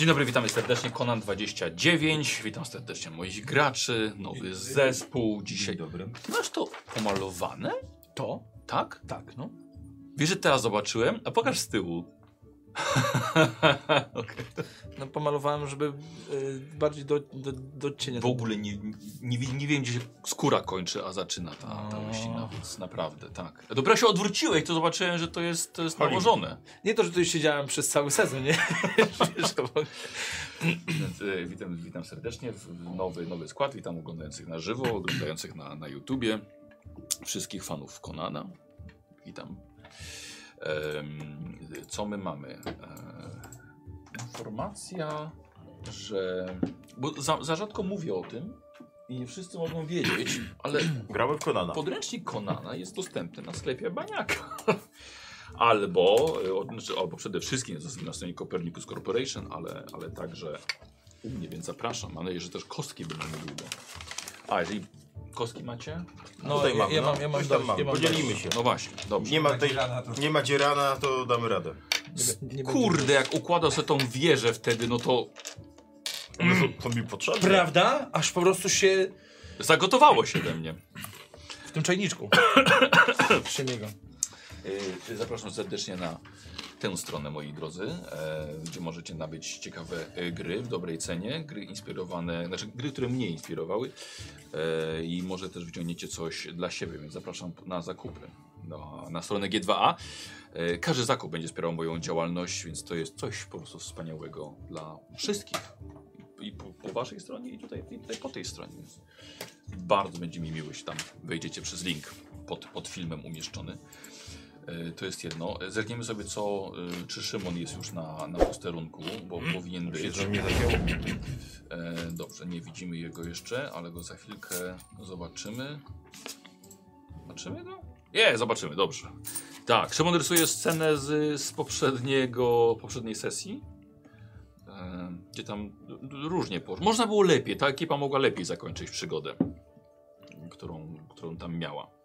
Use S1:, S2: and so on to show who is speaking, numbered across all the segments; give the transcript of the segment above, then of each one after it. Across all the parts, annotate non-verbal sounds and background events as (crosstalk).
S1: Dzień dobry, witamy serdecznie. Conan29. Witam serdecznie moich graczy. Nowy zespół dzisiaj.
S2: dobry.
S1: Masz to pomalowane?
S3: To?
S1: Tak?
S3: Tak, no.
S1: Wiesz, że teraz zobaczyłem? A pokaż z tyłu. (laughs) Okej.
S3: no pomalowałem, żeby y, bardziej do, do, do cienia.
S1: W ogóle nie, nie, nie wiem, gdzie się skóra kończy, a zaczyna ta, ta łysina, więc naprawdę, tak. Dopiero się odwróciłeś, to zobaczyłem, że to jest, to jest
S2: Hollywood.
S1: nałożone.
S3: Nie to, że tu już siedziałem przez cały sezon, nie? (laughs)
S1: E, witam, witam serdecznie w w nowy, nowy skład. Witam oglądających na żywo, oglądających na, na YouTubie. Wszystkich fanów Konana. Witam. Co my mamy? E, informacja, że. Bo za, za rzadko mówię o tym i nie wszyscy mogą wiedzieć, (clears throat) ale
S2: Gramy w Konana.
S1: Podręcznik Konana jest dostępny na sklepie Baniaka. (laughs) Albo, od- znaczy, albo przede wszystkim jest na stronie Copernicus Corporation, ale, ale także u mnie, więc zapraszam. Mam nadzieję, że też kostki będą niedługo. A, jeżeli kostki macie?
S3: No,
S2: Tutaj
S3: ja,
S2: mamy,
S3: ja
S2: no.
S3: mam, ja mam
S2: Coś tam
S3: dość,
S2: mamy.
S3: ja mam
S2: Podzielimy
S3: dość.
S2: się.
S1: No właśnie, dobrze.
S2: Nie ma, tej,
S4: Rana to...
S2: nie ma dzierana, to damy radę.
S3: Nie, be- nie
S1: Kurde, jak układał sobie tą wieżę wtedy, no to
S2: One są, są mi potrzebne.
S3: Prawda? Aż po prostu się
S1: zagotowało się we mnie.
S3: w tym czajniczku (coughs) przemiega.
S1: Y, Zapraszam serdecznie na tę stronę, moi drodzy, e, gdzie możecie nabyć ciekawe e, gry w dobrej cenie, gry inspirowane, znaczy gry, które mnie inspirowały e, i może też wyciągniecie coś dla siebie, więc zapraszam na zakupy na, na stronę G2A. E, każdy zakup będzie wspierał moją działalność, więc to jest coś po prostu wspaniałego dla wszystkich. I po, po waszej stronie, i tutaj, i tutaj po tej stronie. Bardzo będzie mi miło, jeśli tam wejdziecie przez link pod, pod filmem umieszczony. E, To jest jedno. E, Zerkniemy sobie, co, e, czy Szymon jest już na, na posterunku, bo powinien
S2: Się
S1: być. dobrze, nie widzimy jego jeszcze, ale go za chwilkę zobaczymy. Zobaczymy go? Nie, zobaczymy, dobrze. Tak, Szymon rysuje scenę z, z poprzedniego, poprzedniej sesji. E, gdzie tam różnie poszło. Można było lepiej, ta ekipa mogła lepiej zakończyć przygodę, którą, którą tam miała.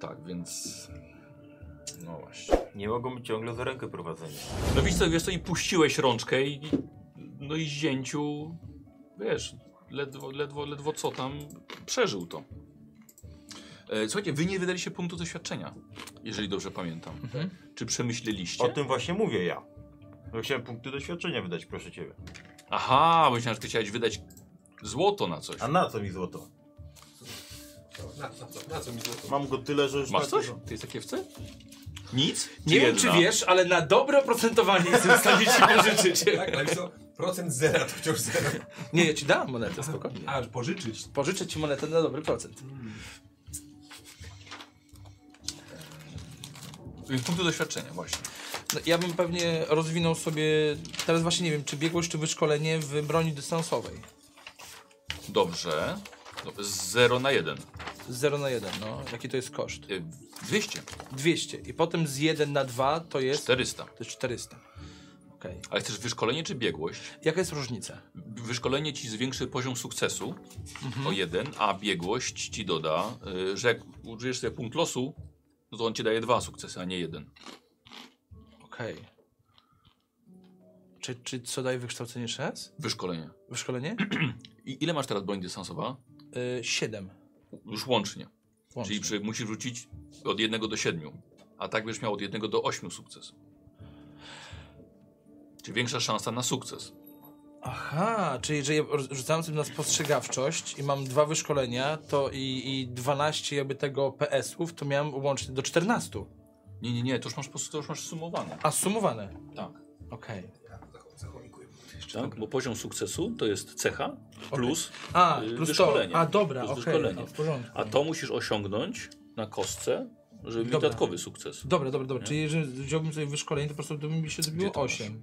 S1: Tak, więc. No właśnie.
S2: Nie mogą być ciągle za rękę prowadzeni.
S1: No wiesz co, wiesz co, i puściłeś rączkę i no i zięciu, wiesz, ledwo, ledwo, ledwo co tam przeżył to. E, słuchajcie, wy nie wydaliście punktu doświadczenia, jeżeli dobrze pamiętam.
S3: Mhm.
S1: Czy przemyśleliście?
S2: O tym właśnie mówię ja. Bo chciałem punkty doświadczenia wydać, proszę ciebie.
S1: Aha, myślałem, że ty chciałeś wydać złoto na coś.
S2: A na co mi złoto?
S4: Na, na, co, na co mi złoto?
S2: Mam go tyle, że już
S1: Masz
S2: na
S1: coś? Ty jest takie wce? Nic?
S3: Nie wiem, czy
S1: jedna?
S3: wiesz, ale na dobre oprocentowanie jestem w stanie ci pożyczyć. (laughs)
S4: Tak, ale co? Procent zera to wciąż zero.
S3: Nie, ja ci dam monetę, spokojnie.
S4: A, pożyczyć.
S3: Pożyczę ci monetę na dobry procent.
S1: Więc punktu doświadczenia, właśnie.
S3: No, ja bym pewnie rozwinął sobie, teraz właśnie nie wiem, czy biegłość, czy wyszkolenie w broni dystansowej.
S1: Dobrze. No, Z 0 na 1.
S3: Z 0 na 1, no. Jaki to jest koszt?
S1: 200.
S3: 200. I potem z 1 na 2 to jest...
S1: 400.
S3: To jest 400. Okej.
S1: Ale chcesz wyszkolenie czy biegłość?
S3: Jaka jest różnica?
S1: Wyszkolenie ci zwiększy poziom sukcesu o jeden, a biegłość ci doda, y, że jak użyjesz sobie punkt losu, no to on ci daje dwa sukcesy, a nie jeden.
S3: Okej. Czy, czy co daje wykształcenie raz?
S1: Wyszkolenie.
S3: Wyszkolenie? (clears throat)
S1: I ile masz teraz broń dystansowa?
S3: Y, 7.
S1: Już łącznie.
S3: Łącznie.
S1: Czyli przy, musisz rzucić od jednego do siedmiu. A tak będziesz miał od jednego do ośmiu sukces. Czyli większa szansa na sukces.
S3: Aha, czyli że ja rzucałem sobie na spostrzegawczość i mam dwa wyszkolenia, to i, i 12 jakby tego PS-ów, to miałem łącznie do 14.
S1: Nie, nie, nie, to już masz, to już masz sumowane.
S3: A sumowane.
S1: Tak.
S3: Okej.
S4: Zach- zachomikuję.
S1: tak. Bo poziom sukcesu to jest cecha plus
S3: A,
S1: y,
S3: plus to.
S1: wyszkolenie.
S3: A, dobra,
S1: Plus
S3: okej.
S1: wyszkolenie.
S3: a, porządku.
S1: A to musisz osiągnąć na kostce, żeby mieć dodatkowy sukces.
S3: Dobra, dobra, dobra. Czyli jeżeli wziąłbym sobie wyszkolenie, to po prostu to by mi się zrobiło
S1: to masz?
S3: 8.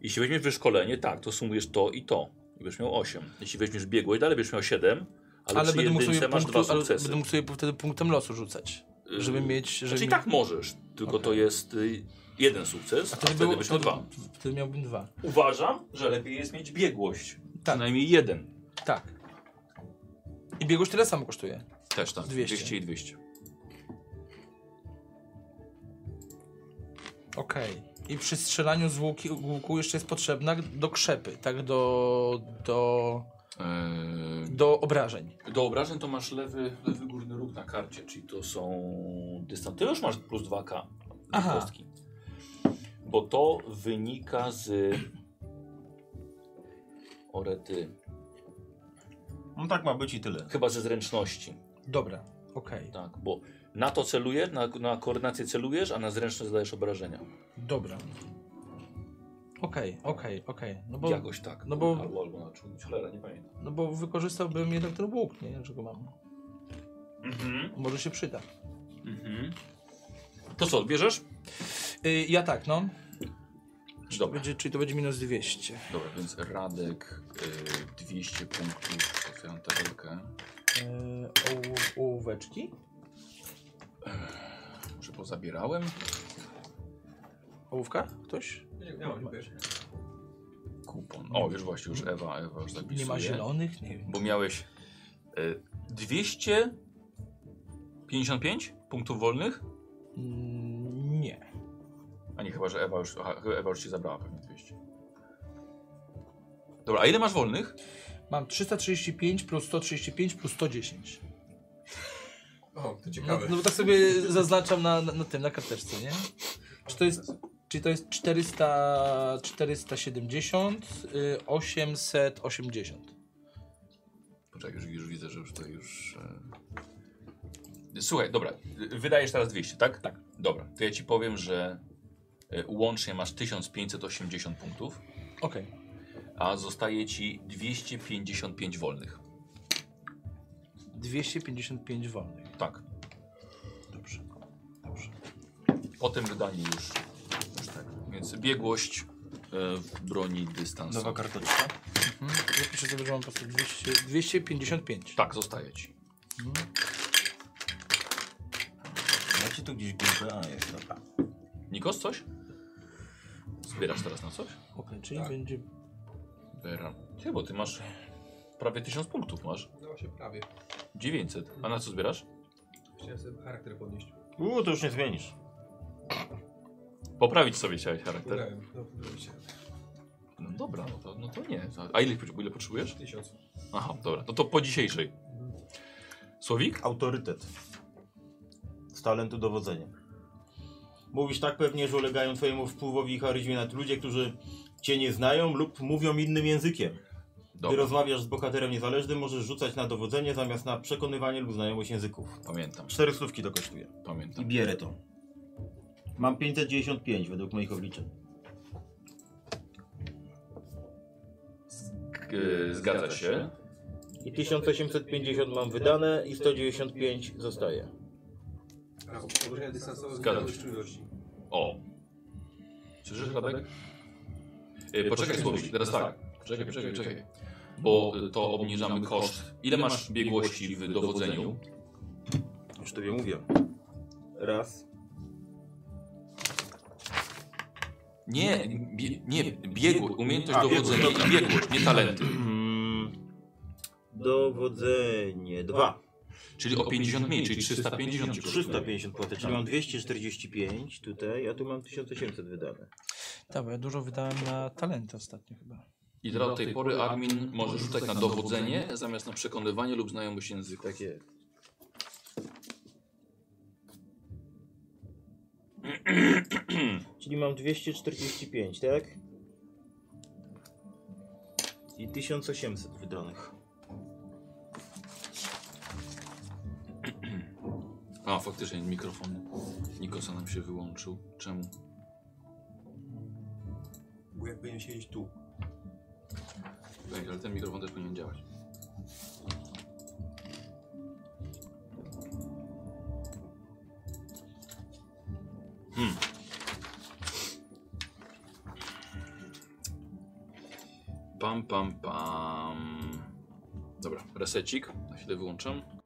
S1: Jeśli weźmiesz wyszkolenie, tak, to sumujesz to i to. I będziesz miał 8. Jeśli weźmiesz biegłość, dalej będziesz miał 7, ale,
S3: Ale
S1: przy
S3: będę mógł, sobie
S1: masz
S3: punktu,
S1: dwa
S3: ale będę mógł sobie wtedy punktem losu rzucać. Żeby
S1: Yy,
S3: mieć. Żeby
S1: Znaczy i tak możesz, tylko to jest y, jeden sukces, a,
S3: wtedy
S1: wtedy
S3: było-
S1: byś miał dwa.
S3: Wtedy miałbym dwa.
S1: Uważam, że lepiej jest mieć biegłość.
S3: Tak.
S1: Przynajmniej jeden.
S3: Tak. I biegłość tyle samo kosztuje.
S1: Też tak.
S3: 200.
S1: 200 i 200.
S3: Okej. I przy strzelaniu z łuki, łuku jeszcze jest potrzebna do krzepy, tak? Do, do,
S1: Eee,
S3: do obrażeń.
S1: do obrażeń to masz lewy, lewy górny róg na karcie, czyli to są dystans. Ty już masz plus 2K do
S3: Aha.
S1: kostki. Bo to wynika z orety.
S2: No tak ma być i tyle.
S1: Chyba ze zręczności.
S3: Dobra, okej.
S1: Tak, bo na to celujesz, na, na koordynację celujesz, a na zręczność zadajesz obrażenia.
S3: Dobra. Okej, okej, okej. No bo,
S1: Jakoś tak.
S3: no bo-
S1: Albo, albo na czujność, cholera, nie pamiętam.
S3: no bo wykorzystałbym jednak ten łuk, nie? Że go mam.
S1: Mhm.
S3: Może się przyda.
S1: Mhm. To co, bierzesz?
S3: Y, ja tak, no. To
S1: Dobra.
S3: będzie, czyli to będzie minus 200.
S1: Dobra, więc Radek y, 200 punktów. Otwieram tabelkę.
S3: Yy, ołóweczki?
S1: Może pozabierałem?
S3: Ołówka? Ktoś?
S4: Nie, nie mam, wiesz.
S1: Kupon. O, już właśnie, już Ewa, Ewa już zapisuje.
S3: Nie ma zielonych? Nie wiem.
S1: Bo miałeś y, 255 punktów wolnych?
S3: Mm, Nie.
S1: A nie, chyba, że Ewa już, aha, Ewa już ci zabrała pewnie 200. Dobra, a ile masz wolnych?
S3: Mam 335 plus 135 plus 110.
S4: O, to
S3: No,
S4: ciekawe.
S3: no bo tak sobie zaznaczam na, na, na tym, na karteczce, nie? Czy to jest, czy to jest 400, 470, y, 880.
S1: Poczekaj, już, już widzę, że już to już... E... Słuchaj, dobra, wydajesz teraz 200, tak? Tak. Dobra, to ja ci powiem, że y, łącznie masz 1580 punktów,
S3: Okej.
S1: a zostaje ci 255 wolnych.
S3: 255 wolnych.
S1: Tak.
S3: Dobrze. Dobrze.
S1: Po tym wydaniu już, już tak. Więc biegłość e, w broni dystansowej.
S2: Nowa karteczka.
S3: Mhm. Zapiszę sobie, że mam po prostu 200, 255.
S1: Tak, zostaje ci.
S2: Macie tu gdzieś grupę? A, jest, dobra.
S1: Nikos, coś? Zbierasz teraz na coś?
S3: Okej, czyli
S4: Tak.
S3: będzie...
S1: Bera. Ty, bo ty masz prawie 1000 punktów masz.
S4: No właśnie prawie.
S1: 900. A na co zbierasz?
S4: Chciałem sobie charakter podnieść.
S2: Uuu, to już nie zmienisz.
S1: Poprawić sobie chciałeś charakter.
S4: No.
S1: No dobra, no to, no to nie. A ile, ile potrzebujesz?
S4: Tysiąc.
S1: Aha, dobra. No to po dzisiejszej. Słowik?
S2: Autorytet. Z talentu dowodzenia. Mówisz tak pewnie, że ulegają twojemu wpływowi i charyzmie nad ludzie, którzy cię nie znają lub mówią innym językiem. Gdy
S1: Dobra,
S2: rozmawiasz z bohaterem niezależnym, możesz rzucać na dowodzenie zamiast na przekonywanie lub znajomość języków.
S1: pamiętam,
S2: Cztery stówki to kosztuje. I
S1: pamiętam.
S2: bierę to. Mam 595 według moich obliczeń.
S1: Zgadza się.
S2: I 1850 mam wydane i 195 zostaje.
S4: A, podróżnia dystansowa
S1: Zgadza
S4: zgadza
S1: się.
S4: czujności.
S1: O. Słyszysz, Radek? E, poczekaj, Słowik, teraz tak. Czekaj, czekaj, czekaj. Bo to obniżamy koszt. Ile masz biegłości w dowodzeniu?
S2: Już tobie mówię. Raz.
S1: Nie, bie, nie, biegłość, umiejętność
S2: A,
S1: dowodzenia
S2: biegłość,
S1: i biegłość, nie talenty.
S2: Mm, dowodzenie. Dwa.
S1: Czyli o 50 mniej, czyli 350 ci kosztuje.
S2: 350 płacę, czyli mam 245 tutaj, a tu mam 1800 wydane.
S3: Tak, bo ja dużo wydałem na talenty ostatnio chyba.
S1: I teraz od tej pory admin może rzucać na dowodzenie zamiast na przekonywanie lub znajomość języka.
S2: Tak jest. Czyli mam 245, tak? I 1800 wydanych.
S1: A, faktycznie mikrofon Nikosa nam się wyłączył. Czemu?
S4: Bo jak powinien siedzieć tu.
S1: Ej, ale ten mikrofon też powinien działać. Hmm. Pam, pam, pam. Dobra, resecik. Na chwilę wyłączam.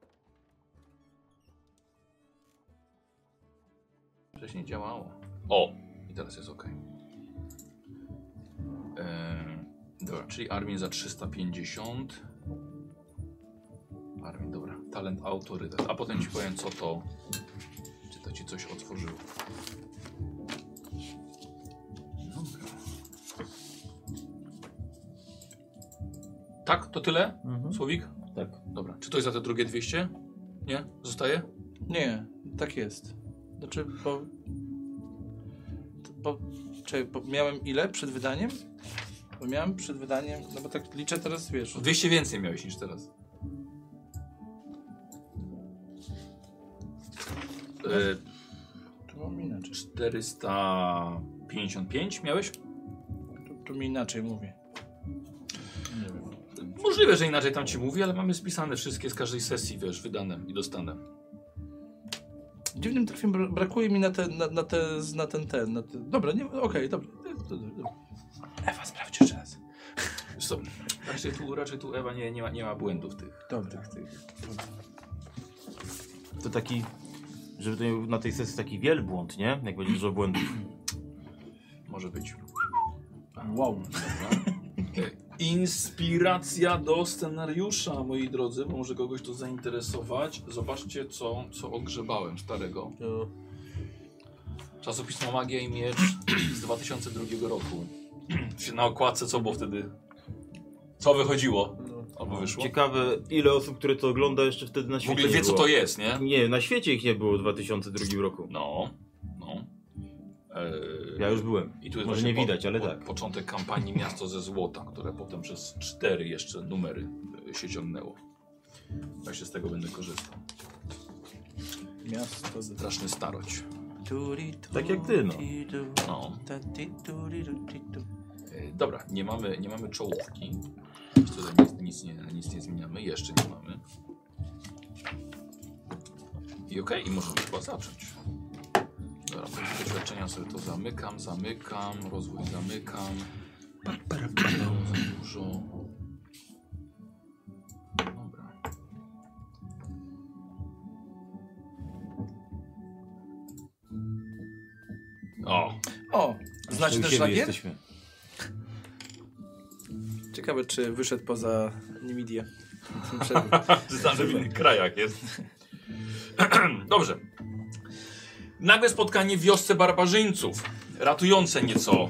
S1: Wcześniej działało. O! I teraz jest ok. Ehm, dobra, czyli armię za 350. Armię, dobra. Talent, autorytet. A potem ci powiem, co to. Czy to ci coś otworzyło. Dobra. Tak, to tyle?
S2: Mhm.
S1: Słowik?
S2: Tak.
S1: Dobra. Czy to jest za te drugie 200? Nie? Zostaje?
S3: Nie, tak jest. Znaczy, bo... bo, czekaj, bo miałem ile przed wydaniem? Bo miałem przed wydaniem, no bo tak liczę teraz, wiesz...
S1: 200 więcej miałeś niż teraz. E,
S3: Tu mam inaczej.
S1: 455 miałeś?
S3: Tu, tu mi inaczej mówię. Nie wiem.
S1: Możliwe, że inaczej tam ci mówi, ale mamy spisane wszystkie z każdej sesji, wiesz, wydane i dostane.
S3: Dziwnym trafiem bra- brakuje mi na, te, na, na, te, na ten, ten, na te... Dobra, nie, okej, dobra. Dobra, dobra. Ewa, sprawdź jeszcze raz.
S1: Co, raczej tu, raczej tu Ewa nie, nie, ma, nie ma błędów tych.
S3: Dobra.
S1: tych, tych.
S2: To taki, żeby to nie był na tej sesji taki wielbłąd, nie? Jak będzie dużo błędów. (clears throat)
S1: Może być.
S3: Wow. (laughs)
S1: E, Inspiracja do scenariusza, moi drodzy, bo może kogoś to zainteresować. Zobaczcie, co, co ogrzebałem starego.
S3: To...
S1: Czasopismo Magia i Miecz z 2002 roku. Na okładce co było wtedy? Co wychodziło? Albo wyszło?
S2: Ciekawe, ile osób, które to ogląda jeszcze wtedy na
S1: W
S2: świecie
S1: ogóle
S2: nie
S1: wie, co
S2: było.
S1: to jest, nie?
S2: Nie, na świecie ich nie było w 2002 roku.
S1: No, no. Eee,
S2: Ja już byłem.
S1: I tu jest
S2: Może nie widać, ale
S1: po,
S2: tak.
S1: Początek kampanii (laughs) Miasto ze Złota, które potem przez cztery jeszcze numery e, się ciągnęło. Właśnie z tego będę korzystał.
S3: Miasto... z-
S1: Straszny staroć.
S2: Tak jak ty, no.
S1: No. E, dobra, nie mamy, nie mamy czołówki. Tutaj nic, nic, nie, nic nie zmieniamy. Jeszcze nie mamy. I okej, i możemy chyba zacząć. Dobra, punkty doświadczenia sobie to zamykam, zamykam, rozwój zamykam. Za dużo. Dobra. O,
S3: O, znacie ten szlagier?
S2: jesteśmy.
S3: Ciekawe, czy wyszedł poza Nimidię. (laughs)
S1: Znam, że w innych krajach jest. (clears throat) Dobrze. Nagłe spotkanie w wiosce barbarzyńców, ratujące nieco e,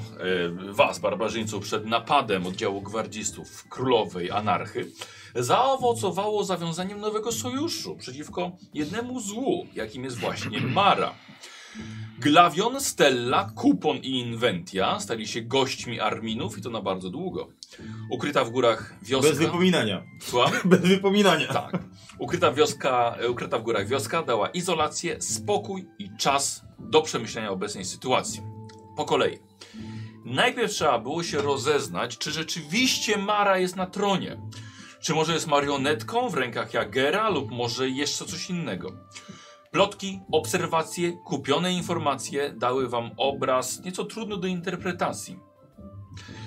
S1: was, barbarzyńców, przed napadem oddziału gwardzistów królowej anarchy, zaowocowało zawiązaniem nowego sojuszu przeciwko jednemu złu, jakim jest właśnie Mara. Glavion, Stella, Kupon i Inventia stali się gośćmi Arminów i to na bardzo długo. Ukryta w górach wioska...
S2: Bez wypominania.
S1: Słucham? (laughs)
S2: Bez wypominania.
S1: Tak. Ukryta, wioska, e, ukryta w górach wioska dała izolację, spokój i czas do przemyślenia obecnej sytuacji. Po kolei. Najpierw trzeba było się rozeznać, czy rzeczywiście Mara jest na tronie. Czy może jest marionetką w rękach Jagera lub może jeszcze coś innego. Plotki, obserwacje, kupione informacje dały wam obraz nieco trudny do interpretacji.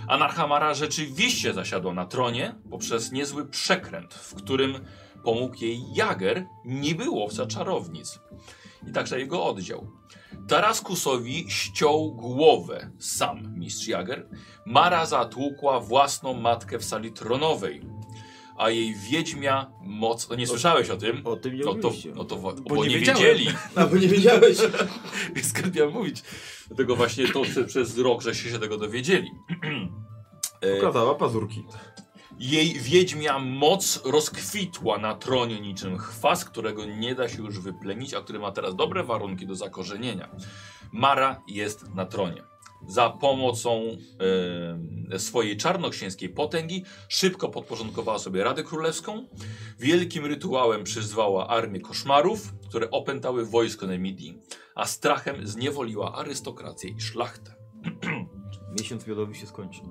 S1: Anarcha Mara rzeczywiście zasiadła na tronie poprzez niezły przekręt, w którym pomógł jej Jager, niby łowca czarownic. I także jego oddział. Taraskusowi ściął głowę sam mistrz Jager. Mara zatłukła własną matkę w sali tronowej. A jej wiedźmia moc... O, nie słyszałeś o tym?
S2: O tym nie
S1: No to, no to bo,
S3: Bo nie
S1: nie wiedzieli. (laughs)
S2: A, bo nie wiedziałeś. (laughs)
S1: Skąd miałem mówić? Dlatego właśnie to przez, przez rok, żeście się tego dowiedzieli. (clears throat)
S2: Pokazała pazurki.
S1: Jej wiedźmia moc rozkwitła na tronie niczym chwas, którego nie da się już wyplenić, a który ma teraz dobre warunki do zakorzenienia. Mara jest na tronie. Za pomocą e, swojej czarnoksięskiej potęgi szybko podporządkowała sobie Radę Królewską. Wielkim rytuałem przyzwała armię koszmarów, które opętały wojsko Nemidii, a strachem zniewoliła arystokrację i szlachtę.
S2: Miesiąc miodowy się skończy.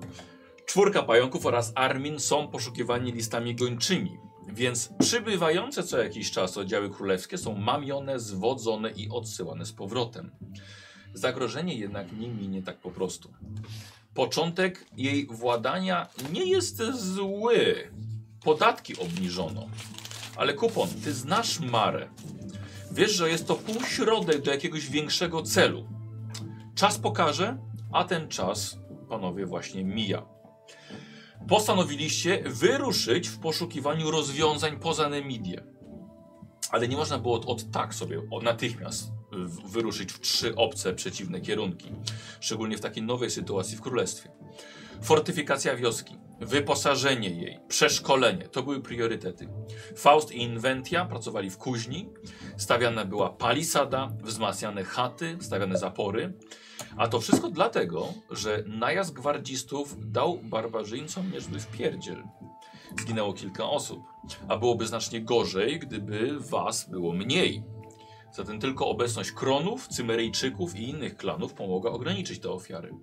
S1: Czwórka pająków oraz Armin są poszukiwani listami gończymi, więc przybywające co jakiś czas oddziały królewskie są mamione, zwodzone i odsyłane z powrotem. Zagrożenie jednak nie minie tak po prostu. Początek jej władania nie jest zły. Podatki obniżono. Ale kupon, ty znasz Marę. Wiesz, że jest to półśrodek do jakiegoś większego celu. Czas pokaże, a ten czas, panowie, właśnie mija. Postanowiliście wyruszyć w poszukiwaniu rozwiązań poza Nemidię. Ale nie można było od, od tak sobie od natychmiast wyruszyć w trzy obce przeciwne kierunki. Szczególnie w takiej nowej sytuacji w królestwie. Fortyfikacja wioski, wyposażenie jej, przeszkolenie to były priorytety. Faust i Inventia pracowali w kuźni, stawiana była palisada, wzmacniane chaty, stawiane zapory. A to wszystko dlatego, że najazd gwardzistów dał barbarzyńcom niezły wpierdziel. Zginęło kilka osób, a byłoby znacznie gorzej, gdyby was było mniej. Zatem tylko obecność Kronów, Cymeryjczyków i innych klanów pomogła ograniczyć te ofiary.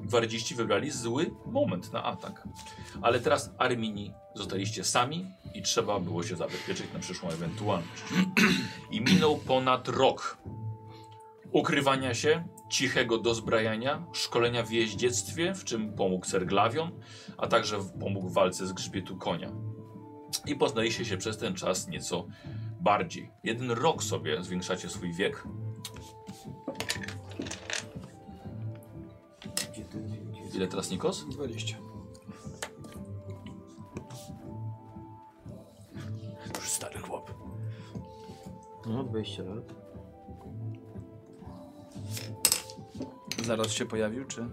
S1: Gwardziści wybrali zły moment na atak. Ale teraz Armini zostaliście sami i trzeba było się zabezpieczyć na przyszłą ewentualność. (clears throat) I minął ponad rok ukrywania się, cichego dozbrajania, szkolenia w jeździectwie, w czym pomógł Serglawion, a także pomógł w walce z grzbietu konia. I poznaliście się przez ten czas nieco bardziej. Jeden rok sobie zwiększacie swój wiek. Ile teraz Nikos?
S4: 20.
S3: Już stary chłop.
S2: No, 20 lat.
S3: Zaraz się pojawił, czy? (laughs)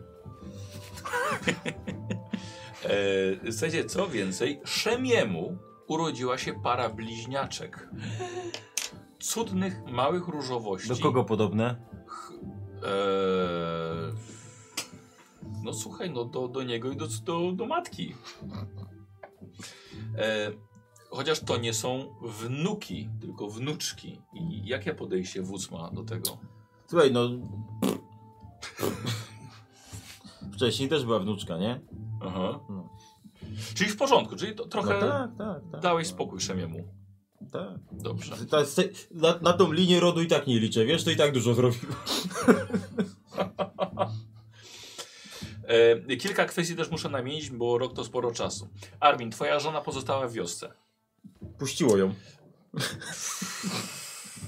S1: E, słuchajcie, co więcej, Szemiemu urodziła się para bliźniaczek. Cudnych, małych różowości.
S2: Do kogo podobne?
S1: Eee, no słuchaj, no do, do niego i do, do, do matki. Eee, chociaż to nie są wnuki, tylko wnuczki. I jakie podejście wódz ma do tego?
S2: Słuchaj, no... Wcześniej też była wnuczka, nie?
S1: Aha.
S2: No.
S1: Czyli w porządku, czyli to
S2: No
S1: trochę
S2: tak, tak, tak.
S1: dałeś spokój Szemiemu.
S2: Tak.
S1: Dobrze.
S2: Ta, na, na tą linię rodu i tak nie liczę, wiesz, to i tak dużo zrobił. (laughs)
S1: E, kilka kwestii też muszę namienić, bo rok to sporo czasu. Armin, twoja żona pozostała w wiosce.
S2: Puściło ją.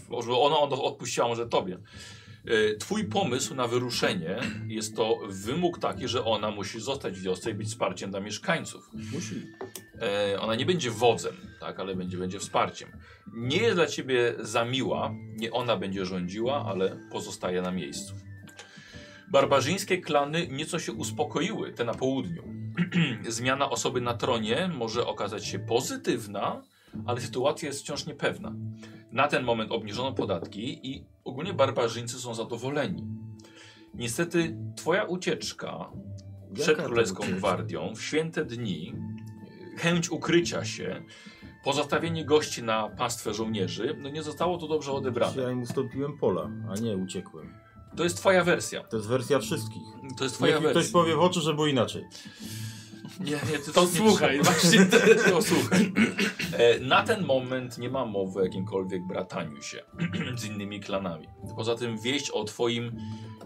S1: Może ona od- odpuściła może tobie. E, Twój pomysł na wyruszenie jest to wymóg taki, że ona musi zostać w wiosce i być wsparciem dla mieszkańców.
S2: Musi.
S1: E, ona nie będzie wodzem, tak, ale będzie, będzie wsparciem. Nie jest dla ciebie za miła, nie ona będzie rządziła, ale pozostaje na miejscu. Barbarzyńskie klany nieco się uspokoiły, te na południu. (clears throat) Zmiana osoby na tronie może okazać się pozytywna, ale sytuacja jest wciąż niepewna. Na ten moment obniżono podatki i ogólnie barbarzyńcy są zadowoleni. Niestety, twoja ucieczka przed
S2: Jaka
S1: Królewską? Gwardią w święte dni, chęć ukrycia się, pozostawienie gości na pastwę żołnierzy, no nie zostało to dobrze odebrane.
S2: Ja im ustąpiłem pola, a nie uciekłem.
S1: To jest twoja wersja.
S2: To jest wersja wszystkich.
S1: To jest twoja
S2: Niech
S1: wersja.
S2: ktoś powie w oczy, że było inaczej.
S1: Nie, nie, ty
S3: To
S1: nie
S3: słuchaj, właśnie
S1: To słuchaj. E, na ten moment nie ma mowy o jakimkolwiek brataniu się (clears throat) z innymi klanami. Poza tym wieść o twoim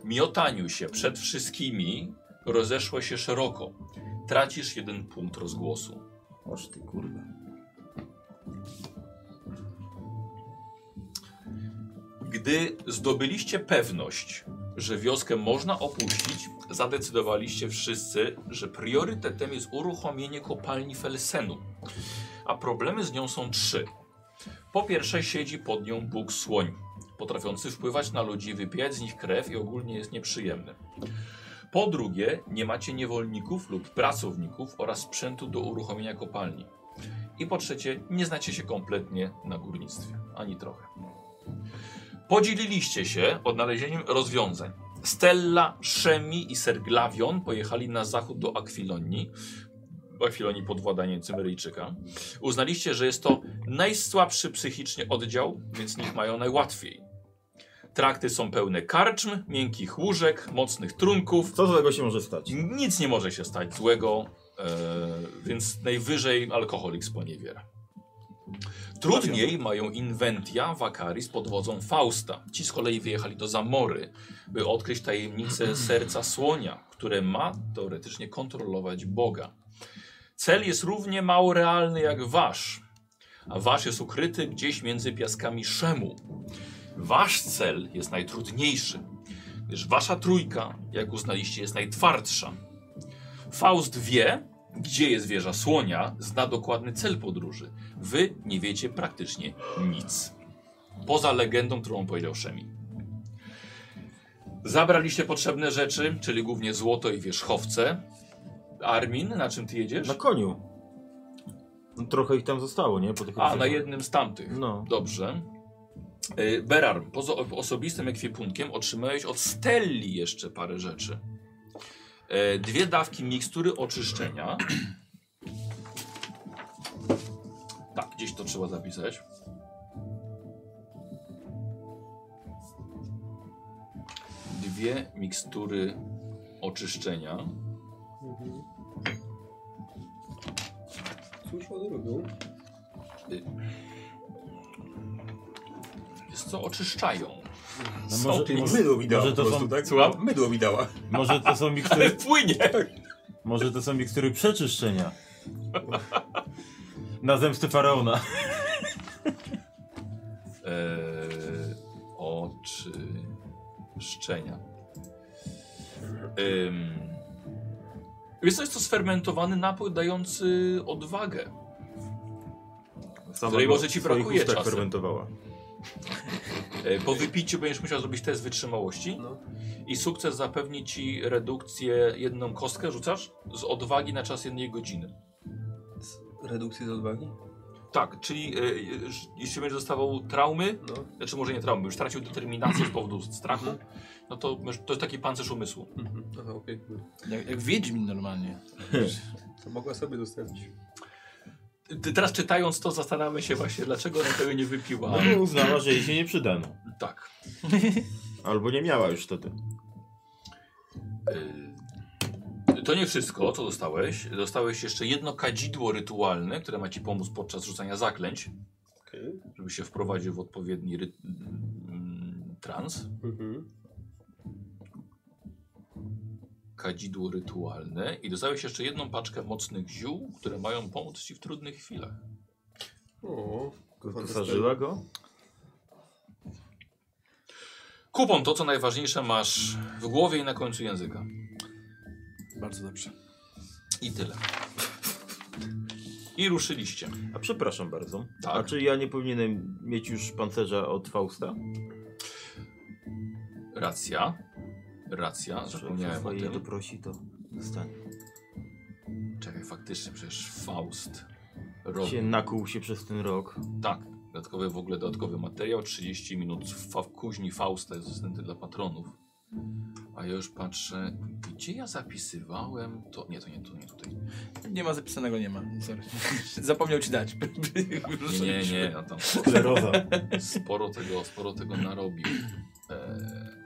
S1: miotaniu się przed wszystkimi rozeszła się szeroko. Tracisz jeden punkt rozgłosu.
S2: Oż ty kurwa.
S1: Gdy zdobyliście pewność, że wioskę można opuścić, zadecydowaliście wszyscy, że priorytetem jest uruchomienie kopalni Felsenu. A problemy z nią są trzy. Po pierwsze, siedzi pod nią Bóg Słoń, potrafiący wpływać na ludzi, wypijać z nich krew i ogólnie jest nieprzyjemny. Po drugie, nie macie niewolników lub pracowników oraz sprzętu do uruchomienia kopalni. I po trzecie, nie znacie się kompletnie na górnictwie, ani trochę. Podzieliliście się odnalezieniem rozwiązań. Stella, Szemi i Serglawion pojechali na zachód do Akwilonii, Akwilonii pod władaniem Cymeryjczyka. Uznaliście, że jest to najsłabszy psychicznie oddział, więc nich mają najłatwiej. Trakty są pełne karczm, miękkich łóżek, mocnych trunków.
S2: Co złego się może stać?
S1: Nic nie może się stać złego, e, więc najwyżej alkoholik sponiewiera. Trudniej mają Inventia, Wakaris pod wodzą Fausta. Ci z kolei wyjechali do Zamory, by odkryć tajemnicę (clears throat) serca słonia, które ma teoretycznie kontrolować Boga. Cel jest równie mało realny jak wasz, a wasz jest ukryty gdzieś między piaskami Szemu. Wasz cel jest najtrudniejszy, gdyż wasza trójka, jak uznaliście, jest najtwardsza. Faust wie, gdzie jest wieża słonia, zna dokładny cel podróży. Wy nie wiecie praktycznie nic. Poza legendą, którą powiedział Szemi. Zabraliście potrzebne rzeczy, czyli głównie złoto i wierzchowce. Armin, na czym ty jedziesz?
S2: Na koniu. No, trochę ich tam zostało, nie? Po tych
S1: A, na jednym z tamtych.
S2: No.
S1: Dobrze. Y, Berarm, poza osobistym ekwipunkiem otrzymałeś od Stelli jeszcze parę rzeczy. E, Dwie dawki mikstury oczyszczenia. Tak, gdzieś to trzeba zapisać. Dwie mikstury oczyszczenia.
S4: Cóż one robią?
S1: Jest co oczyszczają.
S2: No
S1: Są
S2: może, może,
S4: Mydło mi dała
S2: może
S4: po
S2: to
S4: prostu,
S2: są-
S4: tak?
S1: Słucham?
S4: Mydło mi dała.
S2: może to są (laughs)
S1: Ale
S2: mikstury,
S1: płynie!
S2: może to są mikstury przeczyszczenia. Na zemstę faraona.
S1: Eee, oczyszczenia. Ym, jest to, jest to sfermentowany napój dający odwagę.
S2: Sama
S1: Której
S2: go
S1: może ci
S2: w swoich
S1: brakuje
S2: ustach
S1: czasem.
S2: fermentowała.
S1: E, po wypiciu będziesz musiał zrobić test wytrzymałości
S4: No.
S1: i sukces zapewni ci redukcję jedną kostkę, rzucasz, z odwagi na czas jednej godziny.
S4: Redukcji z odwagi?
S1: Tak, czyli e, jeśli będziesz dostawał traumy,
S4: No.
S1: znaczy może nie traumy, już stracił determinację z powodu strachu, no to to jest taki pancerz umysłu.
S4: Mhm. Aha, okej.
S3: Jak, jak Wiedźmin normalnie. (laughs)
S4: To mogła sobie zostawić.
S1: Teraz czytając to zastanawiamy się właśnie, dlaczego ona tego nie wypiła.
S2: No bo uznała, że jej się nie przyda. No.
S1: Tak. (laughs)
S2: Albo nie miała już wtedy.
S1: Y, To nie wszystko, co dostałeś. Dostałeś jeszcze jedno kadzidło rytualne, które ma ci pomóc podczas rzucania zaklęć,
S4: Okej.
S1: żeby się wprowadził w odpowiedni mm, trans.
S4: Mhm.
S1: Kadzidło rytualne i dostałeś jeszcze jedną paczkę mocnych ziół, które mają pomóc ci w trudnych chwilach.
S4: O,
S2: Wyposażyła go?
S1: Kupon to, co najważniejsze masz w głowie i na końcu języka.
S3: Bardzo dobrze.
S1: I tyle. I ruszyliście.
S2: A przepraszam bardzo.
S1: Tak.
S2: A czy ja nie powinienem mieć już pancerza od Fausta?
S1: Racja. Racja, zapomniałem o tym.
S2: doprosi, to dostanie.
S1: Czekaj, faktycznie, przecież Faust robi.
S2: Się nakuł się przez ten rok.
S1: Tak, dodatkowy w ogóle dodatkowy materiał, 30 minut fa w kuźni Fausta jest dostępny dla patronów. A ja już patrzę, gdzie ja zapisywałem to. Nie, to nie, to nie tutaj.
S3: Nie ma zapisanego, nie ma. Sorry. (laughs) Zapomniał ci dać.
S1: Nie, nie, nie, ja tam
S2: Skleroza. (laughs)
S1: sporo tego, sporo tego narobił. Eee...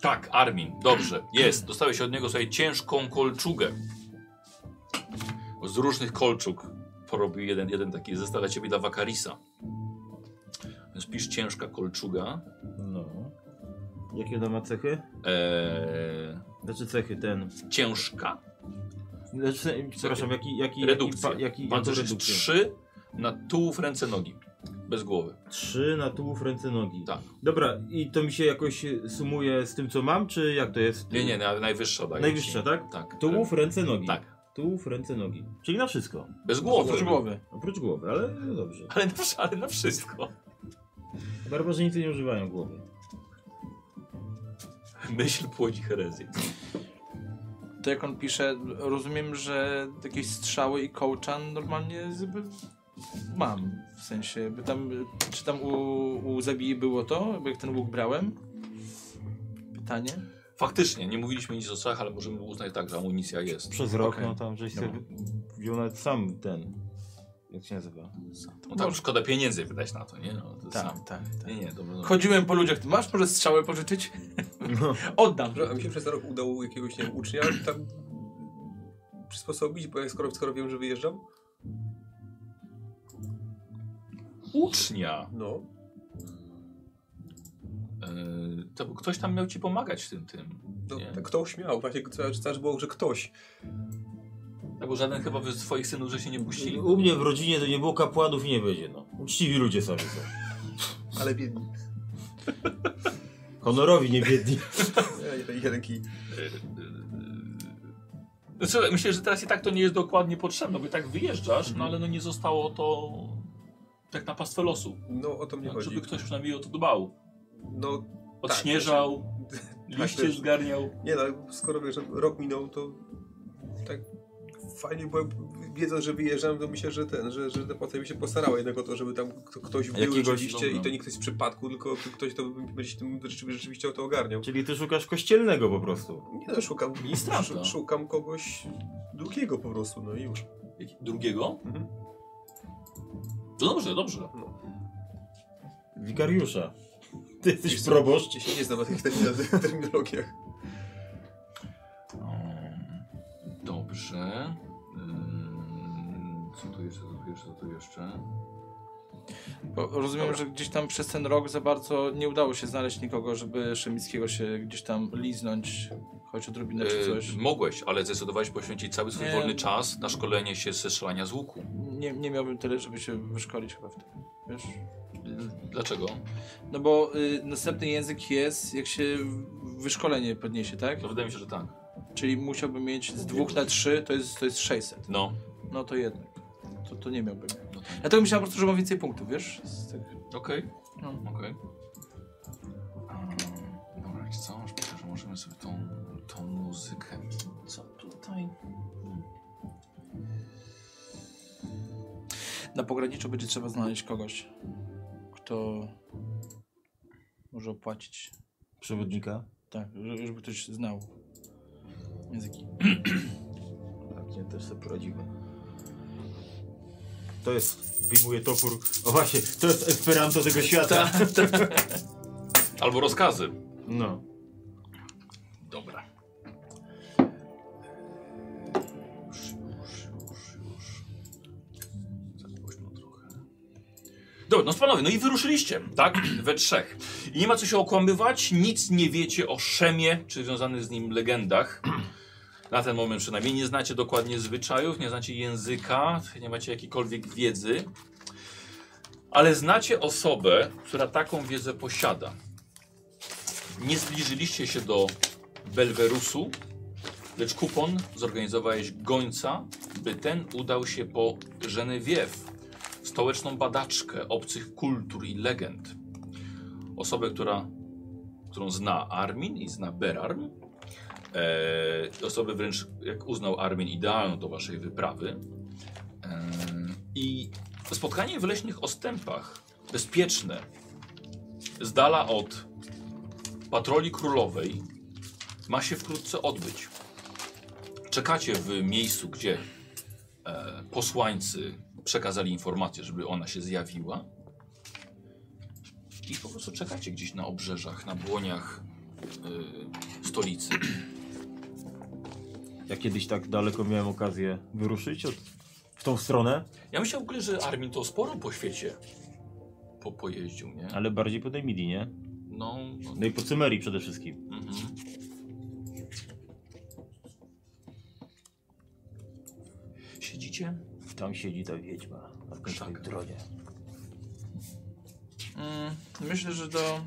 S1: Tak, Armin, dobrze, jest. Dostałeś od niego sobie ciężką kolczugę. Z różnych kolczug porobił jeden, jeden taki zestaw dla ciebie dla Wakarisa. Więc pisz ciężka kolczuga.
S2: No. Jakie ona ma cechy?
S1: Eee,
S2: Znaczy cechy, ten...
S1: ciężka.
S2: Znaczy, przepraszam, jaki... jaki
S1: Redukcja.
S2: Jaki, jaki?
S1: 3 na tułów, ręce, nogi. Bez głowy.
S2: Trzy na tułów, ręce, nogi.
S1: Tak.
S2: Dobra, i to mi się jakoś sumuje z tym, co mam, czy jak to jest?
S1: Nie, nie, na, najwyższa daje
S2: Najwyższa, tak?
S1: Tak.
S2: Tułów, ręce, nogi.
S1: Tak.
S2: Tułów, ręce, nogi. Czyli na wszystko.
S1: Bez głowy.
S3: Oprócz głowy.
S2: Oprócz głowy, ale no dobrze.
S1: Ale na, ale na wszystko.
S2: Barbarzyńcy nie używają głowy.
S1: Myśl płodzi herezję.
S3: To jak on pisze, rozumiem, że jakieś strzały i kołczan normalnie z- mam. W sensie, by tam, czy tam u, u Zabii było to, bo jak ten łuk brałem? Pytanie?
S1: Faktycznie, nie mówiliśmy nic o strzałach, ale możemy uznać tak, że amunicja jest.
S2: Przez rok,
S3: Okej.
S2: no tam żeś
S1: No.
S2: sobie wziął nawet sam ten. Jak się nazywa?
S1: No tam szkoda pieniędzy wydać na to, nie? No, to
S3: Tak,
S1: sam.
S3: tak, tak.
S1: Nie, nie, to no,
S3: Chodziłem po ludziach, ty masz może strzałę pożyczyć?
S2: No. (laughs)
S3: Oddam.
S4: A mi się przez rok udało jakiegoś nie wiem, ucznia tam przysposobić, bo jak skoro, skoro wiem, że wyjeżdżam?
S1: Ucznia.
S4: No.
S1: Yy, to ktoś tam miał ci pomagać w tym, tym.
S4: no tak ktoś miał, właśnie cały czas było, że ktoś.
S1: Tak, bo żaden chyba z twoich synów, że się nie puścili.
S2: U mnie w rodzinie to nie było kapłanów i nie będzie, no. Uczciwi ludzie sami są.
S4: Ale biedni.
S2: Honorowi, nie biedni.
S4: Jeden, jeden kij.
S1: Znaczy, myślę, że teraz i tak to nie jest dokładnie potrzebne, bo i tak wyjeżdżasz, no ale no nie zostało to tak na pastwę losu.
S4: No o to mnie
S1: Tak,
S4: chodzi.
S1: żeby ktoś przynajmniej o to dbał.
S4: No
S1: Odśnieżał, (laughs)
S4: Tak,
S1: liście
S4: też.
S1: zgarniał.
S4: Nie no, skoro wiesz, że rok minął, to tak fajnie, bo wiedząc, że wyjeżdżam, to myślę, że ten, że, że ta potem mi się postarała jednak o to, żeby tam ktoś był rzeczywiście
S1: dobra.
S4: i to nie ktoś z przypadku, tylko ktoś to będzie się tym rzeczywiście, rzeczywiście o to ogarniał.
S2: Czyli ty szukasz kościelnego po prostu.
S4: Nie no, szukam, sz- szukam kogoś drugiego po prostu, no i już.
S1: Drugiego?
S4: Mhm.
S1: No dobrze, dobrze.
S2: Wikariusza. Ty jesteś proboszcz.
S4: Ja się nie znam na tych termino- (laughs) terminologiach.
S1: Um, Dobrze. Ym, Co tu jeszcze, co tu jeszcze, co tu jeszcze?
S3: Bo rozumiem, że gdzieś tam przez ten rok za bardzo nie udało się znaleźć nikogo, żeby Szemickiego się gdzieś tam liznąć, choć odrobinę czy coś.
S1: E, mogłeś, ale zdecydowałeś poświęcić cały swój
S3: Nie.
S1: wolny czas na szkolenie się ze strzelania z łuku.
S3: Nie, nie miałbym tyle, żeby się wyszkolić chyba w tym. Wiesz?
S1: Dlaczego?
S3: No bo y, następny język jest, jak się wyszkolenie podniesie, tak?
S1: No wydaje mi się, że tak.
S3: Czyli musiałbym mieć z dwóch na trzy, to jest, to jest 600.
S1: No.
S3: No to jednak. To, to nie miałbym.
S1: no.
S3: Dlatego myślałem po prostu, że mam więcej punktów, wiesz? Z tych...
S1: Okej,
S3: No.
S1: okej.
S3: Na pograniczu będzie trzeba znaleźć kogoś, kto może opłacić.
S2: Przewodnika.
S3: Tak, że- żeby ktoś znał języki.
S2: Tak, nie, też sobie poradzimy. To jest, wyjmuje topór. O właśnie, to jest Esperanto tego świata. (laughs)
S1: Albo rozkazy.
S2: No.
S1: Dobra. Dobra, no panowie, no i wyruszyliście, tak? (clears throat) We trzech. I nie ma co się okłamywać, nic nie wiecie o Szemie, czy związanych z nim legendach. (clears throat) Na ten moment przynajmniej nie znacie dokładnie zwyczajów, nie znacie języka, nie macie jakiejkolwiek wiedzy. Ale znacie osobę, która taką wiedzę posiada. Nie zbliżyliście się do Belwerusu, lecz kupon zorganizowałeś gońca, by ten udał się po Genevieve, stołeczną badaczkę obcych kultur i legend. Osobę, która, którą zna Armin i zna Berarm. E, osobę wręcz, jak uznał Armin, idealną do waszej wyprawy. E, I spotkanie w leśnych ostępach, bezpieczne, z dala od patroli królowej ma się wkrótce odbyć. Czekacie w miejscu, gdzie e, posłańcy przekazali informację, żeby ona się zjawiła. I po prostu czekacie gdzieś na obrzeżach, na błoniach e, stolicy.
S2: Ja kiedyś tak daleko miałem okazję wyruszyć od, w tą stronę,
S1: Ja myślę w ogóle, że Armin to sporo po świecie po, pojeździł, nie?
S2: ale bardziej po tej midi, nie?
S1: No, no
S2: No i po Cymerii przede wszystkim.
S1: mhm. Siedzicie?
S2: Tam siedzi ta wiedźma na końcowej
S1: Tak.
S2: dronie.
S3: Mm, myślę, że do.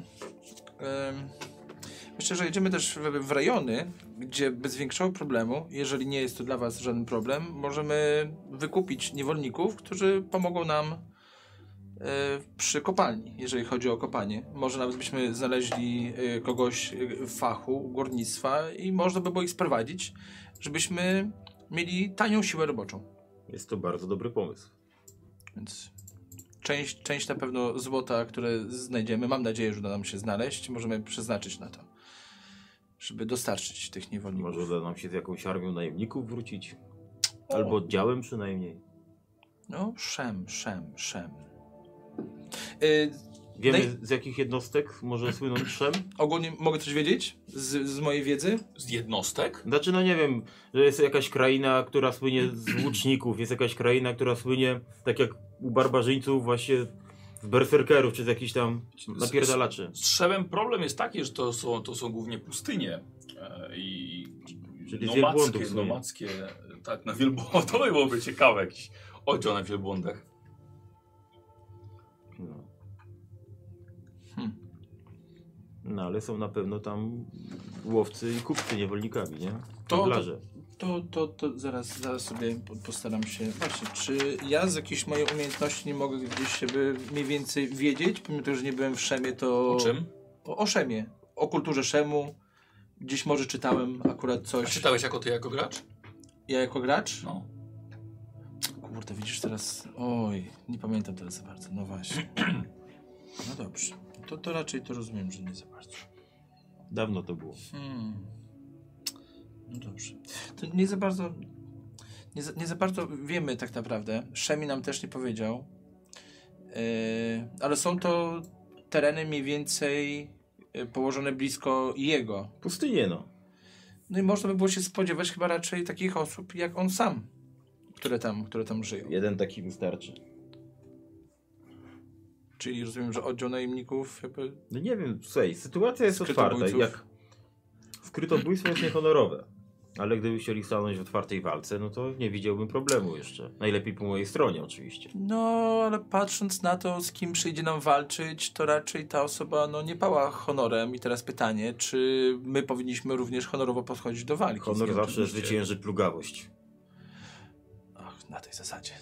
S3: myślę, że jedziemy też w, w rejony, gdzie bez większego problemu, jeżeli nie jest to dla Was żaden problem, możemy wykupić niewolników, którzy pomogą nam e, przy kopalni, jeżeli chodzi o kopanie. Może nawet byśmy znaleźli e, kogoś e, w fachu górnictwa i można by było ich sprowadzić, żebyśmy mieli tanią siłę roboczą.
S2: Jest to bardzo dobry pomysł.
S3: Więc część, część na pewno złota, które znajdziemy, mam nadzieję, że uda nam się znaleźć, możemy przeznaczyć na to, żeby dostarczyć tych niewolników.
S2: Może uda nam się z jakąś armią najemników wrócić. Albo oddziałem przynajmniej.
S3: No, szem, szem, szem. Y,
S2: Wiemy
S3: Naj-
S2: z jakich jednostek może słynąć Szem?
S3: ogólnie mogę coś wiedzieć z, z mojej wiedzy?
S1: Z jednostek?
S2: Znaczy, no nie wiem, że jest jakaś kraina, która słynie z łuczników, jest jakaś kraina, która słynie, tak jak u barbarzyńców, właśnie z berserkerów, czy z jakichś tam napierdalaczy.
S1: Z Szewem problem jest taki, że to są, to są głównie pustynie e, i
S2: Czyli z
S1: nomadzkie,
S2: słynie.
S1: nomadzkie, tak, na wielbłądach, (laughs) to by byłoby ciekawe, jakiś oddział na wielbłądach.
S2: No ale są na pewno tam łowcy i kupcy niewolnikami, nie?
S3: To-
S2: Handlarze.
S3: To, to, to zaraz, zaraz sobie po- postaram się. Właśnie, czy ja z jakiejś mojej umiejętności nie mogę gdzieś siebie mniej więcej wiedzieć, pomimo tego, że nie byłem w Szemie, to.
S1: O czym?
S3: O, o Szemie. o kulturze Szemu. Gdzieś może czytałem akurat
S1: A
S3: coś.
S1: czytałeś jako ty jako gracz?
S3: Ja jako gracz?
S1: No.
S3: Kurde, widzisz teraz. Oj, nie pamiętam teraz za bardzo. No właśnie. (clears throat) No dobrze. To, to raczej to rozumiem, że nie za bardzo.
S2: Dawno to było.
S3: Hmm. No dobrze. To nie za bardzo. Nie za, nie za bardzo wiemy tak naprawdę. Szemi nam też nie powiedział. Yy, ale są to tereny mniej więcej yy, położone blisko jego.
S2: Pustynie no.
S3: No i można by było się spodziewać chyba raczej takich osób jak on sam, które tam, które tam żyją.
S2: Jeden taki wystarczy.
S3: Czyli rozumiem, że oddział najemników jakby...
S2: No nie wiem, słuchaj, sytuacja jest otwarta. Jak skrytobójstwo jest niehonorowe. Ale gdyby chcieli stanąć w otwartej walce, no to nie widziałbym problemu jeszcze. Najlepiej po mojej stronie oczywiście.
S3: No, ale patrząc na to, z kim przyjdzie nam walczyć, to raczej ta osoba no, nie pała honorem. I teraz pytanie, czy my powinniśmy również honorowo podchodzić do walki?
S2: Honor
S3: nim
S2: zawsze
S3: oczywiście.
S2: zwycięży plugawość.
S3: Ach, na tej zasadzie.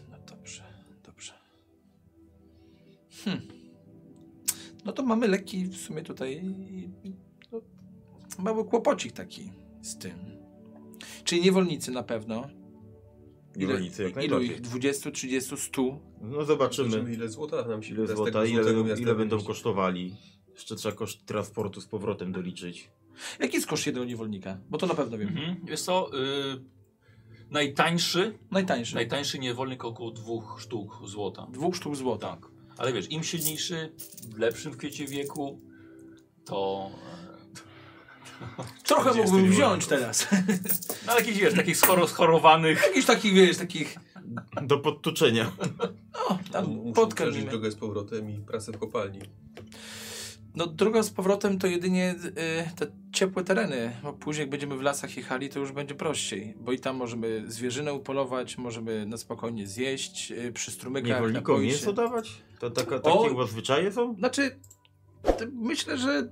S3: Hmm. No to mamy lekki w sumie tutaj no, mały kłopocik taki z tym. Czyli niewolnicy na pewno.
S2: Niewolnicy jak
S3: ilu ich? 20, 30, 100?
S2: No zobaczymy,
S4: Zobaczymy ile złota nam się
S2: ile złota, ile, ile będą kosztowali. Jeszcze trzeba koszt transportu z powrotem doliczyć.
S3: Jaki jest koszt jednego niewolnika? Bo to na pewno wiem.
S1: Mhm. Wiesz co, y, najtańszy,
S3: Najtańszy.
S1: najtańszy niewolnik około dwóch sztuk złota.
S3: Dwóch sztuk złota.
S1: Tak. Ale wiesz, im silniejszy, lepszym w kwiecie wieku, to...
S3: Trochę
S2: 40
S3: mógłbym wziąć teraz. (laughs)
S1: No jakichś, wiesz, takich schoro, schorowanych...
S3: Jakiś takich, wiesz, takich...
S2: Do podtuczenia.
S3: O, tam
S4: Muszę
S3: podkarmimy.
S4: przeżyć drogę z powrotem i pracę w kopalni.
S3: No droga z powrotem to jedynie y, te ciepłe tereny, bo później jak będziemy w lasach jechali, to już będzie prościej, bo i tam możemy zwierzynę upolować, możemy na spokojnie zjeść, y, przy strumykach
S2: Niewolnikom
S3: napoić
S2: mięso
S3: się.
S2: dawać? To taka, takie
S3: O!
S2: zwyczaje są?
S3: Znaczy, myślę, że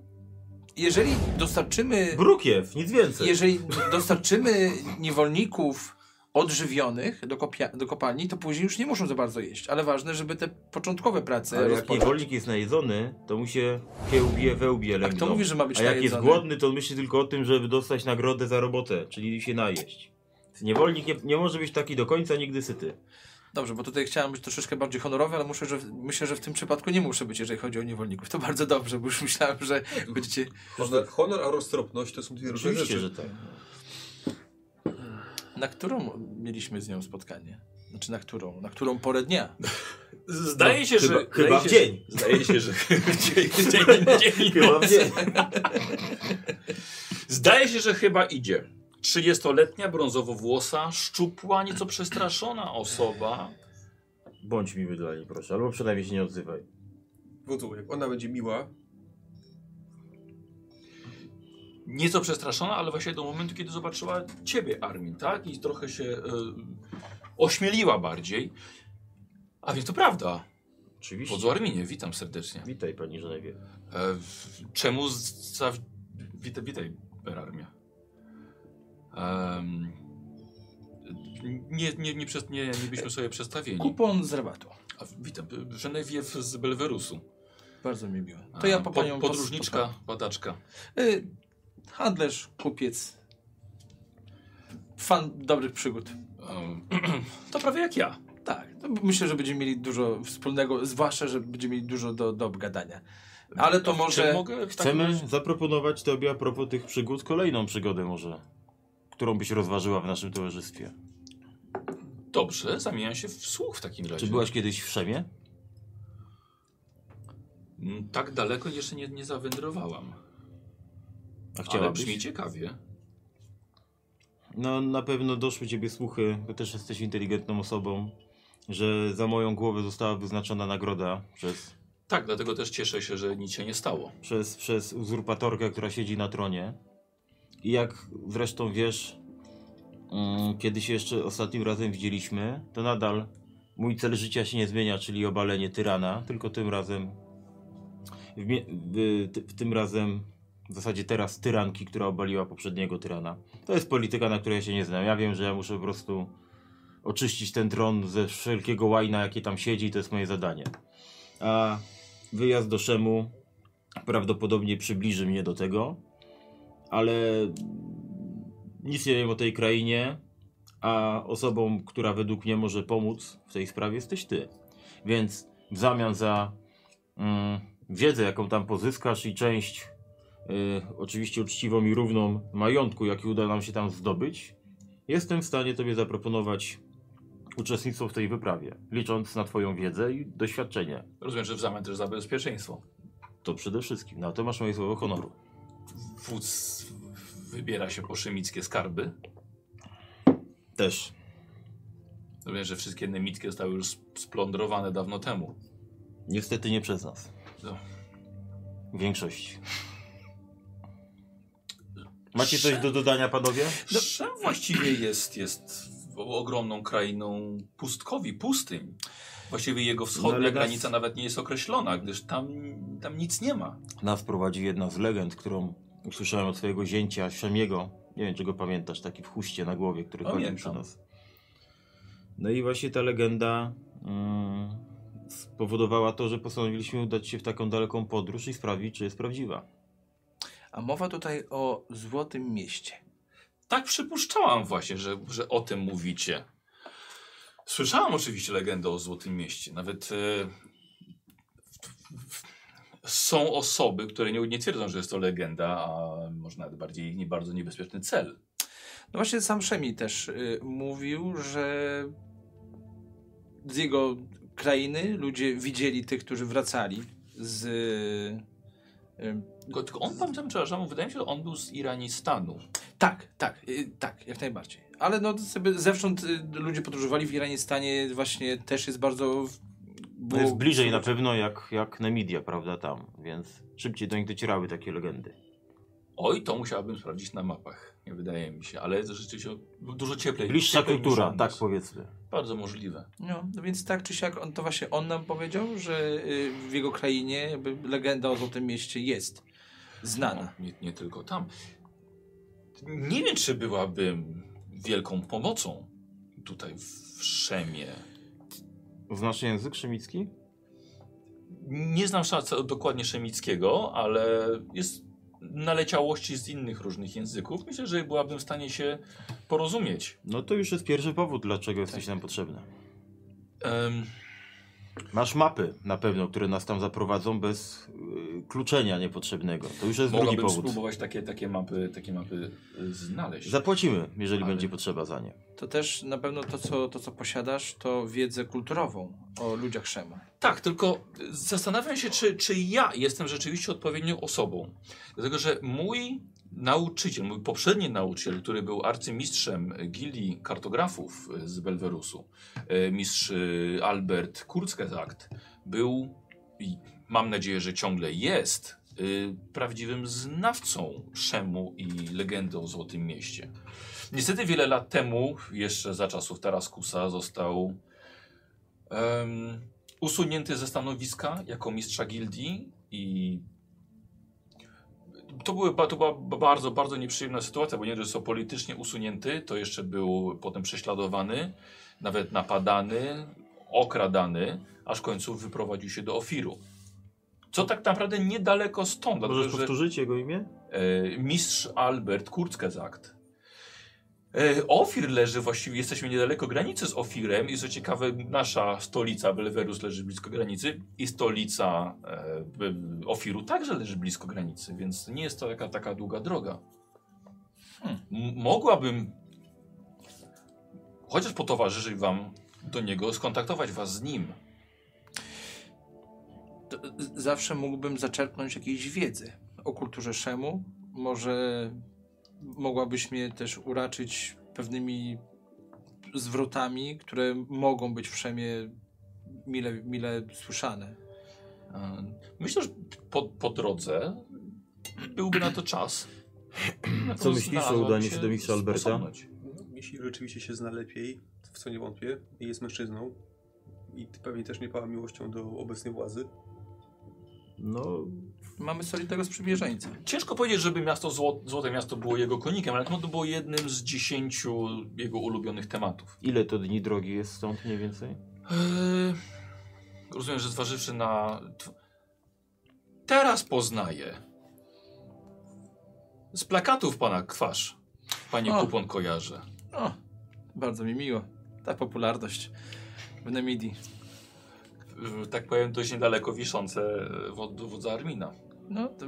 S3: jeżeli dostarczymy,
S2: Brukiew, nic więcej.
S3: jeżeli dostarczymy niewolników odżywionych do, kopia, do kopalni, to później już nie muszą za bardzo jeść, ale ważne, żeby te początkowe prace
S2: Ale jak
S3: rozpocząć.
S2: niewolnik jest najedzony, to mu się kiełbie we łbie
S3: A
S2: lęgną.
S3: kto mówi, że ma być
S2: A jak jest głodny, to myśli tylko o tym, żeby dostać nagrodę za robotę, czyli się najeść. Niewolnik nie, nie może być taki do końca nigdy syty.
S3: Dobrze, bo tutaj chciałem być troszeczkę bardziej honorowy, ale muszę, że, myślę, że w tym przypadku nie muszę być, jeżeli chodzi o niewolników. To bardzo dobrze, bo już myślałem, że będziecie...
S4: Honor, honor a roztropność to są dwie różne
S2: Oczywiście,
S4: rzeczy.
S2: że tak.
S3: Na którą mieliśmy z nią spotkanie? Znaczy na którą? Na którą porę dnia? (laughs)
S1: Zdaje się,
S2: chyba-
S1: że...
S2: chyba w
S1: się,
S2: dzień.
S1: Zdaje się, że... (laughs) dzień, (laughs) dzień, dzień,
S2: Chyba w dzień.
S1: Zdaje się, że chyba idzie. 30-letnia, brązowo-włosa, szczupła, nieco przestraszona osoba.
S2: Bądź mi wydali, proszę, albo przynajmniej się nie odzywaj.
S4: Wodzu, jak ona będzie miła,
S1: Nieco przestraszona, ale właśnie do momentu, kiedy zobaczyła ciebie, Armin, tak? I trochę się e, ośmieliła bardziej. A więc to prawda.
S2: Oczywiście.
S1: Wodzu Arminie, witam serdecznie.
S2: Witaj, pani Żenewie.
S1: E, czemu za... Witaj, witaj, Berarmia. Um, nie, nie, nie, przez, nie, nie byliśmy sobie przestawieni.
S3: Kupon z rabatu.
S1: A, witam, Genevieve z Belwerusu.
S3: Bardzo mi miło.
S1: A,
S3: To ja po
S1: po-
S3: panią...
S1: Podróżniczka, badaczka.
S3: Y, handlarz, kupiec. Fan dobrych przygód.
S1: Um, (clears throat) to prawie jak ja.
S3: Tak, to myślę, że będziemy mieli dużo wspólnego, zwłaszcza, że będziemy mieli dużo do, do obgadania. Ale to
S1: Czy
S3: może...
S1: mogę
S2: Chcemy zaproponować tobie a propos tych przygód kolejną przygodę może, którą byś rozważyła w naszym towarzystwie.
S1: Dobrze, zamieniam się w słuch w takim razie.
S2: Czy byłaś kiedyś w Szemie?
S1: Mm, Tak daleko jeszcze nie, nie zawędrowałam.
S2: A
S1: Ale
S2: chciałabyś?
S1: brzmi ciekawie.
S2: No na pewno doszły ciebie słuchy, bo też jesteś inteligentną osobą, że za moją głowę została wyznaczona nagroda przez,
S1: Tak, dlatego też cieszę się, że nic się nie stało.
S2: przez, przez uzurpatorkę, która siedzi na tronie. I jak zresztą wiesz, mm, kiedy się jeszcze ostatnim razem widzieliśmy, to nadal mój cel życia się nie zmienia, czyli obalenie tyrana, tylko tym razem w, w, w tym razem w zasadzie teraz tyranki, która obaliła poprzedniego tyrana. To jest polityka, na której się nie znam. Ja wiem, że ja muszę po prostu oczyścić ten tron ze wszelkiego łajna, jakie tam siedzi, to jest moje zadanie. A wyjazd do Szemu prawdopodobnie przybliży mnie do tego, ale nic nie wiem o tej krainie, a osobą, która według mnie może pomóc w tej sprawie jesteś ty. Więc w zamian za mm, wiedzę, jaką tam pozyskasz i część oczywiście uczciwą i równą majątku, jaki uda nam się tam zdobyć, jestem w stanie tobie zaproponować uczestnictwo w tej wyprawie, licząc na twoją wiedzę i doświadczenie.
S1: Rozumiem, że w zamian też za bezpieczeństwo.
S2: To przede wszystkim. Na to masz moje słowo honoru.
S1: Wódz wybiera się po szemickie skarby.
S2: Też.
S1: Rozumiem, że wszystkie nemickie zostały już sp- splądrowane dawno temu.
S2: Niestety nie przez nas.
S1: No.
S2: W większości. Macie coś do dodania, panowie?
S1: No, Szem właściwie jest, jest ogromną krainą pustkowi, pustyń. Właściwie jego wschodnia
S2: No,
S1: granica nawet nie jest określona, gdyż tam, tam nic nie ma.
S2: Nas prowadzi jedna z legend, którą usłyszałem od swojego zięcia, Szemiego. Nie wiem, czy go pamiętasz, taki w chuście na głowie, który chodził przy nas. No i właśnie ta legenda mm, spowodowała to, że postanowiliśmy udać się w taką daleką podróż i sprawdzić, czy jest prawdziwa.
S3: A mowa tutaj o Złotym Mieście.
S1: Tak przypuszczałam właśnie, że, że o tym mówicie. Słyszałam oczywiście legendę o Złotym Mieście. Nawet e, są osoby, które nie, nie twierdzą, że jest to legenda, a może nawet bardziej nie bardzo niebezpieczny cel.
S3: No właśnie sam Szemi też y, mówił, że z jego krainy ludzie widzieli tych, którzy wracali z... y,
S1: Tylko, tylko on, pamiętam, przepraszam, wydaje mi się, że on był z Iranistanu.
S3: Tak, tak, y, tak, jak najbardziej. Ale no sobie zewsząd y, ludzie podróżowali w Iranie stanie właśnie też jest bardzo...
S2: No
S3: było-
S2: jest bliżej na pewno jak, jak Nemidia, prawda, tam, więc szybciej do nich docierały takie legendy.
S1: Oj, to musiałbym sprawdzić na mapach. Nie wydaje mi się, ale rzeczywiście dużo cieplej.
S2: Bliższa
S1: cieplej
S2: kultura, tak powiedzmy.
S1: Bardzo możliwe.
S3: No, no więc tak czy siak, on, to właśnie on nam powiedział, że y, w jego krainie jakby legenda o Złotym Mieście jest znana.
S1: No, nie, nie tylko tam. Nie wiem, czy byłabym wielką pomocą tutaj w Szemie.
S2: Znasz język szemicki?
S1: Nie znam dokładnie szemickiego, ale jest naleciałości z innych różnych języków. Myślę, że byłabym w stanie się porozumieć.
S2: No to już jest pierwszy powód, dlaczego jesteś nam potrzebny.
S1: Em,
S2: Masz mapy na pewno, które nas tam zaprowadzą bez y, kluczenia niepotrzebnego. To już jest drugi
S1: mogłabym
S2: powód.
S1: spróbować takie, takie, mapy, takie mapy y, znaleźć.
S2: Zapłacimy, jeżeli
S1: Ale-
S2: będzie potrzeba za nie.
S3: To też na pewno to co, to, co posiadasz, to wiedzę kulturową o ludziach Szemu.
S1: Tak, tylko zastanawiam się, czy, czy ja jestem rzeczywiście odpowiednią osobą. Dlatego, że mój nauczyciel, mój poprzedni nauczyciel, który był arcymistrzem gildii kartografów z Belwerusu, e, mistrz e, Albert Kurzgesagt, był i mam nadzieję, że ciągle jest e, prawdziwym znawcą Szemu i legendy o Złotym Mieście. Niestety wiele lat temu, jeszcze za czasów Taraskusa, został em, usunięty ze stanowiska jako mistrza gildii i to, były, to była ba- bardzo, bardzo nieprzyjemna sytuacja, bo nie że został politycznie usunięty, to jeszcze był potem prześladowany, nawet napadany, okradany, aż w końcu wyprowadził się do Ofiru. Co tak naprawdę niedaleko stąd,
S2: Możesz
S1: dlatego że
S2: powtórzyć jego imię?
S1: e, mistrz Albert Kurzgesagt. E, Ofir leży właściwie, jesteśmy niedaleko granicy z Ofirem i co ciekawe, nasza stolica Belverus leży blisko granicy i stolica e, Be- Ofiru także leży blisko granicy, więc nie jest to taka, taka długa droga.
S3: Hmm.
S1: Mogłabym chociaż potowarzyszyć wam do niego, skontaktować was z nim.
S3: To, zawsze mógłbym zaczerpnąć jakiejś wiedzy o kulturze Szemu. Może mogłabyś mnie też uraczyć pewnymi zwrotami, które mogą być w Szemie mile, mile słyszane.
S1: E, Myślę, że po, po drodze byłby na to czas. Na (clears throat)
S2: Co myślisz o udaniu się do mistrza Alberta?
S4: jeśli rzeczywiście się zna lepiej, w co nie wątpię, i jest mężczyzną i pewnie też nie pała miłością do obecnej władzy,
S2: No,
S3: Mamy solidnego sprzymierzeńca.
S1: Ciężko powiedzieć, żeby miasto Zło, Złote Miasto było jego konikiem, ale to było jednym z dziesięciu jego ulubionych tematów.
S2: ile to dni drogi jest stąd mniej więcej?
S1: Eee, rozumiem, że zważywszy na... Teraz poznaję. Z plakatów pana twarz. Panie
S3: O.
S1: kupon kojarzę.
S3: O, bardzo mi miło. Ta popularność w Nemidii.
S1: Tak powiem, dość niedaleko wiszące wod, wodza Armina.
S3: No, to,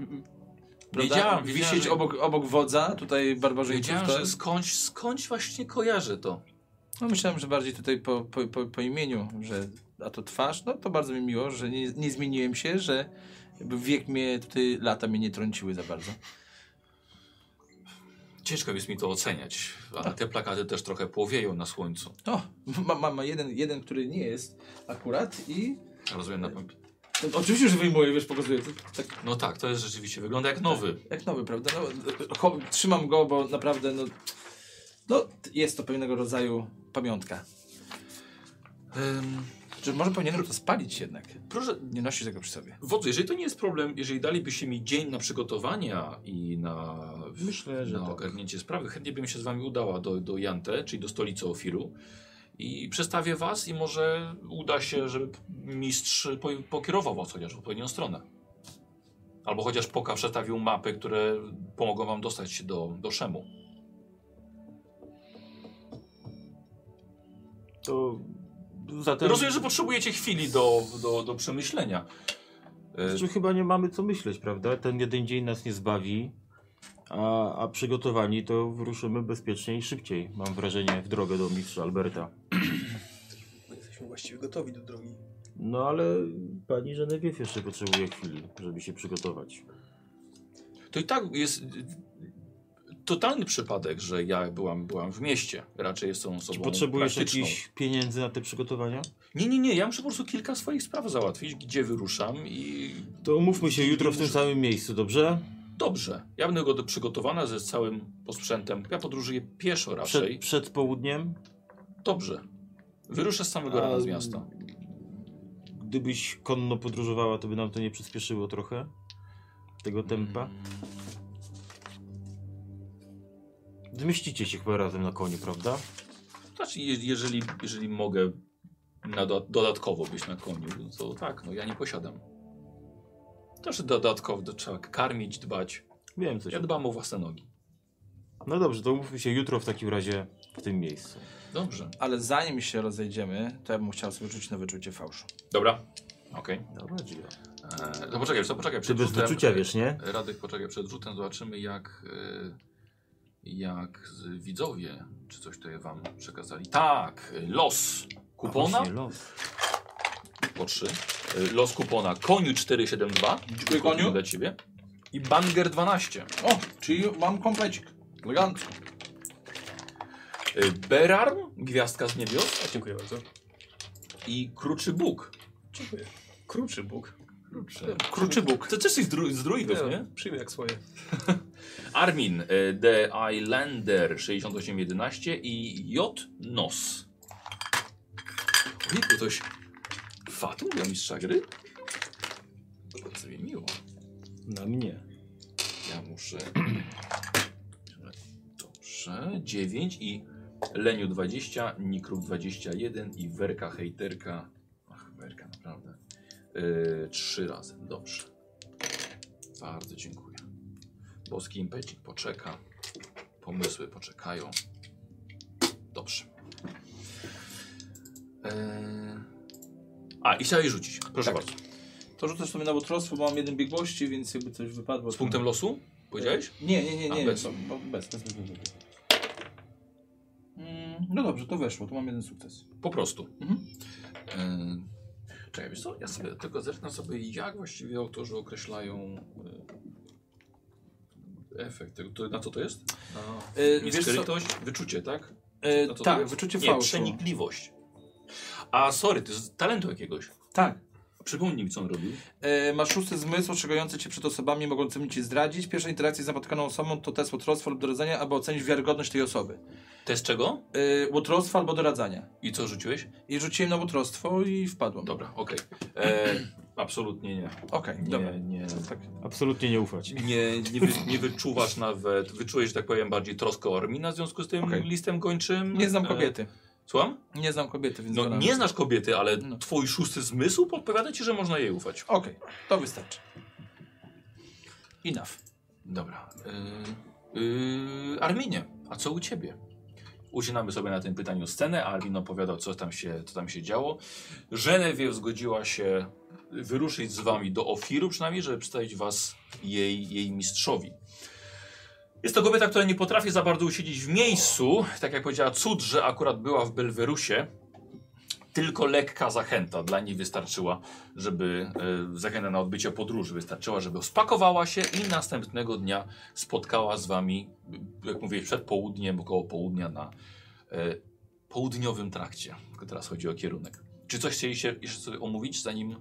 S1: Wiedziałem,
S3: Wisieć obok, obok wodza, tutaj barbarzyńców,
S1: Wiedziałem,
S3: to...
S1: że skądś, skądś właśnie kojarzę to.
S3: No myślałem, że bardziej tutaj po, po, po, po imieniu, że a to twarz, no to bardzo mi miło, że nie, nie zmieniłem się, że wiek mnie tutaj, lata mnie nie trąciły za bardzo.
S1: Ciężko jest mi to oceniać, ale te plakaty też trochę płowieją na słońcu.
S3: O, mam ma, ma jeden, jeden, który nie jest akurat i
S1: Rozumiem na
S3: oczywiście, że wyjmuję, wiesz, pokazuję, tak
S1: No tak, to jest rzeczywiście, wygląda jak nowy.
S3: jak nowy, prawda? No, trzymam go, bo naprawdę, no, no, jest to pewnego rodzaju pamiątka.
S1: Ym,
S3: Czy może powinienem to spalić jednak?
S1: proszę,
S3: Nie nosić tego przy sobie.
S1: wodzu, jeżeli to nie jest problem, jeżeli dalibyście mi dzień na przygotowania i na,
S2: Myślę, że
S1: na
S2: tak.
S1: ogarnięcie sprawy, chętnie bym się z wami udała do, do Jante, czyli do stolicy Ofiru. I przestawię was i może uda się, żeby mistrz po, pokierował was chociaż w odpowiednią stronę. Albo chociaż poka przestawił mapy, które pomogą wam dostać się do, do Szemu.
S2: To zatem...
S1: Rozumiem, że potrzebujecie chwili do, do, do przemyślenia.
S2: Znaczy, chyba nie mamy co myśleć, prawda? Ten jeden dzień nas nie zbawi, a, a przygotowani to wyruszymy bezpiecznie i szybciej. Mam wrażenie w drogę do mistrza Alberta.
S4: My jesteśmy właściwie gotowi do drogi.
S2: No ale pani Genevieve jeszcze potrzebuje chwili, żeby się przygotować.
S1: To i tak jest totalny przypadek, że ja byłam, byłam w mieście. Raczej jestem osobą
S2: Czy potrzebujesz
S1: praktyczną.
S2: jakichś pieniędzy na te przygotowania?
S1: Nie, nie, nie. Ja muszę po prostu kilka swoich spraw załatwić, gdzie wyruszam i...
S2: To umówmy się jutro w tym samym miejscu, dobrze?
S1: Dobrze. Ja będę go przygotowana ze całym posprzętem. Ja podróżuję pieszo raczej.
S2: Przed, przed południem?
S1: Dobrze. Wyruszę z samego rana z miasta.
S2: Gdybyś konno podróżowała, to by nam to nie przyspieszyło trochę? Tego tempa?
S1: Mm.
S2: Zmieścicie się chyba razem na koniu, prawda?
S1: Znaczy, je, jeżeli, jeżeli mogę na do, dodatkowo być na koniu, to tak, no ja nie posiadam. Też dodatkowo to trzeba karmić, dbać.
S2: Wiem coś.
S1: Ja dbam o własne nogi.
S2: No dobrze, to umówmy się jutro w takim razie w tym miejscu.
S1: Dobrze.
S3: Ale zanim się rozejdziemy, to ja bym chciał sobie rzucić na wyczucie fałszu.
S1: Dobra. Okej.
S2: Dobra, Gio.
S1: Eee, To poczekaj, co, poczekaj.
S2: Ty
S1: Przed
S2: bez wyczucia wiesz, nie?
S1: Radek, poczekaj, przed rzutem zobaczymy jak, e, jak widzowie, czy coś tutaj wam przekazali. Tak, e, los kupona
S2: A właśnie, los.
S1: Po 3. Los kupona koniu 472.
S3: Dziękuję, koniu.
S1: Dla ciebie. I banger 12.
S3: O, czyli mam komplecik. Elegancko.
S1: E, Berarm, gwiazdka z niebios.
S4: Dziękuję bardzo.
S1: I kruczy Bóg.
S4: Dziękuję. Kruczy Bóg.
S1: Kruczy.
S3: Kruczy Bóg.
S1: To też jest z, dru- z druidów, nie?
S4: Przyjmę jak swoje. (laughs)
S1: Armin, e, The Islander 6811 i J Nos. Ojejku, ktoś fatum dla mistrza gry? Bardzo mi miło.
S2: Na mnie.
S1: Ja muszę... (clears throat) Dobrze, 9 i Leniu 20, Nikruk 21 i Werka Hejterka. Ach, Werka, naprawdę. Yy, trzy razy, dobrze. Bardzo dziękuję. Boski impecik poczeka. Pomysły poczekają. Dobrze. Eee... A, i chciałeś rzucić. Proszę
S3: Tak.
S1: bardzo.
S3: To rzucę sobie na łotrostwo, bo mam jeden biegłości, więc jakby coś wypadło.
S1: Z
S3: to-
S1: punktem losu? Powiedziałeś?
S3: Nie, nie, nie,
S1: A,
S3: nie.
S1: bez.
S3: to- bez, bez, bez, bez, bez. Mm, No dobrze, to weszło, to mam jeden sukces.
S1: Po prostu.
S3: Mhm.
S1: Eee, czekaj, wiesz co? Ja sobie tylko zerknę sobie, jak właściwie autorzy określają e, efekt tego. To, na co to jest? Na
S3: E, wiesz co?
S1: wyczucie, tak?
S3: E,
S1: Na co to
S3: tak,
S1: jest?
S3: wyczucie
S1: Nie,
S3: fałszu.
S1: przenikliwość. A sorry, to jest talentu jakiegoś.
S3: Tak.
S1: Przypomnij mi, co on robił.
S3: E, masz szósty zmysł ostrzegający cię przed osobami mogącymi ci zdradzić. Pierwsza interakcja z napotkaną osobą to test łotrostwa lub doradzania, aby ocenić wiarygodność tej osoby.
S1: Test czego?
S3: E, łotrostwa albo doradzania.
S1: I co rzuciłeś?
S3: I rzuciłem na łotrostwo i wpadłem.
S1: Dobra, okej. E, Absolutnie nie.
S3: Okej,
S1: Nie,
S3: dobra.
S1: nie.
S3: Tak.
S2: Absolutnie nie ufać.
S1: Nie, nie, wy, nie wyczuwasz nawet, wyczułeś, że tak powiem, bardziej troskę o Armina w związku z tym
S3: Okej.
S1: listem gończym.
S3: Nie znam
S1: E,
S3: kobiety.
S1: Słucham?
S3: Nie znam kobiety, więc
S1: No nie znasz kobiety, ale
S3: No.
S1: twój szósty zmysł podpowiada ci, że można jej ufać.
S3: Okej, to wystarczy. Enough.
S1: Dobra. Yy, yy, Arminie, a co u ciebie? Ucinamy sobie na tym pytaniu scenę, a Armin opowiadał, co tam się, co tam się działo. Genevieve zgodziła się wyruszyć z wami do Ofiru, przynajmniej, żeby przedstawić was jej, jej mistrzowi. Jest to kobieta, która nie potrafi za bardzo usiedzieć w miejscu. Tak jak powiedziała, cud, że akurat była w Belwerusie. Tylko lekka zachęta dla niej wystarczyła, żeby e, zachęta na odbycie podróży wystarczyła, żeby spakowała się i następnego dnia spotkała z wami, jak mówię, przed południem, około południa na e, południowym trakcie. Tylko teraz chodzi o kierunek. Czy coś chcieliście jeszcze sobie omówić, zanim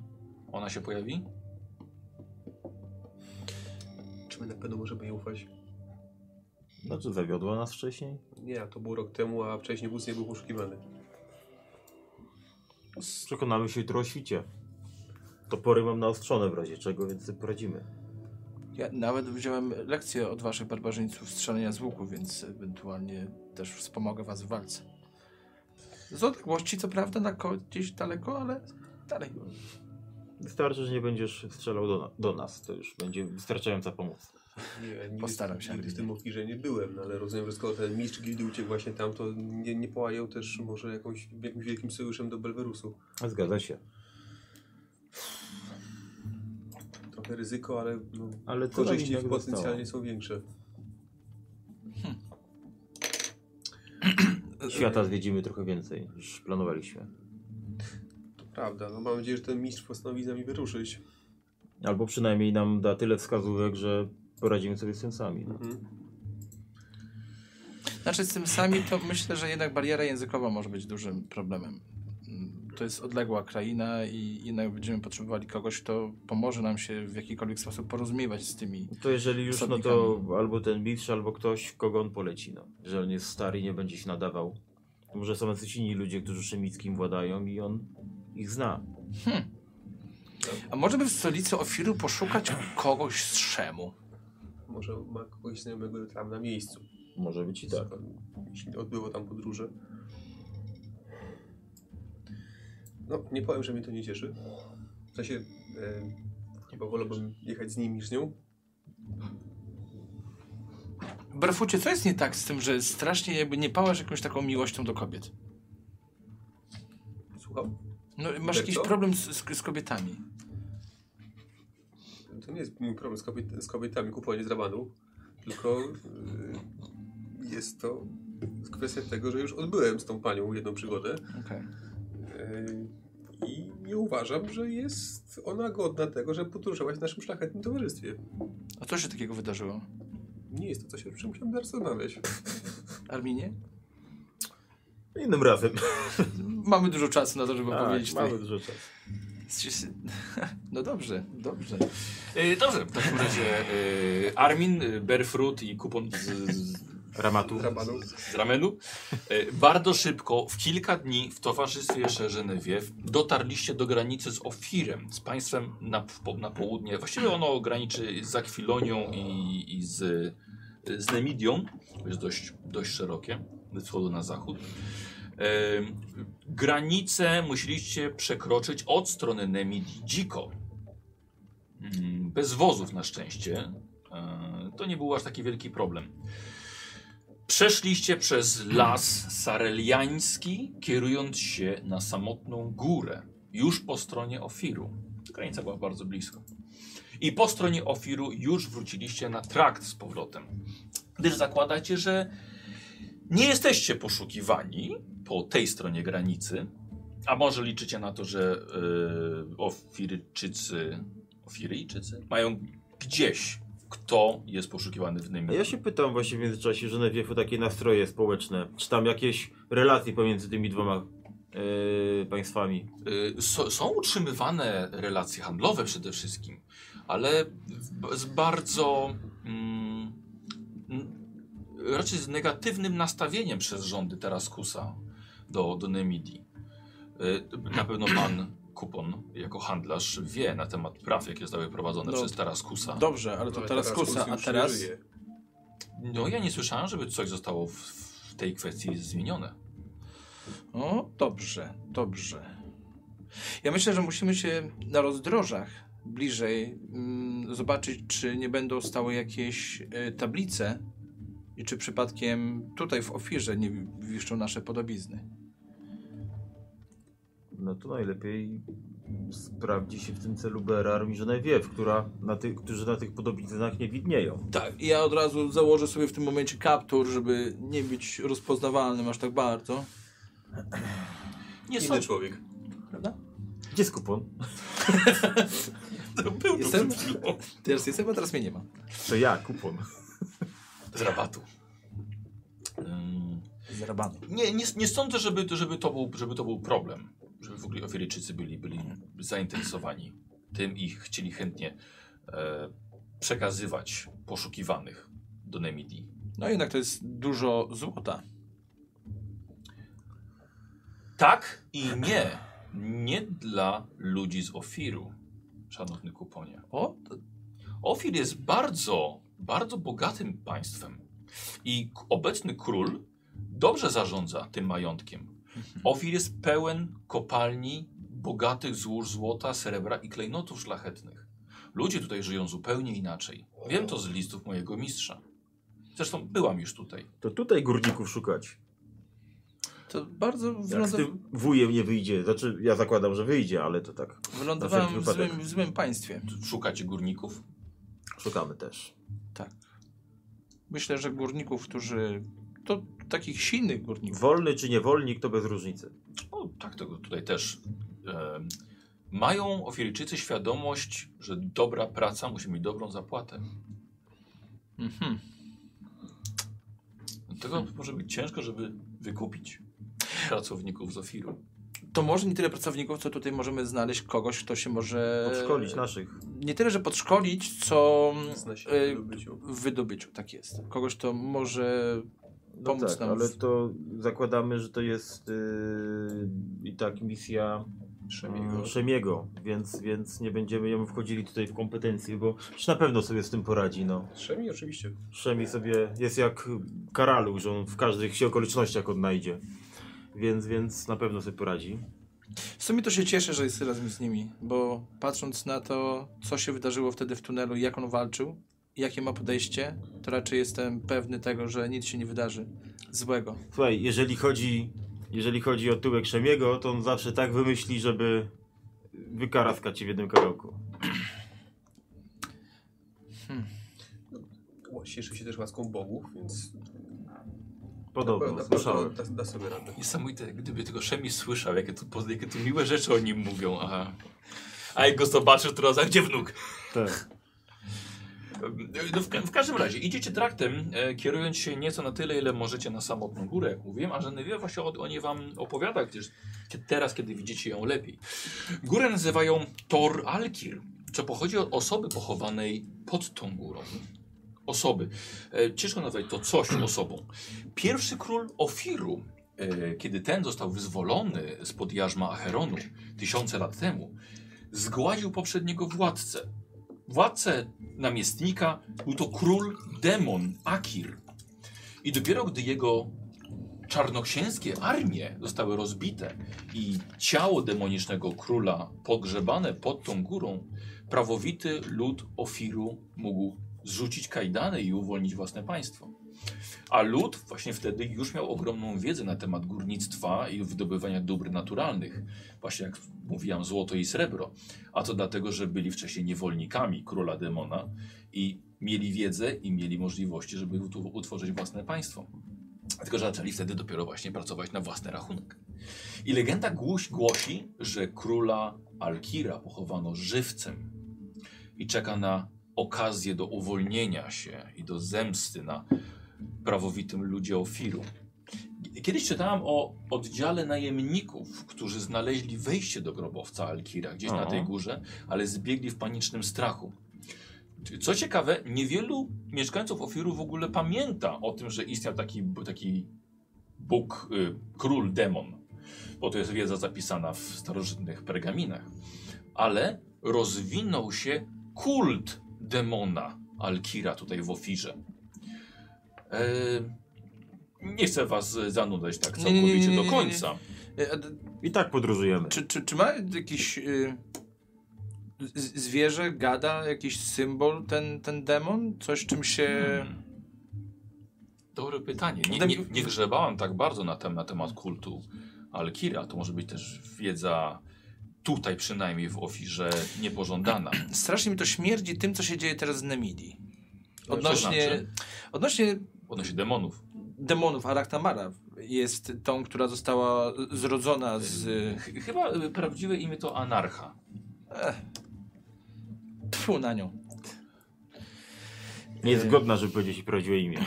S1: ona się pojawi?
S4: Czy my na pewno możemy jej ufać?
S2: Znaczy zawiodła nas wcześniej?
S4: Nie, to był rok temu, a wcześniej wóz nie był poszukiwany.
S2: Przekonamy się jutro o świcie. Topory mam naostrzone w razie czego, więc sobie poradzimy.
S3: Ja nawet wziąłem lekcję od waszych barbarzyńców strzelania z łuku, więc ewentualnie też wspomogę was w walce. Z odległości, co prawda, na ko- gdzieś daleko, ale dalej.
S2: Wystarczy, że nie będziesz strzelał do, na- do nas. To już będzie wystarczająca pomoc.
S4: Nie, nigdy,
S3: Postaram się,
S4: Nigdy w tym ofirze nie byłem, no ale rozumiem, że skoro ten mistrz gildy uciekł właśnie tam, to nie, nie połajał też może jakąś, jakimś wielkim sojuszem do Belwerusu.
S2: Zgadza się.
S4: Trochę ryzyko, ale no,
S2: Ale
S4: korzyści potencjalnie są większe. (clears throat)
S2: Świata zwiedzimy trochę więcej niż planowaliśmy.
S4: To prawda, no mam nadzieję, że ten mistrz postanowi z nami wyruszyć.
S2: Albo przynajmniej nam da tyle wskazówek, że poradzimy sobie z tym sami. No.
S4: Mhm.
S3: Znaczy z tym sami to myślę, że jednak bariera językowa może być dużym problemem. To jest odległa kraina i jednak będziemy potrzebowali kogoś, kto pomoże nam się w jakikolwiek sposób porozumiewać z tymi.
S2: To jeżeli już, no to albo ten mistrz, albo ktoś, kogo on poleci. No. Jeżeli on jest stary i nie będzie się nadawał. To może są jacyś inni ludzie, którzy szemickim władają i on ich zna.
S3: A może by w stolicy Ofiru poszukać kogoś z Szemu?
S4: Może ma kogoś znajomego tam na miejscu.
S2: Może być i tak.
S4: Jeśli odbyło tam podróże. No, nie powiem, że mnie to nie cieszy. W sensie, e, chyba wolałbym jechać z nim niż z nią.
S3: Barfucie, co jest nie tak z tym, że strasznie jakby nie pałasz jakąś taką miłością do kobiet?
S4: Słucham?
S3: No, masz
S4: Berto?
S3: jakiś problem z, z, z kobietami.
S4: To nie jest mój problem z, kobiet, z kobietami kupowanie z rabanu, tylko y, jest to kwestia tego, że już odbyłem z tą panią jedną przygodę
S3: Okej.
S4: y, i nie uważam, że jest ona godna tego, żeby podróżować w naszym szlachetnym towarzystwie.
S3: A co się takiego wydarzyło?
S4: Nie jest to coś, o czym musiałem teraz rozmawiać. (laughs)
S3: Arminie?
S2: Innym razem.
S3: Mamy dużo czasu na to, żeby
S2: Tak,
S3: powiedzieć.
S2: mamy
S3: tutaj.
S2: dużo czasu. (laughs)
S3: No dobrze, dobrze.
S1: Yy, dobrze, w takim razie yy, Armin, yy, Berfrut i kupon z, z, (laughs)
S2: Ramatu.
S4: Rabanu.
S1: z ramenu. E, Bardzo szybko, w kilka dni w towarzystwie jeszcze Genevieve dotarliście do granicy z Ofirem, z państwem na, na południe. Właściwie ono graniczy z Akwilonią i, i z, z Nemidią. To jest dość, dość szerokie, ze wschodu na zachód. E, granicę musieliście przekroczyć od strony Nemidii dziko. Mm, Bez wozów na szczęście. E, To nie był aż taki wielki problem. Przeszliście przez las sareliański, kierując się na samotną górę, już po stronie Ofiru. Granica była bardzo blisko. I po stronie Ofiru już wróciliście na trakt z powrotem. Gdyż zakładacie, że nie jesteście poszukiwani po tej stronie granicy, a może liczycie na to, że yy, Ofiryjczycy, Ofiryjczycy mają gdzieś, kto jest poszukiwany w Nymie.
S2: ja się pytam właśnie w międzyczasie, że o takie nastroje społeczne. Czy tam jakieś relacje pomiędzy tymi dwoma e, państwami?
S1: Y, So, są utrzymywane relacje handlowe przede wszystkim, ale z bardzo mm, raczej z negatywnym nastawieniem przez rządy Teraskusa do, do Nemidii. Y, Na pewno pan Kupon jako handlarz wie na temat praw, jakie zostały prowadzone
S3: No,
S1: przez Teraskusa.
S3: Dobrze, ale to
S4: Ale
S3: teraz
S4: Kus
S3: kusa, a teraz...
S1: No ja nie słyszałem, żeby coś zostało w, w tej kwestii zmienione.
S3: O, dobrze, dobrze. Ja myślę, że musimy się na rozdrożach bliżej, mm, zobaczyć, czy nie będą stały jakieś y, tablice i czy przypadkiem tutaj w ofirze nie wi- wiszczą nasze podobizny.
S2: No to najlepiej sprawdzi się w tym celu Berar i Genevieve, która na którzy na tych podobiznach nie widnieją.
S3: Tak, i ja od razu założę sobie w tym momencie kaptur, żeby nie być rozpoznawalnym aż tak bardzo.
S1: Nie
S4: Inny człowiek.
S3: Prawda?
S2: Gdzie jest kupon? (laughs)
S1: To był
S3: Jestem? Teraz jestem, a teraz mnie nie ma.
S2: To ja, kupon.
S1: Z rabatu.
S3: Z rabanu.
S1: Nie, nie, nie sądzę, żeby, żeby, to był, żeby to był problem. Żeby w ogóle Ofiryjczycy byli, byli zainteresowani tym i chcieli chętnie e, przekazywać poszukiwanych do Nemidii.
S3: No jednak to jest dużo złota.
S1: Tak i nie. Nie dla ludzi z Ofiru, szanowny kuponie.
S3: O,
S1: Ofir jest bardzo, bardzo bogatym państwem. I obecny król dobrze zarządza tym majątkiem. Ofir jest pełen kopalni, bogatych złóż złota, srebra i klejnotów szlachetnych. Ludzie tutaj żyją zupełnie inaczej. Wiem to z listów mojego mistrza. Zresztą byłam już tutaj.
S2: To tutaj górników szukać.
S3: to bardzo
S2: Jak z
S3: wylądow...
S2: tym wujem nie wyjdzie. Znaczy, ja zakładam, że wyjdzie, ale to tak.
S3: wylądowałem w złym, w złym państwie.
S1: Szukacie górników?
S2: Szukamy też.
S3: Myślę, że górników, którzy... To takich silnych górników.
S2: Wolny czy niewolnik, to bez różnicy.
S1: O, tak, tego tutaj też. mają Ofiryjczycy świadomość, że dobra praca musi mieć dobrą zapłatę.
S3: Mhm.
S1: Tego może być ciężko, żeby wykupić pracowników z Ofiru.
S3: To może nie tyle pracowników, co tutaj możemy znaleźć kogoś, kto się może...
S2: Podszkolić naszych.
S3: Nie tyle, że podszkolić, co e,
S4: w byciu.
S3: w wydobyciu. Tak jest. Kogoś, kto może
S2: No
S3: pomóc
S2: tak,
S3: nam
S2: ale
S3: w-
S2: to zakładamy, że to jest yy, i tak misja
S4: Szemiego.
S2: Szemiego, Szemiego więc, więc nie będziemy jemu wchodzili tutaj w kompetencje, bo na pewno sobie z tym poradzi. No.
S4: Szemi oczywiście.
S2: Szemi sobie jest jak Karalu, że on w każdych się okolicznościach odnajdzie. Więc, więc na pewno sobie poradzi.
S3: W sumie to się cieszę, że jest razem z nimi, bo patrząc na to, co się wydarzyło wtedy w tunelu i jak on walczył, jakie ma podejście, to raczej jestem pewny tego, że nic się nie wydarzy złego.
S2: Słuchaj, jeżeli chodzi, jeżeli chodzi o tyłek Szemiego, to on zawsze tak wymyśli, żeby wykaraskać ci w jednym kawałku.
S4: Cieszy się też łaską bogów, więc
S2: Podobno,
S4: na pewno
S2: słyszałem.
S4: da, da sobie radę.
S1: Niesamowite, gdyby tylko Szemi słyszał, jakie tu, jakie tu miłe rzeczy o nim mówią. A, a jak go zobaczysz, to raz, a gdzie wnuk?
S2: Tak.
S1: No w, w każdym razie, idziecie traktem, e, kierując się nieco na tyle, ile możecie na samotną górę, jak mówiłem, a Genevieve właśnie o, o niej wam opowiada, gdyż teraz, kiedy widzicie ją lepiej. Górę nazywają Tor Alkir, co pochodzi od osoby pochowanej pod tą górą. Osoby. E, ciężko nazwać to coś osobą. Pierwszy król Ofiru, e, kiedy ten został wyzwolony spod jarzma Acheronu tysiące lat temu, zgładził poprzedniego władcę. Władcę namiestnika był to król demon Akir. I dopiero gdy jego czarnoksięskie armie zostały rozbite i ciało demonicznego króla pogrzebane pod tą górą, prawowity lud Ofiru mógł zrzucić kajdany i uwolnić własne państwo. A lud właśnie wtedy już miał ogromną wiedzę na temat górnictwa i wydobywania dóbr naturalnych. Właśnie jak mówiłam, złoto i srebro. A to dlatego, że byli wcześniej niewolnikami króla demona i mieli wiedzę i mieli możliwości, żeby ut- utworzyć własne państwo. Tylko, że zaczęli wtedy dopiero właśnie pracować na własny rachunek. I legenda głoś, głosi, że króla Alkira pochowano żywcem i czeka na okazję do uwolnienia się i do zemsty na prawowitym ludzie Ofiru. Kiedyś czytałem o oddziale najemników, którzy znaleźli wejście do grobowca Alkira gdzieś na
S2: O.
S1: tej górze, ale zbiegli w panicznym strachu. Co ciekawe, niewielu mieszkańców Ofiru w ogóle pamięta o tym, że istniał taki, taki Bóg, y, król demon, bo to jest wiedza zapisana w starożytnych pergaminach. Ale rozwinął się kult demona Alkira tutaj w Ofirze. E, nie chcę was zanudzać tak
S3: Nie, nie, nie,
S1: całkowicie
S3: nie,
S1: do
S3: nie, nie, nie.
S1: końca.
S3: E,
S2: I tak podróżujemy.
S3: Czy, czy, czy ma jakiś y, z- zwierzę, gada, jakiś symbol, ten, ten demon? Coś, czym się...
S1: Hmm. Dobre pytanie. Nie, nie, nie grzebałem tak bardzo na, tem, na temat kultu Alkira. To może być też wiedza tutaj przynajmniej w ofirze niepożądana. (clears throat)
S3: Strasznie mi to śmierdzi tym, co się dzieje teraz w Nemidii. Odnośnie,
S1: znaczy?
S3: odnośnie
S1: Odnośnie demonów.
S3: demonów, Araktamara jest tą, która została zrodzona z...
S1: Ch chyba y, prawdziwe imię to Anarcha.
S3: Tfu na nią.
S2: Nie jest godna, żeby powiedzieć prawdziwe imię.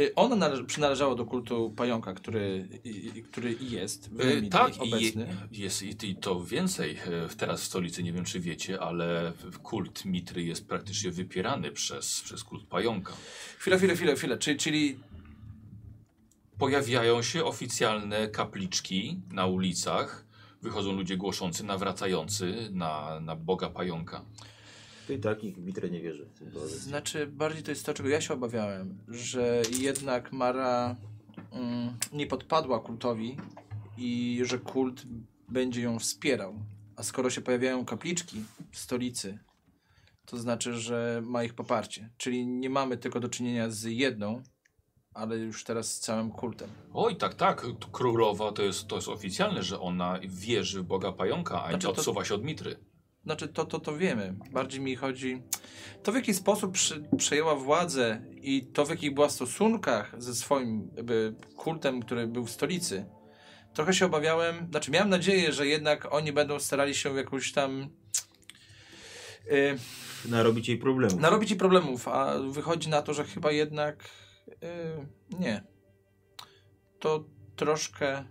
S3: Y, Ona nale- przynależała do kultu pająka, który, i- i- który jest w
S1: Y, tak, i
S3: obecny.
S1: je- jest i, i to więcej. e, Teraz w stolicy, nie wiem czy wiecie, ale kult Mitry jest praktycznie wypierany przez, przez kult pająka.
S3: Chwila, chwilę, chwilę, chwilę. Czyli, czyli
S1: Pojawiają się oficjalne kapliczki na ulicach. Wychodzą ludzie głoszący, nawracający na, na Boga pająka.
S2: Ty takich witrę nie wierzę. w tym powodzie.
S3: Znaczy, bardziej to jest to, czego ja się obawiałem, że jednak Mara mm, nie podpadła kultowi i że kult będzie ją wspierał. A skoro się pojawiają kapliczki w stolicy, to znaczy, że ma ich poparcie. Czyli nie mamy tylko do czynienia z jedną, ale już teraz z całym kultem.
S1: Oj, tak, tak. Królowa to jest, to jest oficjalne, że ona wierzy w Boga pająka, a
S3: Znaczy,
S1: nie
S3: to-
S1: odsuwa się od Mitry.
S3: Znaczy, to, to, to wiemy. Bardziej mi chodzi. To, w jaki sposób przy, przejęła władzę i to, w jakich była stosunkach ze swoim jakby, kultem, który był w stolicy. Trochę się obawiałem, znaczy miałem nadzieję, że jednak oni będą starali się jakoś tam y,
S2: Narobić jej problemu.
S3: narobić ci problemów, a wychodzi na to, że chyba jednak y, nie. To troszkę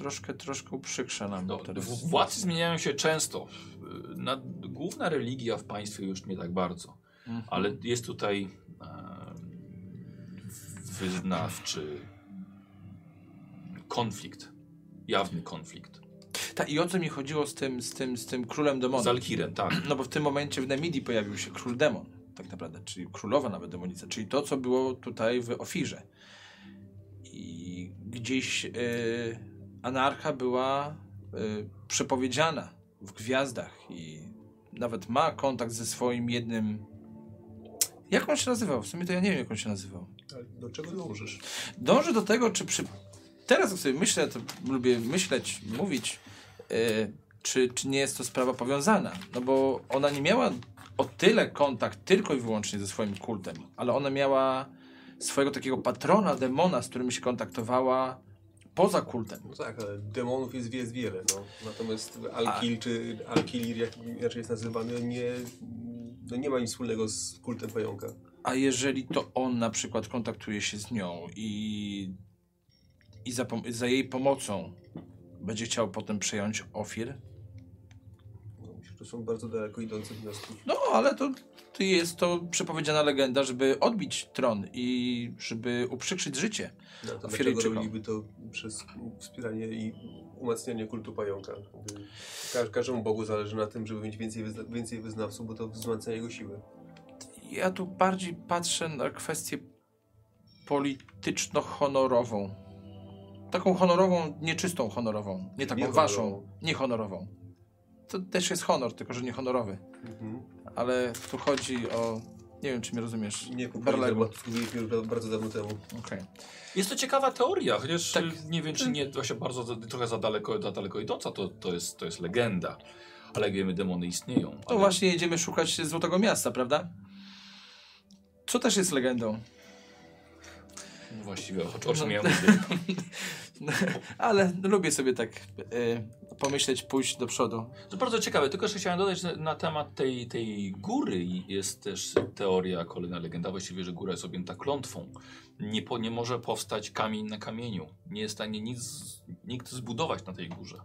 S3: troszkę, troszkę uprzykrza nam.
S1: No,
S3: teraz.
S1: władcy zmieniają się często. Na, główna religia w państwie już nie tak bardzo.
S3: Mhm.
S1: Ale jest tutaj e, wyznawczy konflikt. Jawny konflikt.
S3: Ta, I o co mi chodziło z tym, z tym, z tym królem demonów?
S1: Z Alkirem, tak.
S3: No bo w tym momencie w Nemidii pojawił się król demon, tak naprawdę, czyli królowa nawet demonica, czyli to, co było tutaj w Ofirze. I gdzieś y, anarcha była y, przepowiedziana w gwiazdach i nawet ma kontakt ze swoim jednym... Jak on się nazywał? W sumie to ja nie wiem, jak on się nazywał.
S4: Ale do czego dążysz?
S3: Dążę do tego, czy przy... Teraz jak sobie myślę, to lubię myśleć, mówić, yy, czy, czy nie jest to sprawa powiązana. No bo ona nie miała o tyle kontakt tylko i wyłącznie ze swoim kultem, ale ona miała swojego takiego patrona, demona, z którym się kontaktowała poza kultem.
S4: No tak, ale demonów jest, jest wiele, no. Natomiast Alkil czy Alkilir, jak inaczej jest nazywany, nie, no nie ma nic wspólnego z kultem pająka.
S3: A jeżeli to on na przykład kontaktuje się z nią i, i za, za jej pomocą będzie chciał potem przejąć Ofir,
S4: to są bardzo daleko idące wnioski.
S3: No, ale to, to jest to przepowiedziana legenda, żeby odbić tron i żeby uprzykrzyć życie.
S4: No, to dlaczego
S3: Firyjczykom.
S4: robiliby to przez wspieranie i umacnianie kultu pająka? Ka każdemu Bogu zależy na tym, żeby mieć więcej, wyzna więcej wyznawców, bo to wzmacnia jego siłę.
S3: Ja tu bardziej patrzę na kwestię polityczno-honorową. Taką honorową, nieczystą honorową. Nie taką
S4: Niehonorową.
S3: waszą, niehonorową. To też jest honor, tylko że nie honorowy.
S4: Mhm.
S3: Ale tu chodzi o... Nie wiem, czy mnie rozumiesz.
S4: Nie, mówiliśmy już bardzo dawno temu.
S3: Okej.
S1: Jest to ciekawa teoria, chociaż
S3: Tak.
S1: nie wiem, czy nie właśnie bardzo trochę za daleko, za daleko idąca, to, to, jest, to jest legenda. Ale jak wiemy, demony istnieją.
S3: To
S1: ale-
S3: właśnie jedziemy szukać Złotego Miasta, prawda? Co też jest legendą.
S1: Właściwie o, o czym
S3: No.
S1: ja mówię. (laughs) (laughs)
S3: Ale lubię sobie tak y, pomyśleć, pójść do przodu.
S1: To bardzo ciekawe, tylko że chciałem dodać, że na temat tej, tej góry jest też teoria, kolejna legenda, właściwie, że góra jest objęta klątwą. Nie, po, nie może powstać kamień na kamieniu. Nie jest w stanie nic, nikt zbudować na tej górze.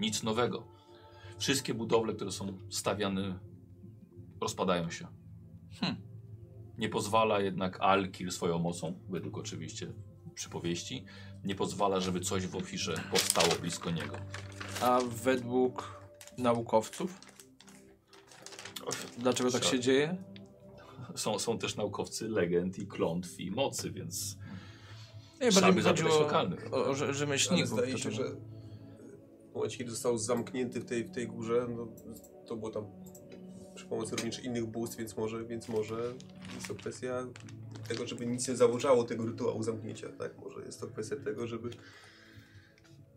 S1: Nic nowego. Wszystkie budowle, które są stawiane, rozpadają się.
S3: Hmm.
S1: Nie pozwala jednak Alkir swoją mocą, według oczywiście przypowieści, nie pozwala, żeby coś w ofirze powstało blisko niego.
S3: A według naukowców? Dlaczego tak się dzieje?
S1: Są, są też naukowcy legend i klątw i mocy, więc
S3: Nie,
S1: zapytać
S3: chodziło
S1: lokalnych.
S3: o, o rze-
S4: Ale
S3: rzemieślników.
S4: zdaje się, że w momencie, kiedy został zamknięty w tej, w tej górze, no, to było tam przy pomocy również innych bóstw, więc może, więc może jest to kwestia tego, żeby nic nie zaburzało tego rytuału zamknięcia, tak? Może jest to kwestia tego, żeby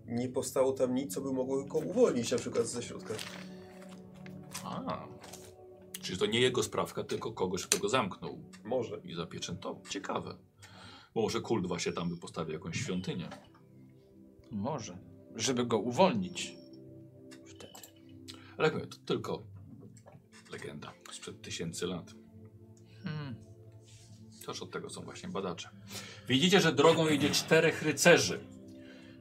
S4: nie powstało tam nic, co by mogło go uwolnić na przykład ze środka.
S1: A. Czyli to nie jego sprawka, tylko kogoś, kto go zamknął
S4: Może.
S1: i zapieczętował. Ciekawe. Bo może kult właśnie tam by postawił jakąś świątynię.
S3: Może. Żeby go uwolnić. Wtedy.
S1: Ale jak mówię, to tylko legenda sprzed tysięcy lat.
S3: Hmm.
S1: Też od tego są właśnie badacze. Widzicie, że drogą jedzie czterech rycerzy.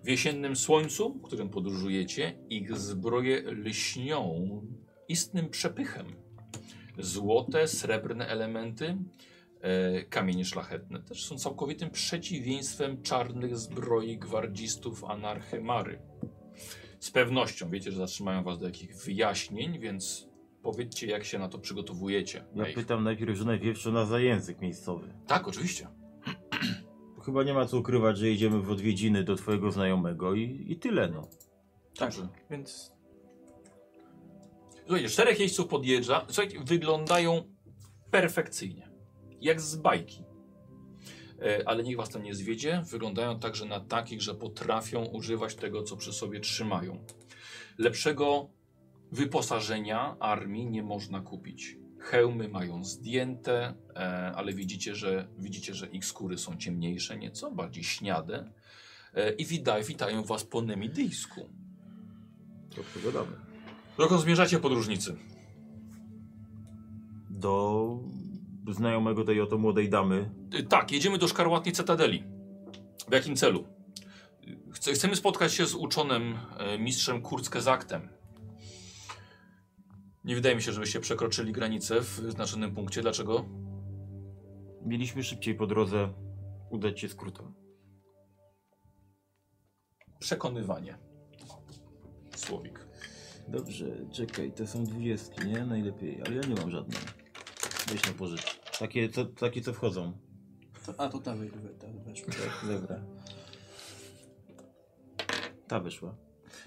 S1: W jesiennym słońcu, którym podróżujecie, ich zbroje lśnią istnym przepychem. Złote, srebrne elementy, e, kamienie szlachetne też są całkowitym przeciwieństwem czarnych zbroi gwardzistów anarchymary. Z pewnością wiecie, że zatrzymają was do jakichś wyjaśnień, więc powiedzcie, jak się na to przygotowujecie.
S2: Ja
S1: Na ich-
S2: pytam najpierw żonę wiewczona za język miejscowy.
S1: Tak, oczywiście.
S2: Chyba nie ma co ukrywać, że jedziemy w odwiedziny do twojego znajomego i, i tyle no.
S3: Tak,
S1: Dobrze.
S3: więc
S1: Słuchajcie, czterech jeźdźców podjeżdża. Słuchajcie, wyglądają perfekcyjnie. Jak z bajki. E, ale niech was to nie zwiedzie. Wyglądają także na takich, że potrafią używać tego, co przy sobie trzymają. Lepszego wyposażenia armii nie można kupić. Hełmy mają zdjęte, e, ale widzicie że, widzicie, że ich skóry są ciemniejsze nieco, bardziej śniade. E, I wita, witają was po nemidyjsku.
S2: To pogadamy.
S1: Dokąd zmierzacie podróżnicy?
S2: Do znajomego tej oto młodej damy.
S1: Y, Tak, jedziemy do szkarłatnej Cytadeli. W jakim celu? Chce, chcemy spotkać się z uczonym e, mistrzem Kurzgesagtem. Nie wydaje mi się, żebyście przekroczyli granicę w wyznaczonym punkcie. Dlaczego?
S2: Mieliśmy szybciej po drodze udać się skrótem.
S1: Przekonywanie. Słowik.
S2: Dobrze, czekaj, to są dwudziestki, nie? Najlepiej, ale ja nie mam żadnej. Weź na pożycz. Takie, co, takie co wchodzą.
S5: A to ta, wy, wy, ta weszła.
S2: Tak, dobra. Ta wyszła.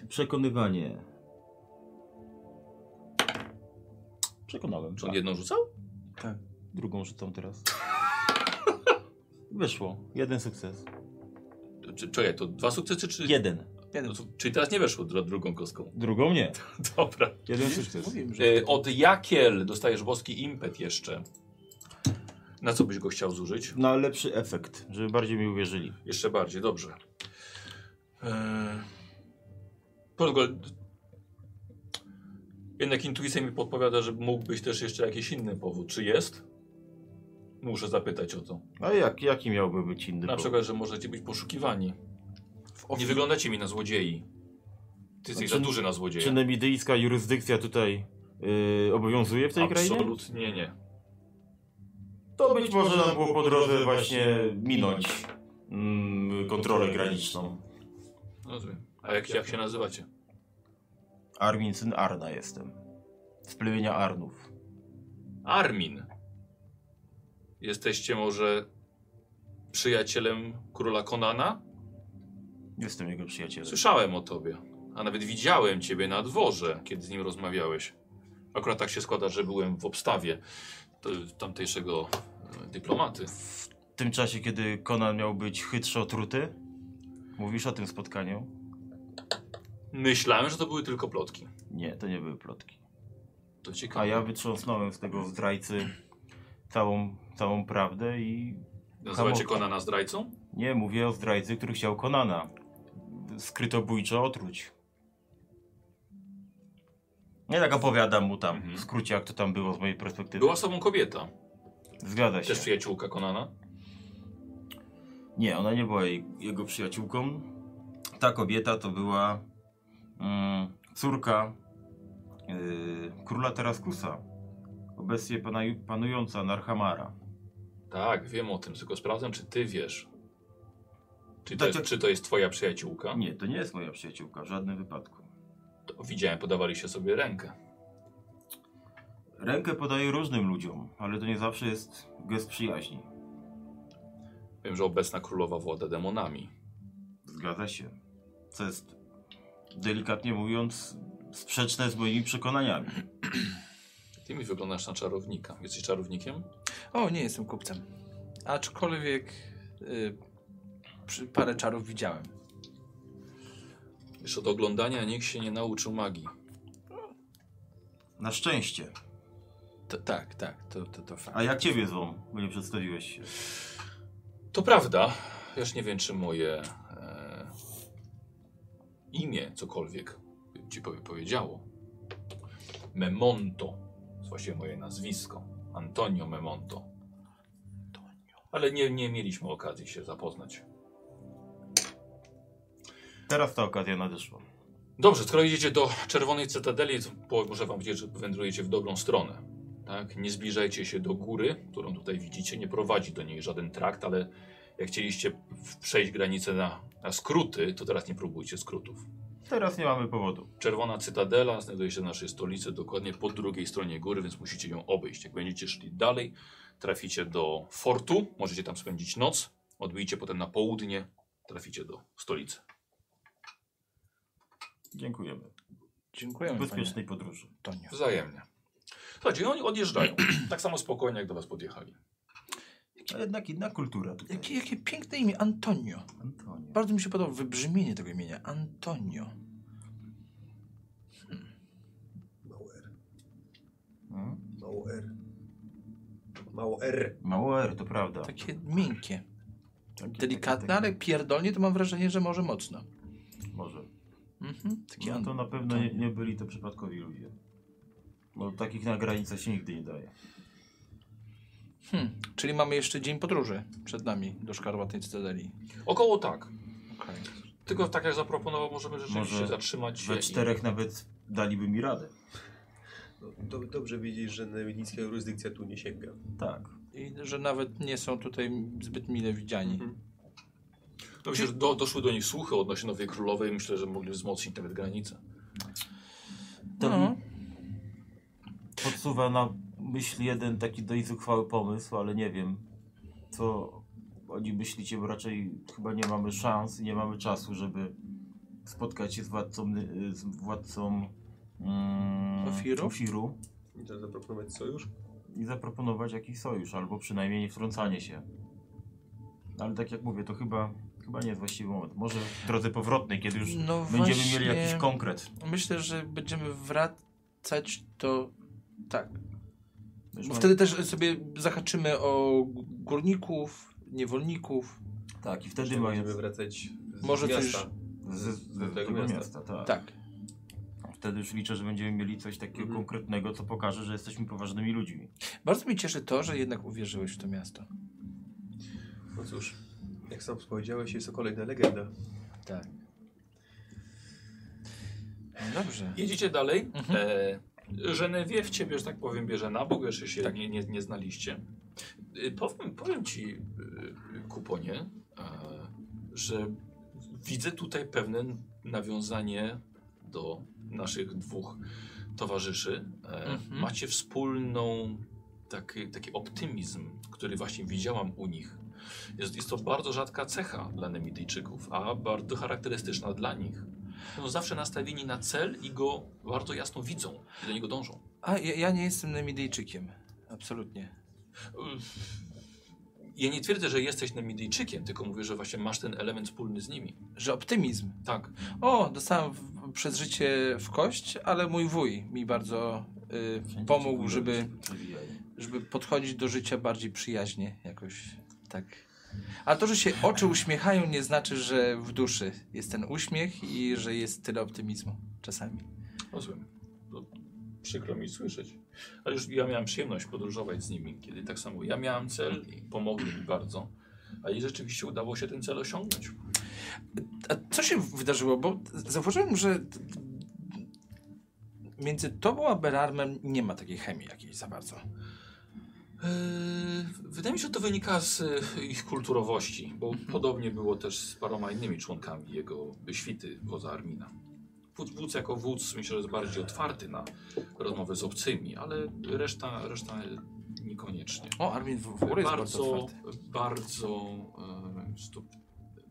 S2: Przekonywanie. Przekonałem.
S1: Czy on
S2: Tak.
S1: jedną rzucał?
S5: Tak.
S2: Drugą rzucam teraz. Wyszło. Jeden sukces.
S1: Czy, czekaj, to dwa sukcesy, czy...
S2: Jeden.
S1: No to, czyli teraz nie weszło dru- drugą kostką.
S2: Drugą nie. (laughs)
S1: Dobra.
S2: Jeden sukces.
S5: Mówiłem, że...
S1: E, od Jakiel dostajesz boski impet jeszcze. Na co byś go chciał zużyć?
S2: Na lepszy efekt, żeby bardziej mi uwierzyli.
S1: Jeszcze bardziej, dobrze. Eee... Jednak intuicja mi podpowiada, że mógł być też jeszcze jakiś inny powód. Czy jest? Muszę zapytać o to.
S2: A jak, jaki miałby być inny
S1: Na
S2: powód?
S1: przykład, że możecie być poszukiwani. Nie wyglądacie mi na złodziei. Ty jesteś za duży na złodzieja.
S2: Czy nemidyjska jurysdykcja tutaj yy, obowiązuje w tej krainie?
S1: Absolutnie nie.
S2: To być może nam było po drodze właśnie minąć mm, kontrolę graniczną.
S1: Rozumiem. A jak, jak się nazywacie?
S2: Armin, syn Arna jestem. Z plemienia Arnów.
S1: Armin. Jesteście może przyjacielem króla Konana?
S2: Jestem jego przyjacielem.
S1: Słyszałem o tobie, a nawet widziałem ciebie na dworze, kiedy z nim rozmawiałeś. Akurat tak się składa, że byłem w obstawie tamtejszego e, dyplomaty.
S2: W tym czasie, kiedy Conan miał być chytrze otruty? Mówisz o tym spotkaniu?
S1: Myślałem, że to były tylko plotki.
S2: Nie, to nie były plotki.
S1: To ciekawe.
S2: A ja wytrząsnąłem z tego zdrajcy całą, całą prawdę i
S1: Nazywacie. Konana zdrajcą?
S2: nie mówię o zdrajcy, który chciał Konana. Skrytobójczo otruć. Nie tak opowiadam mu tam,
S1: Mhm.
S2: w skrócie jak to tam było z mojej perspektywy.
S1: Była sobą kobieta.
S2: Zgadza się.
S1: Też przyjaciółka Konana.
S2: Nie, ona nie była jej, jego przyjaciółką. Ta kobieta to była córka yy, króla Teraskusa. Obecnie panująca Narhamara.
S1: Tak, wiem o tym, tylko sprawdzam, czy ty wiesz. Czy to,
S2: Tak,
S1: jest, czy to jest twoja przyjaciółka?
S2: Nie, to nie jest moja przyjaciółka, w żadnym wypadku.
S1: To widziałem, podawaliście sobie rękę.
S2: Rękę podaję różnym ludziom, ale to nie zawsze jest gest przyjaźni.
S1: Wiem, że obecna królowa włada demonami.
S2: Zgadza się. Co jest delikatnie mówiąc, sprzeczne z moimi przekonaniami.
S1: Ty mi wyglądasz na czarownika. Jesteś czarownikiem?
S3: O, nie jestem kupcem. Aczkolwiek y, przy, parę czarów widziałem.
S1: Wiesz, od oglądania nikt się nie nauczył magii.
S2: Na szczęście.
S3: To, tak, tak, to, to, to fakt.
S2: A jak ciebie zwą? Bo nie przedstawiłeś się.
S1: To prawda. Ja już nie wiem, czy moje imię cokolwiek ci powie, powiedziało. Memonto. To jest właściwie moje nazwisko. Antonio Memonto. Ale nie, nie mieliśmy okazji się zapoznać.
S2: Teraz ta okazja nadeszła.
S1: Dobrze, skoro idziecie do Czerwonej Cytadeli, to muszę wam powiedzieć, że wędrujecie w dobrą stronę. Tak? Nie zbliżajcie się do góry, którą tutaj widzicie. Nie prowadzi do niej żaden trakt, ale jak chcieliście przejść granicę na, na skróty, to teraz nie próbujcie skrótów.
S2: Teraz nie mamy powodu.
S1: Czerwona Cytadela znajduje się w naszej stolicy, dokładnie po drugiej stronie góry, więc musicie ją obejść. Jak będziecie szli dalej, traficie do fortu, możecie tam spędzić noc, odbijcie potem na południe, traficie do stolicy.
S2: Dziękujemy.
S3: Dziękujemy,
S2: Bezpiecznej podróży.
S3: Tonio.
S1: Wzajemnie. Słuchajcie, oni odjeżdżają. (clears throat) tak samo spokojnie, jak do was podjechali.
S2: A jednak inna kultura tutaj.
S3: Jakie, jakie piękne imię, Antonio.
S2: Antonio.
S3: Bardzo mi się podoba wybrzmienie tego imienia, Antonio.
S4: Mało R.
S2: Hmm?
S4: Mało R. Mało R.
S2: Mało R, to prawda.
S3: Takie miękkie,
S2: Takie-
S3: delikatne,
S2: takie-
S3: ale pierdolnie to mam wrażenie, że może mocno.
S2: Może.
S3: Mhm. Takie
S2: No to na pewno nie, nie byli to przypadkowi ludzie. Bo takich na granicę się nigdy nie daje.
S3: Hmm. Czyli mamy jeszcze dzień podróży przed nami do Szkarłatnej Cytadeli.
S1: Około tak.
S3: Okej.
S1: Tylko tak jak zaproponował, możemy rzeczywiście
S2: Może
S1: zatrzymać się.
S2: We czterech nawet daliby mi radę.
S4: No, do, dobrze wiedzieć, że nemidicka jurysdykcja tu nie sięga.
S2: Tak.
S3: I że nawet nie są tutaj zbyt mile widziani.
S4: Mhm.
S1: I... No, myślę, że do, doszły do nich słuchy odnośnie Nowej Królowej. Myślę, że mogli wzmocnić nawet granicę.
S2: To
S3: No.
S2: podsuwa na myśl jeden taki dość zuchwały pomysł, ale nie wiem, co oni myślicie, bo raczej chyba nie mamy szans i nie mamy czasu, żeby spotkać się z władcą, Ny- z władcą mm,
S3: Ofiru?
S2: Ofiru
S4: I to zaproponować sojusz?
S2: i zaproponować jakiś sojusz, albo przynajmniej nie wtrącanie się. Ale tak jak mówię, to chyba, chyba nie jest właściwy moment. Może w drodze powrotnej, kiedy już
S3: No
S2: będziemy
S3: właśnie-
S2: mieli jakiś konkret.
S3: Myślę, że będziemy wracać to tak.
S2: Wiesz,
S3: Bo
S2: no-
S3: wtedy też sobie zahaczymy o górników, niewolników.
S2: Tak, i wtedy
S4: będziemy wracać z
S3: Może coś-
S4: miasta.
S2: z, z, z
S4: tego miasta.
S2: miasta, tak.
S3: Tak.
S2: Wtedy już liczę, że będziemy mieli coś takiego
S4: Mhm.
S2: konkretnego, co pokaże, że jesteśmy poważnymi ludźmi.
S3: Bardzo mnie cieszy to, że jednak uwierzyłeś w to miasto.
S4: No cóż, jak sam powiedziałeś, jest to kolejna legenda.
S3: Tak. No dobrze.
S1: Jedziecie dalej.
S3: Mhm.
S1: E, Genevieve w ciebie, że tak powiem, bierze na bok, jeszcze się
S3: Tak.
S1: nie, nie, nie znaliście. E, powiem, powiem ci, e, kuponie, że widzę tutaj pewne nawiązanie do naszych dwóch towarzyszy. E,
S3: Mhm.
S1: Macie wspólną taki, taki optymizm, który właśnie widziałam u nich. Jest, jest to bardzo rzadka cecha dla Nemidyjczyków, a bardzo charakterystyczna dla nich. Są zawsze nastawieni na cel i go bardzo jasno widzą i do niego dążą.
S3: A ja, ja nie jestem Nemidejczykiem. Absolutnie.
S1: Ja nie twierdzę, że jesteś Nemidyjczykiem, tylko mówię, że właśnie masz ten element wspólny z nimi.
S3: Że optymizm.
S1: Tak.
S3: O, dostałem w, przez życie w kość, ale mój wuj mi bardzo y, pomógł, żeby, żeby podchodzić do życia bardziej przyjaźnie jakoś. Tak. Ale to, że się oczy uśmiechają, nie znaczy, że w duszy jest ten uśmiech i że jest tyle optymizmu czasami.
S1: Rozumiem. To przykro mi słyszeć. Ale już ja miałem przyjemność podróżować z nimi, kiedy tak samo ja miałem cel i pomogli mi bardzo. A i rzeczywiście udało się ten cel osiągnąć.
S3: A co się wydarzyło? Bo zauważyłem, że między tobą a Berarmem nie ma takiej chemii jakiejś za bardzo.
S1: Eee, Wydaje mi się, że to wynika z e, ich kulturowości, bo podobnie było też z paroma innymi członkami jego świty wodza Armina. Wódz, jako wódz myślę, że jest bardziej otwarty na rozmowę z obcymi, ale reszta, reszta niekoniecznie.
S3: O, Armin w, w ogóle jest bardzo,
S1: bardzo, bardzo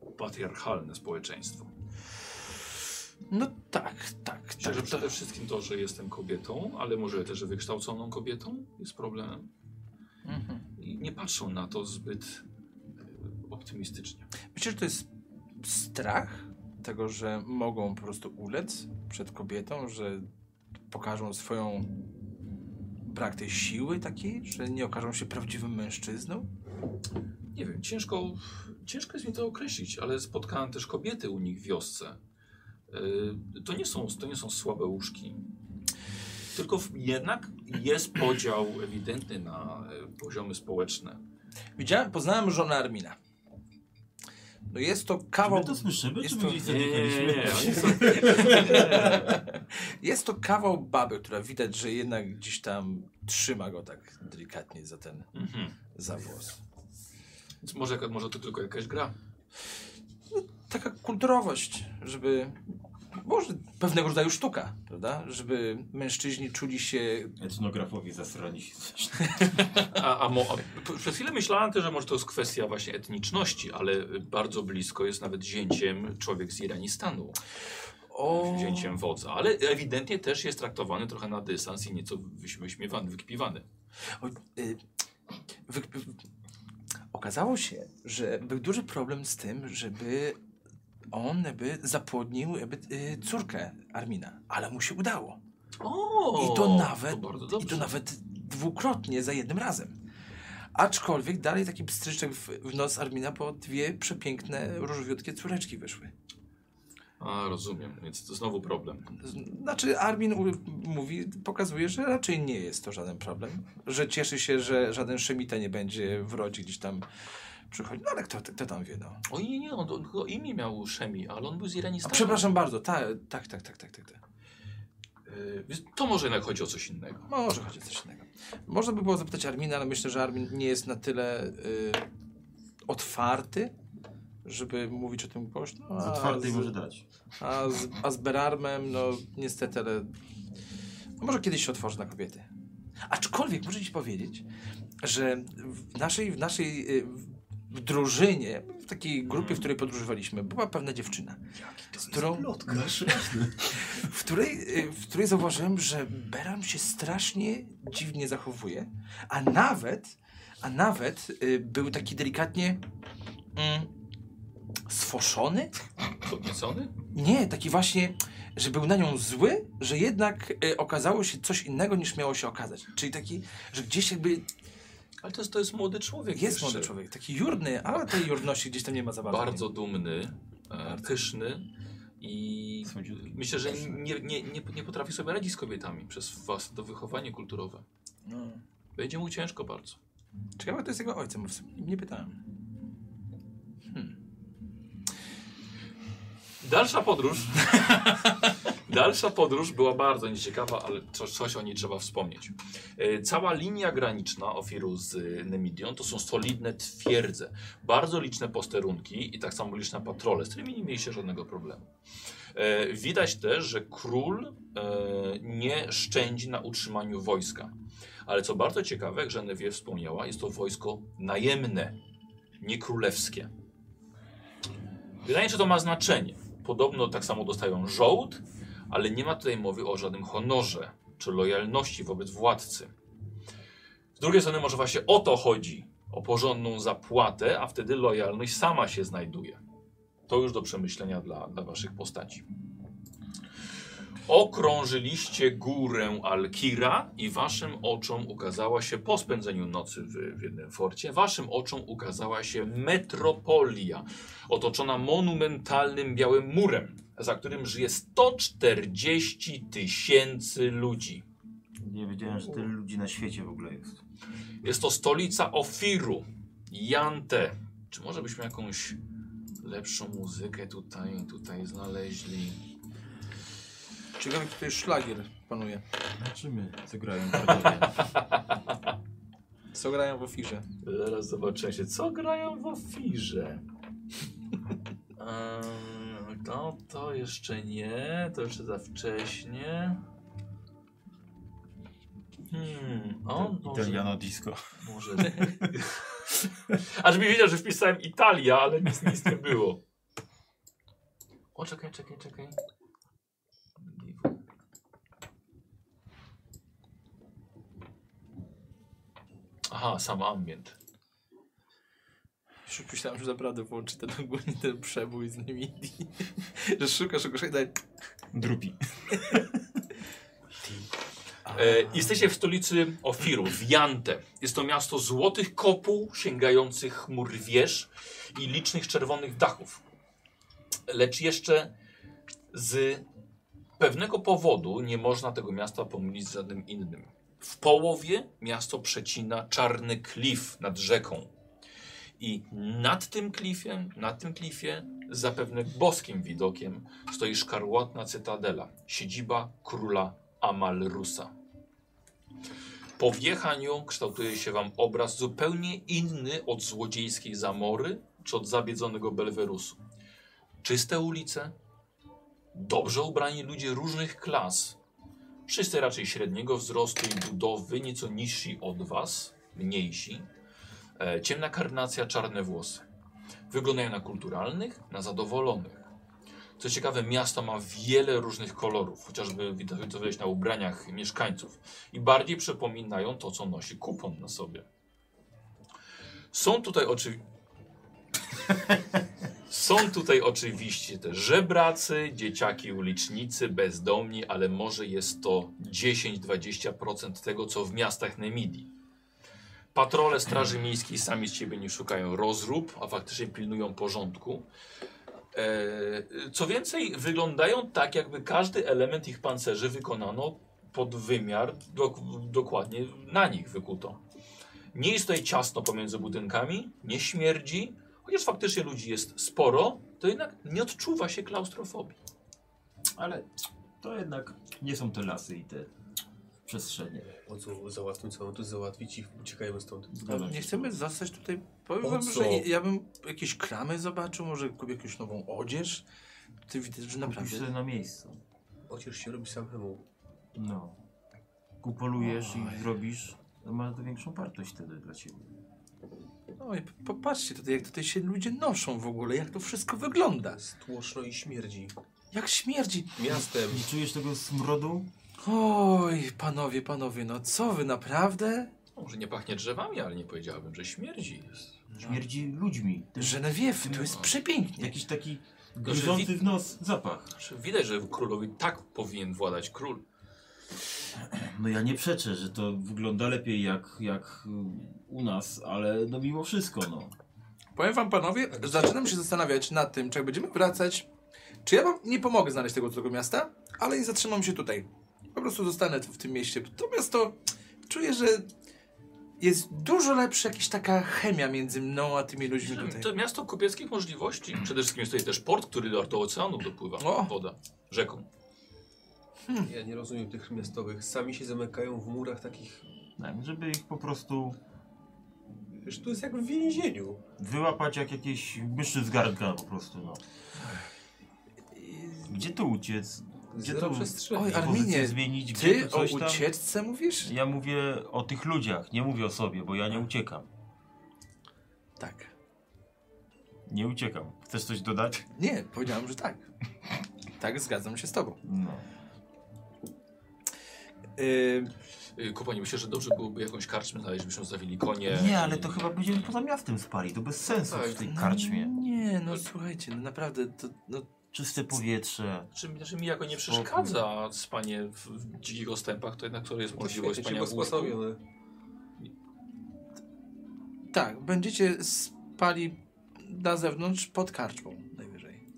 S1: e, patriarchalne społeczeństwo.
S3: No tak, tak,
S1: Myślę,
S3: tak.
S1: przede wszystkim to, że jestem kobietą, ale może też, wykształconą kobietą jest problemem.
S3: Mhm.
S1: I nie patrzą na to zbyt e, optymistycznie.
S3: Myślę, że to jest strach tego, że mogą po prostu ulec przed kobietą, że pokażą swoją brak tej siły takiej, że nie okażą się prawdziwym mężczyzną.
S1: Nie wiem, ciężko, ciężko jest mi to określić, ale spotkałem też kobiety u nich w wiosce. Yy, To nie są, to nie są słabe łóżki. Tylko w, jednak jest podział ewidentny na e, poziomy społeczne.
S3: Widziałem, poznałem żonę Armina. No jest to kawał...
S2: My to słyszymy,
S3: jest
S2: czy
S3: to-
S2: my gdzieś
S1: Nie, nie, nie, (laughs)
S3: Jest to kawał baby, która widać, że jednak gdzieś tam trzyma go tak delikatnie za ten
S1: mhm.
S3: za włos.
S1: Więc może, może to tylko jakaś gra.
S3: Taka kulturowość, żeby... Może pewnego rodzaju sztuka, prawda? Żeby mężczyźni czuli się...
S2: Etnografowie zasrani się. (laughs)
S1: A, a, mo, a przez chwilę myślałem też, że może to jest kwestia właśnie etniczności, ale bardzo blisko jest nawet zięciem człowiek z Iranistanu.
S3: O,
S1: Zięciem wodza, ale ewidentnie też jest traktowany trochę na dystans i nieco wyś- wyśmiewany, wykpiwany.
S3: o, y, wy, wy, okazało się, że był duży problem z tym, żeby on jakby zapłodnił jakby, y, córkę Armina, ale mu się udało.
S1: O,
S3: I to nawet,
S1: to
S3: i to nawet dwukrotnie za jednym razem. Aczkolwiek dalej taki pstryczek w, w nos Armina, bo dwie przepiękne, różowiutkie córeczki wyszły.
S1: A, rozumiem, więc to znowu problem.
S3: Znaczy Armin mówi, pokazuje, że raczej nie jest to żaden problem. Że cieszy się, że żaden szemita nie będzie w rodzie gdzieś tam przychodzi. No ale kto, kto tam wie, no.
S1: O nie, nie, on, on chyba imię miał Szemi, ale on był z
S3: A
S1: Iranistanu.
S3: przepraszam bardzo, ta, tak, tak, tak, tak, tak, tak.
S1: Y, więc to może jednak chodzi o coś innego.
S3: Może chodzi o coś innego. Można by było zapytać Armina, ale myślę, że Armin nie jest na tyle y, otwarty, żeby mówić o tym głośno.
S2: Z
S3: a
S2: otwartej
S3: z-
S2: może dać.
S3: A z, a z Berarmem, no niestety, ale no, może kiedyś się otworzy na kobiety. Aczkolwiek muszę ci powiedzieć, że w naszej, w naszej y, w drużynie, w takiej grupie, w której podróżowaliśmy, była pewna dziewczyna, z którą, (laughs) w której, y, w której zauważyłem, że Beram się strasznie dziwnie zachowuje, a nawet, a nawet y, był taki delikatnie mm, sfoszony.
S1: Podniecony?
S3: Nie, taki właśnie, że był na nią zły, że jednak y, okazało się coś innego niż miało się okazać. Czyli taki, że gdzieś jakby
S1: Ale to jest, to jest młody człowiek
S3: jest
S1: jeszcze.
S3: młody człowiek, taki jurny, ale tej jurności gdzieś tam nie ma za bardzo.
S1: Bardzo dumny, e, pyszny i myślę, że nie, nie, nie, nie potrafi sobie radzić z kobietami przez własne wychowanie kulturowe.
S3: No.
S1: Będzie mu ciężko bardzo.
S3: Ciekawe, to jest jego ojcem, nie pytałem.
S1: Dalsza podróż. (laughs) Dalsza podróż była bardzo nieciekawa, ale coś, coś o niej trzeba wspomnieć. E, Cała linia graniczna Ofiru z e, Nemidią to są solidne twierdze. Bardzo liczne posterunki i tak samo liczne patrole, z którymi nie mieliście żadnego problemu. E, Widać też, że król nie szczędzi na utrzymaniu wojska. Ale co bardzo ciekawe, jak Genevieve wspomniała, jest to wojsko najemne, nie królewskie. Pytanie, czy to ma znaczenie. Podobno tak samo dostają żołd, ale nie ma tutaj mowy o żadnym honorze czy lojalności wobec władcy. Z drugiej strony może właśnie o to chodzi, o porządną zapłatę, a wtedy lojalność sama się znajduje. To już do przemyślenia dla, dla waszych postaci. Okrążyliście górę Alkira i waszym oczom ukazała się, po spędzeniu nocy w, w jednym forcie, waszym oczom ukazała się metropolia, otoczona monumentalnym białym murem, za którym żyje 140 tysięcy ludzi.
S2: Nie wiedziałem, że tyle ludzi na świecie w ogóle jest.
S1: Jest to stolica Ofiru, Jante. Czy może byśmy jakąś lepszą muzykę tutaj, tutaj znaleźli?
S3: Ciekawe, jaki tutaj szlagier panuje.
S2: Zobaczymy, co grają panowie.
S3: Co grają w ofirze?
S1: Zaraz zobaczymy się, co grają w Ofirze. Ehm, to, to jeszcze nie, to jeszcze za wcześnie. Hmm, on może...
S2: Italiano disco.
S1: Może. (laughs) Aż mi wiedział, że wpisałem Italia, ale nic, nic nie było. O, czekaj, czekaj, czekaj. Aha, sam ambient.
S3: Już myślałem, że naprawdę włączy ten ogólnie ten przebój z nimi. (laughs) że szukasz czegoś i daj...
S2: Drupi.
S1: E, jesteście w stolicy Ofiru, w Jante. Jest to miasto złotych kopuł, sięgających chmur wież i licznych czerwonych dachów. Lecz jeszcze z pewnego powodu nie można tego miasta pomylić z żadnym innym. W połowie miasto przecina czarny klif nad rzeką. I nad tym klifem, nad tym klifie, zapewne boskim widokiem, stoi szkarłatna cytadela, siedziba króla Amalrusa. Po wjechaniu kształtuje się wam obraz zupełnie inny od złodziejskiej Zamory czy od zabiedzonego Belwerusu. Czyste ulice, dobrze ubrani ludzie różnych klas, wszyscy raczej średniego wzrostu i budowy, nieco niżsi od was, mniejsi, e, ciemna karnacja, czarne włosy. Wyglądają na kulturalnych, na zadowolonych. Co ciekawe, miasto ma wiele różnych kolorów, chociażby widać to widać na ubraniach mieszkańców i bardziej przypominają to, co nosi kupon na sobie. Są tutaj oczywiście. (laughs) Są tutaj oczywiście też żebracy, dzieciaki, ulicznicy, bezdomni, ale może jest to 10-20% tego, co w miastach Nemidii. Patrole Straży Miejskiej sami z siebie nie szukają rozrób, a faktycznie pilnują porządku. E, co więcej, wyglądają tak, jakby każdy element ich pancerzy wykonano pod wymiar dok dokładnie na nich wykuto. Nie jest tutaj ciasno pomiędzy budynkami, nie śmierdzi, chociaż faktycznie ludzi jest sporo, to jednak nie odczuwa się klaustrofobii.
S2: Ale to jednak nie są te lasy i te przestrzenie.
S4: Po co załatwmy, mam tu załatwić i uciekajmy stąd.
S3: Nie chcemy zostać tutaj. Powiem
S4: Po
S3: wam,
S4: co?
S3: że ja- bym jakieś kramy zobaczył, może kupię jakąś nową odzież. Ty widać, że
S2: Kupisz
S3: naprawdę.
S2: sobie na miejscu.
S4: Chociaż się robi samemu.
S2: No. Kupolujesz
S3: Oj.
S2: i zrobisz, to ma to większą wartość wtedy dla ciebie.
S3: Oj, popatrzcie tutaj, jak tutaj się ludzie noszą w ogóle, jak to wszystko wygląda.
S4: Jest tłoczno i śmierdzi.
S3: Jak śmierdzi.
S4: Miastem.
S2: Nie czujesz tego smrodu?
S3: Oj, panowie, panowie, no co wy naprawdę?
S1: Może nie pachnie drzewami, ale nie powiedziałbym, że śmierdzi. Jest.
S2: Śmierdzi ludźmi.
S3: Genevieve, to jest przepięknie.
S2: Jakiś taki gryzący w nos zapach.
S1: Widać, że królowi tak powinien władać król.
S2: No ja nie przeczę, że to wygląda lepiej jak, jak u nas, ale no mimo wszystko no.
S3: Powiem wam, panowie, zaczynam się zastanawiać nad tym, czy jak będziemy wracać, czy ja wam nie pomogę znaleźć tego całego miasta, ale i zatrzymam się tutaj. Po prostu zostanę w tym mieście. To miasto, czuję, że jest dużo lepsza jakaś taka chemia między mną a tymi ludźmi tutaj.
S1: To miasto kupieckich możliwości. Przede wszystkim jest tutaj też port, który do, do oceanu dopływa.
S3: O!
S1: Woda. Rzeką.
S4: Ja nie rozumiem tych miastowych. Sami się zamykają w murach takich...
S2: Tak, żeby ich po prostu
S4: Wiesz, tu jest jak w więzieniu.
S2: wyłapać jak jakieś myszy z gardła po prostu no. Gdzie tu uciec? Gdzie
S4: Zero
S2: tu
S4: przestrzeni.
S3: Oj, ale-
S2: pozycję
S3: Arminie,
S2: zmienić? Gdzie
S3: Ty
S2: tu
S3: o
S2: coś tam?
S3: ucieczce mówisz?
S2: Ja mówię o tych ludziach, nie mówię o sobie, bo ja nie uciekam.
S3: Tak.
S2: Nie uciekam. Chcesz coś dodać?
S3: Nie, powiedziałem, że tak. Tak, zgadzam się z tobą.
S2: No.
S3: Yy,
S1: Kupanie, myślę, że dobrze byłoby jakąś karczmę znaleźć, żebyśmy zostawili konie.
S2: Nie, ale to chyba będziemy poza miastem spali. To bez sensu
S4: Tak.
S2: w tej karczmie.
S3: Nie, no słuchajcie, no naprawdę, to, no,
S2: Czyste powietrze.
S1: Znaczy, znaczy mi jako nie przeszkadza spanie w, w dzikich ostępach, to jednak to jest
S4: To
S1: możliwość spania w łóżku.
S3: tak, będziecie spali na zewnątrz pod karczmą najwyżej.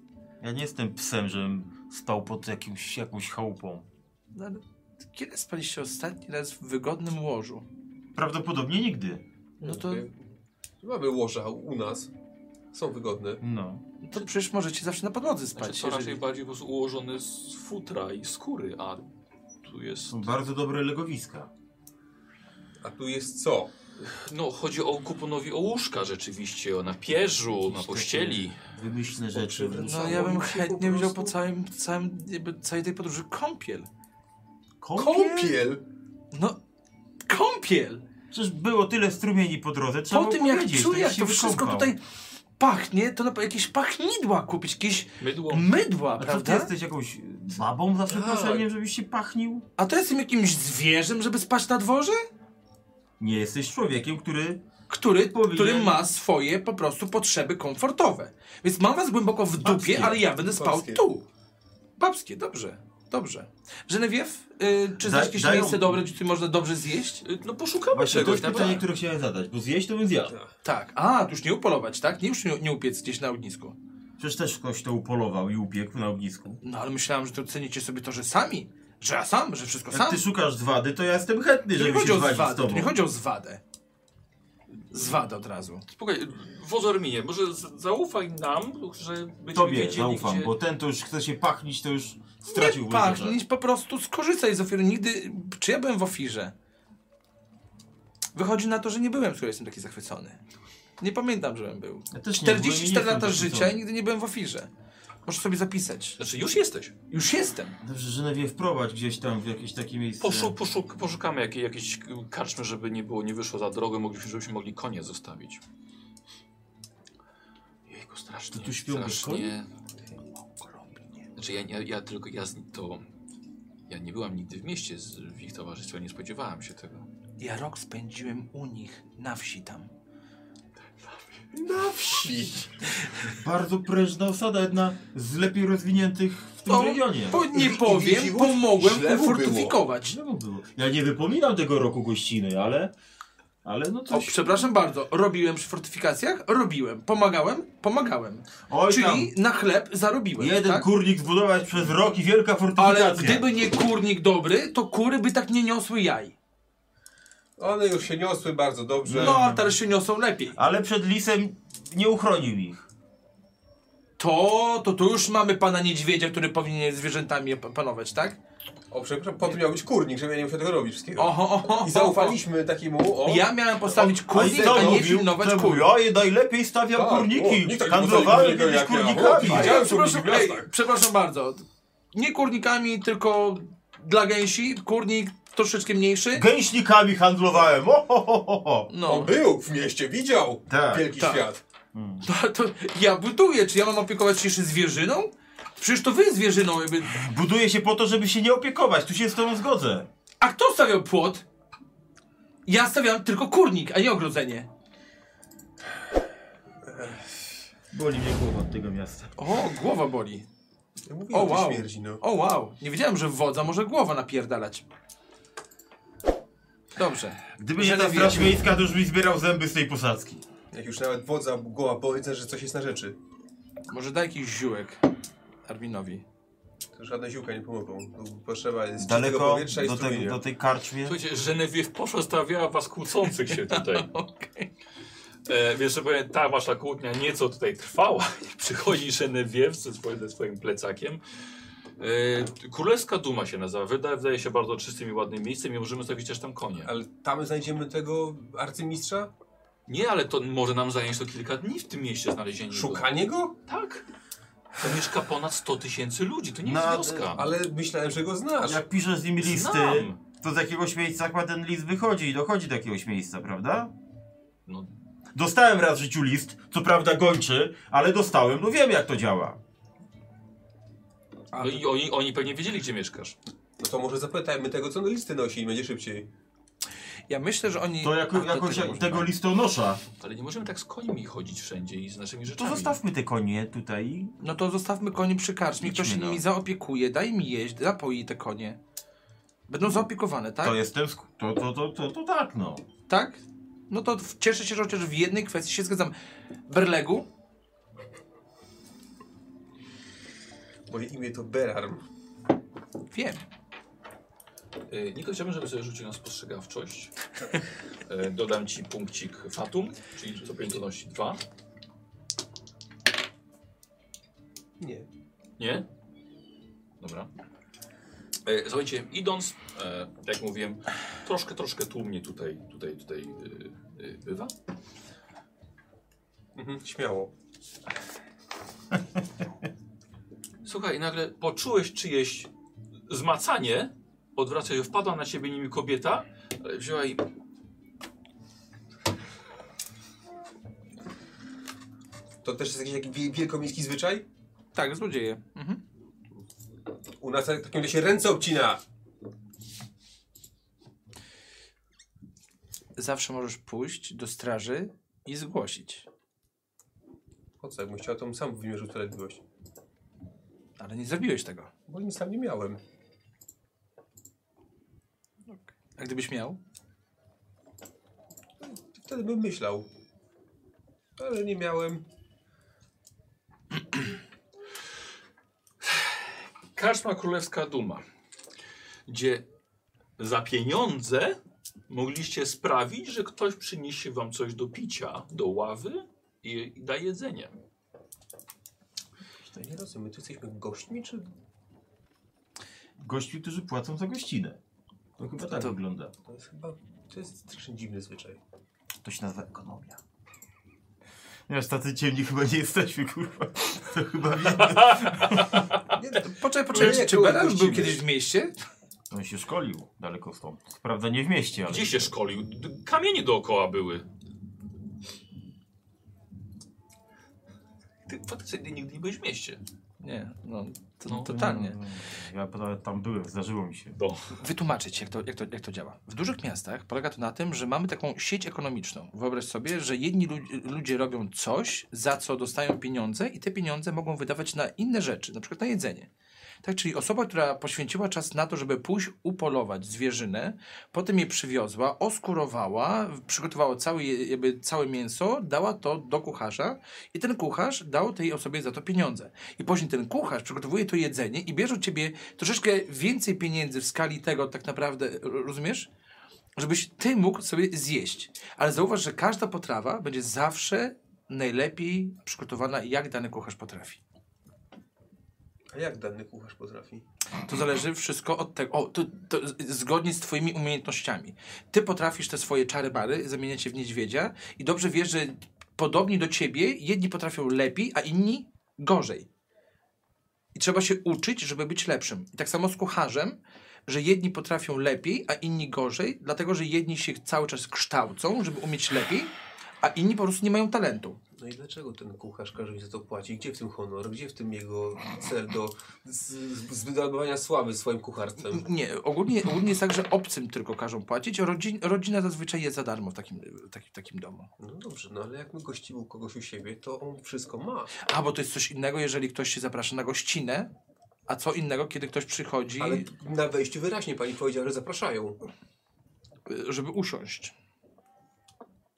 S2: Ja nie jestem psem, żebym spał pod jakimś, jakąś chałupą.
S3: No, ale kiedy spaliście ostatni raz w wygodnym łożu?
S2: Prawdopodobnie nigdy.
S3: No to,
S4: Mamy łoża u nas. Są wygodne.
S2: No.
S3: to przecież możecie zawsze na podłodze
S1: Znaczy,
S3: spać.
S1: to raczej
S3: jeżeli...
S1: bardziej po prostu ułożone z futra i skóry, a tu jest...
S2: Są bardzo dobre legowiska.
S4: A tu jest co?
S1: No, chodzi o kuponowi o łóżka rzeczywiście, o na pierzu, na pościeli.
S2: Wymyślne rzeczy.
S3: No ja bym chętnie
S4: po
S3: wziął po całym, całym, całej tej podróży kąpiel.
S4: Kąpiel!
S3: No, kąpiel!
S2: Przecież było tyle strumieni po drodze. Trzeba
S3: Po
S2: było
S3: tym jak czuję,
S2: ja
S3: jak to wszystko tutaj pachnie, to na jakieś pachnidła kupić, jakieś
S1: Mydło.
S3: mydła,
S2: A co ty
S3: prawda?
S2: jesteś jakąś babą za przeproszeniem,
S4: Tak.
S2: żebyś się pachnił?
S3: A to jestem jakimś zwierzem, żeby spać na dworze?
S2: Nie jesteś człowiekiem, który...
S3: który,
S2: Powinien-
S3: który ma swoje po prostu potrzeby komfortowe. Więc mam was głęboko w dupie,
S2: Babskie.
S3: ale ja będę spał
S4: Babskie.
S3: tu. Babskie, dobrze. Dobrze. Genevieve, y, czy znasz jakieś
S2: dają-
S3: miejsce dobre, gdzie można dobrze zjeść?
S1: Y, No poszukamy
S2: Właśnie to
S1: czegoś
S2: jest
S1: na
S2: pytanie,
S1: pewno.
S2: które chciałem zadać, bo zjeść to bym zjadł.
S3: Tak. A, tu już nie upolować, tak? Nie już nie, nie upiec gdzieś na ognisku.
S2: Przecież też ktoś to upolował i upiekł na ognisku.
S3: No ale myślałem, że to cenicie sobie to, że sami. Że ja sam, że wszystko
S2: Jak
S3: sam.
S2: ty szukasz zwady, to ja jestem chętny,
S3: To nie
S2: żeby
S3: chodzi
S2: się
S3: o
S2: zwadzić z
S3: zwadę, to
S2: tobą.
S3: nie chodzi o zwadę. Zwadę od razu.
S1: Spokojnie, Wozorminie, może z- zaufaj nam, że będziemy
S2: Tobie
S1: wiedzieli,
S2: zaufam,
S1: gdzie...
S2: bo ten to już chce się pachnić, to już stracił
S3: nie pachnić, po prostu skorzystaj z ofiary. Nigdy... Czy ja byłem w ofirze? Wychodzi na to, że nie byłem, skoro jestem taki zachwycony. Nie pamiętam, żebym był.
S2: Ja też nie byłem i nie
S3: 44 lata
S2: jestem
S3: życia
S2: zachwycony.
S3: i nigdy nie byłem w ofirze. Możesz sobie zapisać.
S1: Znaczy już jesteś.
S3: Już jestem.
S2: Dobrze, że nie wprowadź gdzieś tam w jakieś takie miejsce.
S1: Poszu, poszuk, poszukamy jakiej, jakiejś karczmy, żeby nie było, nie wyszło za drogę, mogliśmy, żebyśmy mogli konie zostawić. Jejku, strasznie.
S2: To tu śpią
S1: strasznie. Znaczy ja, ja, ja tylko, ja to... Ja nie byłam nigdy w mieście z, w ich towarzystwie, nie spodziewałam się tego.
S3: Ja rok spędziłem u nich, na wsi tam.
S4: Na wsi.
S2: Bardzo prężna osada, jedna z lepiej rozwiniętych w tym
S3: No,
S2: regionie.
S3: Po, nie
S4: I- i
S3: powiem, pomogłem
S4: źle mu
S3: ufortyfikować.
S2: Było. Ja nie wypominam tego roku gościny, ale... Ale no
S3: O,
S2: coś...
S3: przepraszam bardzo, robiłem przy fortyfikacjach? Robiłem. Pomagałem? Pomagałem.
S2: Oj tam,
S3: Czyli na chleb zarobiłem.
S2: jeden
S3: tak?
S2: kurnik zbudować przez rok i wielka fortyfikacja.
S3: Ale gdyby nie kurnik dobry, to kury by tak nie niosły jaj.
S4: One już się niosły bardzo dobrze.
S3: No, a teraz się niosą lepiej.
S2: Ale przed lisem nie uchronił ich.
S3: To, to tu już mamy pana niedźwiedzia, który powinien zwierzętami panować, tak?
S4: O, przepraszam, po to miał być kurnik, żeby ja nie musiał tego robić wszystkiego.
S3: Oho, oho,
S4: I zaufaliśmy takiemu, o.
S3: Ja miałem postawić
S4: O,
S3: kurnik, a nie pilnować
S2: Co
S3: kur.
S2: mówił? Ja najlepiej stawiam
S4: Tak, o,
S2: kurniki.
S4: nikt tak
S2: Handlowałem kiedyś
S4: ja. O,
S2: kurnikami.
S3: Ja,
S4: są
S3: przepraszam, ej, przepraszam bardzo. Nie kurnikami, tylko dla gęsi. Kurnik troszeczkę mniejszy.
S2: Gęśnikami handlowałem. O, ho, ho, ho, ho.
S4: On
S3: No,
S4: był w mieście, widział
S2: Tak.
S4: wielki
S3: Tak.
S4: świat.
S3: to, to ja buduję. Czy ja mam opiekować się jeszcze zwierzyną? Przecież to wy zwierzyną jakby...
S2: Buduje się po to, żeby się nie opiekować. Tu się z tobą zgodzę.
S3: A kto stawiał płot? Ja stawiałem tylko kurnik, a nie ogrodzenie.
S2: Boli mnie głowa od tego miasta.
S3: O, głowa boli.
S4: Ja mówię
S3: O,
S4: o,
S3: wow.
S4: śmierdzi, no.
S3: O wow, nie wiedziałem, że wodza może głowa napierdalać. Dobrze.
S2: Gdyby nie ta straż miejska, to już byś zbierał zęby z tej posadzki.
S4: Jak już nawet wodza głowa boli, to że coś jest na rzeczy.
S3: Może daj jakiś ziółek Arminowi.
S4: To żadne ziółka nie pomogą. Potrzeba jest
S2: Daleko
S4: powietrza i
S2: do, tej,
S4: strumienia.
S2: do tej karczmie.
S1: Słuchajcie, Genevieve pozostawiała was kłócących się tutaj. (laughs)
S3: Okej.
S1: E, wiesz, że powiem, ta wasza kłótnia nieco tutaj trwała. I (laughs) Przychodzi Genevieve ze swoim plecakiem. E, Królewska Duma się nazywa. Wydaje, wydaje się bardzo czystym i ładnym miejscem i możemy stawić też tam konie.
S4: Ale tam znajdziemy tego arcymistrza?
S1: Nie, ale to może nam zająć to kilka dni w tym mieście znalezienie go.
S4: Szukanie go?
S1: Tak. To mieszka ponad 100 tysięcy ludzi, to nie
S2: Na-
S1: jest wioska.
S4: Ale myślałem, że go znasz.
S2: Jak piszesz z nim listy,
S1: Znam.
S2: to z jakiegoś miejsca akurat ten list wychodzi i dochodzi do jakiegoś miejsca, prawda?
S1: No,
S2: Dostałem raz w życiu list, co prawda gończy, ale dostałem, no wiem jak to działa.
S3: A,
S1: no i oni, oni pewnie wiedzieli, gdzie mieszkasz.
S4: No to może zapytajmy tego, co na listy nosi i będzie szybciej.
S3: ja myślę, że oni...
S2: To jako,
S3: A,
S2: jakoś jak
S3: można.
S2: tego listonosza.
S1: Ale nie możemy tak z końmi chodzić wszędzie i z naszymi
S2: To
S1: rzeczami.
S2: zostawmy te konie tutaj.
S3: No to zostawmy konie przy karczmie, ktoś się
S2: Idźmy, no.
S3: nimi zaopiekuje, daj mi jeść, zapoi te konie. Będą zaopiekowane, tak?
S2: To jestem, sk- to, to, to, to, to tak no.
S3: Tak? No to w- cieszę się, że chociaż w jednej kwestii się zgadzam. Berlegu?
S4: Moje imię to Berarm.
S3: Wiem.
S1: E, Niko, chciałbym, żeby sobie rzucił na spostrzegawczość. E, dodam ci punkcik Fatum, czyli co pięć donosi dwa.
S4: Nie.
S1: Nie? Dobra. E, słuchajcie, idąc, jak mówiłem, troszkę, troszkę tłumnie tutaj, tutaj, tutaj bywa.
S4: Mhm, śmiało. (laughs)
S1: Słuchaj, nagle poczułeś czyjeś zmacanie, odwraca się, wpadła na ciebie nimi kobieta, ale wzięła i
S4: To też jest jakiś taki wie- wielkomiejski zwyczaj?
S3: Tak, złodzieje. Mhm.
S4: U nas w takim się ręce obcina.
S3: zawsze możesz pójść do straży i zgłosić.
S4: Po co, jakbym chciał, to bym sam wymierzył sprawiedliwość.
S3: Ale nie zrobiłeś tego.
S4: Bo nic tam nie miałem.
S3: A gdybyś miał?
S4: Wtedy bym myślał. Ale nie miałem. (clears throat)
S1: Karczma Królewska Duma, gdzie za pieniądze mogliście sprawić, że ktoś przyniesie wam coś do picia, do ławy i, i da jedzenie.
S4: To nie rozumiem, tu jesteśmy gośćmi, czy...
S2: Gości, którzy płacą za gościnę. To chyba tak
S3: to-
S2: wygląda.
S4: To jest chyba... To jest strasznie dziwny zwyczaj.
S2: To się nazywa ekonomia. Wiesz, tacy ciemni chyba nie jesteśmy, kurwa. To chyba (laughs) wiemy.
S4: Nie, to
S3: Poczekaj, poczekaj, czy, czy Beran był kiedyś w mieście?
S2: On się szkolił daleko stąd. Prawda nie w mieście, ale...
S1: Gdzie się szkolił? Kamienie dookoła były. Ty faktycznie nigdy nie byłeś w mieście.
S3: Nie, no, to,
S1: No.
S3: totalnie.
S2: No, Ja nawet tam byłem, zdarzyło mi się.
S1: Do.
S3: Wytłumaczyć, jak to, jak, to, jak to działa. W dużych miastach polega to na tym, że mamy taką sieć ekonomiczną. Wyobraź sobie, że jedni lu- ludzie robią coś, za co dostają pieniądze i te pieniądze mogą wydawać na inne rzeczy, na przykład na jedzenie. Tak, czyli osoba, która poświęciła czas na to, żeby pójść upolować zwierzynę, potem je przywiozła, oskurowała, przygotowała całe, jakby całe mięso, dała to do kucharza i ten kucharz dał tej osobie za to pieniądze. I później ten kucharz przygotowuje to jedzenie i bierze od ciebie troszeczkę więcej pieniędzy w skali tego tak naprawdę, ro- rozumiesz? Żebyś ty mógł sobie zjeść. Ale zauważ, że każda potrawa będzie zawsze najlepiej przygotowana, jak dany kucharz potrafi.
S4: A jak dany kucharz potrafi?
S3: To zależy wszystko od tego. O, to, to zgodnie z Twoimi umiejętnościami. Ty potrafisz te swoje czary bary zamieniać się w niedźwiedzia i dobrze wiesz, że podobni do ciebie jedni potrafią lepiej, a inni gorzej. I trzeba się uczyć, żeby być lepszym. I tak samo z kucharzem, że jedni potrafią lepiej, a inni gorzej, dlatego że jedni się cały czas kształcą, żeby umieć lepiej, a inni po prostu nie mają talentu.
S4: No i dlaczego ten kucharz każe mi za to płacić? Gdzie w tym honor? Gdzie w tym jego cel do z- z- zwydobywania sławy swoim kucharstwem?
S3: Nie, ogólnie, ogólnie jest tak, że obcym tylko każą płacić, a rodzin, rodzina zazwyczaj jest za darmo w takim, takim, takim domu.
S4: No dobrze, no ale jak my gościmy kogoś u siebie, to on wszystko ma.
S3: A, bo to jest coś innego, jeżeli ktoś się zaprasza na gościnę, a co innego, kiedy ktoś przychodzi,
S4: Ale na wejściu wyraźnie pani powiedziała, że zapraszają.
S3: żeby usiąść.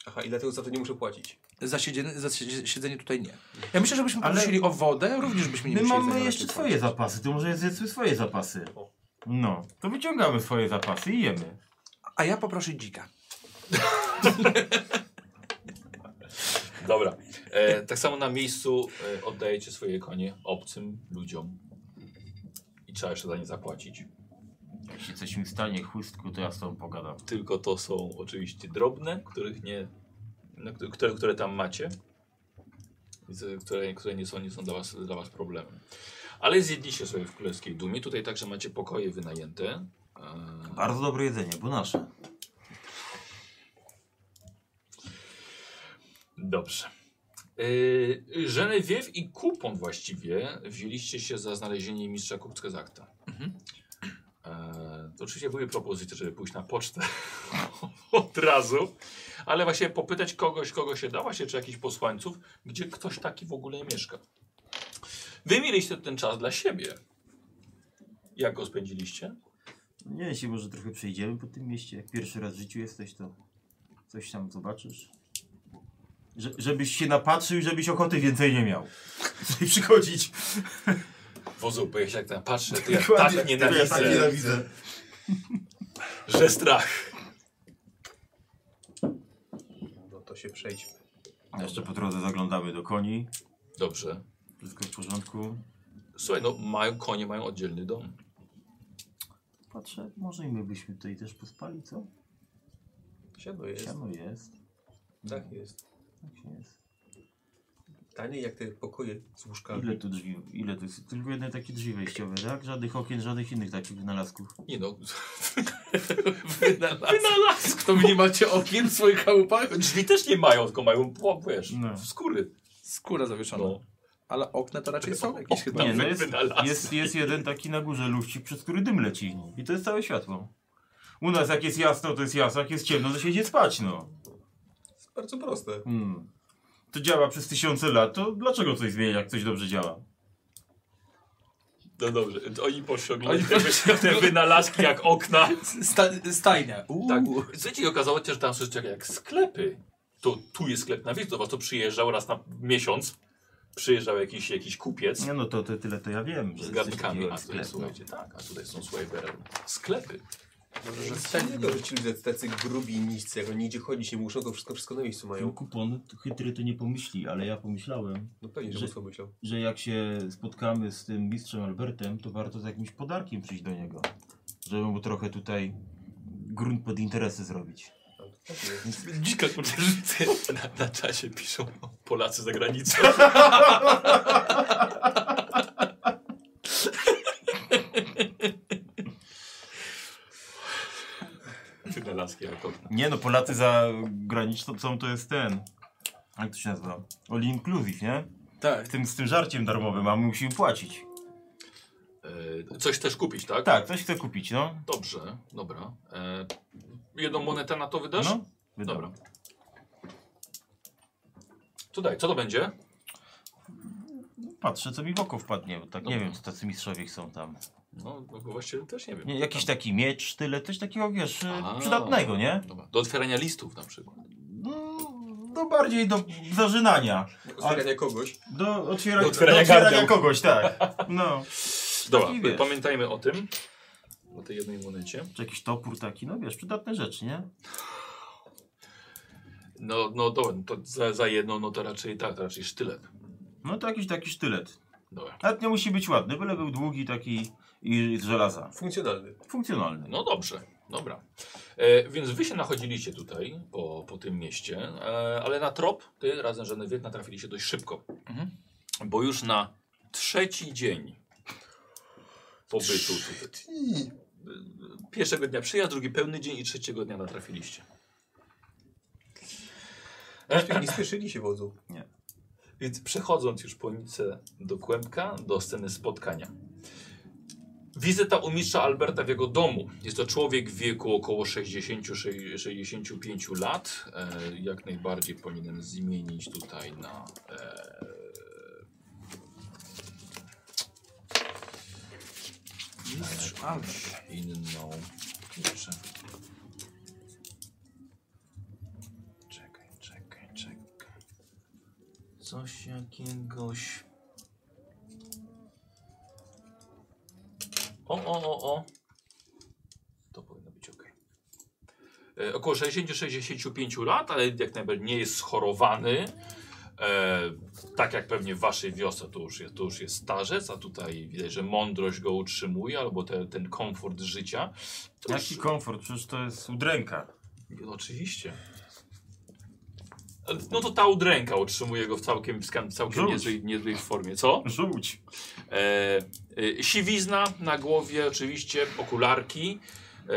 S4: Aha, i dlatego za to nie muszę płacić.
S3: Za siedzenie, za sie- siedzenie tutaj nie. Ja myślę, że byśmy
S2: Ale-
S3: poprosili o wodę, również byśmy nie
S2: My
S3: musieli
S2: mamy jeszcze swoje
S3: tym.
S2: zapasy, to może zjedzmy swoje zapasy. No, to wyciągamy swoje zapasy i jemy.
S3: A ja poproszę dzika. (laughs)
S1: Dobra. E, tak samo na miejscu e, oddajecie swoje konie obcym ludziom. I trzeba jeszcze za nie zapłacić.
S2: Jeśli coś mi stanie chustku, to ja z tobą pogadam.
S1: Tylko to są oczywiście drobne, których nie, no, które- które, tam macie, z- które, które nie są, nie są dla, was, dla was problemem. Ale zjedliście sobie w Królewskiej Dumie. Tutaj także macie pokoje wynajęte. E,
S2: Bardzo dobre jedzenie, bo nasze.
S1: Dobrze. Yy, Genevieve i Kupon właściwie wzięliście się za znalezienie mistrza Kurzgesagta.
S3: Mhm.
S1: E, to oczywiście były propozycje, żeby pójść na pocztę (laughs) od razu, ale właśnie popytać kogoś, kogo się da, właśnie czy jakichś posłańców, gdzie ktoś taki w ogóle mieszka. Wy mieliście ten czas dla siebie. Jak go spędziliście?
S2: Nie się może trochę przejdziemy po tym mieście. Jak pierwszy raz w życiu jesteś, to coś tam zobaczysz. Że, żebyś się napatrzył i żebyś ochoty więcej nie miał. (laughs) Tutaj przychodzić.
S1: Wozu, bo jak tak patrzę, to ja
S2: Dokładnie,
S1: tak
S2: to ja
S1: nienawidzę,
S2: tak nienawidzę.
S1: że strach.
S4: No to się przejdźmy.
S2: Jeszcze po drodze zaglądamy do koni.
S1: Dobrze.
S2: Wszystko w porządku.
S1: Słuchaj, no mają, konie mają oddzielny dom.
S2: Patrzę, może i my byśmy tutaj też pospali, co?
S4: Siano jest.
S2: Siano jest.
S4: Tak jest.
S2: Tak jest.
S4: Taniej jak te pokoje z łóżkami.
S2: Ile tu drzwi, ile tu jest? Tylko jedne takie drzwi wejściowe, tak? Żadnych okien, żadnych innych takich wynalazków.
S1: Nie no, (laughs)
S3: Wynalazk. Wynalazk. To wy nie macie okien w swoich chałupach?
S1: drzwi też nie mają, tylko mają, wiesz,
S2: No.
S1: skóry.
S3: Skóra zawieszona.
S1: No.
S3: Ale okna to raczej są jakieś chyba.
S2: Nie, no jest, jest, jest jeden taki na górze lufcik, przez który dym leci. I to jest całe światło. U nas jak jest jasno, to jest jasno, jak jest ciemno, to się idzie spać, no.
S4: Jest bardzo proste.
S2: Hmm. To działa przez tysiące lat, to dlaczego coś zmienia, jak coś dobrze działa?
S1: No dobrze, to oni oglądać te, wy- te wynalazki jak okna.
S3: Sta stajnia. Uuu.
S1: Tak. Słuchajcie, i okazało się, że tam są jak, jak sklepy. To tu jest sklep na wieś, do was to przyjeżdżał raz na miesiąc. Przyjeżdżał jakiś, jakiś kupiec
S2: Nie no, to, to tyle to ja wiem. że
S1: z garnkami. A tutaj,
S2: sklep,
S1: słuchajcie, tak, a tutaj są, słuchaj, sklepy.
S3: Może, że
S4: ludzie tacy grubi niscy, jak oni nigdzie chodzić nie muszą, to wszystko, wszystko na miejscu mają.
S2: kupon to chytry to nie pomyśli, ale ja pomyślałem,
S4: No pewnie, że
S2: Że-
S4: mocno
S2: że jak się spotkamy z tym mistrzem Albertem, to warto z jakimś podarkiem przyjść do niego. Żeby mu trochę tutaj grunt pod interesy zrobić.
S4: A, to pewnie. (laughs)
S1: Dzika, na, na czasie piszą Polacy za granicą. (laughs) Wynalazki jak okna.
S2: Nie no, Polacy za graniczną są to jest ten. Jak to się nazywa? All inclusive, nie?
S3: Tak.
S2: Z tym, z tym żarciem darmowym, a my musimy płacić.
S1: E, coś też kupić, tak?
S2: Tak, coś chcę kupić, no.
S1: Dobrze, dobra. E, jedną monetę na to wydasz?
S2: No, wydam.
S1: Dobra. Co daj, co to będzie?
S2: Patrzę, co mi w oko wpadnie, bo tak nie wiem, co tacy mistrzowie są tam.
S1: No, no właściwie też nie wiem.
S2: Nie, jakiś taki miecz, tyle, coś takiego, wiesz,
S1: A,
S2: przydatnego, nie?
S1: Dobra. Do otwierania listów na przykład.
S2: No, no bardziej do zażynania.
S4: Otwierania kogoś.
S2: Do otwierania,
S1: Do otwierania
S2: do otwierania kogoś, tak. No.
S1: Dobra,
S2: Taki,
S1: pamiętajmy o tym. O tej jednej monecie.
S2: Czy jakiś topór taki, no wiesz, przydatne rzeczy, nie?
S1: No, no dobra, to za, za jedną, no to raczej tak, to raczej sztylet.
S2: No to jakiś taki sztylet.
S1: Dobra.
S2: Nawet nie musi być ładny, byle był długi taki i z żelaza.
S4: Funkcjonalny.
S2: Funkcjonalny.
S1: No dobrze, dobra. E, więc wy się nachodziliście tutaj po, po tym mieście, e, ale na trop ty razem z Genevieve natrafiliście dość szybko.
S3: Mhm.
S1: Bo już na trzeci dzień pobytu tutaj. Pierwszego dnia przyjazd, drugi pełny dzień i trzeciego dnia natrafiliście.
S4: Nie spieszyli się wodzu.
S1: Więc przechodząc już po ulicę do Kłębka, do sceny spotkania. Wizyta u mistrza Alberta w jego domu. Jest to człowiek w wieku około 60-65 lat. E, jak najbardziej powinien zmienić tutaj na... E,
S3: Mistrz Albert.
S1: inną... Kurczę. Czekaj, czekaj, czekaj. Coś jakiegoś... O, o, o, o. To powinno być ok. E, około 60-65 lat, ale jak najbardziej nie jest schorowany. E, tak jak pewnie w waszej wiosce to już, jest, to już jest starzec, a tutaj widać, że mądrość go utrzymuje, albo te, ten komfort życia. To
S2: Jaki komfort, przecież to jest udręka.
S1: no, oczywiście. No to ta udręka utrzymuje go w całkiem, w całkiem niezłej, niezłej formie. Co?
S2: Żółć.
S1: E, e, siwizna na głowie, oczywiście, okularki. E,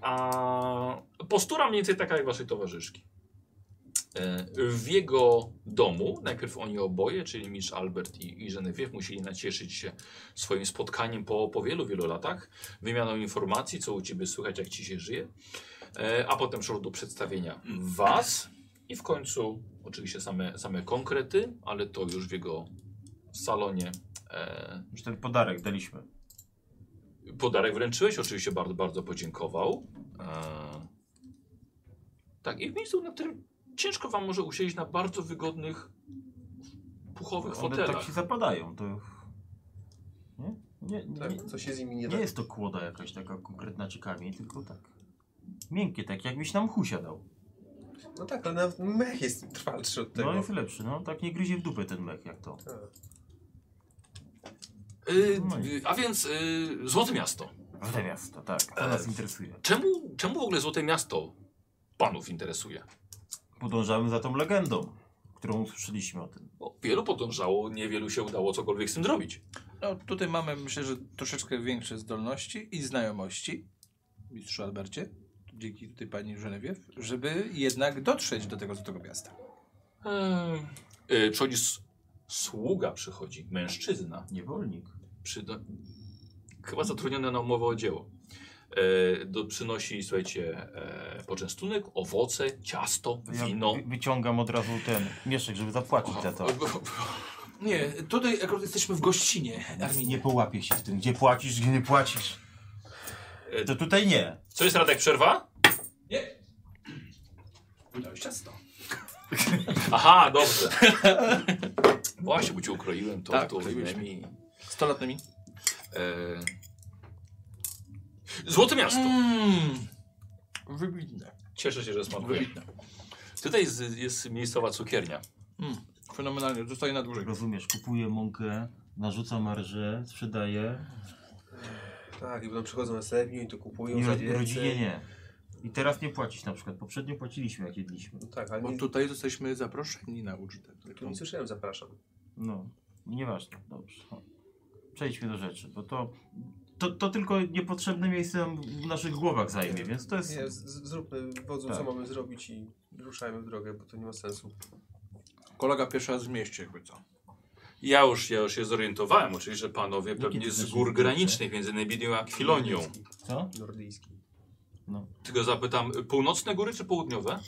S1: a postura mniej więcej taka jak waszej towarzyszki. E, w jego domu, najpierw oni oboje, czyli mistrz Albert i, i Genevieve, musieli nacieszyć się swoim spotkaniem po, po wielu, wielu latach, wymianą informacji, co u ciebie słychać, jak ci się żyje, e, a potem szło do przedstawienia was i w końcu oczywiście same, same konkrety, ale to już w jego salonie e,
S2: Już ten podarek daliśmy.
S1: Podarek wręczyłeś, oczywiście bardzo, bardzo podziękował. E, tak, i w miejscu, na którym ciężko wam może usiedzieć na bardzo wygodnych, puchowych
S2: One
S1: fotelach.
S2: tak się zapadają, to... Nie? Nie, nie,
S4: Tak,
S2: nie,
S4: co się z nimi nie
S2: nie
S4: da.
S2: jest to kłoda jakaś taka konkretna czy kamień, tylko tak. Miękkie, tak jakbyś na mchu siadał.
S4: No tak, ale nawet mech jest trwalszy od tego.
S2: No jest lepszy, no. Tak nie gryzie w dupę ten mech jak to.
S4: Tak.
S1: Y,
S2: No i-
S1: y, a więc y, Złote Miasto.
S2: Złote miasto, tak. To
S1: E,
S2: nas interesuje.
S1: Czemu, czemu w ogóle Złote Miasto panów interesuje?
S2: Podążamy za tą legendą, którą usłyszeliśmy o tym.
S1: Bo wielu podążało, niewielu się udało cokolwiek z tym zrobić.
S3: No tutaj mamy myślę, że troszeczkę większe zdolności i znajomości, mistrzu Albercie, dzięki tutaj pani Genevieve, żeby jednak dotrzeć do tego Złotego Miasta.
S1: Yy, yy, przychodzi s- sługa, przychodzi, mężczyzna.
S2: Niewolnik.
S1: Przyda... Chyba zatrudniony na umowę o dzieło. E, do, przynosi, słuchajcie, e, poczęstunek, owoce, ciasto,
S2: Ja
S1: wino.
S2: wy- wyciągam od razu ten mieszek, żeby zapłacić za to.
S3: Nie, tutaj akurat jesteśmy w gościnie, Arminie.
S2: Nie połapię się w tym, gdzie płacisz, gdzie nie płacisz.
S1: E,
S2: To tutaj nie.
S1: Co jest Radek, przerwa?
S3: Nie. Wydałeś ciasto. (laughs)
S1: Aha, dobrze. (laughs) Właśnie, bo cię ukroiłem to,
S3: Tak,
S1: to
S3: ukroiłeś
S1: mi. E... Złote miasto.
S3: Mmm. Wybitne.
S1: Cieszę się, że smakuje.
S3: Wybitne.
S1: Tutaj jest, jest miejscowa cukiernia.
S3: Mm. Fenomenalnie, zostaje na dłużej.
S2: Rozumiesz, kupuję mąkę, narzucam marżę, sprzedaję.
S4: Tak, i potem przychodzą następni i to kupują
S2: I
S4: za więcej.
S2: rodzinie nie. I teraz nie płacić na przykład. Poprzednio płaciliśmy jak jedliśmy.
S4: No tak, ale
S3: Bo
S4: nie,
S3: tutaj jesteśmy zaproszeni na ucztę.
S4: tu nie słyszałem, zapraszam.
S2: No, nieważne, dobrze. Przejdźmy do rzeczy, bo to, to, to tylko niepotrzebne miejsce nam w naszych głowach zajmie, więc to jest...
S4: Nie, z, z- zróbmy wodzu,
S2: Tak.
S4: co mamy zrobić i ruszajmy w drogę, bo to nie ma sensu.
S3: Kolega pierwszy raz w mieście, jakby co.
S1: Ja już, ja już się zorientowałem, oczywiście, że panowie pewnie z
S2: znaczy
S1: gór granicznych między Nebidią a Kwilonią.
S2: Co?
S4: Nordyjski.
S2: No,
S1: Tylko zapytam, północne góry czy południowe?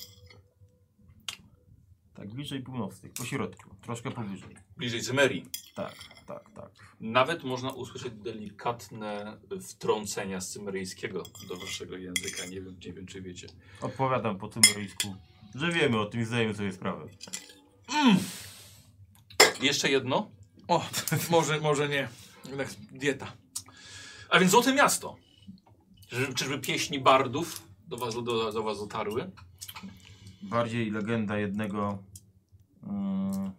S2: tak, bliżej północnych, po środku, troszkę powyżej.
S1: Bliżej Cymerii.
S2: Tak, tak, tak.
S1: Nawet można usłyszeć delikatne wtrącenia z cymeryjskiego do waszego języka. Nie wiem, nie wiem czy wiecie.
S2: Odpowiadam po cymeryjsku, że wiemy o tym i zdajemy sobie sprawę.
S1: Jeszcze jedno.
S3: O, (laughs) może, może nie. Jednak dieta.
S1: A więc Złote Miasto. Czy- Czyżby pieśni bardów do was, do, do was dotarły?
S2: Bardziej legenda jednego mm,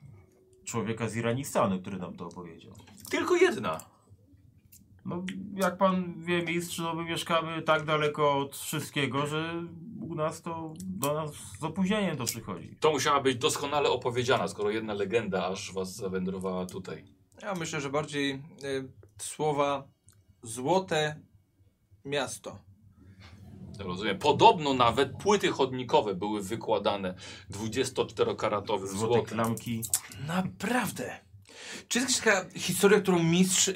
S2: człowieka z Iranistanu, który nam to opowiedział.
S1: Tylko jedna.
S2: No, jak pan wie, mistrz, no my mieszkamy tak daleko od wszystkiego, że nas to do nas z opóźnieniem to przychodzi.
S1: To musiała być doskonale opowiedziana, skoro jedna legenda aż was zawędrowała tutaj.
S3: Ja myślę, że bardziej e, słowa złote miasto.
S1: Rozumiem. Podobno nawet płyty chodnikowe były wykładane 24-karatowym
S2: Złote
S1: złotem.
S2: klamki.
S3: Naprawdę. Czy jest jakaś taka historia, którą mistrz y,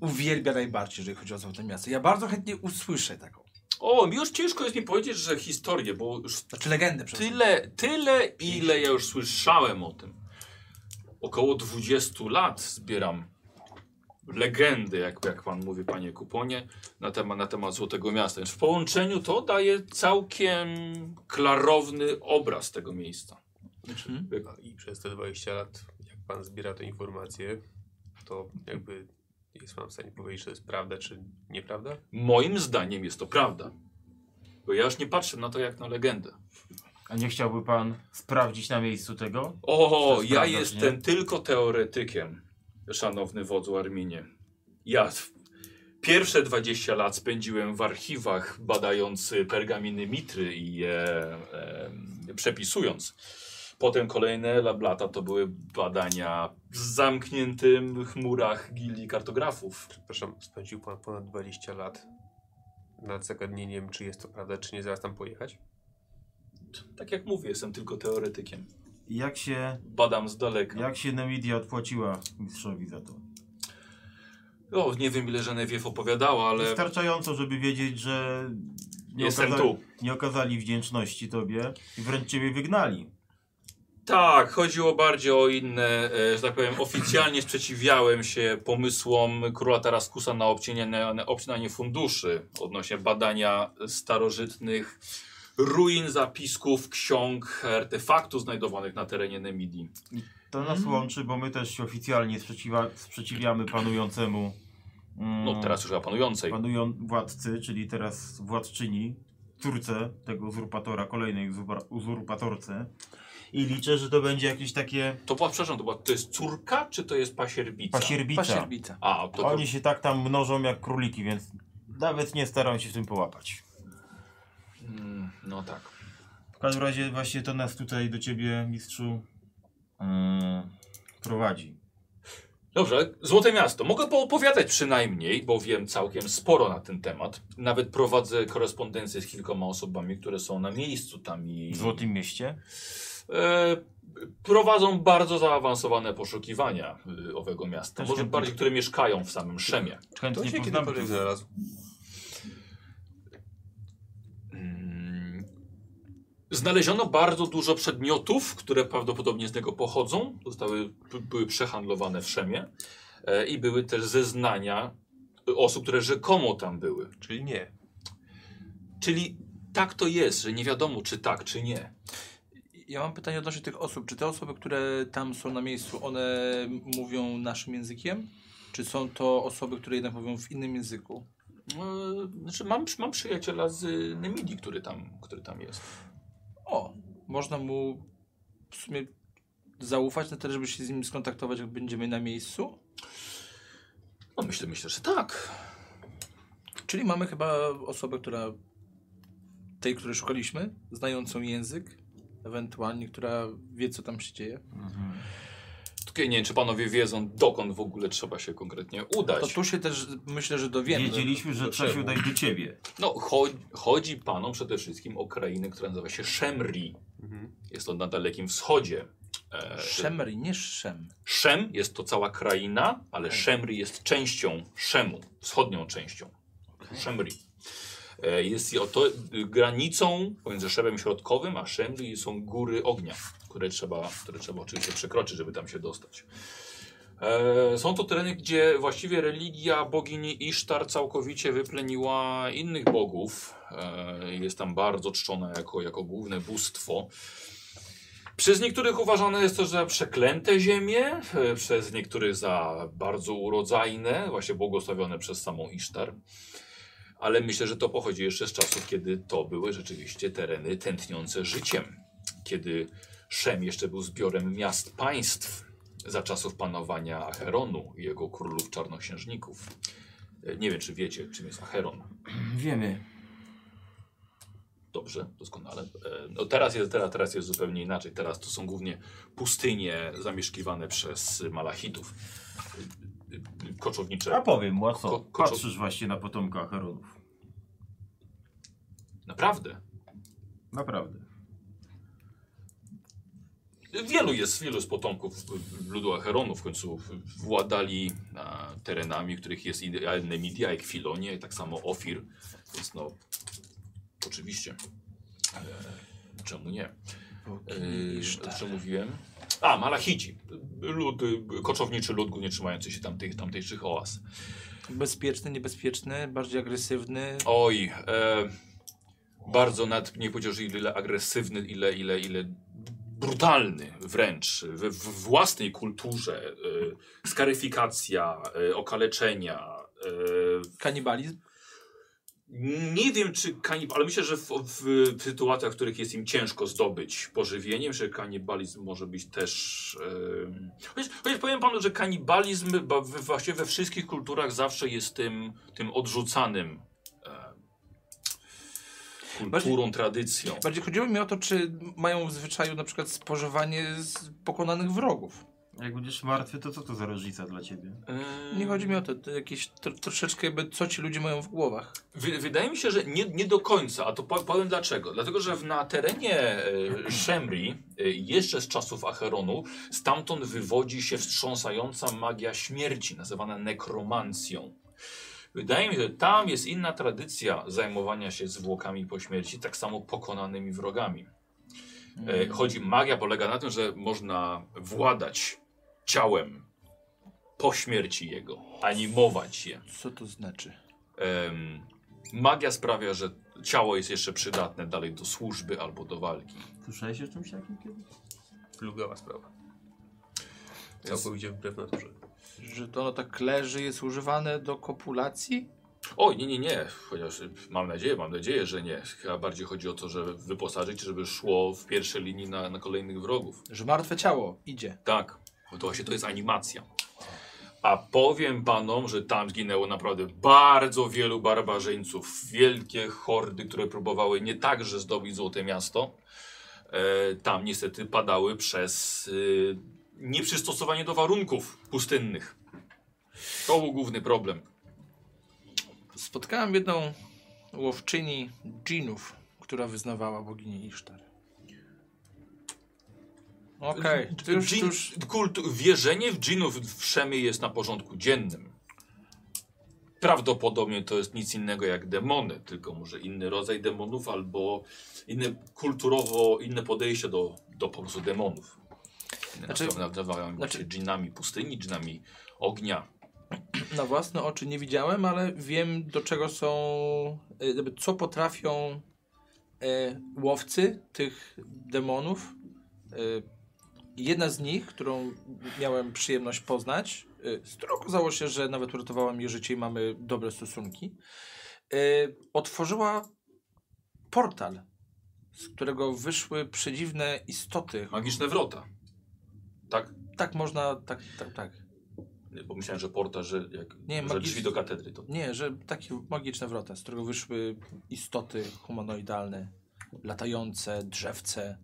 S3: uwielbia najbardziej, jeżeli chodzi o Złote Miasto? Ja bardzo chętnie usłyszę taką.
S1: O, mi już ciężko jest mi powiedzieć, że historię, bo już
S3: Znaczy legendę przecież.
S1: tyle, tyle, ile ja już słyszałem o tym. Około 20 lat zbieram legendy, jak, jak pan mówi, panie Kuponie, na temat, na temat Złotego Miasta. Więc w połączeniu to daje całkiem klarowny obraz tego miejsca.
S3: Mhm.
S4: I przez te 20 lat, jak pan zbiera te informacje, to jakby jest pan w stanie powiedzieć, czy to jest prawda, czy nieprawda?
S1: Moim zdaniem jest to prawda. Bo ja już nie patrzę na to jak na legendę.
S2: A nie chciałby pan sprawdzić na miejscu tego?
S1: O, ja
S2: prawda,
S1: jestem
S2: nie?
S1: tylko teoretykiem, szanowny wodzu Arminie. Ja pierwsze 20 lat spędziłem w archiwach, badając pergaminy Mitry i je e, przepisując. Potem kolejne la- lata to były badania w zamkniętym chmurach gildii kartografów.
S4: Przepraszam, spędził pan ponad 20 lat nad zagadnieniem, czy jest to prawda, czy nie, zaraz tam pojechać?
S1: Tak jak mówię, jestem tylko teoretykiem.
S2: Jak się,
S1: Badam z daleka.
S2: jak się Nemidia odpłaciła mistrzowi za to?
S1: O, nie wiem ile Genevieve opowiadała, ale
S2: Wystarczająco, żeby wiedzieć, że nie,
S1: jestem
S2: okazali,
S1: tu.
S2: nie okazali wdzięczności tobie i wręcz ciebie wygnali.
S1: Tak, chodziło bardziej o inne, e, że tak powiem, oficjalnie sprzeciwiałem się pomysłom króla Taraskusa na obcinanie, na obcinanie funduszy odnośnie badania starożytnych ruin, zapisków, ksiąg, artefaktów znajdowanych na terenie Nemidii.
S2: To nas
S1: Mhm.
S2: łączy, bo my też się oficjalnie sprzeciwa, sprzeciwiamy panującemu mm,
S1: No teraz już panującej.
S2: panują władcy, czyli teraz władczyni, córce tego uzurpatora, kolejnej uzurpa- uzurpatorce. I liczę, że to będzie jakieś takie
S1: To była, przepraszam, to była, to jest córka, czy to jest pasierbica?
S2: pasierbica.
S3: Pasierbica.
S1: A, to, to
S2: Oni się tak tam mnożą jak króliki, więc nawet nie staram się w tym połapać.
S1: Mm, no tak.
S2: W każdym razie właśnie to nas tutaj do ciebie, mistrzu, mm, prowadzi.
S1: Dobrze, Złote Miasto. Mogę poopowiadać przynajmniej, bo wiem całkiem sporo na ten temat. Nawet prowadzę korespondencję z kilkoma osobami, które są na miejscu tam i
S2: W Złotym Mieście.
S1: E, prowadzą bardzo zaawansowane poszukiwania y, owego miasta. Może bardziej, które mieszkają w samym Szemie.
S2: Chętnie
S4: to
S2: się
S4: kiedykolwiek znalazł. Mm.
S1: Znaleziono bardzo dużo przedmiotów, które prawdopodobnie z niego pochodzą. Zostały, były przehandlowane w Szemie e, i były też zeznania y, osób, które rzekomo tam były.
S4: Czyli nie.
S1: Czyli tak to jest, że nie wiadomo czy tak, czy nie.
S3: Ja mam pytanie odnośnie tych osób. Czy te osoby, które tam są na miejscu, one mówią naszym językiem? Czy są to osoby, które jednak mówią w innym języku?
S1: E, Znaczy mam, mam przyjaciela z Nemidii, który tam, który tam jest.
S3: O, można mu w sumie zaufać na tyle, żeby się z nim skontaktować, jak będziemy na miejscu?
S1: No myślę, myślę, że tak.
S3: Czyli mamy chyba osobę, która tej, której szukaliśmy, znającą język, ewentualnie, która wie, co tam się dzieje.
S1: Tylko ja nie wiem, czy panowie wiedzą, dokąd w ogóle trzeba się konkretnie udać.
S3: To tu się też myślę, że dowiemy.
S2: Wiedzieliśmy, że trzeba się udać do ciebie.
S1: No, cho chodzi panom przede wszystkim o krainę, która nazywa się Szemri.
S4: Mhm.
S1: Jest to na dalekim wschodzie. E,
S3: Szemry, nie Szem.
S1: Szem jest to cała kraina, ale Szemri jest częścią Szemu, wschodnią częścią. Szemri. E, Jest i oto y, granicą pomiędzy Szemem Środkowym a Szemri są góry ognia, które trzeba, które trzeba oczywiście przekroczyć, żeby tam się dostać. E, Są to tereny, gdzie właściwie religia bogini Isztar całkowicie wypleniła innych bogów. E, Jest tam bardzo czczona jako, jako główne bóstwo. Przez niektórych uważane jest to za przeklęte ziemie, przez niektórych za bardzo urodzajne, właśnie błogosławione przez samą Isztar. Ale myślę, że to pochodzi jeszcze z czasów, kiedy to były rzeczywiście tereny tętniące życiem. Kiedy Szem jeszcze był zbiorem miast państw za czasów panowania Acheronu i jego królów czarnoksiężników. E, Nie wiem, czy wiecie, czym jest Acheron.
S2: Wiemy.
S1: Dobrze, doskonale. E, No teraz, jest, teraz, teraz jest zupełnie inaczej. Teraz to są głównie pustynie zamieszkiwane przez Malachitów. E, e, Koczownicze.
S2: A powiem, łatwo.
S1: Ko- koczo-
S2: Patrzysz właśnie na potomka Acheronów.
S1: Naprawdę.
S2: Naprawdę.
S1: Wielu jest, wielu z potomków ludu Acheronu w końcu władali a, terenami, których jest idealne Media, jak Filonie, i tak samo Ofir. Więc no, oczywiście. Czemu nie? E, co mówiłem? A, Malachici. Lud, koczowniczy lud, głównie trzymający się tamtych, tamtejszych oaz.
S3: Bezpieczny, niebezpieczny, bardziej agresywny.
S1: Oj, e, bardzo nawet nie powiedział, że ile agresywny, ile, ile, ile brutalny wręcz w, w własnej kulturze. E, skaryfikacja, e, okaleczenia. E,
S3: Kanibalizm.
S1: Nie wiem, czy kanibal, ale myślę, że w, w, w sytuacjach, w których jest im ciężko zdobyć pożywienie, że kanibalizm może być też. em, Chociaż, chociaż powiem panu, że kanibalizm właśnie we wszystkich kulturach zawsze jest tym, tym odrzucanym kulturą, tradycją.
S3: Bardziej chodziło mi o to, czy mają w zwyczaju na przykład spożywanie z pokonanych wrogów.
S2: Jak będziesz martwy, to co to za różnica dla ciebie?
S3: Nie chodzi mi o to, to jakieś tro, troszeczkę jakby co ci ludzie mają w głowach.
S1: Wy, wydaje mi się, że nie, nie do końca, a to po- powiem dlaczego. Dlatego, że na terenie e, Szemri, e, jeszcze z czasów Acheronu, stamtąd wywodzi się wstrząsająca magia śmierci, nazywana nekromancją. Wydaje mi się, że tam jest inna tradycja zajmowania się zwłokami po śmierci, tak samo pokonanymi wrogami. E, chodzi, magia polega na tym, że można władać ciałem po śmierci jego, animować je.
S3: Co to znaczy?
S1: Em, magia sprawia, że ciało jest jeszcze przydatne dalej do służby albo do walki.
S2: Słyszałeś o czymś takim kiedyś?
S4: Plugawa sprawa. Całkowicie wbrew naturze.
S3: Że to ono tak leży, jest używane do kopulacji?
S1: Oj, nie, nie, nie. Chociaż mam nadzieję, mam nadzieję, że nie. Chyba bardziej chodzi o to, żeby wyposażyć, żeby szło w pierwszej linii na, na kolejnych wrogów.
S3: Że martwe ciało idzie.
S1: Tak, bo to właśnie to jest animacja. A powiem panom, że tam zginęło naprawdę bardzo wielu barbarzyńców. Wielkie hordy, które próbowały nie tak, że zdobyć Złote Miasto. E, tam niestety padały przez y, nieprzystosowanie do warunków pustynnych. To był główny problem.
S3: Spotkałem jedną łowczyni dżinów, która wyznawała boginię Isztar. Okej, to już, to
S1: Dżin-
S3: już
S1: kult, wierzenie w dżinów w Szemie jest na porządku dziennym. prawdopodobnie to jest nic innego jak demony, tylko może inny rodzaj demonów albo inne kulturowo, inne podejście do, do po prostu demonów.
S3: Znaczy-
S1: Znaczy, nazywają
S3: znaczy-
S1: się dżinami pustyni, dżinami ognia.
S3: Na własne oczy nie widziałem, ale wiem do czego są, e, co potrafią e, łowcy tych demonów. Jedna z nich, którą miałem przyjemność poznać, e, z którą okazało się, że nawet uratowała mi życie i mamy dobre stosunki, e, otworzyła portal, z którego wyszły przedziwne istoty.
S1: Magiczne wrota. Tak?
S3: Tak można, tak, tak, tak.
S1: Nie, Bo myślałem, że porta, że, jak,
S3: Nie,
S1: że
S3: magicz-
S1: drzwi do katedry to.
S3: Nie, że takie magiczne wrota, z którego wyszły istoty humanoidalne, latające, drzewce.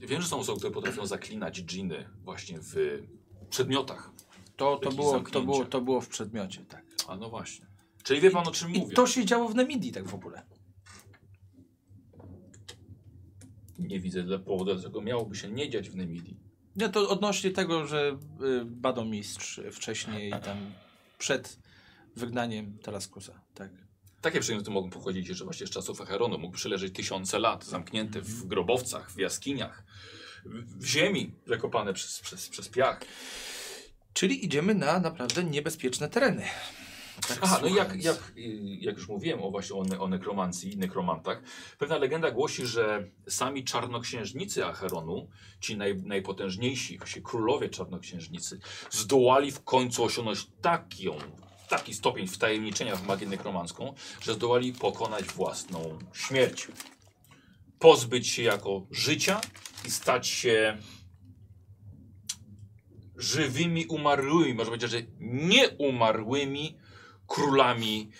S1: Wiem, że są osoby, które potrafią zaklinać dżiny właśnie w przedmiotach.
S3: To, to, było, to, było, to było w przedmiocie, tak.
S1: A no właśnie. Czyli wie pan o czym
S3: I
S1: mówię.
S3: to się działo w Nemidii tak w ogóle.
S1: Nie widzę dla powodu, dlaczego miałoby się nie dziać w Nemidii.
S3: Nie, to odnośnie tego, że y, Badomistrz wcześniej tam przed wygnaniem Talaskusa, tak.
S1: Takie przedmioty mogą pochodzić jeszcze właśnie z czasów Acheronu. Mógł przyleżeć tysiące lat, zamknięte w grobowcach, w jaskiniach, w, ziemi, zakopane przez, przez, przez piach.
S3: Czyli idziemy na naprawdę niebezpieczne tereny. Tak
S1: Aha, no jak, jak, y, jak już mówiłem o właśnie o, ne, o nekromancji i nekromantach, pewna legenda głosi, że sami czarnoksiężnicy Acheronu, ci naj, najpotężniejsi, właśnie królowie czarnoksiężnicy, zdołali w końcu osiągnąć taką, taki stopień wtajemniczenia w magię nekromancką, że zdołali pokonać własną śmierć. Pozbyć się jako życia i stać się żywymi umarłymi, może powiedzieć, że nieumarłymi królami,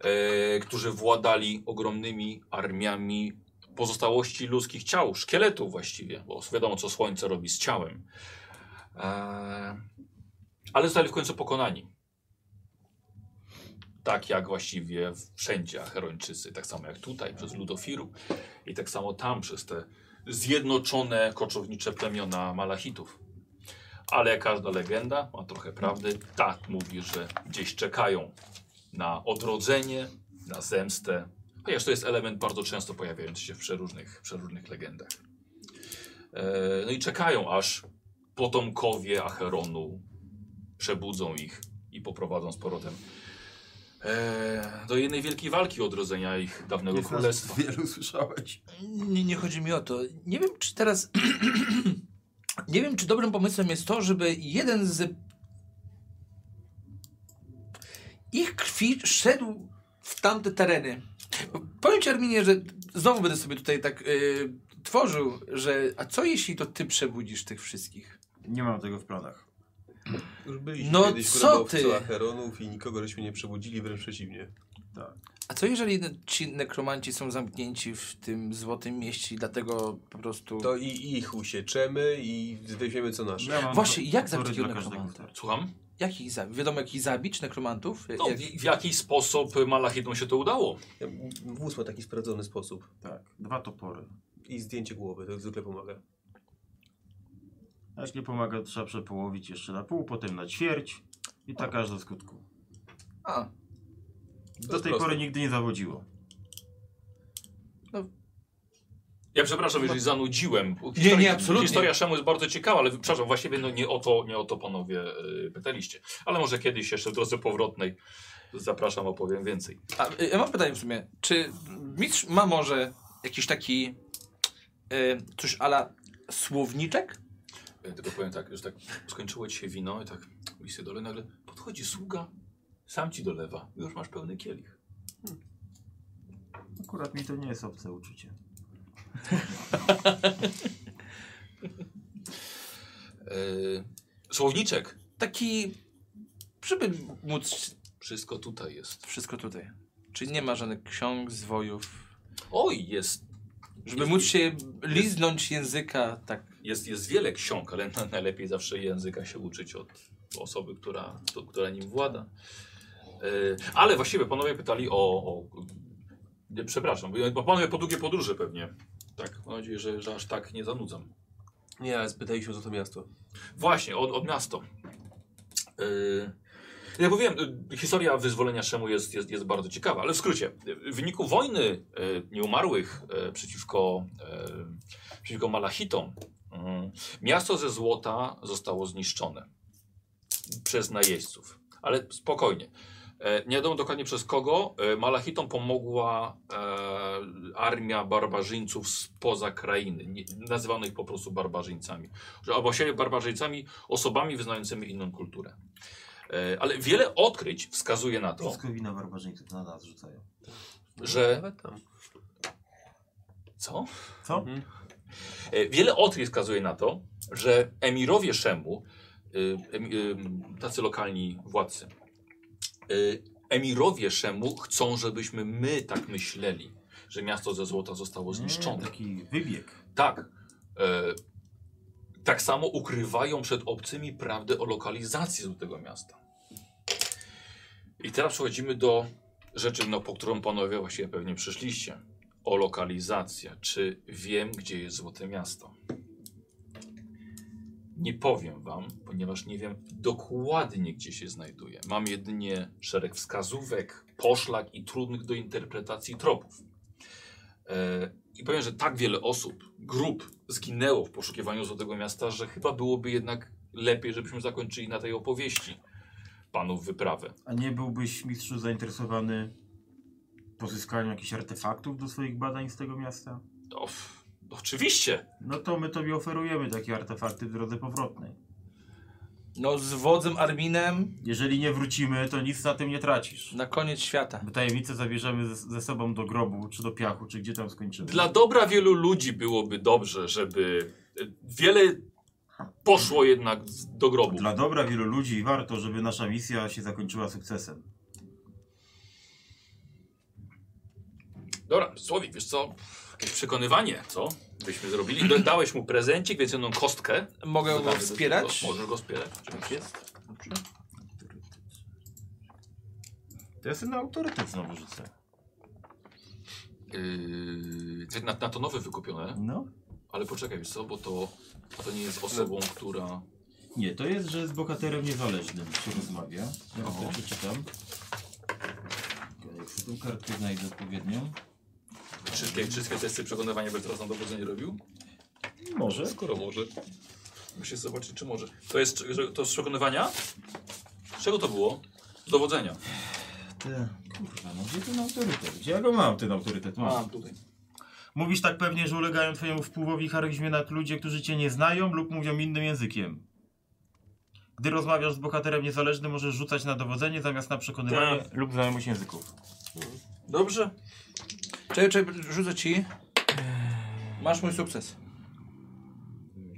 S1: e, którzy władali ogromnymi armiami pozostałości ludzkich ciał, szkieletów właściwie, bo wiadomo, co słońce robi z ciałem. E, ale zostali w końcu pokonani. Tak jak właściwie wszędzie Acherończycy, tak samo jak tutaj przez Ludofiru i tak samo tam przez te zjednoczone koczownicze plemiona Malachitów. Ale każda legenda ma trochę prawdy. Tak mówi, że gdzieś czekają na odrodzenie, na zemstę. Chociaż to jest element bardzo często pojawiający się w przeróżnych, przeróżnych legendach. E, no i czekają, aż potomkowie Acheronu przebudzą ich i poprowadzą z powrotem e, do jednej wielkiej walki odrodzenia ich dawnego
S2: Jest
S1: królestwa.
S2: Wielu słyszałeś.
S3: Nie, nie chodzi mi o to. Nie wiem, czy teraz. (clears throat) nie wiem, czy dobrym pomysłem jest to, żeby jeden z ich krwi szedł w tamte tereny. Powiem ci, Arminie, że znowu będę sobie tutaj tak yy, tworzył, że a co jeśli to ty przebudzisz tych wszystkich?
S2: Nie mam tego w planach.
S4: Już byliśmy
S3: No
S4: kiedyś
S3: co ty?
S4: Acheronów i nikogo żeśmy nie przebudzili, wręcz przeciwnie.
S2: Tak.
S3: A co jeżeli ci nekromanci są zamknięci w tym złotym mieście i dlatego po prostu...
S4: To i ich usieczemy i weźmiemy co nasze.
S2: Ja
S3: Właśnie, jak zabić
S2: starczy.
S1: Słucham?
S3: Jak ich zabić? Wiadomo, jak ich zabić, nekromantów?
S1: No,
S3: jak...
S1: w, jakiś sposób Malachitom się to udało.
S4: Wóz ma taki sprawdzony sposób.
S2: Tak, dwa topory.
S4: I zdjęcie głowy, to zwykle pomaga.
S2: A nie pomaga, trzeba przepołowić jeszcze na pół, potem na ćwierć i tak aż do skutku.
S3: A,
S2: Do tej
S4: proste.
S2: pory nigdy nie zawodziło.
S1: Ja przepraszam, jeżeli zanudziłem.
S3: Nie, nie, absolutnie.
S1: Historia Szemu jest bardzo ciekawa, ale przepraszam, właściwie no nie, o to, nie o to panowie y, pytaliście. Ale może kiedyś jeszcze w drodze powrotnej zapraszam, opowiem więcej.
S3: a y, ja mam pytanie w sumie. Czy mistrz ma może jakiś taki y, coś ala słowniczek?
S1: Ja tylko powiem tak, już tak skończyło ci się wino i tak misję dole, nagle podchodzi sługa, sam ci dolewa, już masz pełny kielich.
S2: Akurat mi to nie jest obce uczucie.
S1: Yy, słowniczek,
S3: Taki, żeby móc
S1: wszystko tutaj jest.
S3: wszystko tutaj. Czyli nie ma żadnych ksiąg, zwojów.
S1: Oj, jest,
S3: Żeby
S1: Jest-
S3: móc się liznąć języka, tak.
S1: jest, jest wiele ksiąg, ale na- najlepiej zawsze języka się uczyć od osoby, która, to, która nim włada. Yy, ale właściwie panowie pytali o, o nie, przepraszam, bo panowie po długie podróże pewnie. Tak, mam nadzieję, że, że aż tak nie zanudzam.
S4: Nie, ale spytaliśmy o to miasto.
S1: Właśnie, od, od miasto. Yy, Jak mówiłem, y, historia wyzwolenia Szemu jest, jest, jest bardzo ciekawa, ale w skrócie, w wyniku wojny y, nieumarłych y, przeciwko, przeciwko Malachitom, miasto ze złota zostało zniszczone przez najeźdźców. Ale spokojnie. E, Nie wiadomo dokładnie przez kogo. E, Malachitom pomogła e, armia barbarzyńców spoza krainy. Nie, nazywano ich po prostu barbarzyńcami. Albo się barbarzyńcami, osobami wyznającymi inną kulturę. E, ale wiele odkryć wskazuje na to,
S2: Wszystko wina barbarzyńców na nas rzucają.
S1: że. Co?
S2: Co?
S4: Mhm.
S1: E, Wiele odkryć wskazuje na to, że emirowie Szemu, em- ym, tacy lokalni władcy, emirowie Szemu chcą, żebyśmy my tak myśleli, że miasto ze złota zostało zniszczone.
S2: Nie, taki wybieg.
S1: Tak. Tak samo ukrywają przed obcymi prawdę o lokalizacji tego miasta. I teraz przechodzimy do rzeczy, no, po którą panowie właściwie pewnie przyszliście. O lokalizację. Czy wiem, gdzie jest Złote Miasto? Nie powiem wam, ponieważ nie wiem dokładnie, gdzie się znajduje. Mam jedynie szereg wskazówek, poszlak i trudnych do interpretacji tropów. E, I powiem, że tak wiele osób, grup zginęło w poszukiwaniu Złotego Miasta, że chyba byłoby jednak lepiej, żebyśmy zakończyli na tej opowieści panów wyprawę.
S2: A nie byłbyś, mistrzu, zainteresowany pozyskaniem jakichś artefaktów do swoich badań z tego miasta?
S1: O, f- oczywiście.
S2: No to my tobie oferujemy takie artefakty w drodze powrotnej.
S3: No z wodzem Arminem
S2: Jeżeli nie wrócimy, to nic na tym nie tracisz.
S3: na koniec świata.
S2: Bo tajemnicę zabierzemy ze, ze sobą do grobu, czy do piachu, czy gdzie tam skończymy.
S1: Dla dobra wielu ludzi byłoby dobrze, żeby e, wiele poszło jednak z- do grobu.
S2: Dla dobra wielu ludzi warto, żeby nasza misja się zakończyła sukcesem.
S1: Dobra, Słowik, wiesz co? Jakieś przekonywanie, co? Byśmy zrobili. Da- Dałeś mu prezencik, więc jedną kostkę.
S3: Mogę go
S1: Dodamy
S3: wspierać?
S1: Możesz go wspierać.
S3: Tak jest. Dobrze.
S2: To ja sobie na autorytet znowu rzucę.
S1: Yy, na, na to nowe wykupione,
S2: No.
S1: ale poczekaj, wiesz co, bo to, to nie jest osobą, która...
S2: Nie, to jest, że z bohaterem niezależnym się rozmawia. Ja
S1: Oho.
S2: to przeczytam. Jak sobie tą kartkę znajdę odpowiednią.
S1: Wszystkie, wszystkie testy przekonywania teraz na dowodzenie robił?
S2: Może.
S1: Skoro może. Muszę zobaczyć, czy może. To jest to z przekonywania? Z czego to było? Z dowodzenia.
S2: Te, kurwa, no gdzie ten autorytet? Gdzie ja go mam, ten autorytet? Mam.
S1: tutaj.
S2: Mówisz tak pewnie, że ulegają twojemu wpływowi i charyzmie nad ludzie, którzy cię nie znają lub mówią innym językiem. Gdy rozmawiasz z bohaterem niezależnym, możesz rzucać na dowodzenie zamiast na przekonywanie lub znajomość języków.
S3: Dobrze. Czekaj, czekaj, rzucę ci. Masz mój sukces.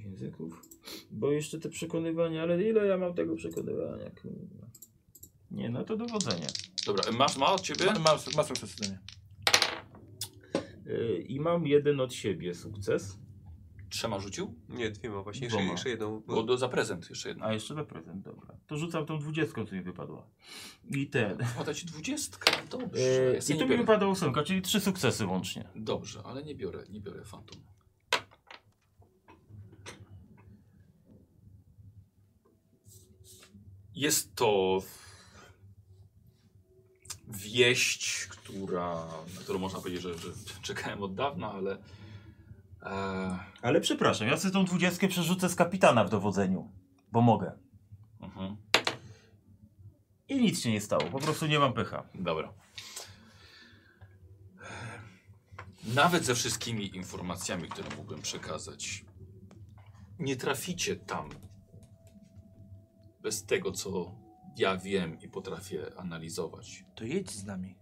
S2: Języków? Bo jeszcze te przekonywania, ale ile ja mam tego przekonywania? kurwa? Nie, no to dowodzenie.
S1: Dobra, masz, ma od ciebie?
S3: Ma, ma, ma sukces ode mnie.
S2: Yy, I mam jeden od siebie sukces.
S1: Trzema rzucił?
S4: Nie, dwiema właśnie. Jeszcze,
S2: Dwoma.
S4: jeszcze jedną.
S1: Bo do, za prezent jeszcze jedna.
S2: A jeszcze na prezent, dobra. To rzucam tą dwudziestką, co mi wypadła. I ten. (laughs)
S1: Pada ci dwudziestka. Dobrze.
S2: Yy,
S1: Ja sobie
S2: I tu mi
S1: biorę.
S2: wypadła ósemka, czyli trzy sukcesy łącznie.
S1: Dobrze, ale nie biorę, nie biorę fantom. Jest to wieść, która, na którą można powiedzieć, że, że czekałem od dawna, ale e,
S2: Ale przepraszam, ja sobie tą dwudziestkę przerzucę z kapitana w dowodzeniu. Bo mogę.
S1: mhm,
S2: I nic się nie stało, po prostu nie mam pecha.
S1: dobra. Nawet ze wszystkimi informacjami, które mógłbym przekazać, nie traficie tam bez tego, co ja wiem i potrafię analizować.
S3: To jedź z nami.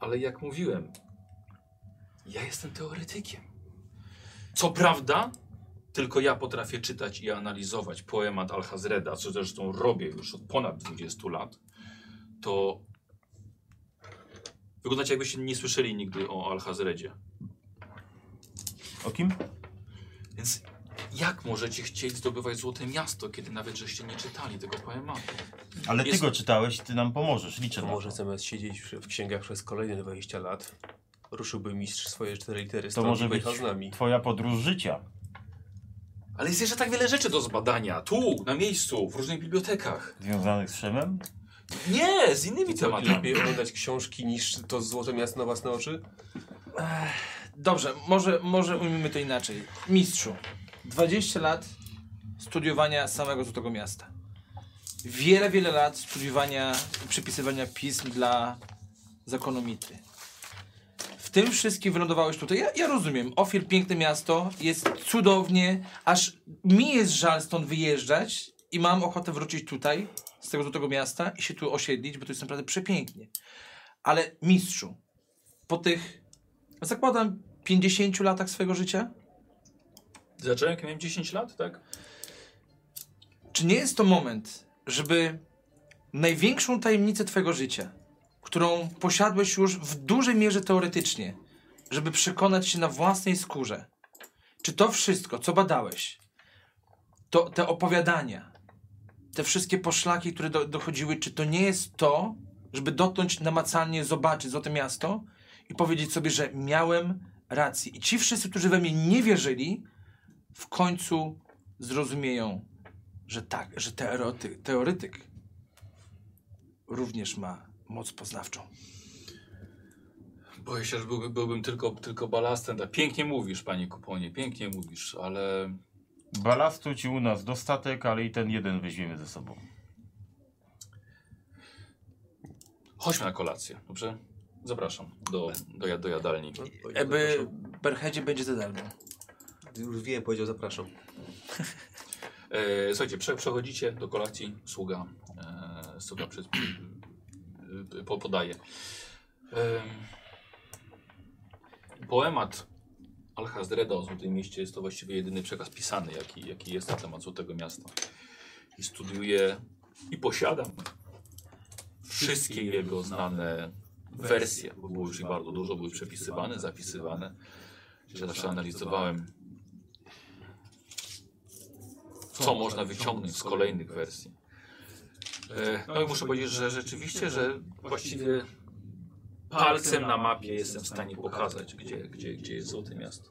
S1: Ale jak mówiłem, ja jestem teoretykiem. Co prawda, tylko ja potrafię czytać i analizować poemat Alhazreda, co zresztą robię już od ponad 20 lat. To wyglądacie jakbyście nie słyszeli nigdy o Alhazredzie.
S2: O kim?
S1: Więc jak możecie chcieć zdobywać Złote Miasto, kiedy nawet żeście nie czytali tego poematu?
S2: Ale ty
S1: Jest-
S2: go czytałeś, ty nam pomożesz, liczę
S4: To
S2: na
S4: może
S2: to.
S4: zamiast siedzieć w w księgach przez kolejne 20 lat, ruszyłby mistrz swoje cztery litery
S2: To
S4: stąd
S2: może
S4: i
S2: być
S4: pojechał z nami.
S2: twoja podróż życia.
S1: Ale jest jeszcze tak wiele rzeczy do zbadania. Tu, na miejscu, w różnych bibliotekach.
S2: Związanych z Szemem?
S1: Nie, z innymi
S4: Co,
S1: tematami.
S4: lepiej oglądać książki niż to złote miasto na własne oczy?
S3: Dobrze, może, może ujmijmy to inaczej. Mistrzu, 20 lat studiowania samego Złotego Miasta. Wiele, wiele lat studiowania i przypisywania pism dla zakonu Mitry. W tym wszystkim wylądowałeś tutaj. Ja, ja rozumiem, Ofir, piękne miasto, jest cudownie, aż mi jest żal stąd wyjeżdżać i mam ochotę wrócić tutaj, z tego Złotego Miasta i się tu osiedlić, bo to jest naprawdę przepięknie. Ale mistrzu, po tych zakładam 50 latach swojego życia?
S1: Zacząłem, jak miałem 10 lat, tak?
S3: Czy nie jest to moment, żeby największą tajemnicę twojego życia, którą posiadłeś już w dużej mierze teoretycznie, żeby przekonać się na własnej skórze, czy to wszystko, co badałeś, to te opowiadania, te wszystkie poszlaki, które do, dochodziły, czy to nie jest to, żeby dotknąć namacalnie, zobaczyć Złote Miasto i powiedzieć sobie, że miałem rację. I ci wszyscy, którzy we mnie nie wierzyli, w końcu zrozumieją, że tak, że teoretyk, teoretyk również ma moc poznawczą.
S1: Boję się, że byłbym, byłbym tylko, tylko balastem. Tak, pięknie mówisz, panie kuponie, pięknie mówisz, ale
S2: Balastu ci u nas dostatek, ale i ten jeden weźmiemy ze sobą.
S1: chodźmy na kolację, dobrze? Zapraszam do, do, do jadalni.
S3: Eby. Berhedzie będzie za darmo.
S4: Już wiem, powiedział zapraszam.
S1: E, słuchajcie, prze, przechodzicie do kolacji, sługa, e, sługa przez, po, podaje. E, poemat Alhazdreda o Złotym Mieście jest to właściwie jedyny przekaz pisany, jaki, jaki jest na temat Złotego Miasta. I studiuję i posiadam wszystkie jego znane wersje, bo było już ich bardzo dużo, były przepisywane, zapisywane. Ja zawsze analizowałem co można wyciągnąć z kolejnych wersji. E, No i muszę powiedzieć, że rzeczywiście, że właściwie palcem na mapie jestem w stanie pokazać, gdzie, gdzie, gdzie jest Złote Miasto.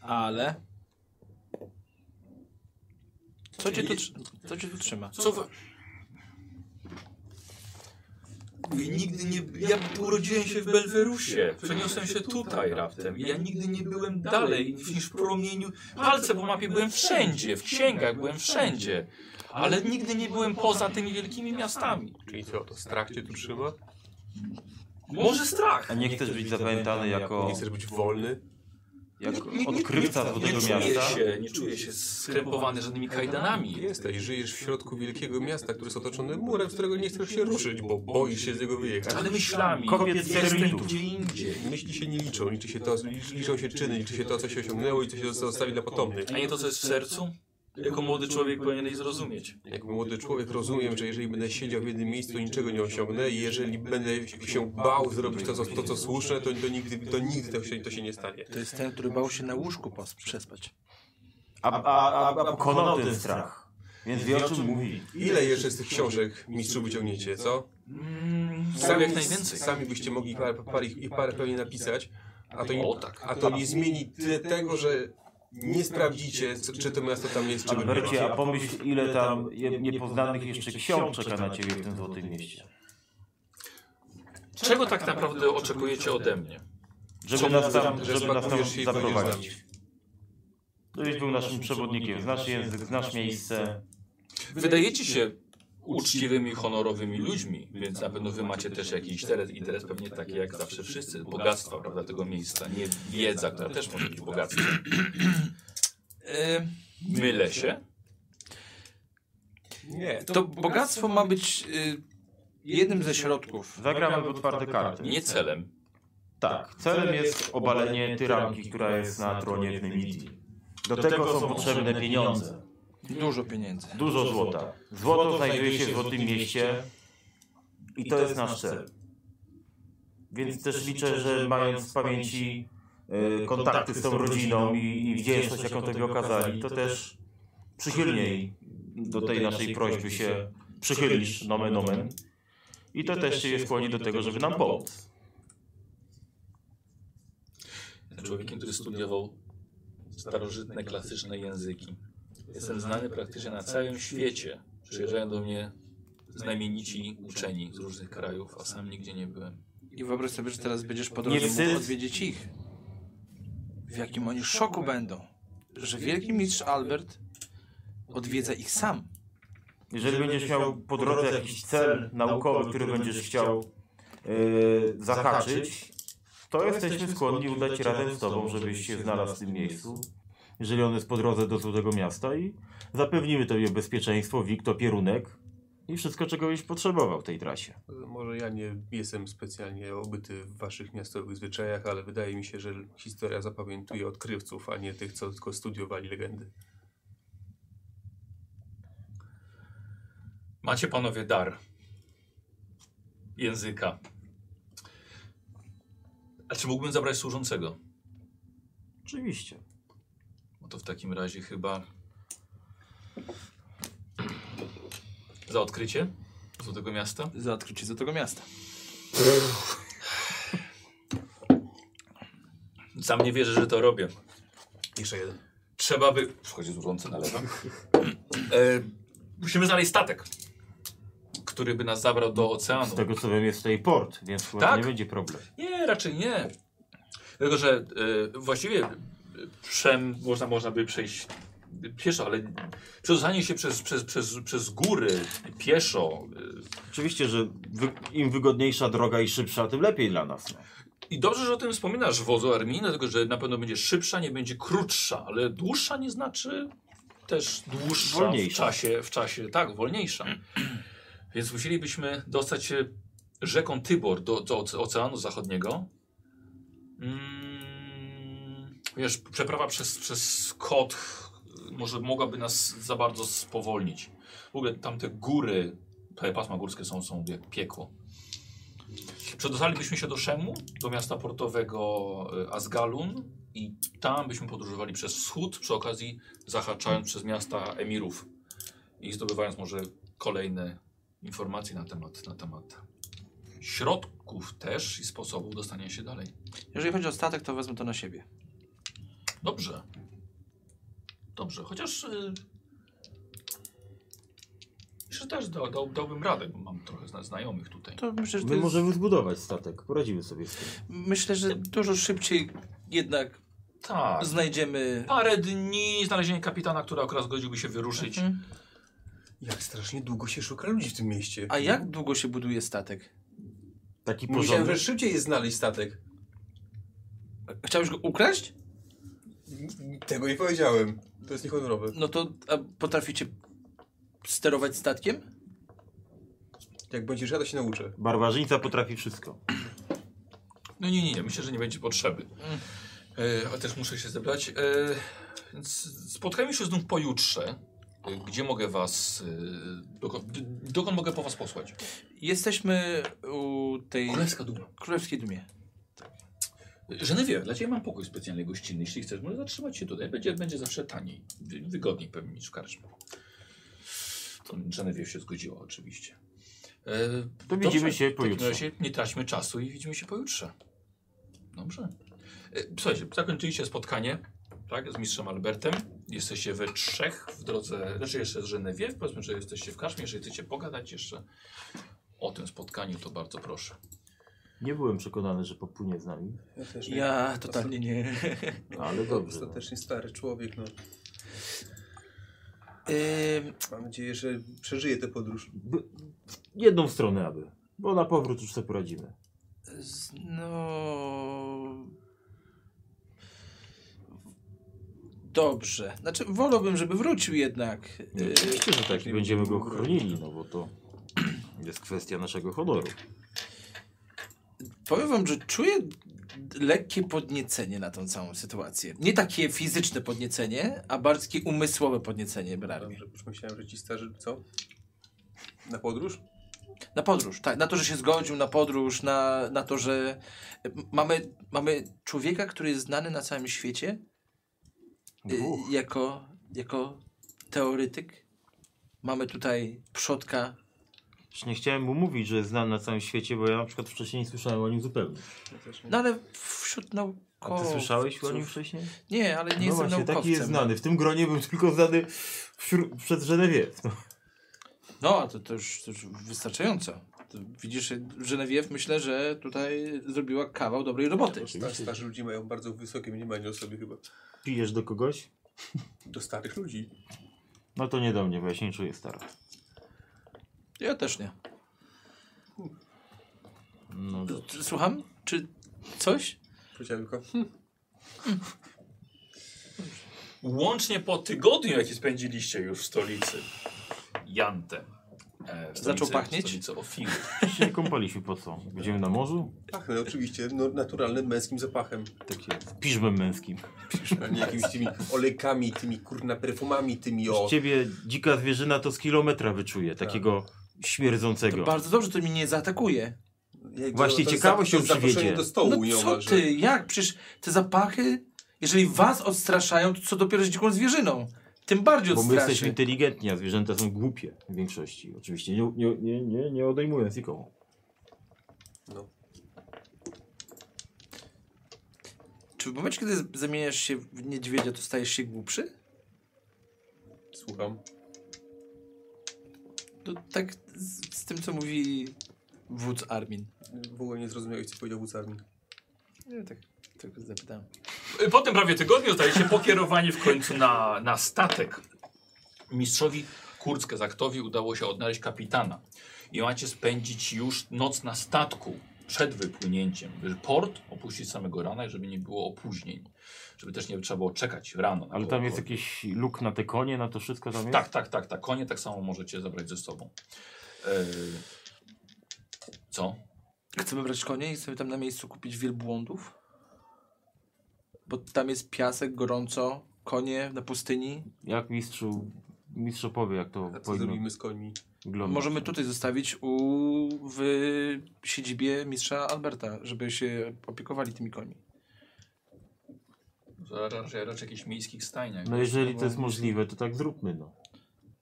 S3: Ale... Co cię tu, co cię tu trzyma?
S1: Co. Mówię, nigdy nie... Ja urodziłem się w Belwerusie. Przeniosłem się tutaj raptem. Ja nigdy nie byłem dalej niż w promieniu... Palce po mapie byłem wszędzie, w księgach byłem wszędzie. Ale nigdy nie byłem poza tymi wielkimi miastami.
S4: Czyli co, to strach cię tu trzyma?
S1: Może strach.
S2: A nie chcesz być zapamiętany jako,
S4: Nie chcesz być wolny?
S1: Nie- nie-
S2: odkrywca
S1: Nie czuję
S2: Miasta?
S1: się, nie czuję się skrępowany żadnymi kajdanami.
S4: Jesteś, żyjesz w środku wielkiego miasta, które jest otoczone murem, z którego nie chcesz się ruszyć, bo boisz się z niego wyjechać.
S1: Ale myślami.
S2: Kopiec
S1: Jestem
S2: termitów.
S1: gdzie indziej.
S4: Myśli się nie liczą, liczy się to, liczą się czyny, liczy się to, co się osiągnęło i co się zostawi dla potomnych.
S1: A nie to, co jest w sercu? Jako młody człowiek powinieneś zrozumieć.
S4: Jako młody człowiek rozumiem, że jeżeli będę siedział w jednym miejscu, niczego nie osiągnę i jeżeli będę się bał zrobić to, co, to, co słuszne, to, to nigdy, to, nigdy to, się, to się nie stanie.
S3: To jest ten, który bał się na łóżku przespać.
S2: A, a, a, a pokonał ten strach. Więc wie o czym mówi.
S4: Ile jeszcze z tych książek mistrzu wyciągniecie, co?
S1: Mm, Sami jak najwięcej.
S4: Sami byście mogli parę, parę, parę pewnie napisać, a to, nie,
S1: O, tak.
S4: a to nie zmieni tyle tego, że nie sprawdzicie, czy to miasto tam jest, czy
S2: Albercie, a pomyśl ile tam niepoznanych jeszcze ksiąg czeka na ciebie w tym Złotym Mieście.
S1: Czego tak naprawdę oczekujecie ode mnie?
S2: Żeby nas tam,
S4: że
S2: żeby nas tam zaprowadzić. Żebyś był naszym przewodnikiem, znasz język, znasz miejsce.
S1: Wydajecie się uczciwymi, honorowymi ludźmi, więc na pewno wy macie też jakiś interes, interes pewnie taki jak zawsze wszyscy, bogactwa, prawda, tego miejsca, nie wiedza, która też może być bogactwem.
S3: E,
S1: Mylę się?
S4: Nie,
S3: to bogactwo ma być y, jednym ze środków.
S2: Zagramy w otwarte karty.
S1: Nie celem.
S2: Tak, celem jest obalenie tyranki, która jest na tronie w Nemidii. Do tego są potrzebne pieniądze.
S3: Dużo pieniędzy.
S2: Dużo złota. Złoto znajduje się w Złotym Mieście i to jest nasz cel. Więc też liczę, że mając w pamięci e, kontakty z tą rodziną i, i wdzięczność, jaką tobie okazali, to też przychylniej do tej naszej prośby się przychylisz, nomen omen. I to też się skłoni do tego, żeby nam pomóc.
S1: Człowiekiem, który studiował starożytne, klasyczne języki. Jestem znany praktycznie na całym świecie. Przyjeżdżają do mnie znamienici uczeni z różnych krajów, a sam nigdzie nie byłem.
S3: I wyobraź sobie, że teraz będziesz po drodze mógł odwiedzić ich. W jakim oni szoku będą, że wielki mistrz Albert odwiedza ich sam.
S2: Jeżeli będziesz miał po drodze jakiś cel naukowy, który będziesz chciał yy, zahaczyć, to jesteśmy skłonni udać razem z tobą, żebyś się znalazł w tym miejscu. Jeżeli on jest po drodze do złotego miasta i zapewnimy tobie bezpieczeństwo, wik, opierunek i wszystko, czego byś potrzebował w tej trasie.
S4: Może ja nie jestem specjalnie obyty w waszych miastowych zwyczajach, ale wydaje mi się, że historia zapamiętuje odkrywców, a nie tych, co tylko studiowali legendy.
S1: Macie panowie dar języka. A czy mógłbym zabrać służącego?
S2: Oczywiście.
S1: To w takim razie chyba za odkrycie Złotego Miasta.
S3: Za odkrycie do tego miasta.
S1: Sam nie wierzę, że to robię.
S4: Jeszcze jeden.
S1: Trzeba by... Wchodzi służący na lewo. E, musimy znaleźć statek, który by nas zabrał do oceanu.
S2: Z tego co wiem jest tutaj port, więc chyba
S1: Tak?
S2: nie będzie problem.
S1: Nie, raczej nie. Dlatego, że e, właściwie przem można, można by przejść pieszo, ale przedostanie się przez, przez, przez, przez góry pieszo e,
S2: Oczywiście, że wy, im wygodniejsza droga i szybsza, tym lepiej dla nas. No.
S1: I dobrze, że o tym wspominasz, wozu armii, dlatego że na pewno będzie szybsza, nie będzie krótsza, ale dłuższa nie znaczy też dłuższa w
S2: Wolniejsza.
S1: czasie, w czasie, tak, wolniejsza. Więc musielibyśmy dostać się rzeką Tybor do, do oce- Oceanu Zachodniego. Mm, wiesz, przeprawa przez, przez Kot może mogłaby nas za bardzo spowolnić. W ogóle tamte góry, te pasma górskie są, są jak piekło. Przedostalibyśmy się do Szemu, do miasta portowego y, Asgalun i tam byśmy podróżowali przez wschód, przy okazji zahaczając przez miasta emirów i zdobywając może kolejne informacje na temat, na temat środków też i sposobów dostania się dalej.
S3: Jeżeli chodzi o statek, to wezmę to na siebie.
S1: Dobrze. Dobrze, chociaż y, myślę, że też da, dał, dałbym radę, bo mam trochę zna- znajomych tutaj.
S3: To myślę, że to
S2: My
S3: jest...
S2: możemy zbudować statek, poradzimy sobie z tym.
S3: Myślę, że dużo szybciej jednak
S1: Tak.
S3: znajdziemy...
S1: Parę dni znalezienie kapitana, który akurat zgodziłby się wyruszyć.
S3: Mhm.
S4: Jak strasznie długo się szuka ludzi w tym mieście.
S3: A jak długo się buduje statek?
S2: Taki
S4: Myślałem,
S2: porządek.
S4: że szybciej jest znaleźć statek.
S3: Chciałeś go ukraść?
S4: Tego nie powiedziałem. To jest niehonorowe.
S3: No to a potraficie sterować statkiem?
S4: Jak będziesz ja, to się nauczę.
S2: Barbarzyńca potrafi wszystko.
S1: No nie, nie, nie, myślę, że nie będzie potrzeby. E, ale też muszę się zebrać. E, więc spotkajmy się znów pojutrze. E, gdzie mogę was... E, dokąd, d- dokąd mogę po was posłać?
S3: Jesteśmy u tej
S1: Królewska Duma.
S3: królewskiej dumie.
S1: Genewie, dla ciebie mam pokój specjalny gościnny. Jeśli chcesz, może zatrzymać się tutaj. Będzie, będzie zawsze taniej. wy- Wygodniej pewnie niż w karczmie. To się zgodziła oczywiście. E,
S2: To widzimy
S1: dobrze,
S2: się
S1: w takim
S2: pojutrze.
S1: razie Nie traćmy czasu i widzimy się pojutrze. Dobrze. E, Słuchajcie, zakończyliście spotkanie tak, z mistrzem Albertem. Jesteście we trzech w drodze, znaczy jeszcze z Genevieve. Powiedzmy, że jesteście w karczmie. Jeżeli chcecie pogadać jeszcze o tym spotkaniu, to bardzo proszę.
S2: Nie byłem przekonany, że popłynie z nami,
S4: Ja też
S3: Ja totalnie nie.
S2: ale dobrze. No.
S4: Ostatecznie stary człowiek, no.
S3: Ym,
S4: Mam nadzieję, że przeżyje tę podróż.
S2: B- jedną stronę aby, bo na powrót już sobie poradzimy.
S3: no... Dobrze. Znaczy, wolałbym, żeby wrócił jednak.
S2: No,
S3: Yy,
S2: Oczywiście, że tak,
S4: nie
S2: będziemy go chronili, no bo to jest kwestia naszego honoru.
S3: Powiem wam, że czuję lekkie podniecenie na tą całą sytuację. Nie takie fizyczne podniecenie, a bardziej umysłowe podniecenie Brarmi.
S4: Dobrze, już myślałem, że ci starzy, co? Na podróż?
S3: Na podróż, tak. Na to, że się zgodził na podróż, na, na to, że mamy, mamy człowieka, który jest znany na całym świecie y, jako, jako teoretyk. Mamy tutaj przodka
S2: Już nie chciałem mu mówić, że jest znany na całym świecie, bo ja na przykład wcześniej nie słyszałem o nim zupełnie.
S3: No ale wśród
S2: A
S3: naukowców...
S2: ty słyszałeś o nim wcześniej?
S3: Nie, ale nie
S2: no
S3: jestem
S2: właśnie,
S3: naukowcem.
S2: taki jest znany. W tym gronie był tylko znany wśród, przed Genevieve. No.
S3: No, a to, to, już, to już wystarczająco. To widzisz, Genevieve myślę, że tutaj zrobiła kawał dobrej roboty.
S4: Star, starzy ludzie mają bardzo wysokie mniemanie o sobie chyba.
S2: Pijesz do kogoś?
S4: Do starych ludzi.
S2: No to nie do mnie, bo ja się nie czuję stary.
S3: Ja też nie.
S2: No.
S3: Słucham? Czy coś?
S4: Powiedziałem tylko,
S1: Łącznie po tygodniu, jaki spędziliście już w stolicy. Jante. E, w
S3: Zaczął pachnieć?
S1: W stolicy Ofiry.
S2: się nie kąpaliśmy po co? Będziemy na morzu?
S4: pachnę oczywiście no, naturalnym męskim zapachem.
S2: Takie z piżmem męskim.
S4: A nie jakimiś tymi olejkami, tymi kurna perfumami, tymi o...
S2: Z ciebie dzika zwierzyna to z kilometra wyczuje, takiego śmierdzącego.
S3: To bardzo dobrze, to mnie nie zaatakuje.
S4: Jak
S2: Właśnie ciekawość ją przywiedzie.
S4: do stołu
S3: No co ty? Jak? Przecież te zapachy, jeżeli was odstraszają, to co dopiero z dziką zwierzyną? Tym bardziej
S2: Bo my jesteśmy
S3: odstraszy.
S2: inteligentni, a zwierzęta są głupie w większości. Oczywiście nie, nie, nie, nie, nie odejmując nikomu.
S4: No.
S3: Czy w momencie, kiedy zamieniasz się w niedźwiedzia, to stajesz się głupszy?
S4: Słucham.
S3: To tak z, z tym, co mówi wódz Armin.
S4: W ogóle nie zrozumiałeś, co powiedział wódz armii.
S3: Nie, tak tylko zapytałem.
S1: Po tym prawie tygodniu zostaliście pokierowani w końcu na, na statek. Mistrzowi Kurckezaktowi udało się odnaleźć kapitana. I macie spędzić już noc na statku przed wypłynięciem. Żeby Port opuścić samego rana, żeby nie było opóźnień. Żeby też nie trzeba było czekać rano.
S2: Ale tam jest jakiś luk na te konie, na to wszystko tam jest?
S1: Tak, tak, tak, tak. Konie tak samo możecie zabrać ze sobą. Eee, co?
S3: Chcemy brać konie i sobie tam na miejscu kupić wielbłądów? Bo tam jest piasek, gorąco, konie na pustyni.
S2: Jak mistrzu, mistrz opowie, jak to
S4: A co
S2: powinno
S4: zrobimy z końmi?
S2: wyglądać.
S3: Możemy tutaj zostawić u, w siedzibie mistrza Alberta, żeby się opiekowali tymi końmi.
S1: Raczej, raczej jakichś miejskich stajniach.
S2: No jeżeli to jest możliwe, to tak zróbmy, no.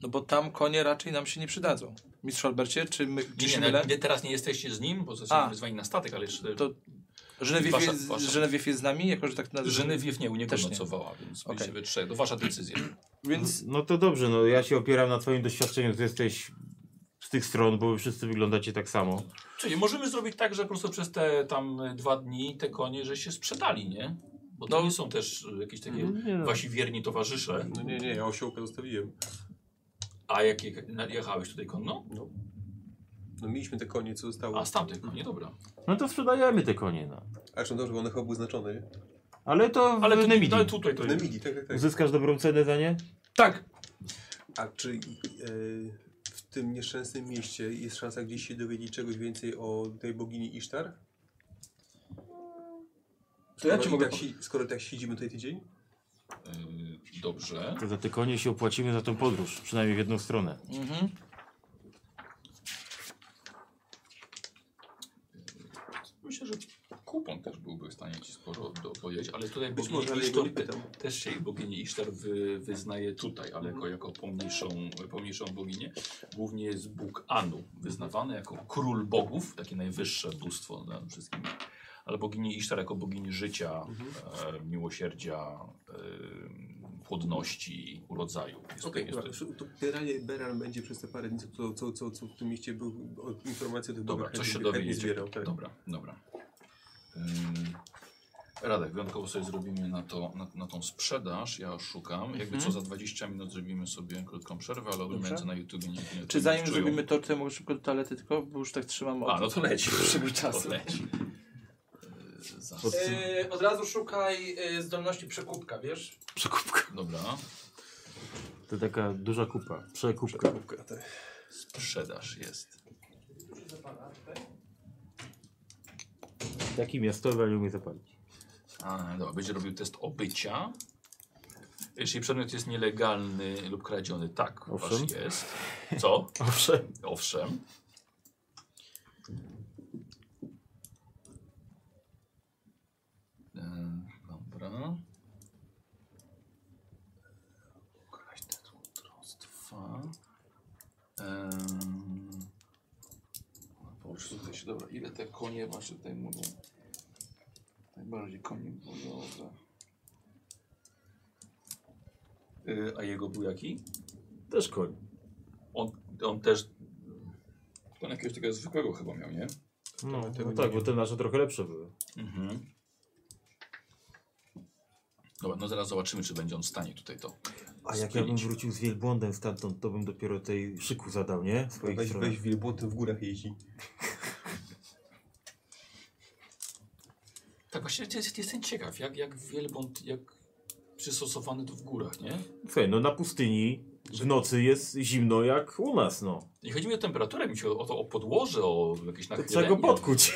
S3: No bo tam konie raczej nam się nie przydadzą. Mistrzu Albercie, czy, my, czy
S1: Nie,
S3: się
S1: nie, nie, teraz nie jesteście z nim, bo
S3: A.
S1: zostaliście wyzwani na statek, ale jeszcze...
S3: To Genevieve,
S1: Wasza-
S3: jest,
S1: wasza-
S3: Genevieve jest z nami, jako że tak nazywamy?
S1: Genevieve nie u niego
S3: Też nie.
S1: nocowała, więc
S3: Okej.
S1: byliście we trzech. To wasza decyzja. (clears throat)
S3: Więc
S2: No to dobrze, no ja się opieram na twoim doświadczeniu, że jesteś z tych stron, bo wy wszyscy wyglądacie tak samo.
S1: Czyli możemy zrobić tak, że po prostu przez te tam dwa dni te konie, że się sprzedali, nie? Bo to
S3: No.
S1: nie są też jakieś takie
S2: Nie no.
S1: wasi wierni towarzysze.
S4: No nie, nie, ja osiołka zostawiłem.
S1: A jak je- na- jechałeś tutaj konno?
S4: No. No mieliśmy te konie, co zostało.
S1: A z tamtych koni, dobra.
S2: No to sprzedajemy te konie, no.
S4: A zresztą dobrze, bo one chyba były znaczone, nie?
S2: Ale to w
S1: Ale tu,
S2: Nemidii.
S1: no, ale tutaj to
S4: Nemidi, tak, tak, tak.
S2: Uzyskasz dobrą cenę za nie?
S3: tak,
S4: A czy e, w tym nieszczęsnym mieście jest szansa gdzieś się dowiedzieć czegoś więcej o tej bogini Isztar?
S3: To ja
S4: Skoro
S3: ci mogę
S4: tak, si- Skoro tak siedzimy tutaj tydzień?
S1: Dobrze.
S2: To za te konie się opłacimy za tą podróż, przynajmniej w jedną stronę.
S3: mhm.
S1: Myślę, że kupon też byłby w stanie ci sporo do, powiedzieć, ale tutaj
S4: Być
S1: bogini
S4: może, pytam.
S1: też się bogini Isztar wy, wyznaje tutaj, ale jako, jako pomniejszą, pomniejszą boginię. Głównie jest Bóg Anu, wyznawany jako król bogów, takie najwyższe bóstwo nad wszystkimi. Ale bogini Isztar jako bogini życia, e, miłosierdzia, e, płodności, urodzaju. Jest
S4: Okej, dobra.
S1: jest
S4: To generalnie Beran będzie przez te parę dni, co, co, co, co w tym mieście był, informacje o tych
S1: Dobra, coś się dowiedzieć.
S4: zbierał. Tak.
S1: Dobra, dobra. Ym, Radek, wyjątkowo sobie zrobimy na, to, na, na tą sprzedaż. Ja szukam. Jakby
S3: Mhm.
S1: co za 20 minut zrobimy sobie krótką przerwę, ale oglądający na YouTube nie, nie
S3: Czy zanim zrobimy to, to ja mogę szybko do toalety tylko, bo już tak trzymam
S1: A, no to leci.
S3: czasu.
S1: To leci.
S2: Od-
S3: Yy, od razu szukaj yy, zdolności przekupka, wiesz?
S2: Przekupka.
S1: Dobra.
S2: To taka duża kupa. Przekupka.
S4: Kubka, tak.
S1: Sprzedaż jest.
S2: Taki miastowy, ale umie zapalić.
S1: A, dobra, będzie robił test obycia. Jeśli przedmiot jest nielegalny lub kradziony, tak, wasz
S2: Owszem.
S1: jest. Co? (laughs)
S2: Owszem.
S1: Owszem. Em, Dobra. Ukraść te trustwa. Em, właśnie, dobra, ile te konie właśnie tutaj mówią? Najbardziej konie bojowe. Yy, a jego był jaki?
S2: Też koń.
S1: On, on też... On jakiegoś takiego zwykłego chyba miał, nie?
S2: No, no tak, bo te nasze trochę lepsze były.
S1: Mhm. Dobra, no zaraz zobaczymy, czy będzie on w stanie tutaj to
S2: A jak ja bym wrócił z wielbłądem stamtąd, to bym dopiero tej szyku zadał, nie? Swoich
S4: Weź, weź wielbłąd w górach jeździ.
S1: Tak, właśnie jest, jestem ciekaw, jak, jak wielbłąd, jak przystosowany to w górach, nie?
S2: Słuchaj, no na pustyni w nocy jest zimno jak u nas, no.
S1: Nie chodzi mi o temperaturę, mi się o, o to o podłoże, o jakieś
S2: To
S1: nachylenie.
S2: trzeba go podkuć.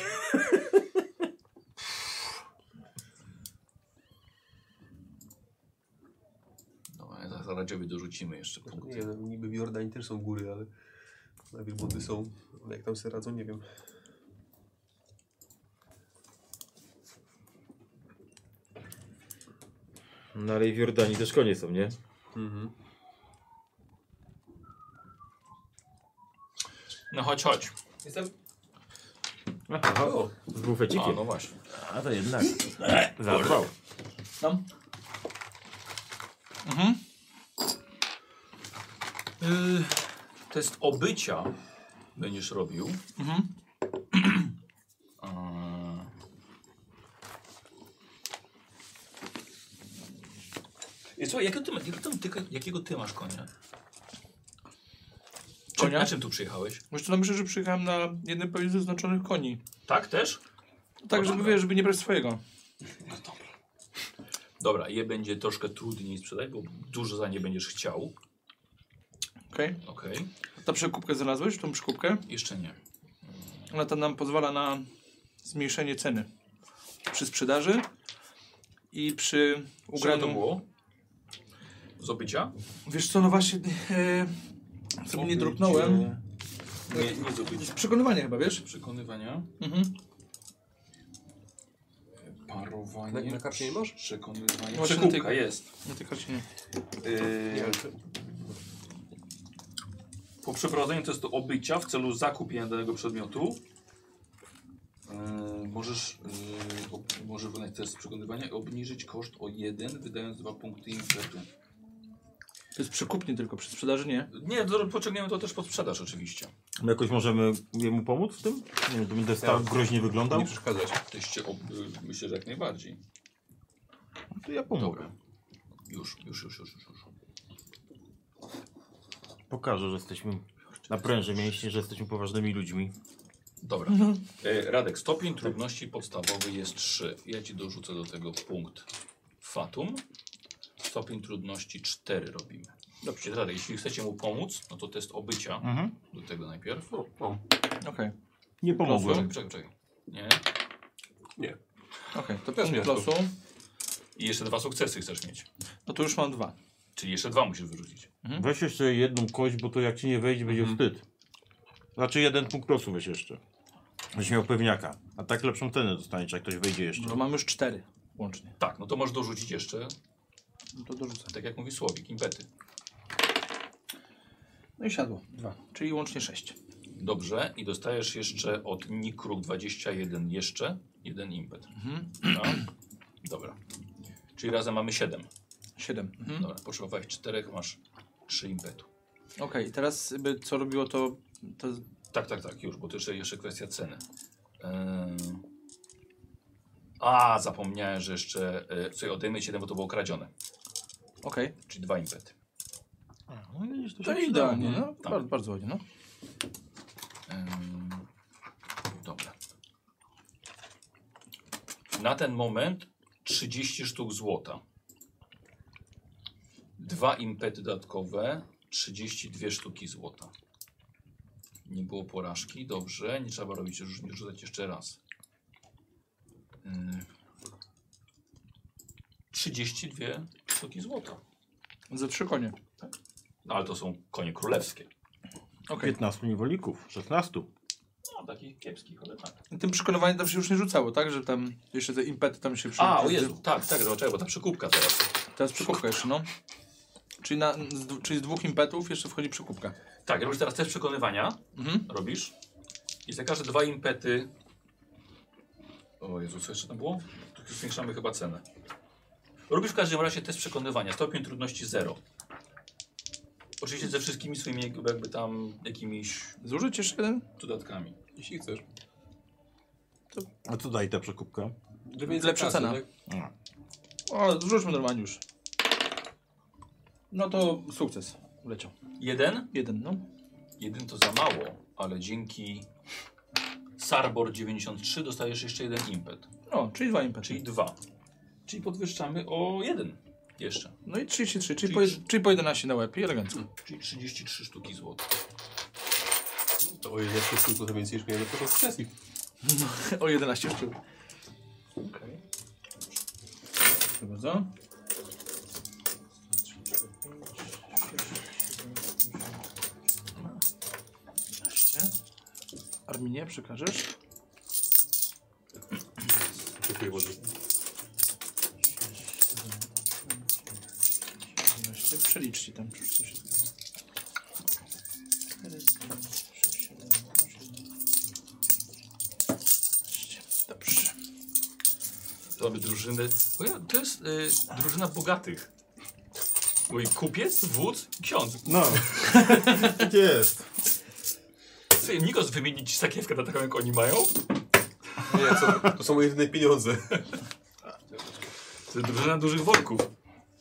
S1: Radziowi dorzucimy jeszcze
S4: Nie,
S1: punkty.
S4: no, niby w Jordanii też są góry, ale na wielbłądy są. Ale jak tam sobie radzą, nie wiem.
S2: No ale i w Jordanii też konie są, nie?
S4: Mhm.
S1: No chodź, chodź.
S4: Jestem.
S2: Aha,
S4: O,
S2: z bufecikiem.
S1: A, no właśnie.
S2: A to jednak. Zadbał.
S3: Tam. Mhm.
S1: Yy, test obycia będziesz robił.
S3: Mhm.
S1: A... Słuchaj, jakiego ty, jakiego, ty, jakiego ty masz konia?
S3: Konia?
S1: na czym tu przyjechałeś?
S3: Co, no myślę, że przyjechałem na jednym ze zaznaczonych koni.
S1: Tak też?
S3: Tak,
S1: No
S3: żeby,
S1: dobra.
S3: wiesz, żeby nie brać swojego.
S1: Dobra, je będzie troszkę trudniej sprzedać, bo dużo za nie będziesz chciał.
S3: Okej.
S1: Okej.
S3: Ta przekupkę znalazłeś, tą przekupkę?
S1: Jeszcze nie.
S3: Ona tam nam pozwala na zmniejszenie ceny przy sprzedaży i przy
S1: Ugraniu to
S3: ugraniu.
S1: było? Z obycia?
S3: Wiesz co, no właśnie, e, sobie nie druknąłem.
S1: Nie, nie z obycia.
S3: Z przekonywania chyba, wiesz?
S1: Przekonywania.
S3: Mhm.
S1: Parowanie.
S4: Na- na karcie nie masz?
S1: Przekonywanie. Przekupka jest.
S3: Na tej karcie nie.
S1: Yy, po przeprowadzeniu testu obycia w celu zakupienia danego przedmiotu yy, możesz, yy, ob, możesz wykonać test przekonywania i obniżyć koszt o jeden, wydając dwa punkty impetu.
S3: To jest przekupnie tylko, przy sprzedaży nie.
S1: Nie, to pociągniemy to też pod sprzedaż oczywiście.
S2: My jakoś możemy jemu pomóc w tym? Nie wiem, to będę stał
S4: Ja-
S2: groźnie wyglądał?
S4: Nie przeszkadzać.
S1: Teście ob, yy, myślę, że jak najbardziej.
S2: To ja pomogę.
S1: Już, już, już, już. już.
S2: Pokażę, że jesteśmy na pręży mięśnie, że jesteśmy poważnymi ludźmi.
S1: Dobra. E, Radek, stopień trudności podstawowy jest 3. Ja ci dorzucę do tego punkt Fatum. Stopień trudności 4 robimy. Dobrze, Radek, jeśli chcecie mu pomóc, no to test obycia
S2: Mhm.
S1: do tego najpierw.
S3: Okej.
S2: Nie
S1: Czekaj,
S2: pomogłem.
S1: czekaj, czekaj. Nie.
S4: Nie.
S3: Okej, to
S4: nie,
S3: losu.
S1: I jeszcze dwa sukcesy chcesz mieć.
S3: No to już mam dwa.
S1: Czyli jeszcze dwa musisz wyrzucić.
S2: Weź jeszcze jedną kość, bo to jak ci nie wejdzie, będzie wstyd. Znaczy jeden punkt losu weź jeszcze. Będziesz miał pewniaka. A tak lepszą cenę dostaniesz, jak ktoś wejdzie jeszcze.
S3: No mam już cztery łącznie.
S1: Tak, no to możesz dorzucić jeszcze,
S3: No to dorzucę.
S1: tak jak mówi Słowik, impety.
S3: No i siadło. Dwa. Czyli łącznie sześć.
S1: Dobrze. I dostajesz jeszcze od Nikruk 21 jeszcze jeden impet.
S3: Mhm.
S1: Dobra. Dobra. Czyli razem mamy 7.
S3: Siedem. Mhm.
S1: Dobra, potrzebowałeś 4, masz 3 impetu.
S3: Okej, teraz by co robiło to, to...
S1: Tak, tak, tak, już, bo to jeszcze, jeszcze kwestia ceny. Eee... A, zapomniałem, że jeszcze. E, słuchaj, odejmę 7, bo to było kradzione.
S3: Okej.
S1: Czyli dwa impety.
S2: No widzisz, to
S3: To idealnie, no.
S1: Tak.
S3: Bardzo, bardzo ładnie, no.
S1: Ehm, dobra. Na ten moment 30 sztuk złota. Dwa impety dodatkowe, 32 sztuki złota. Nie było porażki, dobrze. Nie trzeba robić, rzucać jeszcze raz. Ym, 32 sztuki złota.
S3: Za trzy konie.
S1: No ale to są konie królewskie.
S3: Okej.
S2: 15 niewolników, 16.
S1: No, takich kiepskich, ale tak.
S3: Tym przekonywaniem tam się już nie rzucało, tak? Że tam jeszcze te impety tam się przy...
S1: A, o Jezu, tak, tak, zobaczę, bo ta przekupka teraz.
S3: Teraz przekupka jeszcze, no. Czyli, na, z, czyli z dwóch impetów jeszcze wchodzi przekupka.
S1: Tak, robisz teraz test przekonywania.
S3: Mhm.
S1: Robisz. I za każde dwa impety... O Jezu, co jeszcze tam było? Tu zwiększamy chyba cenę. Robisz w każdym razie test przekonywania. Stopień trudności 0. Oczywiście ze wszystkimi swoimi jakby tam jakimiś
S3: Zużyć jeszcze jeden?
S1: dodatkami.
S4: Jeśli chcesz.
S2: A co daje ta przekupka?
S4: Żeby
S3: Lepsza cena.
S4: tak?
S3: O, zrzućmy normalnie już. No to sukces. Leciał.
S1: Jeden?
S3: Jeden, no.
S1: Jeden to za mało, ale dzięki Sarbor 93 dostajesz jeszcze jeden impet.
S3: O, czyli dwa impety.
S1: Czyli dwa. Czyli podwyższamy o jeden jeszcze.
S3: No i 33, czyli,
S1: Czyli
S3: po, czyli po 11 na łeb i elegancko.
S1: Czyli 33 sztuki złota.
S4: To o ile sztuk to więcej niż miałem na początku sesji.
S3: o 11 sztuk.
S1: Okay.
S3: Proszę bardzo. Arminie, przekażesz?
S4: Dziękuję bardzo.
S3: 11. Przeliczcie tam, czy coś się zgadza. 4, 6, 7, 8, 12. Dobrze.
S1: To mamy drużyny. O ja, to jest y, drużyna bogatych. Mój kupiec, wódz, ksiądz.
S2: No, tak (laughs) jest.
S1: Sobie Nikos wymienić sakiewkę na taką jak oni mają?
S4: Nie, co, to są moje jedyne pieniądze.
S1: To jest drużyna dużych worków.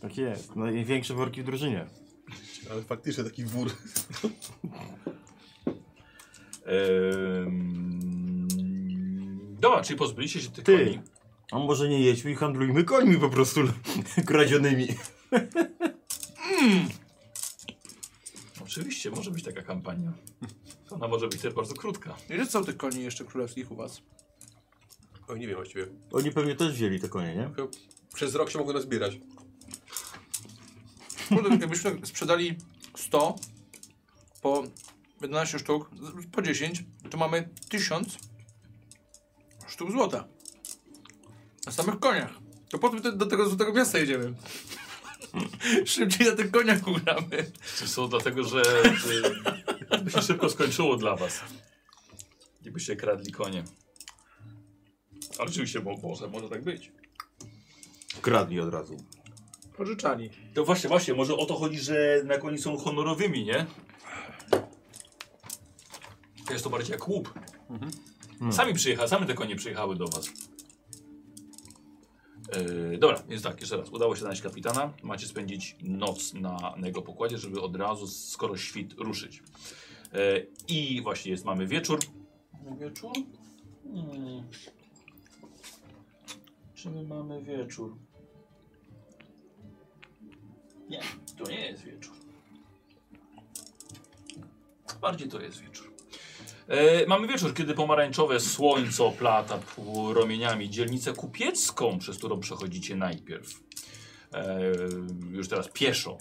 S2: Tak jest. Największe worki w drużynie.
S4: Ale faktycznie taki wór.
S1: Ehm, dobra, czyli pozbyliście się tych
S2: Ty.
S1: koni.
S2: A może nie jedźmy i handlujmy końmi po prostu (laughs) kradzionymi.
S1: Oczywiście, może być taka kampania. (laughs) Ona może być też bardzo krótka.
S3: Ile są tych koni jeszcze królewskich u was?
S4: Oj, nie wiem właściwie.
S2: Oni pewnie też wzięli te konie, nie?
S4: Chyba Przez rok się mogą nazbierać.
S3: Kurde, jakbyśmy sprzedali 100 po 11 sztuk, po 10, to mamy 1000 sztuk złota. Na samych koniach. To potem te- do tego złotego miasta jedziemy. (laughs) Szybciej na tych koniach ugramy.
S1: To są dlatego, że by się szybko skończyło dla was. Gdybyście kradli konie. Ale oczywiście, bo może, może tak być.
S2: Kradli od razu.
S3: Pożyczali.
S1: To właśnie, właśnie, może o to chodzi, że na koni są honorowymi, nie? To jest to bardziej jak łup. Sami przyjechały, same te konie przyjechały do was. Yy, dobra, więc tak, jeszcze raz. Udało się znaleźć kapitana. Macie spędzić noc na, na jego pokładzie, żeby od razu, skoro świt, ruszyć. Yy, I właśnie jest, mamy wieczór. Wieczór? Hmm. Czy my mamy wieczór? Nie, to nie jest wieczór. Bardziej to jest wieczór. E, mamy wieczór, kiedy pomarańczowe słońce oplata promieniami dzielnicę kupiecką, przez którą przechodzicie najpierw. E, już teraz pieszo.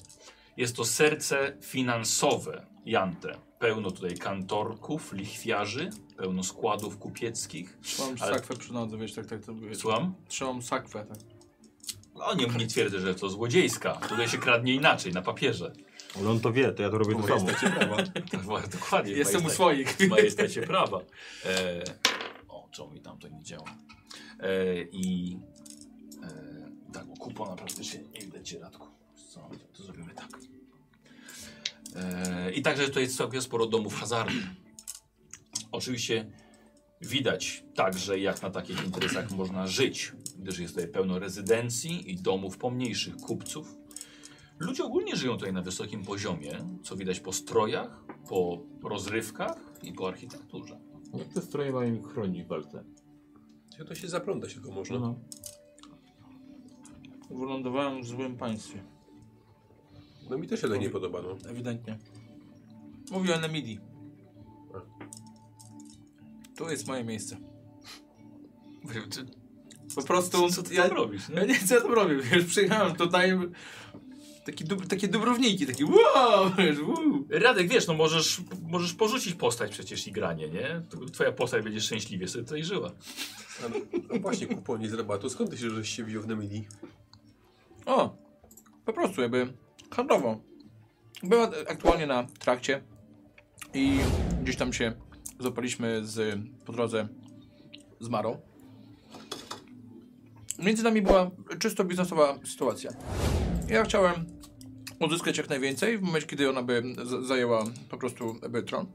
S1: Jest to serce finansowe Jante. Pełno tutaj kantorków, lichwiarzy, pełno składów kupieckich.
S3: Trzymam
S1: Ale-
S3: sakwę przy nodze, wiesz, tak, tak to.
S1: Słucham?
S3: Trzymam sakwę, tak.
S1: No nie, nie twierdzę, że to złodziejska. Tutaj się kradnie inaczej, na papierze.
S2: Ale on to wie, to ja to robię to samo. (laughs)
S1: Tak, wa- dokładnie.
S3: Jestem u swoich.
S1: w majestacie prawa. E, o, czemu mi tam to nie działa? E, I e, tak, kupona praktycznie nie widać Radku. Co, to zrobimy tak. E, I także tutaj jest całkiem sporo domów hazardu. Oczywiście widać także, jak na takich interesach można żyć, gdyż jest tutaj pełno rezydencji i domów pomniejszych kupców. Ludzie ogólnie żyją tutaj na wysokim poziomie, co widać po strojach, po rozrywkach i po architekturze.
S2: Jak te stroje mają ich chronić w walce?
S4: To się zaplątać tylko można.
S2: No.
S3: Wylądowałem w złym państwie.
S4: No mi też się tak nie podoba, no.
S3: Ewidentnie. Mówię o Nemidi. Tu jest moje miejsce. Po prostu...
S1: co ty
S3: ja,
S1: tam robisz?
S3: ja
S1: Nie?
S3: nie chcę, co to robię. Wiesz, przyjechałem tutaj... Taki dub, takie dubrowniki, takie wow, wiesz, wow.
S1: Radek, wiesz, no możesz, możesz porzucić postać przecież i granie, nie? Twoja postać będzie szczęśliwie sobie tutaj żyła.
S4: A no, no właśnie, kuponie z rabatu. Skąd ty się, żeś się wziął w Nemidi?
S3: O, po prostu jakby handlowo. Była aktualnie na trakcie i gdzieś tam się zapaliśmy z, po drodze z Marą. Między nami była czysto biznesowa sytuacja. Ja chciałem uzyskać jak najwięcej w momencie, kiedy ona by zajęła po prostu tron.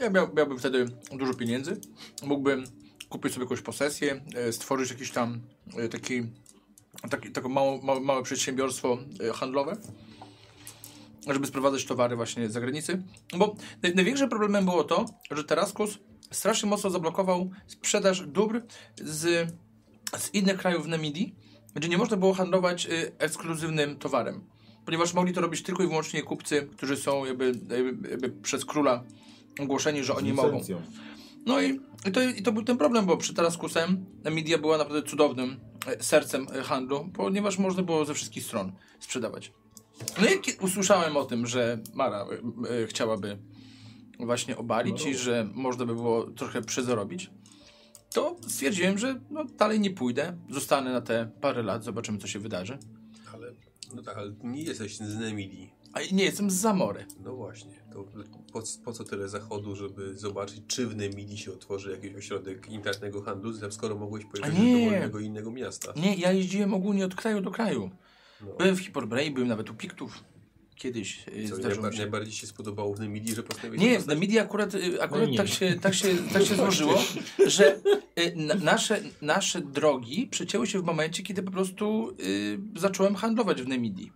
S3: Ja miał, miałbym wtedy dużo pieniędzy. Mógłbym kupić sobie jakąś posesję, e, stworzyć jakiś tam e, taki, taki takie mało, małe, małe przedsiębiorstwo e, handlowe, żeby sprowadzać towary właśnie z zagranicy. Bo naj, największym problemem było to, że Teraskus strasznie mocno zablokował sprzedaż dóbr z, z innych krajów w Namidii, gdzie nie można było handlować y, ekskluzywnym towarem. Ponieważ mogli to robić tylko i wyłącznie kupcy, którzy są jakby, jakby, jakby przez króla ogłoszeni, że oni mogą. No i, i, to, i to był ten problem, bo przy Taraskusem Nvidia była naprawdę cudownym e, sercem handlu, ponieważ można było ze wszystkich stron sprzedawać. No i usłyszałem o tym, że Mara e, e, chciałaby właśnie obalić i że można by było trochę przyzarobić, to stwierdziłem, że no, dalej nie pójdę, zostanę na te parę lat, zobaczymy co się wydarzy.
S4: Ale, no tak, ale nie jesteś z Nemidii.
S3: A nie jestem z Zamory.
S4: No właśnie, to po, po co tyle zachodu, żeby zobaczyć, czy w Nemidii się otworzy jakiś ośrodek internetnego handlu, skoro mogłeś pojechać do dowolnego innego miasta?
S3: Nie, ja jeździłem ogólnie od kraju do kraju.
S4: No.
S3: Byłem w Hiporbrei, byłem nawet u Piktów. Kiedyś e,
S4: Co,
S3: zdarzyło mi się.
S4: najbardziej się spodobało w Nemidii, że postanowiłeś
S3: Nie,
S4: się
S3: w? Namidii akurat, y, akurat
S2: No
S3: tak, się, tak, się, tak się złożyło, że y, na, nasze, nasze drogi przecięły się w momencie, kiedy po prostu y, zacząłem handlować w Namidii.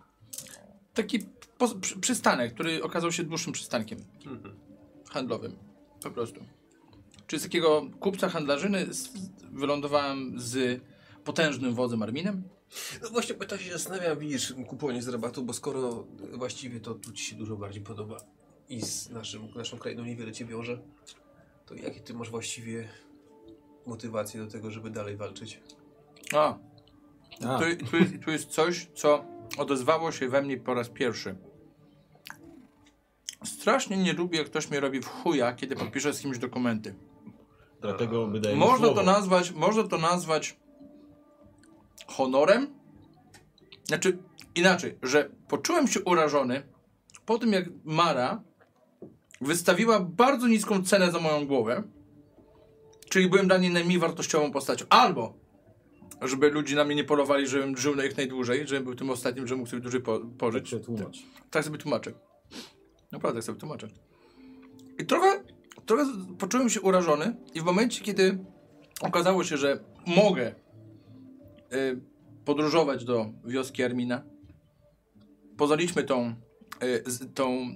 S3: Taki po, przy, przystanek, który okazał się dłuższym przystankiem
S4: Mhm.
S3: handlowym. Po prostu. Czyli z takiego kupca handlarzyny z, wylądowałem z potężnym wodzem Arminem.
S4: No właśnie, bo to się zastanawiam, widzisz, kupowanie z rabatu, bo skoro właściwie to tu ci się dużo bardziej podoba i z naszym, naszą krainą niewiele cię wiąże, to jakie ty masz właściwie motywacje do tego, żeby dalej walczyć?
S3: A,
S2: A,
S3: Tu, tu, jest, tu jest coś, co odezwało się we mnie po raz pierwszy. Strasznie nie lubię, jak ktoś mnie robi w chuja, kiedy podpiszę z kimś dokumenty.
S2: dlatego wydaje mi
S3: Można
S2: słowo.
S3: to nazwać, można to nazwać honorem. Znaczy, inaczej, że poczułem się urażony po tym, jak Mara wystawiła bardzo niską cenę za moją głowę, czyli byłem dla niej najmniej wartościową postacią. Albo, żeby ludzie na mnie nie polowali, żebym żył na jak najdłużej, żebym był tym ostatnim, że mógł sobie dłużej po, pożyć.
S2: Przetłumacz.
S3: Tak sobie tłumaczę. Naprawdę tak sobie tłumaczę. I trochę, trochę poczułem się urażony i w momencie, kiedy okazało się, że mogę podróżować do wioski Armina, pozaliczmy tą, y, tą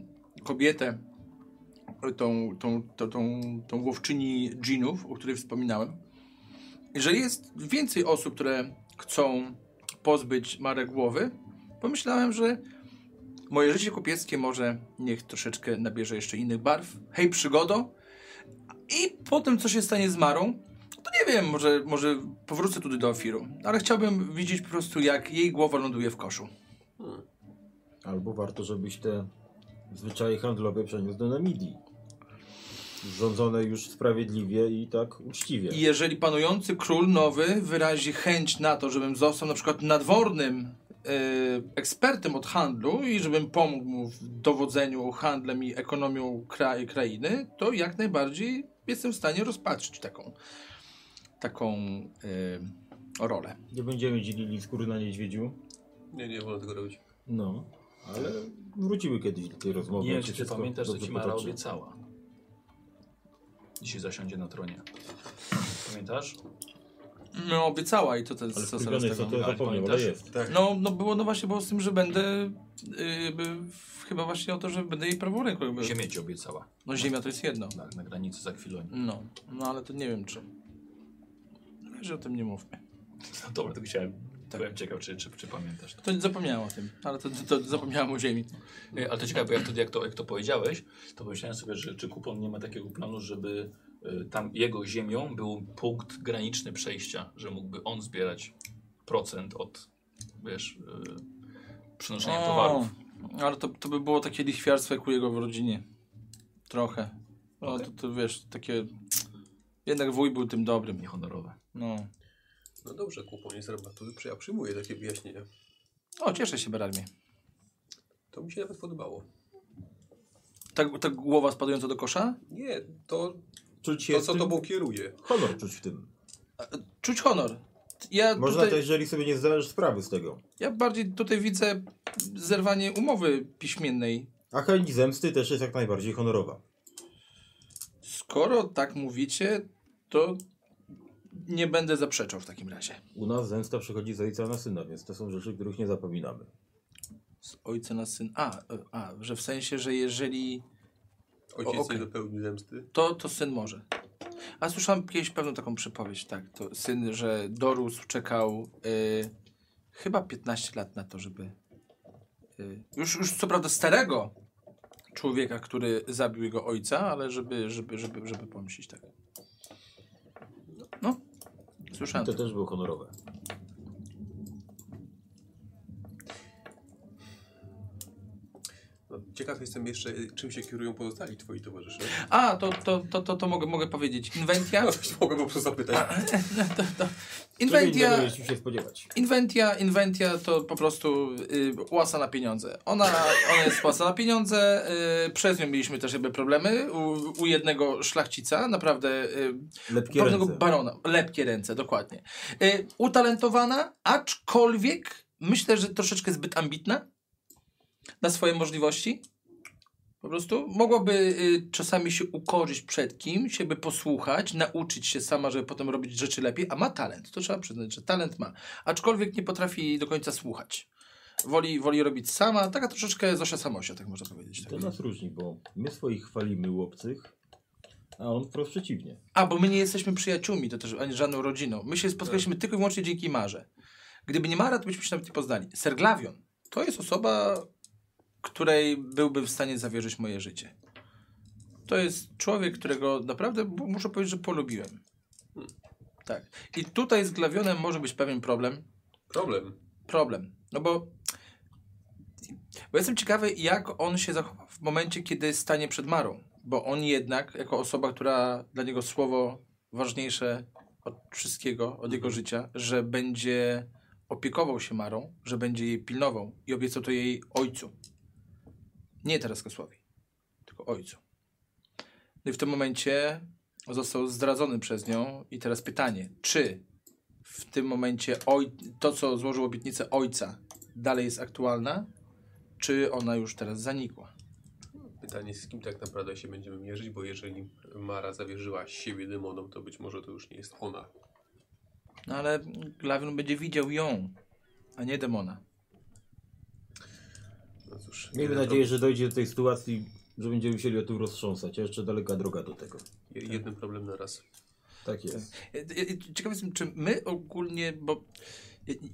S3: kobietę, y, tą, tą, tą, tą, tą łowczyni dżinów, o której wspominałem, jeżeli jest więcej osób, które chcą pozbyć Marę głowy, pomyślałem, że Moje życie kupieckie może niech troszeczkę nabierze jeszcze innych barw. Hej, przygodo. I po tym, co się stanie z Marą, to nie wiem, może, może powrócę tutaj do Ofiru. Ale chciałbym widzieć po prostu, jak jej głowa ląduje w koszu.
S2: Albo warto, żebyś te zwyczaje handlowe przeniósł do Namidii. Rządzone już sprawiedliwie i tak uczciwie.
S3: I jeżeli panujący król nowy wyrazi chęć na to, żebym został na przykład nadwornym e, ekspertem od handlu i żebym pomógł mu w dowodzeniu handlem i ekonomią kraju, krainy, to jak najbardziej jestem w stanie rozpatrzyć taką, taką e, rolę.
S2: Nie będziemy dzielili skóry na niedźwiedziu.
S4: Nie, nie wolno tego robić.
S2: No, ale wrócimy kiedyś do tej rozmowy.
S1: Nie czy ty pamiętasz, co ci Mara obiecała. Dzisiaj zasiądzie na tronie. Pamiętasz?
S3: No, obiecała i to, to,
S2: Ale
S3: co teraz tego.
S2: to
S1: Ale
S2: jest.
S4: Tak.
S3: No, no było no właśnie było z tym, że będę y, by, chyba właśnie o to, że będę jej prawą ręką. jakby.
S1: Ziemię ci obiecała.
S3: No ziemia to jest jedno.
S1: Na, na granicy za chwilę.
S3: No, no ale to nie wiem czy. Że o tym nie mówmy.
S1: No dobra, to chciałem.
S3: Tak.
S1: Byłem ciekaw, czy, czy, czy pamiętasz to.
S3: To zapomniałem o tym, ale to, to, to zapomniałem o ziemi.
S1: Nie, Ale to ciekawe, bo jak to, jak, to, jak to powiedziałeś, to pomyślałem sobie, że czy kupon nie ma takiego planu, żeby y, tam jego ziemią był punkt graniczny przejścia, że mógłby on zbierać procent od, wiesz, y, przynoszenia
S3: O,
S1: towarów.
S3: Ale to, to by było takie lichwiarstwo jak u jego w rodzinie. Trochę. No
S1: Okej.
S3: to, to wiesz, takie... Jednak wuj był tym dobrym.
S1: Niehonorowe.
S3: No.
S4: No dobrze, kuponie z rabatu. Ja przyjmuję takie wyjaśnienia.
S3: O, cieszę się, Berarmie.
S4: To mi się nawet podobało.
S3: Ta, ta głowa spadająca do kosza?
S4: Nie, to
S2: czuć się
S4: To
S2: w
S4: co
S2: tym,
S4: tobą kieruje?
S2: honor czuć w tym.
S3: Czuć honor. Ja
S2: Można
S3: tutaj,
S2: to, jeżeli sobie nie zdajesz sprawy z tego.
S3: ja bardziej tutaj widzę zerwanie umowy piśmiennej.
S2: A chęć zemsty też jest jak najbardziej honorowa.
S3: Skoro tak mówicie, to nie będę zaprzeczał w takim razie.
S2: U nas zemsta przychodzi z ojca na syna, więc to są rzeczy, których nie zapominamy.
S3: Z ojca na syn. A, e, a, że w sensie, że jeżeli
S4: Ojciec
S3: O, okej.
S4: nie dopełnił zemsty.
S3: to, to syn może. A słyszałem kiedyś pewną taką przypowieść, tak. To syn, że dorósł, czekał y, chyba 15 lat na to, żeby. Y, już, już co prawda starego człowieka, który zabił jego ojca, ale żeby, żeby, żeby, żeby pomścić, tak. No, słyszałem.
S2: To też było honorowe.
S4: Ciekaw jestem jeszcze, czym się kierują pozostali twoi towarzysze.
S3: A, to, to, to, to, to mogę, mogę powiedzieć. Inwentia? (laughs)
S4: No, coś mogę po prostu zapytać. (laughs)
S3: to, to.
S2: Czego innego
S3: Inwentia,
S2: się spodziewać.
S3: Inwentia, Inwentia to po prostu y, łasa na pieniądze. Ona, ona jest łasa na pieniądze. Y, przez nią mieliśmy też jakby problemy. U, u jednego szlachcica, naprawdę y,
S2: Lepkie
S3: pewnego
S2: ręce.
S3: barona. Lepkie ręce, dokładnie. Y, utalentowana, aczkolwiek myślę, że troszeczkę zbyt ambitna na swoje możliwości. Po prostu mogłaby y, czasami się ukorzyć przed kimś, żeby posłuchać, nauczyć się sama, żeby potem robić rzeczy lepiej, a ma talent. To trzeba przyznać, że talent ma. Aczkolwiek nie potrafi do końca słuchać. Woli, woli robić sama, taka troszeczkę Zosia Samosia, tak można powiedzieć.
S2: To nas różni, bo my swoich chwalimy u obcych, a on wprost przeciwnie.
S3: A, bo my nie jesteśmy przyjaciółmi, to też ani żadną rodziną. My się spotkaliśmy tylko i wyłącznie dzięki Marze. Gdyby nie Mara, to byśmy się nawet nie poznali. Serglawion to jest osoba, której byłbym w stanie zawierzyć moje życie. To jest człowiek, którego naprawdę muszę powiedzieć, że polubiłem. Tak. I tutaj z Glawionem może być pewien problem.
S4: Problem.
S3: Problem. No bo, bo jestem ciekawy, jak on się zachowa w momencie, kiedy stanie przed Marą. Bo on jednak, jako osoba, która dla niego słowo ważniejsze od wszystkiego, od jego życia, że będzie opiekował się Marą, że będzie jej pilnował i obiecał to jej ojcu. Nie teraz Kosłowi, tylko ojcu. No i w tym momencie został zdradzony przez nią i teraz pytanie, czy w tym momencie to, co złożył obietnicę ojca, dalej jest aktualna, czy ona już teraz zanikła?
S4: Pytanie, z kim tak naprawdę się będziemy mierzyć, bo jeżeli Mara zawierzyła siebie demonom, to być może to już nie jest ona.
S3: No ale Glawion będzie widział ją, a nie demona.
S4: Cóż,
S2: Miejmy
S4: jeden
S2: nadzieję, że dojdzie do tej sytuacji, że będziemy musieli o tym roztrząsać, a jeszcze daleka droga do tego.
S4: jeden problem na raz.
S2: Tak jest.
S3: Ja- ja- ja Ciekaw jestem, czy my ogólnie, bo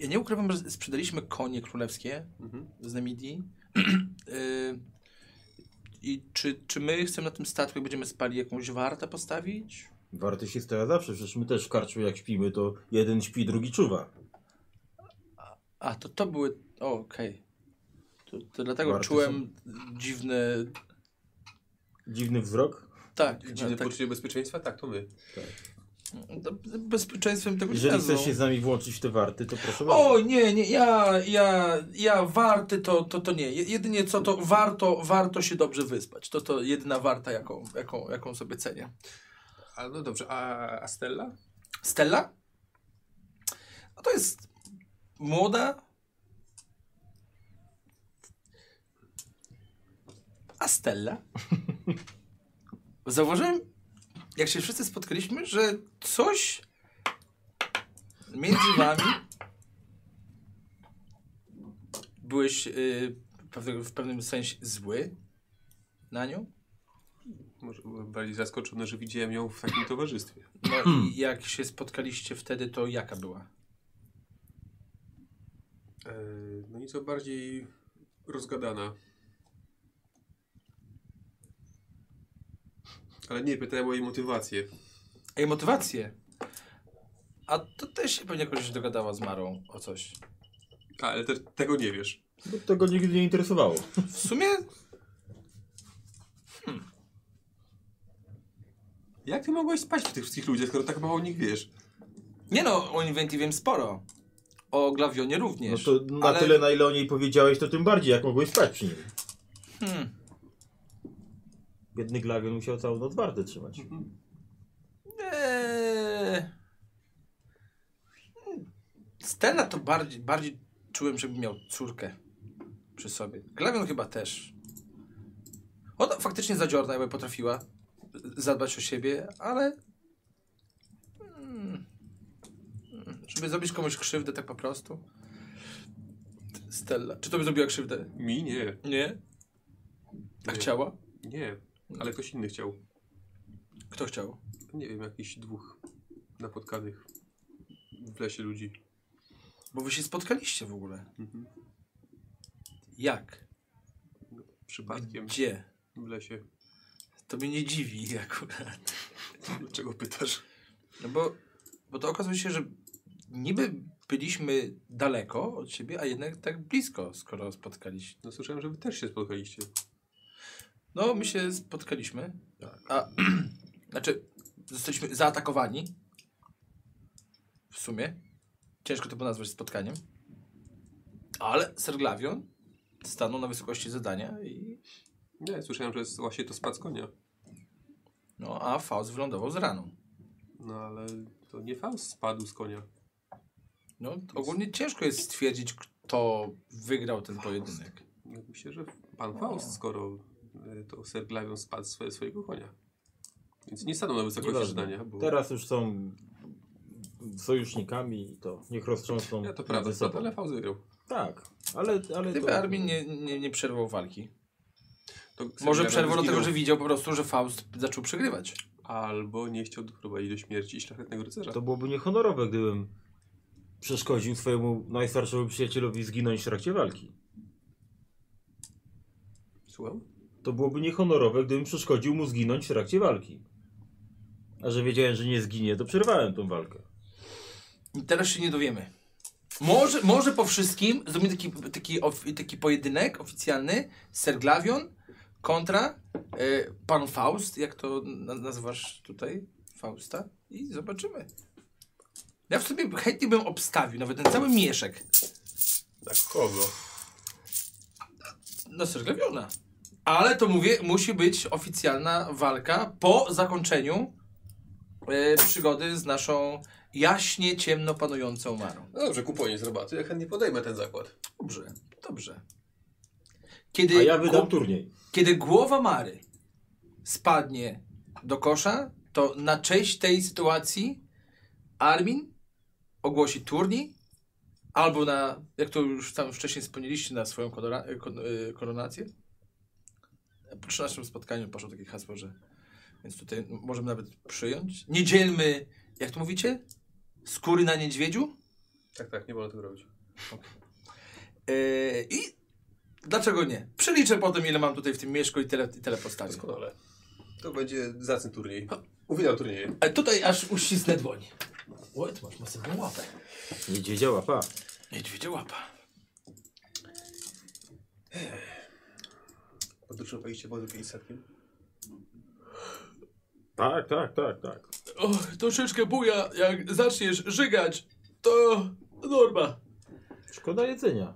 S3: ja, nie ukrywam, że sprzedaliśmy konie królewskie
S4: Mhm.
S3: z Namidii. (clears throat) I czy, czy my chcemy na tym statku, będziemy spali, jakąś wartę postawić?
S2: Warty się stawia zawsze, przecież my też w karczmie jak śpimy, to jeden śpi, drugi czuwa.
S3: A, to to były... Okej. To, to dlatego
S2: Warty
S3: czułem dziwne...
S2: Dziwny wzrok.
S3: Tak,
S4: Dziwne
S3: tak
S4: poczucie bezpieczeństwa? Tak, to my.
S3: to bezpieczeństwem tego
S2: Jeżeli
S3: nie
S2: chcesz się z nami włączyć w te warty, to proszę bardzo.
S3: O, nie, nie, ja, ja, ja warty to, to, to nie. Je- Jedynie co to warto, warto się dobrze wyspać. To to jedyna warta, jaką, jaką, jaką sobie cenię.
S4: A no dobrze, a, a Stella?
S3: Stella? No to jest młoda. A Stella? Zauważyłem, jak się wszyscy spotkaliśmy, że coś między wami byłeś y, pewnego- w pewnym sensie zły na nią.
S4: Może byłem bardziej zaskoczony, że widziałem ją w takim towarzystwie.
S3: No i jak się spotkaliście wtedy, to jaka była?
S4: E, no nieco bardziej rozgadana. Ale nie, pytałem o jej motywację.
S3: Ej, motywację. A to też się pewnie jakoś dogadała z Marą o coś.
S4: A, ale te, tego nie wiesz.
S2: Bo tego nigdy nie interesowało.
S3: W sumie
S4: Jak ty mogłeś spać w tych wszystkich ludziach, skoro tak mało o nich wiesz?
S3: Nie no, o Inventii wiem sporo. O Glawionie
S2: No
S3: również.
S2: to na
S3: ale-
S2: tyle, na ile o niej powiedziałeś, to tym bardziej, jak mogłeś spać przy nim.
S3: Hmm.
S2: Biedny Glawion musiał całą noc warty trzymać.
S3: Eee... Stella to bardziej, bardziej czułem, żeby miał córkę przy sobie. Glawion chyba też. Ona faktycznie zadziorna, jakby potrafiła zadbać o siebie, ale mm, mm, żeby zrobić komuś krzywdę tak po prostu. Stella. Czy to by zrobiła krzywdę?
S4: Mi nie.
S3: Nie. A
S4: Nie.
S3: chciała?
S4: Nie, ale ktoś inny chciał.
S3: Kto chciał?
S4: Nie wiem, jakichś dwóch napotkanych w lesie ludzi.
S3: Bo wy się spotkaliście w ogóle.
S4: Mhm.
S3: Jak?
S4: Przypadkiem
S3: Gdzie?
S4: w lesie.
S3: To mnie nie dziwi (laughs) akurat.
S4: Dlaczego pytasz?
S3: No bo, bo to okazuje się, że niby byliśmy daleko od siebie, a jednak tak blisko, skoro spotkaliśmy.
S4: No słyszałem, że wy też się spotkaliście.
S3: No, my się spotkaliśmy.
S4: Tak.
S3: A, (clears throat) znaczy, zostaliśmy zaatakowani. W sumie. Ciężko to było nazwać spotkaniem. Ale Serglavion stanął na wysokości zadania i...
S4: Nie, słyszałem, że jest właśnie to spad z konia.
S3: No, a Faust wylądował z raną.
S4: No ale to nie Faust spadł z konia.
S3: No, ogólnie ciężko jest stwierdzić, kto wygrał ten pojedynek.
S4: Ja Myślę, że pan Faust, skoro y, to Sir Glavion spadł swoje, swojego konia. Więc nie stanął na wysokości zadania, bo...
S2: Teraz już są sojusznikami i to niech roztrząsną
S4: Ja to prawda, ale Faust wygrał.
S2: Tak, ale, ale
S3: Gdyby
S2: to...
S3: Armin nie, nie, nie przerwał walki. Może przerwał dlatego, że widział po prostu, że Faust zaczął przegrywać.
S4: Albo nie chciał doprowadzić do śmierci szlachetnego rycerza.
S2: To byłoby niehonorowe, gdybym przeszkodził swojemu najstarszemu przyjacielowi zginąć w trakcie walki.
S4: Słucham?
S2: To byłoby niehonorowe, gdybym przeszkodził mu zginąć w trakcie walki. A że wiedziałem, że nie zginie, to przerwałem tą walkę.
S3: I teraz się nie dowiemy. Może, może po wszystkim zrobimy taki, taki, of- taki pojedynek oficjalny Serglavion kontra e, pan Faust, jak to na, nazywasz tutaj? Fausta? I zobaczymy. Ja w sobie chętnie bym obstawił nawet ten cały mieszek
S4: Tak, kogo?
S3: na Serglaviona. Ale to mówię, musi być oficjalna walka po zakończeniu e, przygody z naszą jaśnie ciemno panującą Marą.
S4: No dobrze, kuponie z rabatu. Ja chętnie podejmę ten zakład.
S3: Dobrze, dobrze. Kiedy,
S2: A ja wydam turniej.
S3: kiedy głowa Mary spadnie do kosza, to na cześć tej sytuacji Armin ogłosi turniej albo na, jak to już tam wcześniej wspomnieliście, na swoją kon, y, koronację. Po 13 spotkaniu poszło takie hasło, że więc tutaj możemy nawet przyjąć. Nie dzielmy, jak to mówicie? Skóry na niedźwiedziu?
S4: Tak, tak, nie wolno tego robić.
S3: Yy, I dlaczego nie? Przeliczę potem, ile mam tutaj w tym mieszku i tyle, i tyle postawię.
S4: Doskonale. To będzie zacny turniej. Uwielbiam turnieje.
S3: A tutaj aż uścisnę dłoń. Oj, ty masz masywną łapę.
S2: Niedźwiedzia łapa.
S3: Niedźwiedzia łapa.
S4: Podróżowaliście wodą kiedyś statkiem?
S2: Tak, tak, tak, tak.
S3: O, troszeczkę buja, jak zaczniesz żygać, to norma.
S2: Szkoda jedzenia.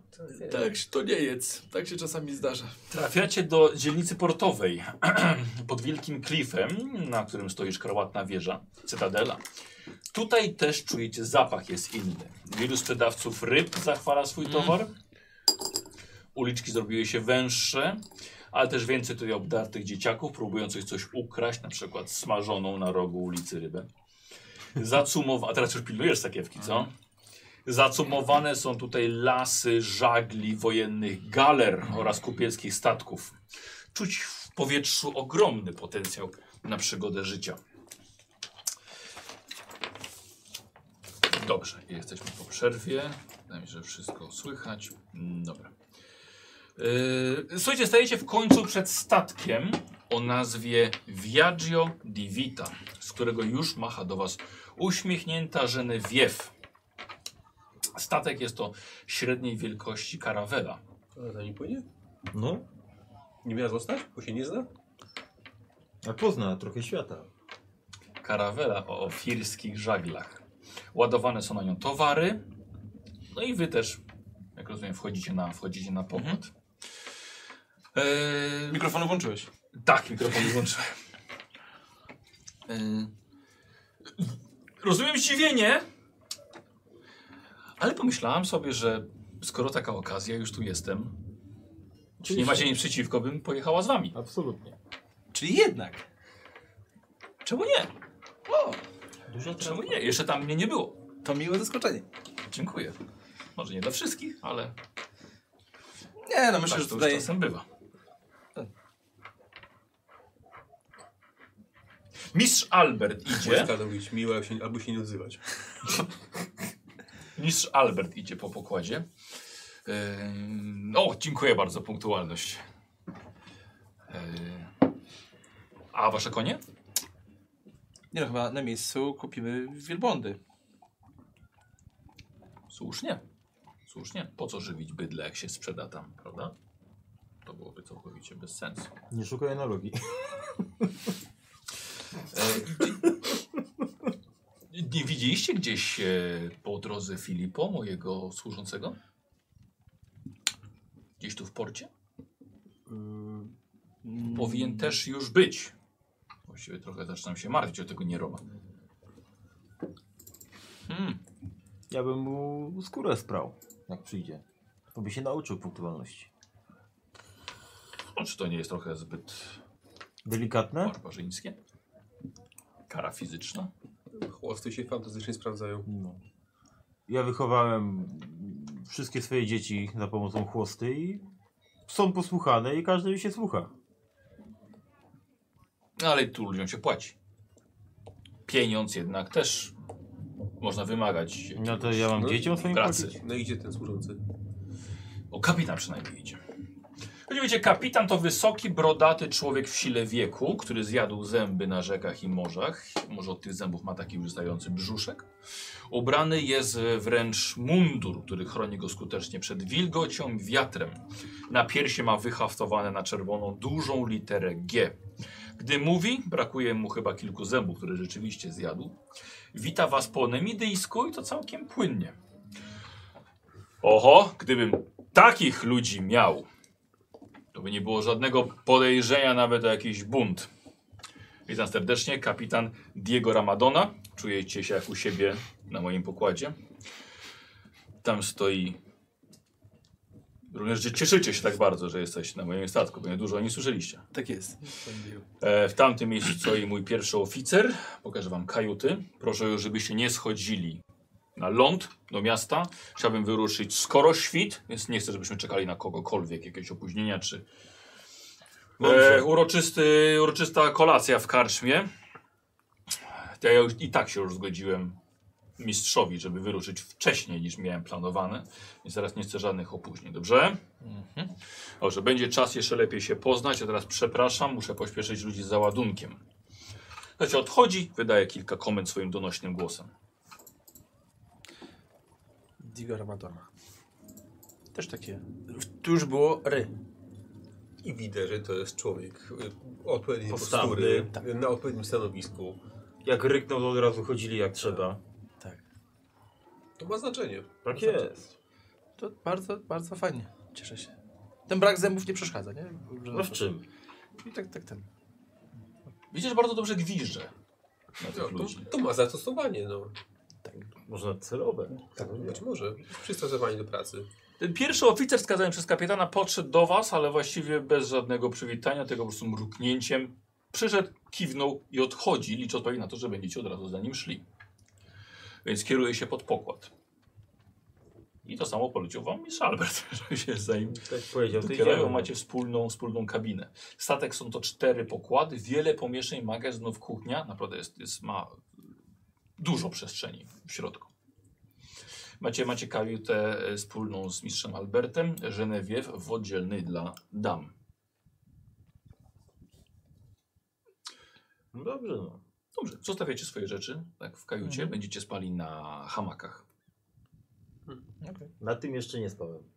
S3: Tak, to nie jedz. Tak się czasami zdarza.
S1: Trafiacie do dzielnicy portowej (clears throat) pod wielkim klifem, na którym stoi szkarłatna wieża, cytadela. Tutaj też czujecie zapach jest inny. Wielu sprzedawców ryb zachwala swój towar. Uliczki zrobiły się węższe, ale też więcej tutaj obdartych dzieciaków próbujących coś ukraść, na przykład smażoną na rogu ulicy rybę. Zacumowa... A teraz już pilnujesz sakiewki, co? Zacumowane są tutaj lasy żagli wojennych galer oraz kupieckich statków. Czuć w powietrzu ogromny potencjał na przygodę życia. Dobrze, jesteśmy po przerwie. Wydaje mi się, że wszystko słychać. Dobra. Yy, słuchajcie, stajecie w końcu przed statkiem o nazwie Viaggio di Vita, z którego już macha do Was uśmiechnięta Genevieve. Statek jest to średniej wielkości karawela.
S4: A za nim płynie?
S2: No,
S4: Nie miała zostać? Bo się nie zna?
S2: a pozna trochę świata.
S1: Karawela o ofirskich żaglach. Ładowane są na nią towary. No i wy też, jak rozumiem, wchodzicie na, wchodzicie na pokład. Eee,
S3: Mikrofon włączyłeś.
S1: Tak, mikrofon włączyłem. Yy, Rozumiem zdziwienie, ale pomyślałem sobie, że skoro taka okazja, już tu jestem, czy nie macie nic przeciwko, bym pojechała z wami.
S2: Absolutnie.
S3: Czyli jednak.
S1: Czemu nie?
S2: Dużo
S1: Czemu nie? Jeszcze tam mnie nie było.
S3: To miłe zaskoczenie.
S1: Dziękuję. Może nie dla wszystkich, ale
S3: Nie, no myślę,
S1: tak
S3: że
S1: to
S3: tutaj...
S1: czasem bywa. Mistrz Albert idzie.
S4: To być miłe albo się, albo się nie odzywać. (laughs)
S1: Mistrz Albert idzie po pokładzie. Yy, o, dziękuję bardzo, punktualność. A wasze konie?
S3: Nie no, chyba na miejscu kupimy wielbłądy.
S1: Słusznie. Słusznie. Po co żywić bydle, jak się sprzeda tam, prawda? To byłoby całkowicie bez sensu.
S2: Nie szukaj analogii. (laughs)
S1: Nie widzieliście gdzieś e, po drodze Filipo, mojego służącego? Gdzieś tu w porcie?
S3: Mm,
S1: Powinien też już być. Właściwie trochę zaczynam się martwić o tego Nieroma. Hmm.
S2: Ja bym mu skórę sprał, jak przyjdzie. To by się nauczył punktualności.
S1: No, czy to nie jest trochę zbyt
S2: Delikatne?
S1: barbarzyńskie? Kara fizyczna?
S4: Chłosty się fantastycznie sprawdzają.
S2: No. Ja wychowałem wszystkie swoje dzieci za pomocą chłosty i są posłuchane i każdy się słucha.
S1: No, ale tu ludziom się płaci. Pieniądz jednak też można wymagać.
S2: No to ja mam
S4: No,
S2: dzieciom swoim
S1: pracy.
S2: płacić.
S4: No idzie ten służący.
S1: O, kapitan przynajmniej idzie. Choć wiecie, kapitan to wysoki, brodaty człowiek w sile wieku, który zjadł zęby na rzekach i morzach. Może od tych zębów ma taki wystający brzuszek. Ubrany jest wręcz mundur, który chroni go skutecznie przed wilgocią i wiatrem. Na piersi ma wyhaftowane na czerwoną dużą literę G. Gdy mówi, brakuje mu chyba kilku zębów, które rzeczywiście zjadł. Wita was po nemidyjsku i to całkiem płynnie. Oho, gdybym takich ludzi miał, to by nie było żadnego podejrzenia nawet o jakiś bunt. Witam serdecznie, kapitan Diego Ramadona. Czujecie się jak u siebie na moim pokładzie. Tam stoi. Również, że cieszycie się tak bardzo, że jesteś na moim statku, bo nie dużo o nim słyszeliście.
S3: Tak jest.
S1: E, w tamtym miejscu stoi mój pierwszy oficer. Pokażę wam kajuty. Proszę już, żebyście nie schodzili na ląd do miasta. Chciałbym wyruszyć skoro świt, więc nie chcę, żebyśmy czekali na kogokolwiek, jakieś opóźnienia czy e, uroczysty, uroczysta kolacja w karczmie. To ja już, i tak się już zgodziłem mistrzowi, żeby wyruszyć wcześniej niż miałem planowane, więc teraz nie chcę żadnych opóźnień, dobrze? Dobrze, będzie czas jeszcze lepiej się poznać. Ja teraz przepraszam, muszę pośpieszyć ludzi z załadunkiem. Słuchajcie, odchodzi, wydaje kilka komend swoim donośnym głosem.
S3: Digo Ramadona. Też takie. Tu już było ry.
S4: I widać, że to jest człowiek y, odpowiedniej
S2: Postawny.
S4: postury,
S3: Tak.
S4: na odpowiednim stanowisku.
S2: Jak ryknął, to od razu chodzili jak trzeba.
S3: Tak.
S4: To ma znaczenie.
S2: Tak jest.
S3: To bardzo, bardzo fajnie. Cieszę się. Ten brak zębów nie przeszkadza, nie? Że-
S2: No w czym?
S3: I tak, tak, ten.
S1: Widzisz, że bardzo dobrze gwizdże na
S4: No, to,
S1: ludzi.
S4: to ma zastosowanie, no.
S2: Można celowe.
S4: Tak, być może. Przystosowanie do pracy.
S1: Ten pierwszy oficer skazany przez kapitana podszedł do was, ale właściwie bez żadnego przywitania, tego po prostu mruknięciem. Przyszedł, kiwnął i odchodzi, licząc pewnie na to, że będziecie od razu za nim szli. Więc kieruje się pod pokład. I to samo polecił wam mistrz Albert, (laughs) żeby się za nim
S2: Tak powiedział,
S1: macie wspólną, wspólną kabinę. Statek są to cztery pokłady, wiele pomieszczeń, magazynów, kuchnia. Naprawdę jest, jest, ma dużo przestrzeni w środku. Macie, macie kajutę e, wspólną z mistrzem Albertem, Genevieve w oddzielnej dla dam.
S2: No dobrze, no.
S1: Dobrze, zostawiacie swoje rzeczy tak, w kajucie, będziecie spali na hamakach.
S2: Na tym jeszcze nie spałem.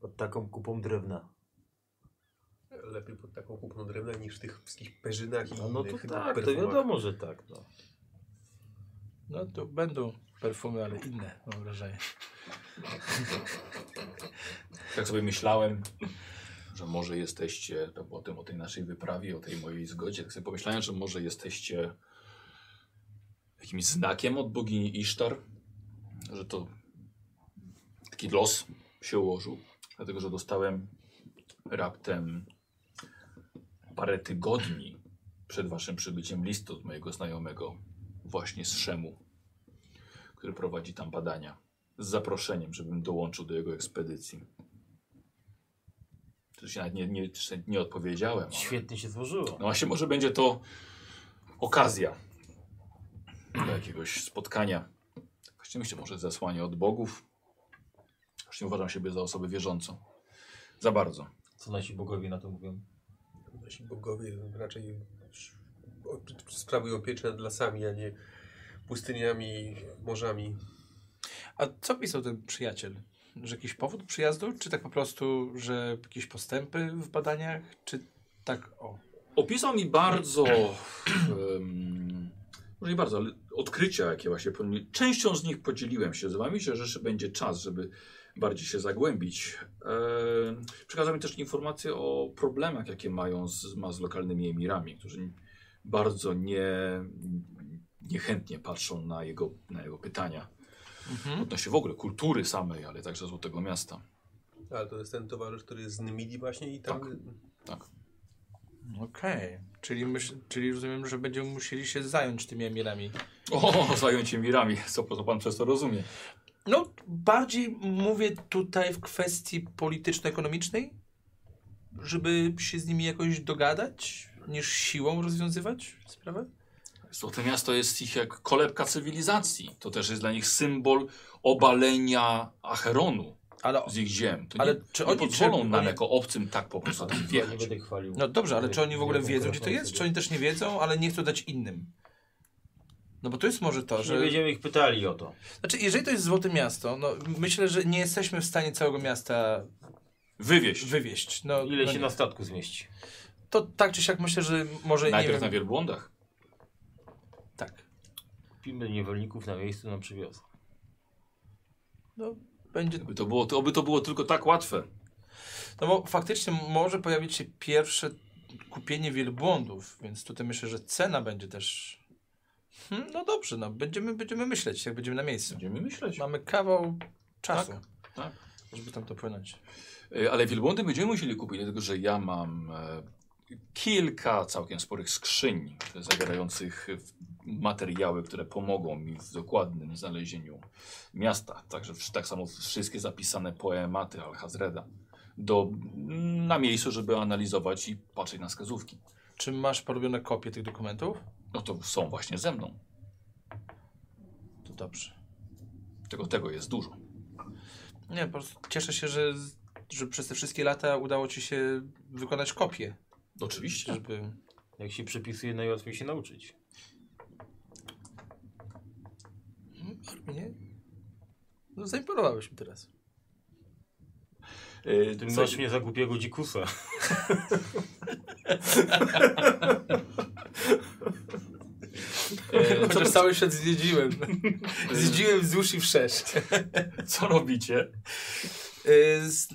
S2: Pod taką kupą drewna.
S4: Lepiej pod taką kupną drewna niż w tych wszystkich perzynach i
S2: No, no to tak, to
S4: perfumach.
S2: wiadomo, że tak. No.
S3: No to będą perfumy, ale inne, mam wrażenie.
S1: Tak sobie myślałem, że może jesteście, to po tym, o tej naszej wyprawie, o tej mojej zgodzie, tak sobie pomyślałem, że może jesteście jakimś znakiem od bogini Isztar, że to taki los się ułożył, dlatego że dostałem raptem parę tygodni przed waszym przybyciem list od mojego znajomego właśnie z Szemu, który prowadzi tam badania z zaproszeniem, żebym dołączył do jego ekspedycji. Się nawet nie, nie, nie odpowiedziałem. ale-
S2: Świetnie się złożyło.
S1: no właśnie, może będzie to okazja do jakiegoś spotkania. Właśnie myślę, może zesłanie od bogów. Właśnie uważam siebie za osobę wierzącą. Za bardzo.
S2: Co nasi bogowie na to mówią?
S4: Nasi bogowie raczej sprawują pieczę nad lasami, a nie pustyniami, morzami.
S3: A co pisał ten przyjaciel? Że jakiś powód przyjazdu? Czy tak po prostu, że jakieś postępy w badaniach? Czy tak o?
S1: Opisał mi bardzo, um, może nie bardzo, ale odkrycia, jakie właśnie. Częścią z nich podzieliłem się z wami, że będzie czas, żeby bardziej się zagłębić. E, przekazał mi też informacje o problemach, jakie mają z, ma z lokalnymi emirami, którzy bardzo nie, niechętnie patrzą na jego, na jego pytania
S3: Mhm.
S1: odnośnie w ogóle kultury samej, ale także Złotego Miasta.
S4: Ale to jest ten towarzysz, który jest z Nymidii właśnie i tam...
S1: Tak. Tak.
S3: Okej. Czyli, myśl, czyli rozumiem, że będziemy musieli się zająć tymi emirami.
S1: O, zająć się mirami, co, co pan przez to rozumie?
S3: No, bardziej mówię tutaj w kwestii polityczno-ekonomicznej, żeby się z nimi jakoś dogadać, niż siłą rozwiązywać sprawę?
S1: Złote Miasto jest ich jak kolebka cywilizacji. To też jest dla nich symbol obalenia Acheronu
S3: Ale,
S1: z ich ziem. To
S3: Ale
S1: nie,
S3: czy
S1: nie
S3: oni-
S1: pozwolą
S3: czy
S1: nam
S3: oni-
S1: jako obcym tak po prostu tam wjechać.
S3: no dobrze, ale czy oni w ogóle wiedzą, gdzie to jest?
S2: sobie.
S3: Czy oni też nie wiedzą, ale nie chcą dać innym? No bo to jest może to,
S2: Nie
S3: że...
S2: będziemy ich pytali o to.
S3: Znaczy, jeżeli to jest Złote Miasto, no myślę, że nie jesteśmy w stanie całego miasta
S1: Wywieźć.
S3: wywieźć. No,
S2: Ile
S3: no
S2: się
S3: nie.
S2: na statku zmieści?
S3: To tak czy siak myślę, że może nie
S1: Najpierw na wielbłądach.
S3: Tak.
S2: Kupimy niewolników na miejscu nam przywiozą.
S3: No, będzie
S1: By to było, to, oby to było tylko tak łatwe.
S3: No bo faktycznie może pojawić się pierwsze kupienie wielbłądów, więc tutaj myślę, że cena będzie też. Hmm, no dobrze, no będziemy, będziemy myśleć, jak będziemy na miejscu.
S1: Będziemy myśleć.
S3: Mamy kawał czasu,
S1: tak.
S3: żeby tam to płynąć.
S1: E, Ale wielbłądy będziemy musieli kupić, dlatego że ja mam e, kilka całkiem sporych skrzyń zawierających materiały, które pomogą mi w dokładnym znalezieniu miasta. Także tak samo wszystkie zapisane poematy Alhazreda do, na miejscu, żeby analizować i patrzeć na wskazówki.
S3: Czy masz porobione kopie tych dokumentów?
S1: No to są właśnie ze mną.
S3: To dobrze.
S1: Tego, tego jest dużo.
S3: Nie, po prostu cieszę się, że, że przez te wszystkie lata udało ci się wykonać kopię,
S1: Oczywiście.
S3: żeby...
S2: Jak się przepisuje, najłatwiej się nauczyć.
S3: Hmm, Nie? No zaimponowałeś mi teraz.
S1: E,
S2: Ty
S1: co-
S2: masz mnie za głupiego dzikusa.
S1: e, co,
S3: Chociaż cały świat zwiedziłem. zwiedziłem wzdłuż i wszerz.
S1: co robicie?
S3: Y, z-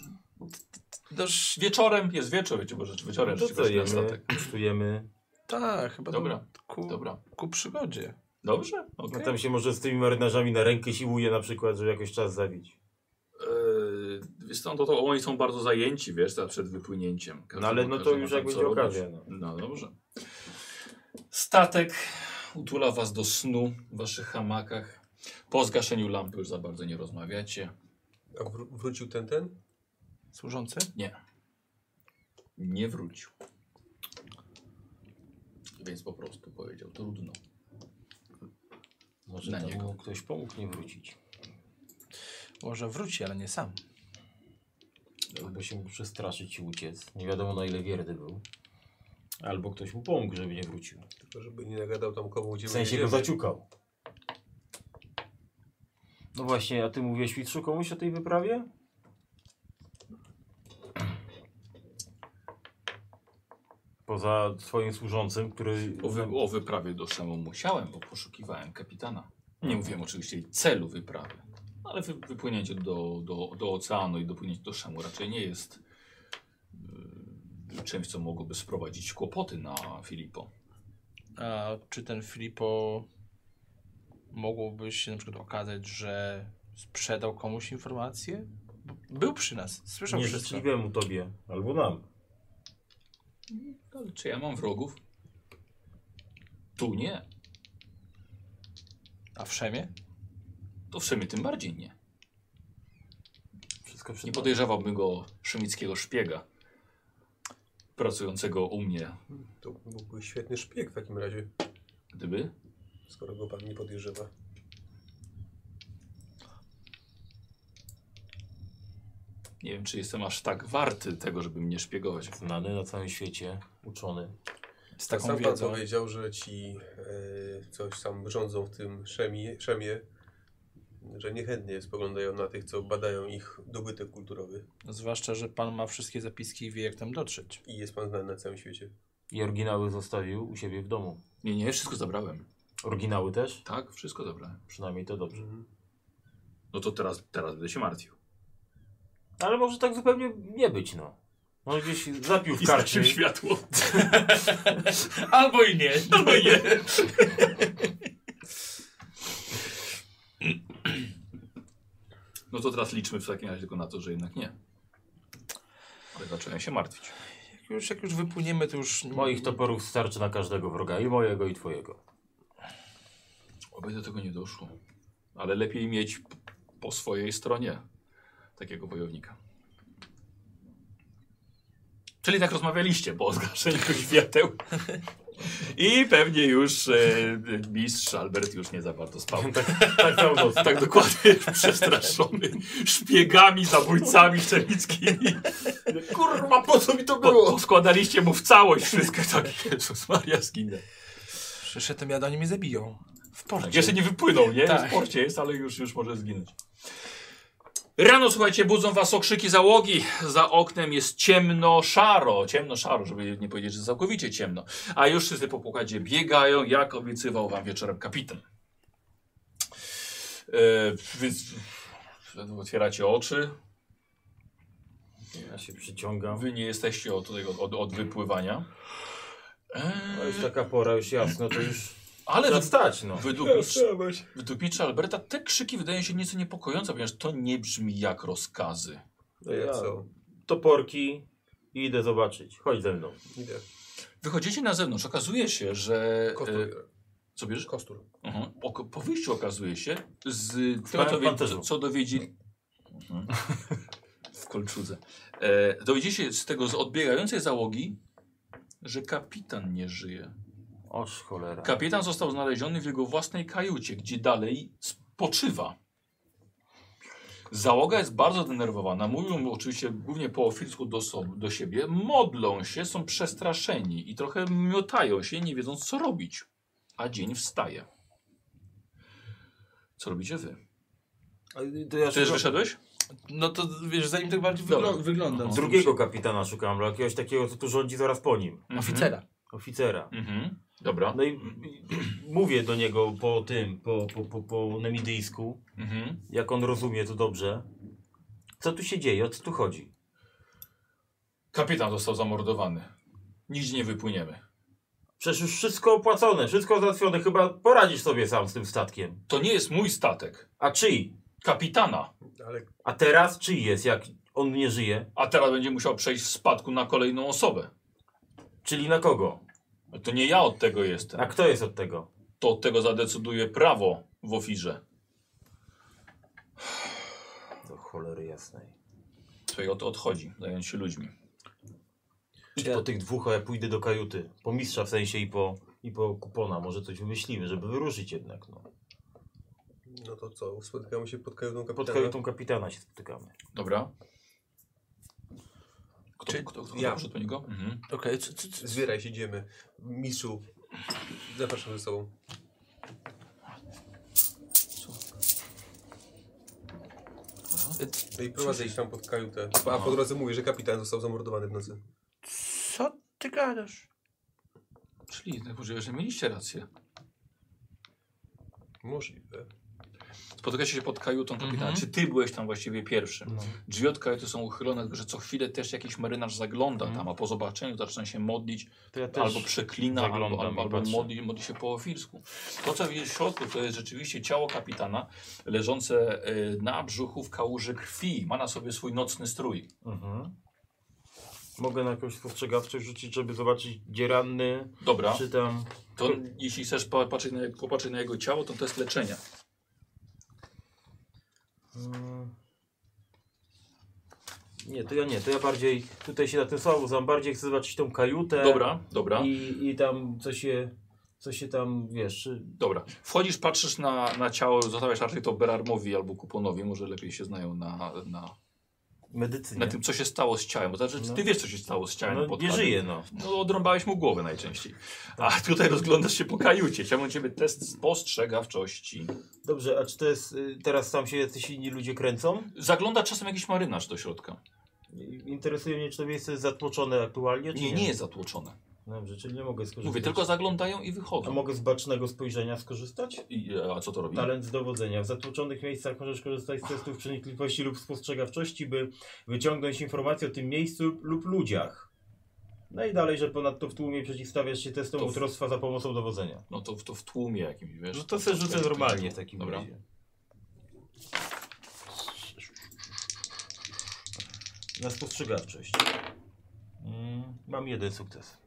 S3: No,
S1: Wieczorem, jest wieczór, wiecie, bo rzecz wieczorem
S2: To co jemy?
S1: statek.
S2: Kosztujemy.
S3: tak, chyba
S1: Dobra,
S3: ku,
S1: dobra.
S3: ku przygodzie.
S1: Dobrze? okej.
S2: No tam się może z tymi marynarzami na rękę siłuje na przykład, żeby jakoś czas zabić.
S1: Wiesz co, no to oni są bardzo zajęci, wiesz, teraz przed wypłynięciem. Każdy
S2: No ale no to już
S1: tam
S2: jak
S1: co
S2: będzie okazja. No.
S1: No dobrze. Statek utula was do snu w waszych hamakach. Po zgaszeniu lampy już za bardzo nie rozmawiacie.
S4: A wró- wrócił ten, ten?
S3: Służący?
S1: Nie wrócił. Więc po prostu powiedział trudno.
S2: Może
S1: Na
S2: temu
S1: niego.
S2: ktoś pomógł nie wrócić.
S3: Może wróci, ale nie sam.
S2: Albo się mógł przestraszyć i uciec. Nie wiadomo na ile wierny był. Albo ktoś mu pomógł, żeby nie wrócił.
S4: Tylko żeby nie nagadał tam komu, gdzie
S2: W sensie go zaciukał. No właśnie, a ty mówiłeś mistrzu komuś o tej wyprawie? Poza swoim służącym, który...
S1: O, wy, o wyprawie do Szemu musiałem, bo poszukiwałem kapitana. Nie mówiłem oczywiście celu wyprawy, ale wy, wypłynięcie do, do, do oceanu i dopłynięcie do Szemu raczej nie jest yy, czymś, co mogłoby sprowadzić kłopoty na Filipo.
S3: A czy ten Filipo mogłoby się na przykład okazać, że sprzedał komuś informację? Był przy nas, słyszał wszystko.
S2: Nieżyczliwemu tobie, albo nam.
S1: Ale czy ja mam wrogów? Tu nie.
S3: A w Szemie?
S1: To w sumie tym bardziej nie.
S2: Wszystko
S1: Nie podejrzewałbym go o szemickiego szpiega pracującego u mnie.
S4: To byłby świetny szpieg w takim razie,
S1: Gdyby?
S4: skoro go pan nie podejrzewa.
S1: Nie wiem, czy jestem aż tak warty tego, żeby mnie szpiegować.
S2: Znany na całym świecie, uczony.
S3: Z taką
S4: sam pan
S3: wiedzą.
S4: powiedział, że ci e, coś tam rządzą w tym szemie, szemie, że niechętnie spoglądają na tych, co badają ich dobytek kulturowy.
S3: Zwłaszcza, że pan ma wszystkie zapiski i wie, jak tam dotrzeć.
S4: I jest pan znany na całym świecie.
S2: I oryginały zostawił u siebie w domu.
S1: Nie, nie, wszystko zabrałem.
S2: Oryginały też?
S1: Tak, wszystko zabrałem.
S2: Przynajmniej to dobrze.
S1: No to teraz, teraz będę się martwił.
S2: Ale może tak zupełnie nie być, no. Może gdzieś zapił w karcie.
S1: światło. (laughs)
S3: Albo i nie. (laughs)
S1: Albo nie. No to teraz liczmy w takim razie tylko na to, że jednak nie. Ale zacząłem się martwić.
S3: Jak już, jak już wypłyniemy, to już...
S2: Moich toporów starczy na każdego wroga. I mojego, i twojego.
S1: Oby do tego nie doszło. Ale lepiej mieć po swojej stronie takiego wojownika. Czyli tak rozmawialiście po (laughs) zgaszeniu (laughs) świateł. I pewnie już e, mistrz Albert już nie za bardzo spał.
S2: Tak całą noc.
S1: Tak dokładnie (laughs) przestraszony szpiegami, zabójcami szczelickimi.
S2: Kurwa, po co mi to
S1: Po, składaliście mu w całość wszystko. Tak, Jezus Maria zginę.
S3: Przyszedłem, ja do oni mnie zabiją. W porcie.
S1: Jeszcze nie wypłynął, nie?
S3: Tak.
S1: W porcie jest, ale już, już może zginąć. Rano, słuchajcie, budzą was okrzyki załogi. Za oknem jest ciemno-szaro. Ciemno-szaro, żeby nie powiedzieć, że całkowicie ciemno. A już wszyscy po pokładzie biegają, jak obiecywał wam wieczorem kapitan. E, więc otwieracie oczy.
S2: Ja się przyciągam.
S1: Wy nie jesteście od, od, od, od wypływania. E,
S2: No już taka pora, już jasno, to już
S1: ale wy,
S2: stać, no.
S1: według, mistrz, według mistrza Alberta te krzyki wydają się nieco niepokojące, ponieważ to nie brzmi jak rozkazy.
S4: No ja co?
S2: Toporki i idę zobaczyć. Chodź ze mną.
S4: Idę.
S1: Wychodzicie na zewnątrz, okazuje się, że...
S4: Kostur
S1: E,
S4: biorę.
S1: co bierzesz?
S4: Kostur.
S1: Mhm. Po, po wyjściu okazuje się, z
S2: W
S1: tego co, wie, co dowiedzieli... Mhm. w kolczudze. E, dowiedzieli się z tego z odbiegającej załogi, że kapitan nie żyje.
S2: Oż cholera.
S1: Kapitan został znaleziony w jego własnej kajucie, gdzie dalej spoczywa. Załoga jest bardzo denerwowana. Mówią oczywiście głównie po ofirsku do, so- do siebie. Modlą się, są przestraszeni i trochę miotają się, nie wiedząc co robić. A dzień wstaje. Co robicie wy?
S2: A, To ja
S1: Ty też
S2: szukam-
S1: wyszedłeś?
S3: No to wiesz, zanim tak bardziej
S1: Dobra.
S3: wygl wygląda.
S1: Aha.
S2: Drugiego kapitana szukam, ale jakiegoś takiego, co tu rządzi zaraz po nim.
S3: Oficera.
S2: Oficera.
S1: Mhm. Dobra.
S2: No i, i (clears throat) mówię do niego po tym, po, po, po, po nemidyjsku,
S1: Mhm.
S2: jak on rozumie to dobrze. Co tu się dzieje, o co tu chodzi?
S1: Kapitan został zamordowany. Nigdzie nie wypłyniemy.
S2: Przecież już wszystko opłacone, wszystko załatwione, chyba poradzisz sobie sam z tym statkiem.
S1: To nie jest mój statek.
S2: A czyj?
S1: Kapitana.
S4: Ale
S2: A teraz czyj jest, jak on nie żyje?
S1: A teraz będzie musiał przejść w spadku na kolejną osobę.
S2: Czyli na kogo?
S1: To nie ja od tego jestem.
S2: A kto jest od tego?
S1: To od tego zadecyduje prawo w ofirze.
S2: Do cholery jasnej.
S1: Słuchaj, od, odchodzi, zająć się ludźmi.
S2: Idź po tych dwóch, a ja pójdę do kajuty. Po mistrza w sensie i po, i po kupona. Może coś wymyślimy, żeby wyruszyć jednak. No.
S4: no to co? Spotykamy się pod kajutą kapitana.
S2: Pod kajutą kapitana się spotykamy.
S1: Dobra. Kto,
S3: Czy-
S1: kto, kto,
S4: ja.
S1: poszedł po niego? Mhm.
S3: Okej, co?
S4: Zbieraj się, idziemy. Mistrzu, zapraszam ze sobą. No i prowadzę ich tam pod kajutę. A po drodze mówię, że kapitan został zamordowany w nocy.
S3: co ty gadasz?
S1: Czyli tak możliwe, że mieliście rację.
S4: Możliwe.
S1: Spotykacie się pod kajutą kapitana.
S3: Mhm.
S1: Czy ty byłeś tam właściwie pierwszym?
S2: No.
S1: Drzwi od kajuty są uchylone, że co chwilę też jakiś marynarz zagląda
S2: Mhm.
S1: tam, a po zobaczeniu zaczyna się modlić,
S2: ja
S1: albo przeklina, albo, albo, albo modli, modli się po ofirsku. To, co widzisz w środku, to jest rzeczywiście ciało kapitana leżące y, na brzuchu w kałuży krwi. Ma na sobie swój nocny strój.
S2: Mhm. Mogę na jakąś spostrzegawczość rzucić, żeby zobaczyć, gdzie ranny,
S1: Dobra,
S2: czy tam...
S1: to jeśli chcesz popatrzeć na, popatrzeć na jego ciało, to to jest leczenie.
S2: Nie, to ja nie, to ja bardziej tutaj się na tym znam, bardziej chcę zobaczyć tą kajutę
S1: Dobra, dobra.
S2: i, i tam co się, co się tam, wiesz,
S1: Dobra. Wchodzisz, patrzysz na, na ciało, zostawiasz raczej to Berarmowi albo Kuponowi, może lepiej się znają na, na,
S2: medycynie.
S1: na tym, co się stało z ciałem. Bo to znaczy,
S2: No.
S1: ty wiesz, co się stało z ciałem.
S2: no, nie żyje, no.
S1: No, odrąbałeś mu głowę najczęściej. A tutaj rozglądasz się po kajucie. Chciałbym ciebie test spostrzegawczości.
S2: Dobrze, a czy to jest, y, teraz tam się jacyś inni ludzie kręcą?
S1: Zagląda czasem jakiś marynarz do środka.
S2: Interesuje mnie, czy to miejsce jest zatłoczone aktualnie, czy
S1: Nie, nie jest zatłoczone.
S2: Dobrze, czyli nie mogę skorzystać.
S1: Mówię, tylko zaglądają i
S2: A
S1: wychodzą.
S2: mogę z bacznego spojrzenia skorzystać?
S1: I, a co to robi?
S2: Talent z dowodzenia. W zatłoczonych miejscach możesz korzystać z testów przenikliwości lub spostrzegawczości, by wyciągnąć informacje o tym miejscu lub ludziach. No i dalej, że ponadto w tłumie przeciwstawiasz się testom
S1: To w-
S2: utrostwa za pomocą dowodzenia.
S1: No to, to w tłumie jakimś, wiesz.
S2: No to sobie rzucę normalnie w takim
S1: Dobra.
S2: razie. Na spostrzegawczość. Mm, mam jeden sukces.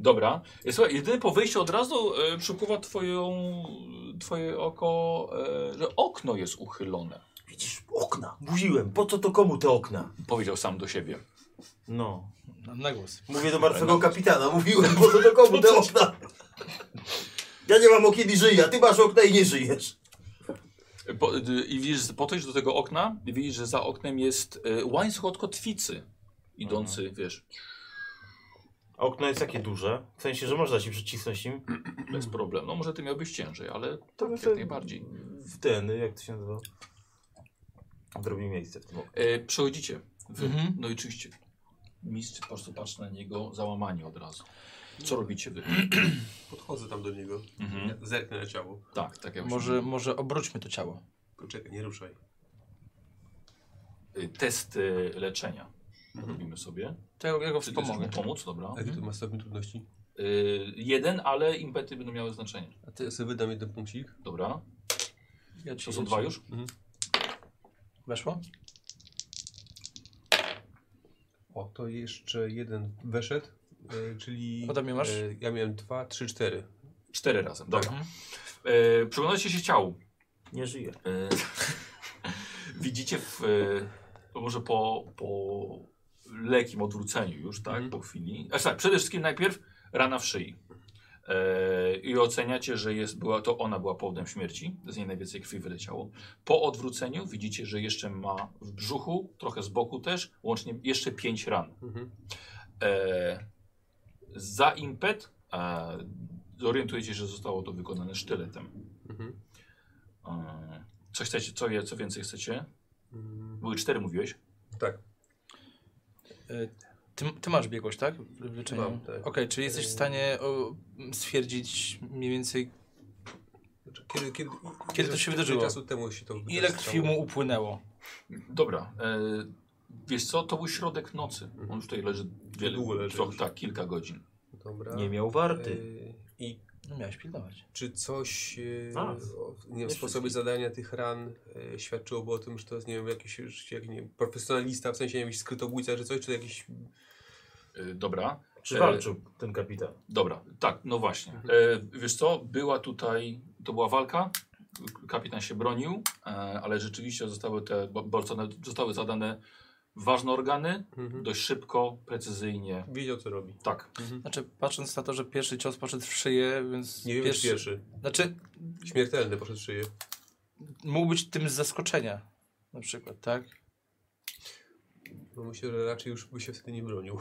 S1: Dobra. E, Słuchaj, jedyne po wyjściu od razu e, przykuwa twoją, twoje oko, e, że okno jest uchylone.
S2: Widzisz, okna. Mówiłem, po co to komu te okna?
S1: Powiedział sam do siebie.
S2: No.
S3: Na, na głos.
S2: Mówię do martwego kapitana, mówiłem, po co to komu te okna? Ja nie mam okien i żyję, a ty masz okna i nie żyjesz.
S1: Po, I widzisz, podejść do tego okna i widzisz, że za oknem jest y, łańcuch od kotwicy. Idący, wiesz,
S2: A okno jest takie duże, w sensie, że można się przycisnąć nim. (clears throat)
S1: bez problemu. No może ty miałbyś ciężej, ale
S2: To
S1: tak, jak najbardziej.
S2: W ten, jak to się nazywa? Zrobi miejsce w tym oknie.
S1: E, przechodzicie. Wy.
S3: Mhm.
S1: No i oczywiście mistrz po prostu patrzy na niego załamanie od razu. Co robicie wy? (clears throat)
S4: Podchodzę tam do niego,
S1: Mhm.
S4: zerknę na ciało.
S1: Tak, tak jak
S3: Może, może obróćmy to ciało.
S4: Poczekaj, nie ruszaj.
S1: Y, Test y, leczenia robimy sobie.
S3: To ja, ja go
S1: Czy chcesz mu
S3: wspomogę.
S1: pomóc? Dobra.
S4: Jaki to ma stopień trudności?
S1: Y, jeden, ale impety będą miały znaczenie.
S4: A to ja sobie wydam jeden punkcik.
S1: Dobra.
S3: Ja ci
S1: To są dwa już?
S4: Mhm.
S3: Weszło?
S4: O, to jeszcze jeden weszedł, e, czyli...
S3: Mnie masz?
S4: E, ja miałem dwa, trzy, cztery.
S1: Cztery razem. Dobra.
S3: Mhm.
S1: E, przyglądacie się ciału.
S2: Nie żyje. (laughs)
S1: Widzicie w, e, może po, po lekkim odwróceniu już, tak,
S4: Mhm.
S1: po chwili. A tak, przede wszystkim najpierw rana w szyi. E, I oceniacie, że jest, była, to ona była powodem śmierci, z niej najwięcej krwi wyleciało. Po odwróceniu widzicie, że jeszcze ma w brzuchu, trochę z boku też, łącznie jeszcze pięć ran.
S4: Mhm.
S1: E, za impet e, zorientujecie się, że zostało to wykonane sztyletem.
S4: Mhm.
S1: E, co chcecie, co, co więcej chcecie?
S4: Mm,
S1: Były cztery, mówiłeś?
S4: Tak.
S3: E, Ty, ty masz biegłość, tak? W leczeniu?
S4: Mam, tak.
S3: Okej, czyli jesteś w stanie o, stwierdzić mniej więcej
S4: Znaczy, Kiedy, kiedy,
S3: Kiedy to się wydarzyło?
S4: czasu temu się to
S3: ile krwi mu upłynęło.
S1: Dobra. E, wiesz co, to był środek nocy. On już tutaj leży wiele,
S4: Długo leży
S1: tak, kilka godzin.
S4: Dobra.
S2: Nie miał warty.
S4: E, I
S3: No miałeś pilnować.
S4: czy coś e,
S2: A,
S4: o nie wiem,
S2: nie
S4: sposobie zadania tych ran e, świadczyłoby o tym, że to jest, nie wiem, jakiś, jakiś nie wiem, profesjonalista, w sensie nie wiem, jakiś skrytobójca czy coś, czy jakiś...
S1: E, dobra.
S2: Czy
S1: E,
S2: walczył ten kapitan?
S1: Dobra, tak, no właśnie.
S4: Mhm.
S1: E, wiesz co, była tutaj, to była walka, kapitan się bronił, e, ale rzeczywiście zostały te, bo- bo zostały zadane ważne organy,
S4: Mhm.
S1: dość szybko, precyzyjnie.
S4: Wiedział, co robi.
S1: Tak.
S4: Mhm.
S3: Znaczy, patrząc na to, że pierwszy cios poszedł w szyję, więc
S4: Nie wiem, pierwszy. pierwszy.
S3: Znaczy,
S4: Śmiertelny poszedł w szyję.
S3: mógł być tym z zaskoczenia. Na przykład, tak?
S4: No myślę, że raczej już by się wtedy nie bronił.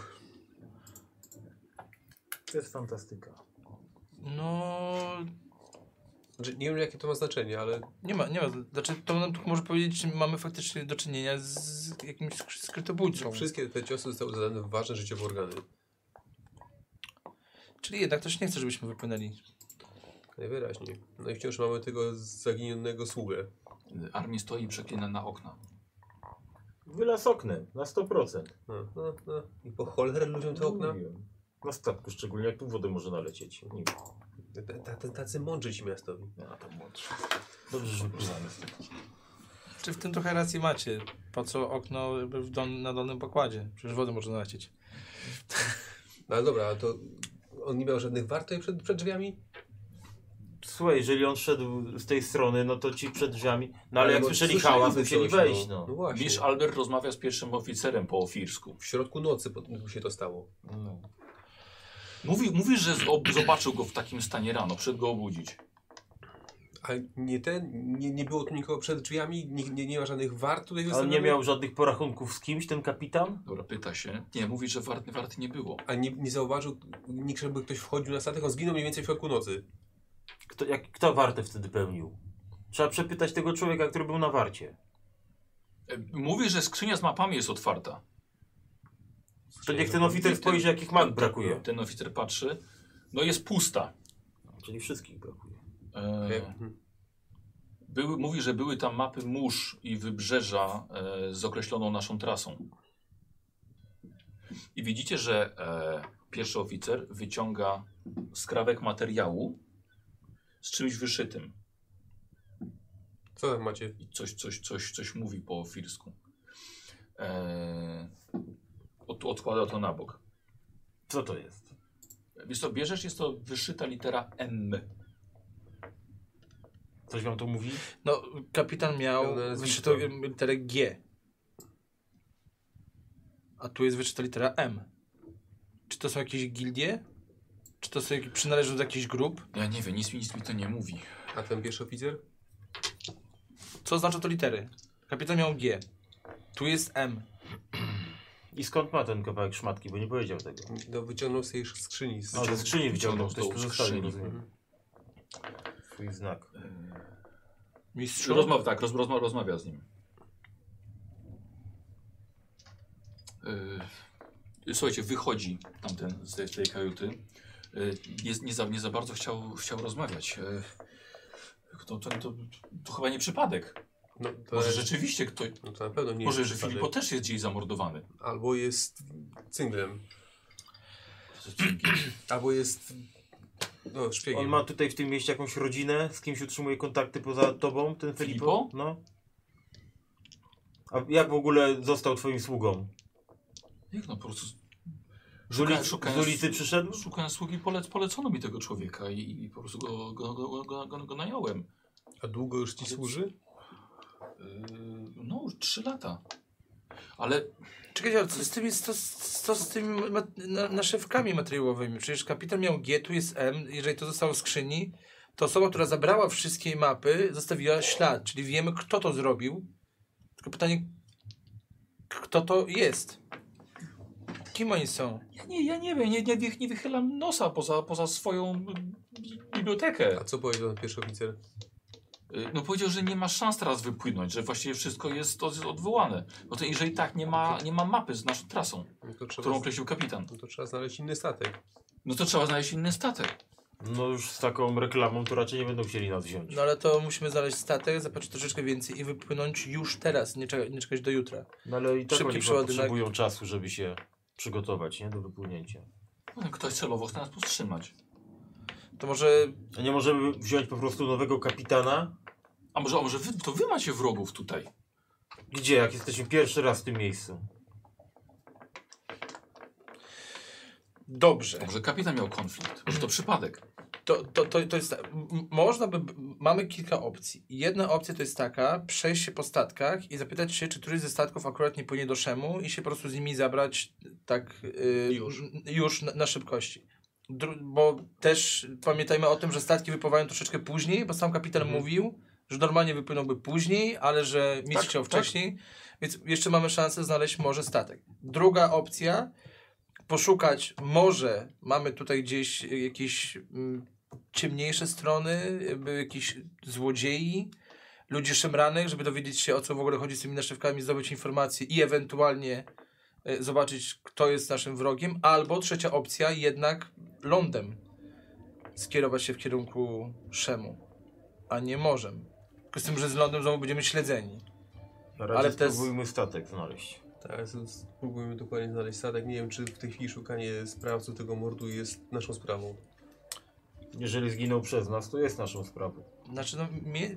S2: To jest fantastyka.
S3: No,
S4: Znaczy, nie wiem, jakie to ma znaczenie, ale
S3: nie ma, nie ma. Znaczy, to nam może powiedzieć, czy mamy faktycznie do czynienia z jakimś sk- skrytobójcą.
S4: wszystkie te ciosy zostały zadane w ważne życiowe organy.
S3: Czyli jednak ktoś nie chce, żebyśmy wypłynęli.
S4: Najwyraźniej. No i wciąż mamy tego zaginionego sługę.
S1: Armii stoi i przeklina na okna.
S2: Wylaz oknem, na 100%.
S4: No, no, no. I po cholerę ludziom te okna?
S2: Na statku szczególnie, jak tu wodę może nalecieć. Nie
S4: Tacy mądrzy ci miastowi.
S2: Ja tam młodszy. Dobrze.
S3: Czy w tym trochę rację macie? Po co okno w dol, na dolnym pokładzie? Przecież wodę można nalecieć.
S4: No ale dobra, a to on nie miał żadnych wart tutaj przed, przed drzwiami?
S2: Słuchaj, jeżeli on szedł z tej strony, no to ci przed drzwiami. No ale jak
S4: bo
S2: słyszeli hałas,
S4: coś,
S2: musieli wejść, no.
S4: No właśnie.
S1: Wiesz, Albert rozmawia z pierwszym oficerem po ofirsku.
S4: W środku nocy po- się to stało.
S2: no.
S1: Mówi, mówi że zobaczył go w takim stanie rano, przed go obudzić.
S4: A nie ten, nie, nie było tu nikogo przed drzwiami? Nie, nie, nie ma żadnych wart tutaj
S2: A on nie miał żadnych porachunków z kimś, ten kapitan?
S1: Dobra, pyta się. Nie, mówi, że warty, warty nie było.
S4: A nie, nie zauważył nikt, żeby ktoś wchodził na statek? On zginął mniej więcej w środku nocy.
S2: Kto, jak, kto wartę wtedy pełnił? Trzeba przepytać tego człowieka, który był na warcie.
S1: E, Mówi, że skrzynia z mapami jest otwarta.
S2: To niech ten oficer spojrzy, jakich map brakuje.
S1: Ten oficer patrzy. No jest pusta.
S2: Czyli wszystkich brakuje.
S1: E,
S4: Mhm.
S1: były, mówi, że były tam mapy mórz i wybrzeża e, z określoną naszą trasą. I widzicie, że e, pierwszy oficer wyciąga skrawek materiału z czymś wyszytym.
S4: Co tam macie?
S1: I coś, coś, coś, coś mówi po ofirsku. E, od, odkłada to na bok.
S2: Co to jest?
S1: Wiesz co, bierzesz, jest to wyszyta litera M.
S2: Coś wam to mówi?
S3: No, kapitan miał
S4: nazwisko.
S3: literę G. A tu jest wyczyta litera M. Czy to są jakieś gildie? Czy to są jakieś, przynależą do jakichś grup?
S1: Ja nie wiem, nic, mi- nic mi to nie mówi.
S4: A ten pierwszy oficer?
S3: Co znaczą to litery? Kapitan miał G. Tu jest M.
S2: I skąd ma ten kawałek szmatki, bo nie powiedział tego.
S4: No, wyciągnął z tej skrzyni. Z...
S2: No, ze skrzyni wyciągnął, ktoś pozostawił, rozumiem. Swój znak.
S3: Mistrzu?
S1: Rozmawia, tak, roz, rozma, rozmawia z nim. Yy, słuchajcie, wychodzi tamten z tej, z tej kajuty. Yy, nie, nie, za, nie za bardzo chciał, chciał rozmawiać. Yy, to, to, to, to chyba nie przypadek.
S4: No, to,
S1: Może rzeczywiście ktoś.
S4: no, to na pewno nie
S1: Może,
S4: jest
S1: że
S4: przypadek.
S1: Filipo też jest gdzieś zamordowany.
S4: Albo jest cynglem. (clears throat) Albo jest no, szpiegiem.
S2: On ma tutaj w tym mieście jakąś rodzinę, z kimś utrzymuje kontakty poza tobą, ten Filipo?
S1: Filipo?
S2: No. A jak w ogóle został twoim sługą?
S1: Jak no po prostu. Szukając-
S2: z ulicy przyszedł?
S1: Szukając sługi, polec, polecono mi tego człowieka i, i po prostu go, go, go, go, go, go nająłem.
S4: A długo już ci służy?
S1: Yy, no, już trzy lata. Ale
S3: Czekajcie, ale co z tymi, co, co z tymi na, naszewkami materiałowymi? Przecież kapitan miał G, tu jest M. Jeżeli to zostało w skrzyni, to osoba, która zabrała wszystkie mapy, zostawiła ślad. Czyli wiemy, kto to zrobił. Tylko pytanie, kto to jest? Kim oni są?
S1: Ja nie, ja nie wiem, nie, nie, nie wychylam nosa poza, poza swoją bibliotekę.
S4: A co powiedział pierwszy oficer?
S1: Y, No powiedział, że nie ma szans teraz wypłynąć, że właściwie wszystko jest od- odwołane. No to jeżeli tak, nie ma, nie ma mapy z naszą trasą,
S4: No
S1: którą określił kapitan.
S4: no to trzeba znaleźć inny statek.
S1: No to trzeba znaleźć inny statek.
S2: No już z taką reklamą to raczej nie będą chcieli nas wziąć.
S3: No ale to musimy znaleźć statek, zapłacić troszeczkę więcej i wypłynąć już teraz, nie, czeka, nie czekać do jutra.
S2: No ale i tak
S3: Szybki
S2: oni
S3: przeładunek.
S2: potrzebują czasu, żeby się przygotować, nie? Do wypłynięcia.
S1: No, Ktoś celowo chce nas powstrzymać.
S3: To może
S2: A nie możemy wziąć po prostu nowego kapitana?
S1: A może, a może wy, to wy macie wrogów tutaj?
S2: Gdzie, jak jesteśmy pierwszy raz w tym miejscu?
S3: dobrze.
S1: Może kapitan miał konflikt, może to przypadek.
S3: To, to, to, to jest. tak. Można by. Mamy kilka opcji. Jedna opcja to jest taka: przejść się po statkach i zapytać się, czy któryś ze statków akurat nie płynie do Szemu i się po prostu z nimi zabrać tak y,
S4: Już.
S3: już na, na szybkości. Bo też pamiętajmy o tym, że statki wypływają troszeczkę później, bo sam kapitan
S4: Mhm.
S3: mówił, że normalnie wypłynąłby później, ale że mistrz
S1: Tak,
S3: chciał
S1: tak.
S3: wcześniej, więc jeszcze mamy szansę znaleźć może statek. Druga opcja, poszukać może, mamy tutaj gdzieś jakieś mm, ciemniejsze strony, jakichś złodziei, ludzi szemranych, żeby dowiedzieć się o co w ogóle chodzi z tymi naszywkami, zdobyć informacje i ewentualnie e, zobaczyć kto jest naszym wrogiem, albo trzecia opcja jednak lądem. skierować się w kierunku Szemu, a nie morzem. Tylko z tym, że z lądem znowu będziemy śledzeni.
S2: Na razie
S3: Ale jest-
S2: spróbujmy statek znaleźć.
S4: Tak, z- spróbujmy dokładnie znaleźć statek. Nie wiem, czy w tej chwili szukanie sprawców tego mordu jest naszą sprawą.
S2: Jeżeli zginął przez nas, to jest naszą sprawą.
S3: Znaczy, no, mnie...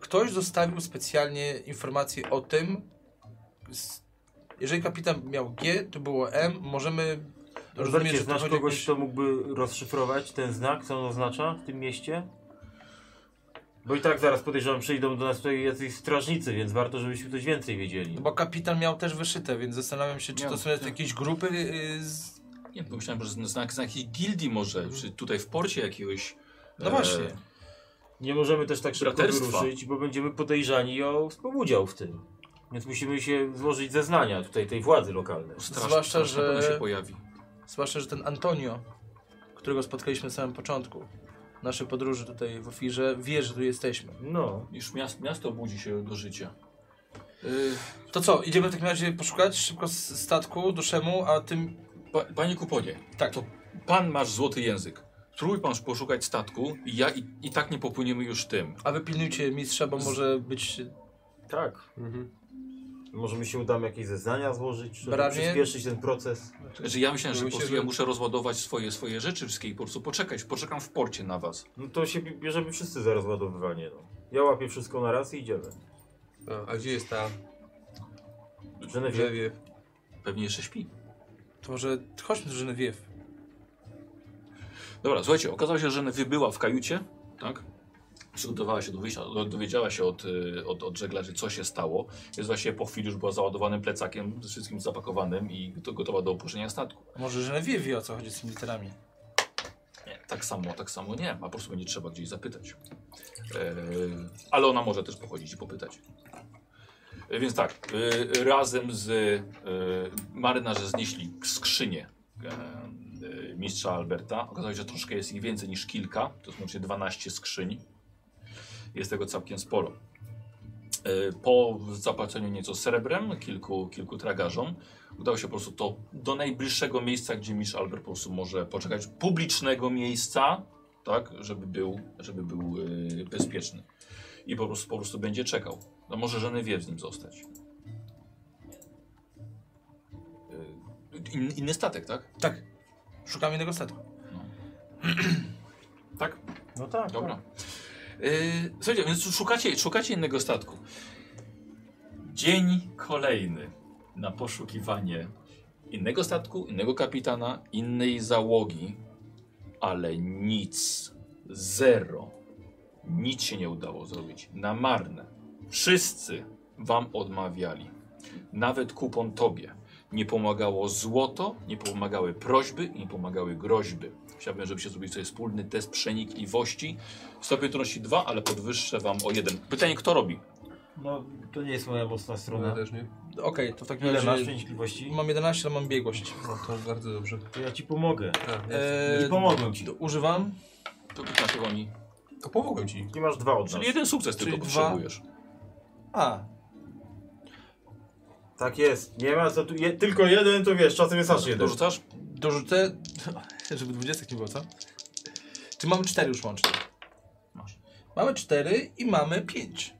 S3: Ktoś zostawił specjalnie informację o tym. z- Jeżeli kapitan miał G, to było M. Możemy. To
S2: znasz kogoś,
S3: jakoś-
S2: kto mógłby rozszyfrować ten znak, co on oznacza w tym mieście? Bo i tak zaraz podejrzewam, przyjdą do nas tutaj jacyś strażnicy, więc warto, żebyśmy coś więcej wiedzieli.
S3: No bo kapitan miał też wyszyte, więc zastanawiam się, czy
S1: Miał,
S3: to są
S1: miał.
S3: jakieś grupy. y, z...
S1: Nie, pomyślałem, że znak, znak jakiejś gildii może, czy tutaj w porcie jakiegoś...
S3: No właśnie.
S2: Nie możemy też tak szybko wyruszyć, bo będziemy podejrzani o współudział w tym. Więc musimy się złożyć zeznania tutaj tej władzy lokalnej.
S1: Straż,
S3: Zwłaszcza, że-
S1: się pojawi.
S3: Zwłaszcza, że ten Antonio, którego spotkaliśmy na samym początku naszej podróży tutaj w Ofirze, wie, że tu jesteśmy.
S2: No.
S1: Już miasto, miasto budzi się do życia. Yy,
S3: To co, idziemy w takim razie poszukać szybko z statku do Szemu, a tym.
S1: pa, panie Kuponie,
S3: Tak,
S1: to pan masz złoty język. Spróbuj pan poszukać statku i ja i, i tak nie popłyniemy już tym.
S3: a wy pilnujcie mistrza, bo może być.
S2: Tak. Może mi się udamy jakieś zeznania złożyć, żeby
S3: Branie?
S2: przyspieszyć ten proces.
S1: Znaczy ja myślałem, że po
S4: Myślę,
S1: prostu
S4: że-
S1: ja muszę rozładować swoje, swoje rzeczy wszystkie i po prostu poczekać. Poczekam w porcie na was.
S2: No to się bierzemy wszyscy za rozładowywanie. No. Ja łapię wszystko na raz i idziemy.
S4: A, a gdzie jest ta. Genevieve?
S1: Pewnie jeszcze śpi.
S3: To może chodźmy do Genevieve.
S1: Dobra, słuchajcie, okazało się, że Newy była w kajucie, tak? Przygotowała się do wyjścia, do- dowiedziała się od, y, od, od żeglarzy, co się stało. Jest właśnie po chwili już była załadowanym plecakiem, ze wszystkim zapakowanym i to gotowa do opuszczenia statku.
S3: Może Genevieve wie o co chodzi z tymi literami.
S1: Nie, tak samo, tak samo nie, a po prostu będzie trzeba gdzieś zapytać. E, ale ona może też pochodzić i popytać. E, więc tak, e, razem z marynarze znieśli skrzynię mistrza Alberta. Okazało się, że troszkę jest ich więcej niż kilka, to łącznie 12 skrzyń. Jest tego całkiem sporo. E, Po zapłaceniu nieco srebrem, kilku, kilku tragarzom, udało się po prostu to do najbliższego miejsca, gdzie mistrz Albert po prostu może poczekać, publicznego miejsca, tak, żeby był, żeby był e, bezpieczny. I po prostu, po prostu będzie czekał. No może żony wie z nim zostać. E, In, inny statek, tak?
S3: Tak. Szukamy innego statku.
S1: Tak?
S2: No tak.
S1: Dobra. Yy, słuchajcie, więc szukacie, szukacie innego statku. Dzień kolejny na poszukiwanie innego statku, innego kapitana, innej załogi, ale nic, zero, nic się nie udało zrobić. Na marne. Wszyscy wam odmawiali. Nawet kupon tobie. Nie pomagało złoto, nie pomagały prośby, nie pomagały groźby. Chciałbym, żebyście zrobili sobie wspólny test przenikliwości. Stopień trudności 2, ale podwyższę wam o 1. Pytanie, kto robi?
S2: No to nie jest moja mocna
S4: Ja
S2: strona.
S4: też nie.
S3: Okej, to w takim
S2: Ile masz
S3: razie.
S2: przenikliwości?
S3: Mam 11, ale mam biegłość.
S4: No to bardzo dobrze.
S2: To ja ci pomogę.
S4: Ja,
S3: Eee,
S2: I pomogę ci.
S3: to Używam.
S1: To 15 wami.
S4: to pomogłem ci.
S2: Ty masz dwa od nas.
S1: Czyli jeden sukces
S3: Czyli
S1: tylko
S3: dwa.
S1: potrzebujesz.
S3: A,
S2: Tak jest. Nie ma co tu. Je, tylko jeden, to wiesz, czasem jest aż jeden.
S1: Dorzucasz?
S3: dorzucę. (laughs) Żeby 20 nie było, co? Czy mamy 4 już łącznie?
S1: Masz.
S3: Mamy 4 i mamy 5.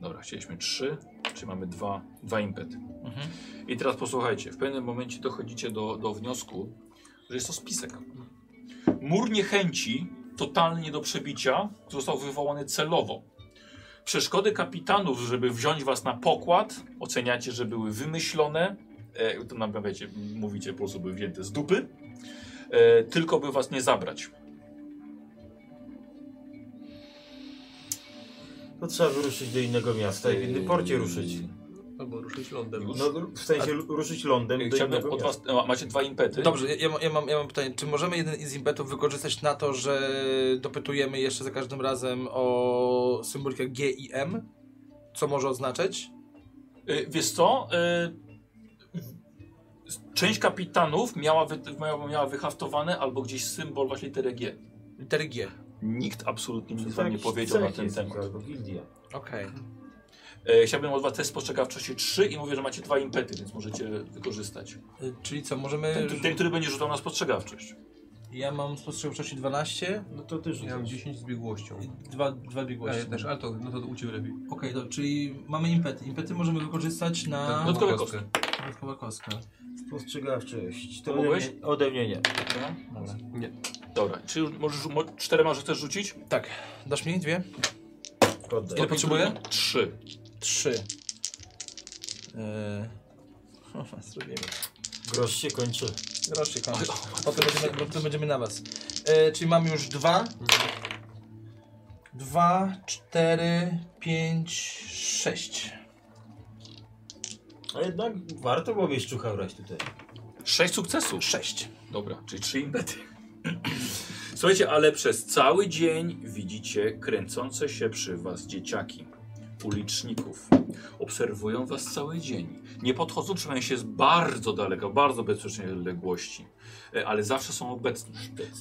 S1: Dobra, chcieliśmy 3, czyli mamy dwa, dwa impety.
S3: Mhm.
S1: I teraz posłuchajcie, w pewnym momencie dochodzicie do, do wniosku, że jest to spisek. Mur niechęci, totalnie do przebicia, został wywołany celowo. Przeszkody kapitanów, żeby wziąć was na pokład, oceniacie, że były wymyślone. E, to nam wiecie, mówicie, po prostu były wzięte z dupy. E, tylko by was nie zabrać.
S2: To trzeba wyruszyć do innego miasta i w innym porcie ruszyć.
S4: Albo ruszyć lądem.
S2: No w sensie ruszyć lądem do
S1: Chciałbym od was, macie dwa impety.
S3: Dobrze, ja, ja, mam- ja, mam, pytanie. Czy możemy jeden z impetów wykorzystać na to, że dopytujemy jeszcze za każdym razem o symbolikę G i M? Co może oznaczać?
S1: Y, Wiesz co? y, Część kapitanów miała, wy, miała, miała wyhaftowane albo gdzieś symbol właśnie litery G.
S3: Litery G.
S1: Nikt absolutnie nic wam nie powiedział na ten temat.
S3: Okej.
S1: E, chciałbym od was test spostrzegawczości 3 i mówię, że macie dwa impety, więc możecie wykorzystać.
S3: Y, Czyli co, możemy...
S1: Ten, ten który będzie rzucał na spostrzegawczość.
S3: Ja mam spostrzegawczości 12
S2: No to ty
S4: Ja mam
S2: rzucasz.
S4: 10 z biegłością.
S3: i dwa, dwa biegłości.
S4: ja też, ale to, no to u Ciebie lepiej.
S3: Okej, to czyli mamy impety. Impety możemy wykorzystać na...
S1: Dodatkowe
S4: kostkę.
S3: Dodatkowa kostka.
S2: Spostrzegawczość. To
S1: Pomogłeś?
S2: ode mnie, ode mnie nie.
S3: Dobra, dobra.
S4: Nie.
S1: Dobra, czy już możesz, mo, czterema, że chcesz rzucić?
S3: Tak, dasz mi dwie? Ile potrzebuję?
S1: Trzy.
S3: Trzy. (laughs) Eee... Zrobimy.
S2: Grosz się kończy.
S3: Groszy kończy. Potem będziemy, potem będziemy na was. E, czyli mamy już dwa. Dwa, cztery, pięć, sześć.
S2: A jednak warto było wieszczucha brać tutaj.
S1: Sześć sukcesów.
S3: Sześć.
S1: Dobra, czyli trzy impety. (clears throat) Słuchajcie, ale przez cały dzień widzicie kręcące się przy was dzieciaki, uliczników. Obserwują was cały dzień. Nie podchodzą, trzymają się z bardzo daleka, bardzo bezpiecznej odległości. E, Ale zawsze są obecni.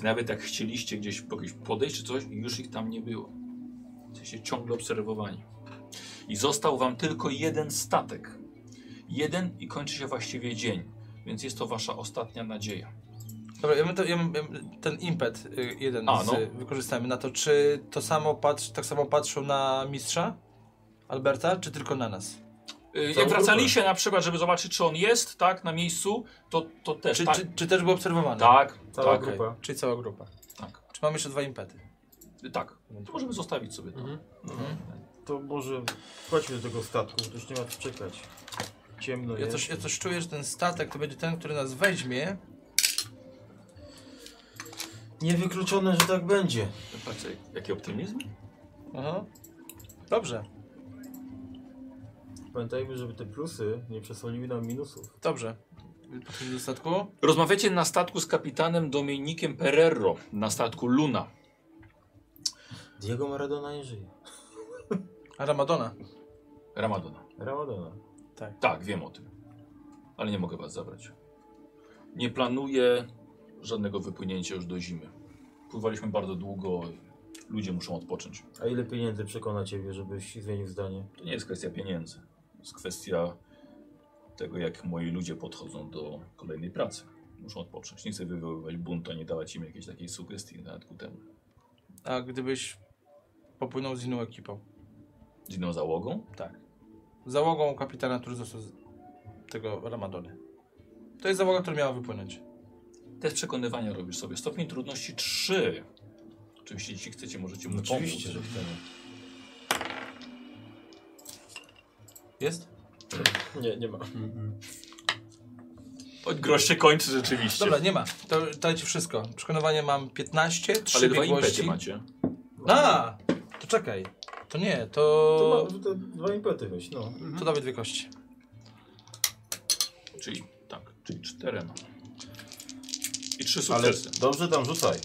S1: Nawet jak chcieliście gdzieś po- gdzieś podejść czy coś, już ich tam nie było. Jesteście ciągle obserwowani. I został wam tylko jeden statek. Jeden i kończy się właściwie dzień. Więc jest to wasza ostatnia nadzieja.
S3: Dobra, ja to, ja ten impet y, jeden
S1: A,
S3: z,
S1: no.
S3: wykorzystamy na to. Czy to samo patrz, tak samo patrzą na mistrza Alberta, czy tylko na nas?
S1: Y, Jak wracaliście na przykład, żeby zobaczyć, czy on jest, tak, na miejscu, to, to też.
S3: Czy,
S1: tak,
S3: czy, czy też był obserwowany?
S1: tak,
S2: Cała
S1: tak,
S2: grupa.
S3: Czyli cała grupa.
S1: tak,
S3: Czy mamy jeszcze dwa impety?
S1: tak. To możemy zostawić sobie to.
S4: Mhm.
S2: To może chodźmy do tego statku, to już nie ma co czekać. Ciemno
S3: Ja
S2: jest.
S3: coś, ja coś czuję, że ten statek to będzie ten, który nas weźmie.
S2: Niewykluczone, że tak będzie.
S1: Patrzcie, jaki optymizm?
S3: Aha. Dobrze,
S2: Pamiętajmy, żeby te plusy nie przesłoniły nam minusów.
S3: dobrze. Do statku.
S1: Rozmawiacie na statku z kapitanem Dominikiem Pererro, na statku Luna.
S2: Diego Maradona nie żyje.
S3: A Ramadona.
S1: Ramadona.
S2: Ramadona.
S1: Tak, wiem o tym. Ale nie mogę was zabrać. Nie planuję żadnego wypłynięcia już do zimy. Pływaliśmy bardzo długo, ludzie muszą odpocząć.
S2: A ile pieniędzy przekona ciebie, żebyś zmienił zdanie?
S1: To nie jest kwestia pieniędzy. To jest kwestia tego, jak moi ludzie podchodzą do kolejnej pracy. Muszą odpocząć. Nie chcę wywoływać buntu, a nie dawać im jakiejś takiej sugestii nawet ku temu.
S3: A gdybyś popłynął z inną ekipą?
S1: Z inną załogą?
S3: Tak. Załogą kapitana, który został z tego Ramadony. To jest załoga, która miała wypłynąć.
S1: Test przekonywania robisz sobie. Stopień trudności 3. Oczywiście, jeśli chcecie, możecie mu
S2: Oczywiście,
S1: pomóc.
S2: że chcemy.
S3: Jest?
S2: Nie, nie ma.
S1: Oj, grosz się kończy rzeczywiście.
S3: Dobra, nie ma. To dajcie wszystko. Przekonywanie mam 15, 3
S1: Ale dwa
S3: biegłości.
S1: impety macie.
S3: A, to czekaj. To nie,
S2: To
S3: to...
S2: ma, to dwa impety weź, no.
S3: To dawaj dwie kości.
S1: Czyli tak, czyli czterema. I trzy
S2: Ale
S1: sukcesy.
S2: dobrze tam rzucaj.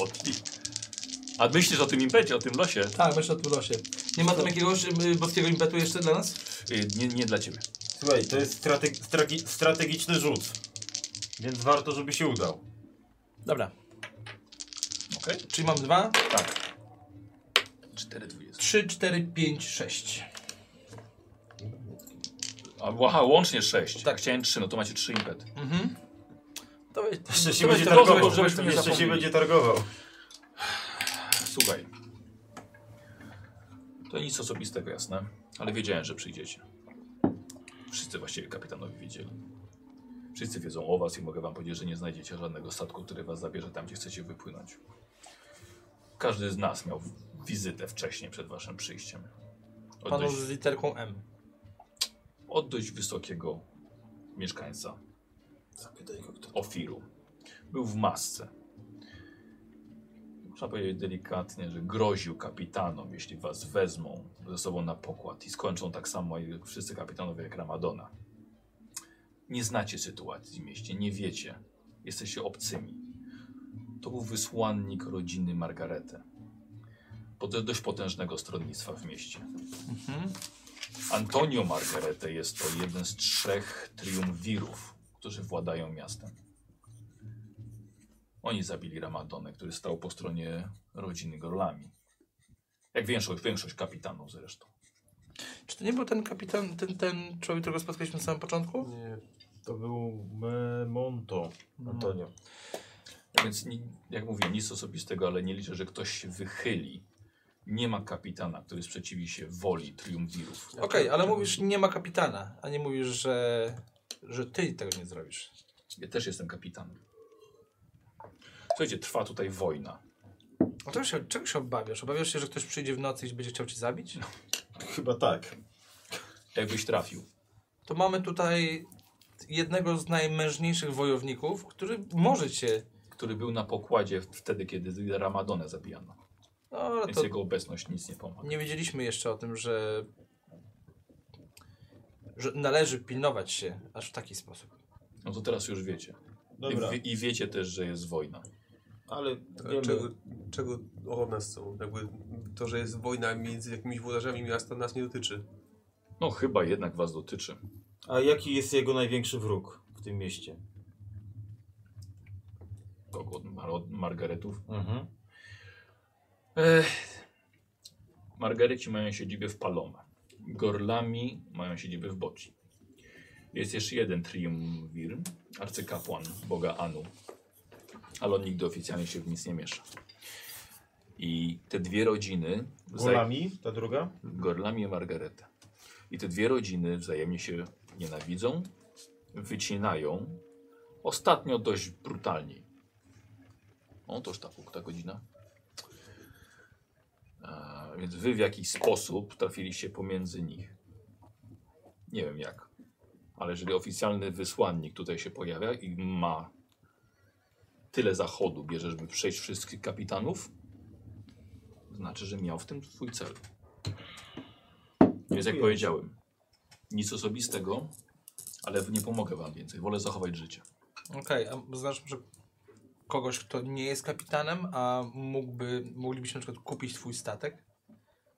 S1: Modli. A myślisz o tym impecie, o tym losie?
S3: Tak, myślę o tym losie. Nie ma tam jakiegoś y, boskiego impetu jeszcze dla nas?
S1: Y, Nie, nie dla ciebie.
S2: Słuchaj, to jest strateg stragi- strategiczny rzut. Więc warto, żeby się udał.
S3: Dobra.
S1: Okej?
S3: Czyli mam dwa,
S1: Tak. Cztery dwudziestki.
S3: trzy, cztery, pięć, sześć.
S1: A, aha, łącznie sześć.
S3: Tak.
S1: Chciałem trzy, no to macie trzy impety.
S3: Mhm. To,
S2: Jeszcze się
S3: to
S2: będzie targował. Jeszcze się
S1: zapomnieli.
S2: będzie targował.
S1: Słuchaj. To nic osobistego, jasne. Ale wiedziałem, że przyjdziecie. Wszyscy właściwie kapitanowi wiedzieli. Wszyscy wiedzą o was i mogę wam powiedzieć, że nie znajdziecie żadnego statku, który was zabierze tam, gdzie chcecie wypłynąć. Każdy z nas miał wizytę wcześniej przed waszym przyjściem. Od
S3: Panu
S1: dość,
S3: z literką M.
S1: od dość wysokiego mieszkańca
S2: Zapytaj go kto.
S1: Ofiru. Był w masce. Można powiedzieć delikatnie, że groził kapitanom, jeśli was wezmą ze sobą na pokład i skończą tak samo jak wszyscy kapitanowie jak Ramadona. Nie znacie sytuacji w mieście, nie wiecie. Jesteście obcymi. To był wysłannik rodziny Margaretę. Pod dość potężnego stronnictwa w mieście.
S3: Mhm.
S1: Antonio Margarete jest to jeden z trzech triumvirów, którzy władają miastem. Oni zabili Ramadonę, który stał po stronie rodziny Gorlami. Jak większość, większość kapitanów zresztą.
S3: Czy to nie był ten kapitan, ten, ten człowiek, którego spotkaliśmy na samym początku?
S4: Nie.
S2: To był Monto, Antonio.
S1: Więc ni- jak mówię, nic osobistego, ale nie liczę, że ktoś się wychyli. Nie ma kapitana, który sprzeciwi się woli triumvirów.
S3: Okej, ale mówisz nie ma kapitana, a nie mówisz, że, że ty tego nie zrobisz.
S1: Ja też jestem kapitanem. Słuchajcie, trwa tutaj wojna.
S3: A to się, czego się obawiasz? Obawiasz się, że ktoś przyjdzie w nocy i będzie chciał cię zabić?
S2: Chyba tak.
S1: Jakbyś trafił.
S3: To mamy tutaj jednego z najmężniejszych wojowników, który może cię...
S1: Który był na pokładzie wtedy, kiedy Ramadonę zabijano.
S3: No, ale
S1: Więc
S3: to
S1: jego obecność nic nie pomaga.
S3: nie wiedzieliśmy jeszcze o tym, że, że należy pilnować się aż w taki sposób.
S1: No to teraz już wiecie. I,
S2: Dobra,
S1: wie- I wiecie też, że jest wojna.
S2: ale wiemy,
S4: Czego, czego od nas chcą? Jakby to, że jest wojna między jakimiś włodarzami miasta nas nie dotyczy.
S1: No chyba jednak was dotyczy.
S2: a jaki jest jego największy wróg w tym mieście?
S1: Kogo od, Mar od Margaretów?
S2: Mhm.
S1: Ech. Margareci mają siedzibę w Palome. Gorlami mają siedzibę w Boci. Jest jeszcze jeden triumvir, arcykapłan boga Anu. Ale on nigdy oficjalnie się w nic nie miesza. I te dwie rodziny...
S2: Golami, ta druga?
S1: Gorlami i Margaretę. I te dwie rodziny wzajemnie się nienawidzą, wycinają. Ostatnio dość brutalnie. O, toż ta ta godzina. A, więc wy w jakiś sposób trafiliście pomiędzy nich. Nie wiem jak. Ale jeżeli oficjalny wysłannik tutaj się pojawia i ma tyle zachodu, bierze, żeby przejść wszystkich kapitanów, znaczy, że miał w tym swój cel. Więc jak powiedziałem, nic osobistego, ale nie pomogę wam więcej. Wolę zachować życie.
S3: Okej, a znasz może kogoś, kto nie jest kapitanem, a mógłby, moglibyśmy na przykład kupić twój statek?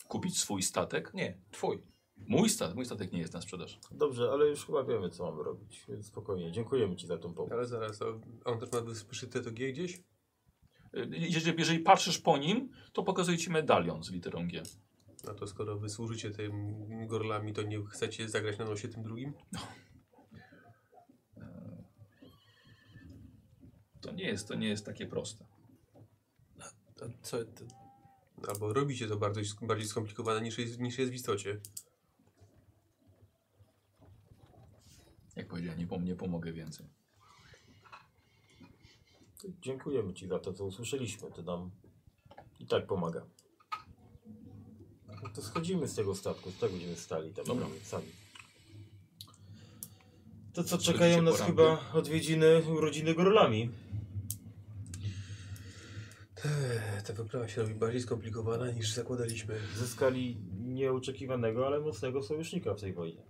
S1: Kupić swój statek?
S3: Nie, twój.
S1: Mój statek, mój statek nie jest na sprzedaż.
S2: Dobrze, ale już chyba wiemy, co mamy robić, więc spokojnie. Dziękujemy Ci za tą pomoc.
S4: Ale zaraz, a on też ma wyszyte to G gdzieś?
S1: Y, Jeżeli, jeżeli patrzysz po nim, to pokazuje ci medalion z literą G.
S4: No to skoro wy służycie tym gorlami, to nie chcecie zagrać na nosie tym drugim?
S1: To nie jest, to nie jest takie proste.
S3: To, co, to,
S4: Albo robicie to bardzo, bardziej skomplikowane niż jest, niż jest w istocie.
S1: Jak powiedziałem, nie, pom nie pomogę więcej.
S2: Dziękujemy Ci za to, co usłyszeliśmy. To nam i tak pomaga. No to schodzimy z tego statku, z tego będziemy stali tam
S1: Dobra.
S2: sami. To co, czekają nas chyba odwiedziny urodziny Gorlami.
S4: Eee, Ta wyprawa się robi bardziej skomplikowana niż zakładaliśmy.
S2: Zyskali nieoczekiwanego, ale mocnego sojusznika w tej wojnie.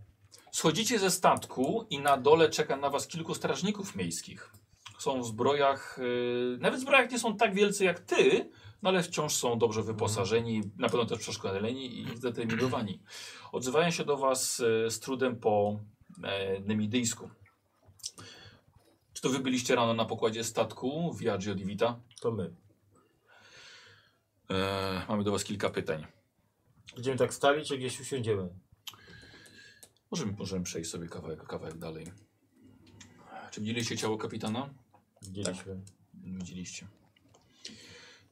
S1: Schodzicie ze statku i na dole czeka na was kilku strażników miejskich. Są w zbrojach, yy, nawet w zbrojach nie są tak wielcy jak ty, no ale wciąż są dobrze wyposażeni, na pewno też przeszkoleni i zdeterminowani. Odzywają się do was yy, z trudem po nemidyjsku. Czy to wy byliście rano na pokładzie statku Viaggio di Vita?
S2: To my.
S1: E, mamy do was kilka pytań.
S2: Będziemy tak stali, czy gdzieś usiądziemy?
S1: Możemy, możemy przejść sobie kawałek, kawałek dalej. Czy widzieliście ciało kapitana?
S2: Widzieliśmy.
S1: Widzieliście.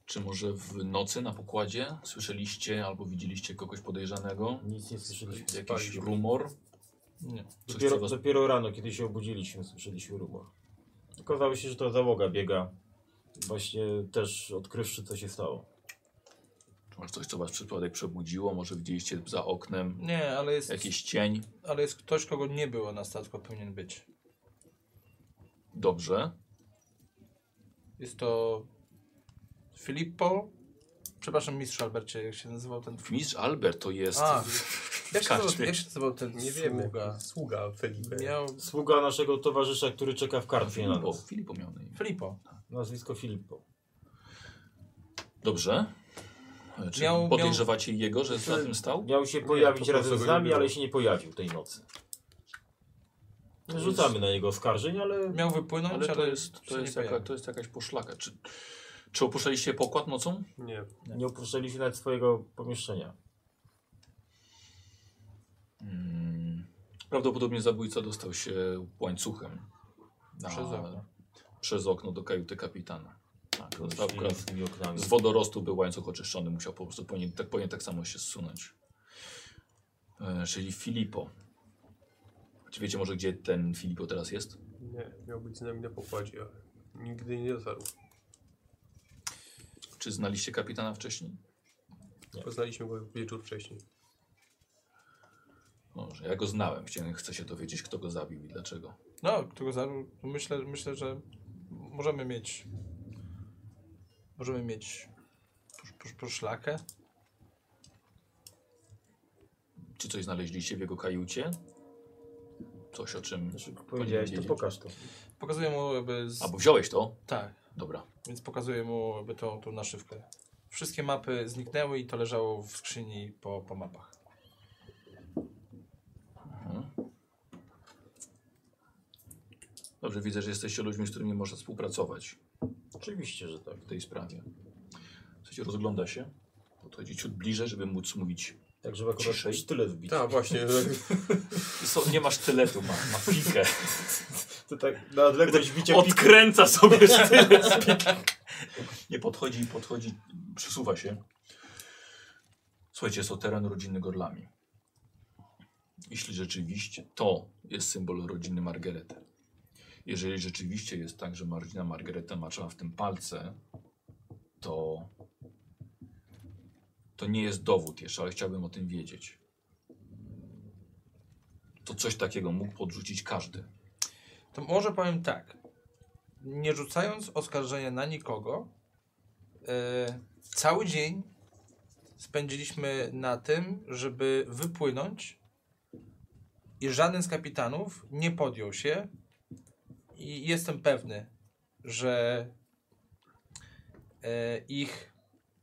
S1: Czy może w nocy na pokładzie słyszeliście albo widzieliście kogoś podejrzanego?
S2: Nic nie słyszeliśmy.
S1: Jakiś rumor?
S3: Nie.
S2: Dopiero,
S1: was...
S2: dopiero rano, kiedy się obudziliśmy, słyszeliśmy rumor. Okazało się, że to załoga biega. Właśnie też odkrywszy, co się stało.
S1: Czy może coś, co was przypadek przebudziło? Może widzieliście za oknem
S3: Nie, ale jest,
S1: jakiś cień?
S3: ale jest ktoś, kogo nie było na statku, powinien być.
S1: Dobrze.
S3: Jest to Filippo. Przepraszam, mistrz Albercie, jak się nazywał ten...
S1: Mistrz Albert to jest...
S3: A,
S1: w
S3: Jak się, nazywał, jak się nazywał ten
S4: Nie wiemy.
S3: sługa?
S4: Sługa Felipe.
S3: Miał...
S2: Sługa naszego towarzysza, który czeka w kartwie na
S1: Filipo,
S2: nas.
S1: Filipo miał na imię.
S3: Filippo.
S2: Nazwisko Filippo.
S1: Dobrze. Czy
S3: Miał-
S1: podejrzewacie jego, że za tym stał?
S2: Miał się pojawić razem z nami, ale się nie pojawił tej nocy. Nie rzucamy na niego oskarżeń, ale
S3: Miał wypłynąć,
S1: Ale
S3: ale,
S1: to jest,
S3: się
S1: to jest, jaka, to jest jakaś poszlaka. Czy, czy opuszczaliście pokład nocą?
S4: Nie.
S2: nie opuszczaliśmy nawet swojego pomieszczenia.
S1: Prawdopodobnie zabójca dostał się łańcuchem na,
S3: Przez okno.
S1: przez okno do kajuty kapitana. Tak,
S2: z
S1: z wodorostu był łańcuch oczyszczony, musiał po prostu powinien tak, powinien tak samo się zsunąć. E, czyli Filipo. Czy wiecie może, gdzie ten Filipo teraz jest?
S4: Nie, miał być z nami na pokładzie, ale nigdy nie dotarł.
S1: Czy znaliście kapitana wcześniej?
S4: Poznaliśmy go wieczór wcześniej.
S1: Może, ja go znałem. Chciałem, chcę się dowiedzieć, kto go zabił i dlaczego.
S3: No, którego za... myślę, myślę, że możemy mieć. Możemy mieć. posz- posz- Poszlakę.
S1: Czy coś znaleźliście w jego kajucie? Coś, o czym...
S2: Znaczy, powiedziałeś, to pokaż to.
S3: Pokazuję mu jakby. Z...
S1: Albo wziąłeś to?
S3: Tak,
S1: Dobra.
S3: więc pokazuję mu jakby tą, tą naszywkę. Wszystkie mapy zniknęły i to leżało w skrzyni po, po mapach.
S1: Mhm. Dobrze, widzę, że jesteście ludźmi, z którymi można współpracować
S2: Oczywiście, że tak.
S1: w tej sprawie. Słuchajcie, rozgląda się. Podchodzi ciut bliżej, żeby móc mówić.
S2: Tak, żeby akurat
S1: Ciszej.
S2: sztylet wbić.
S4: Tak, właśnie. (laughs)
S1: So, nie masz tyletu, ma, ma pikę. (laughs)
S2: To tak na odległość bicia pik.
S1: Odkręca sobie sztylet. Nie podchodzi, podchodzi, przesuwa się. Słuchajcie, jest to teren rodziny Gorlami. Jeśli rzeczywiście to jest symbol rodziny Margarety, jeżeli rzeczywiście jest tak, że rodzina Margareta maczała w tym palce, to to nie jest dowód jeszcze, ale chciałbym o tym wiedzieć. To coś takiego mógł podrzucić każdy.
S3: To może powiem tak. Nie rzucając oskarżenia na nikogo, e, cały dzień spędziliśmy na tym, żeby wypłynąć i żaden z kapitanów nie podjął się i jestem pewny, że e, ich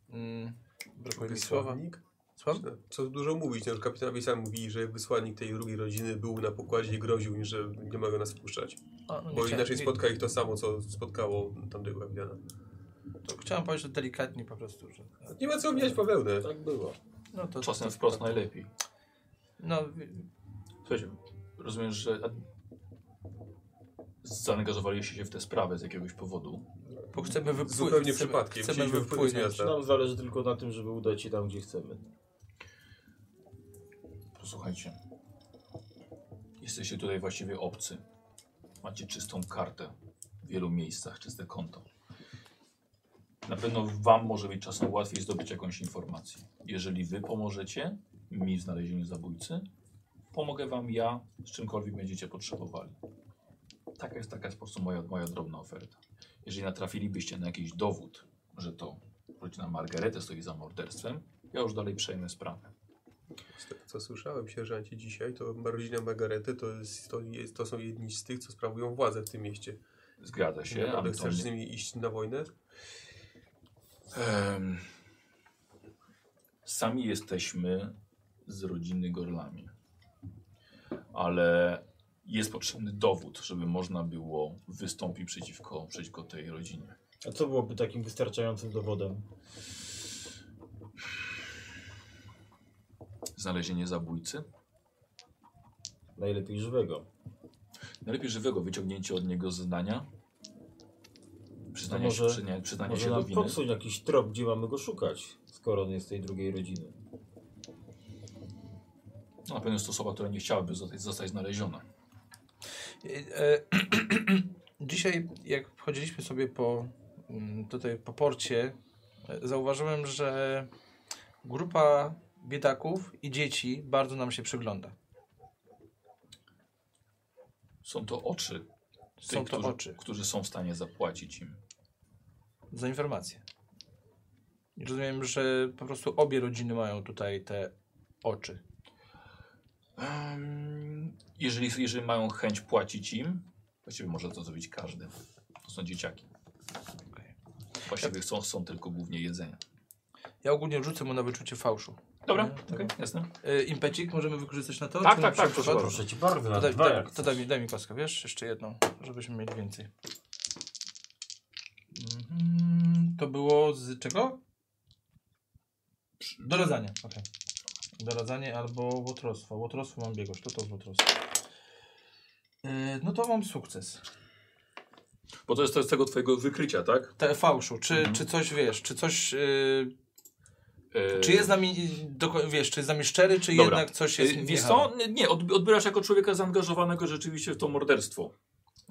S3: mm, brakuje mi słowa. Słucham?
S4: Co dużo mówić, no, kapitanowie sami mówili, że wysłannik tej drugiej rodziny był na pokładzie i groził im, że nie mogą nas wpuszczać.
S3: A, no nie
S4: Bo
S3: chciałem-
S4: inaczej
S3: nie-
S4: spotka ich to samo, co spotkało tamtego kapitana.
S3: to Chciałem powiedzieć że delikatnie po prostu, że
S4: Nie ma co mijać bawełnę.
S2: Tak było.
S3: no to,
S1: Czasem
S3: to-
S1: wprost
S3: to-
S1: najlepiej.
S3: No, wi-
S1: Słuchajcie, rozumiem, że zaangażowaliście się w tę sprawę z jakiegoś powodu.
S3: Bo chcemy wypłynąć.
S4: Zupełnie
S3: chcemy,
S4: przypadkiem.
S3: Chcemy
S4: Chcieliśmy z miasta.
S2: Nam zależy tylko na tym, żeby udać się tam, gdzie chcemy.
S1: Posłuchajcie. Jesteście tutaj właściwie obcy. Macie czystą kartę w wielu miejscach, czyste konto. Na pewno wam może być czasem łatwiej zdobyć jakąś informację. Jeżeli wy pomożecie mi w znalezieniu zabójcy, pomogę wam ja z czymkolwiek będziecie potrzebowali. Taka jest, taka jest po prostu moja, moja drobna oferta. Jeżeli natrafilibyście na jakiś dowód, że to rodzina Margarety stoi za morderstwem, ja już dalej przejmę sprawę.
S4: Z tego co słyszałem, sierżancie, dzisiaj, to rodzina Margarety to, jest, to, jest, to są jedni z tych, co sprawują władzę w tym mieście.
S1: Zgadza się.
S4: Naprawdę
S1: Antoni-
S4: chcesz z nimi iść na wojnę?
S1: Em, sami jesteśmy z rodziny Gorlami. Ale jest potrzebny dowód, żeby można było wystąpić przeciwko, przeciwko tej rodzinie.
S2: A co byłoby takim wystarczającym dowodem?
S1: Znalezienie zabójcy.
S2: Najlepiej żywego.
S1: Najlepiej żywego wyciągnięcie od niego zeznania. Przyznanie,
S2: może-
S1: się, przyznanie, przyznanie
S2: Może
S1: się do winy.
S2: podsuń jakiś trop, gdzie mamy go szukać, skoro on jest z tej drugiej rodziny.
S1: No, na pewno jest to osoba, która nie chciałaby zostać, zostać znaleziona.
S3: E, (clears throat) Dzisiaj, jak chodziliśmy sobie po mm, tutaj po porcie, e, zauważyłem, że grupa biedaków i dzieci bardzo nam się przygląda.
S1: Są to oczy.
S3: Są
S1: tych,
S3: to
S1: którzy,
S3: oczy
S1: Którzy są w stanie zapłacić im.
S3: za informacje. I Rozumiem, że po prostu obie rodziny mają tutaj te oczy.
S1: Jeżeli, jeżeli mają chęć płacić im, właściwie może to zrobić każdy. To są dzieciaki. Właściwie chcą, chcą tylko głównie jedzenia.
S3: Ja ogólnie rzucę mu na wyczucie fałszu.
S1: Dobra, okej, jasne.
S3: E, Impecik możemy wykorzystać na to?
S1: Tak, tak, tak, proszę
S2: Proszę cię bardzo,
S3: To, daj,
S2: dwa
S3: daj, to daj, mi- daj mi kostkę, wiesz? Jeszcze jedną, żebyśmy mieli więcej. Mhm, To było z czego? Do rodzania, okej. Doradzanie albo łotrostwo. Łotrostwo mam biegłość, to to łotrostwo. Yy, no to mam sukces.
S1: Bo to jest to z tego twojego wykrycia, tak?
S3: Te fałszu, czy,
S1: Mhm.
S3: czy coś wiesz, czy coś. Yy,
S1: E,
S3: czy jest z nami, yy, wiesz, czy jest z nami szczery, czy
S1: Dobra.
S3: jednak coś jest.
S1: E, Wiesz co? Nie, Nie, odb- odbierasz jako człowieka zaangażowanego rzeczywiście w to morderstwo.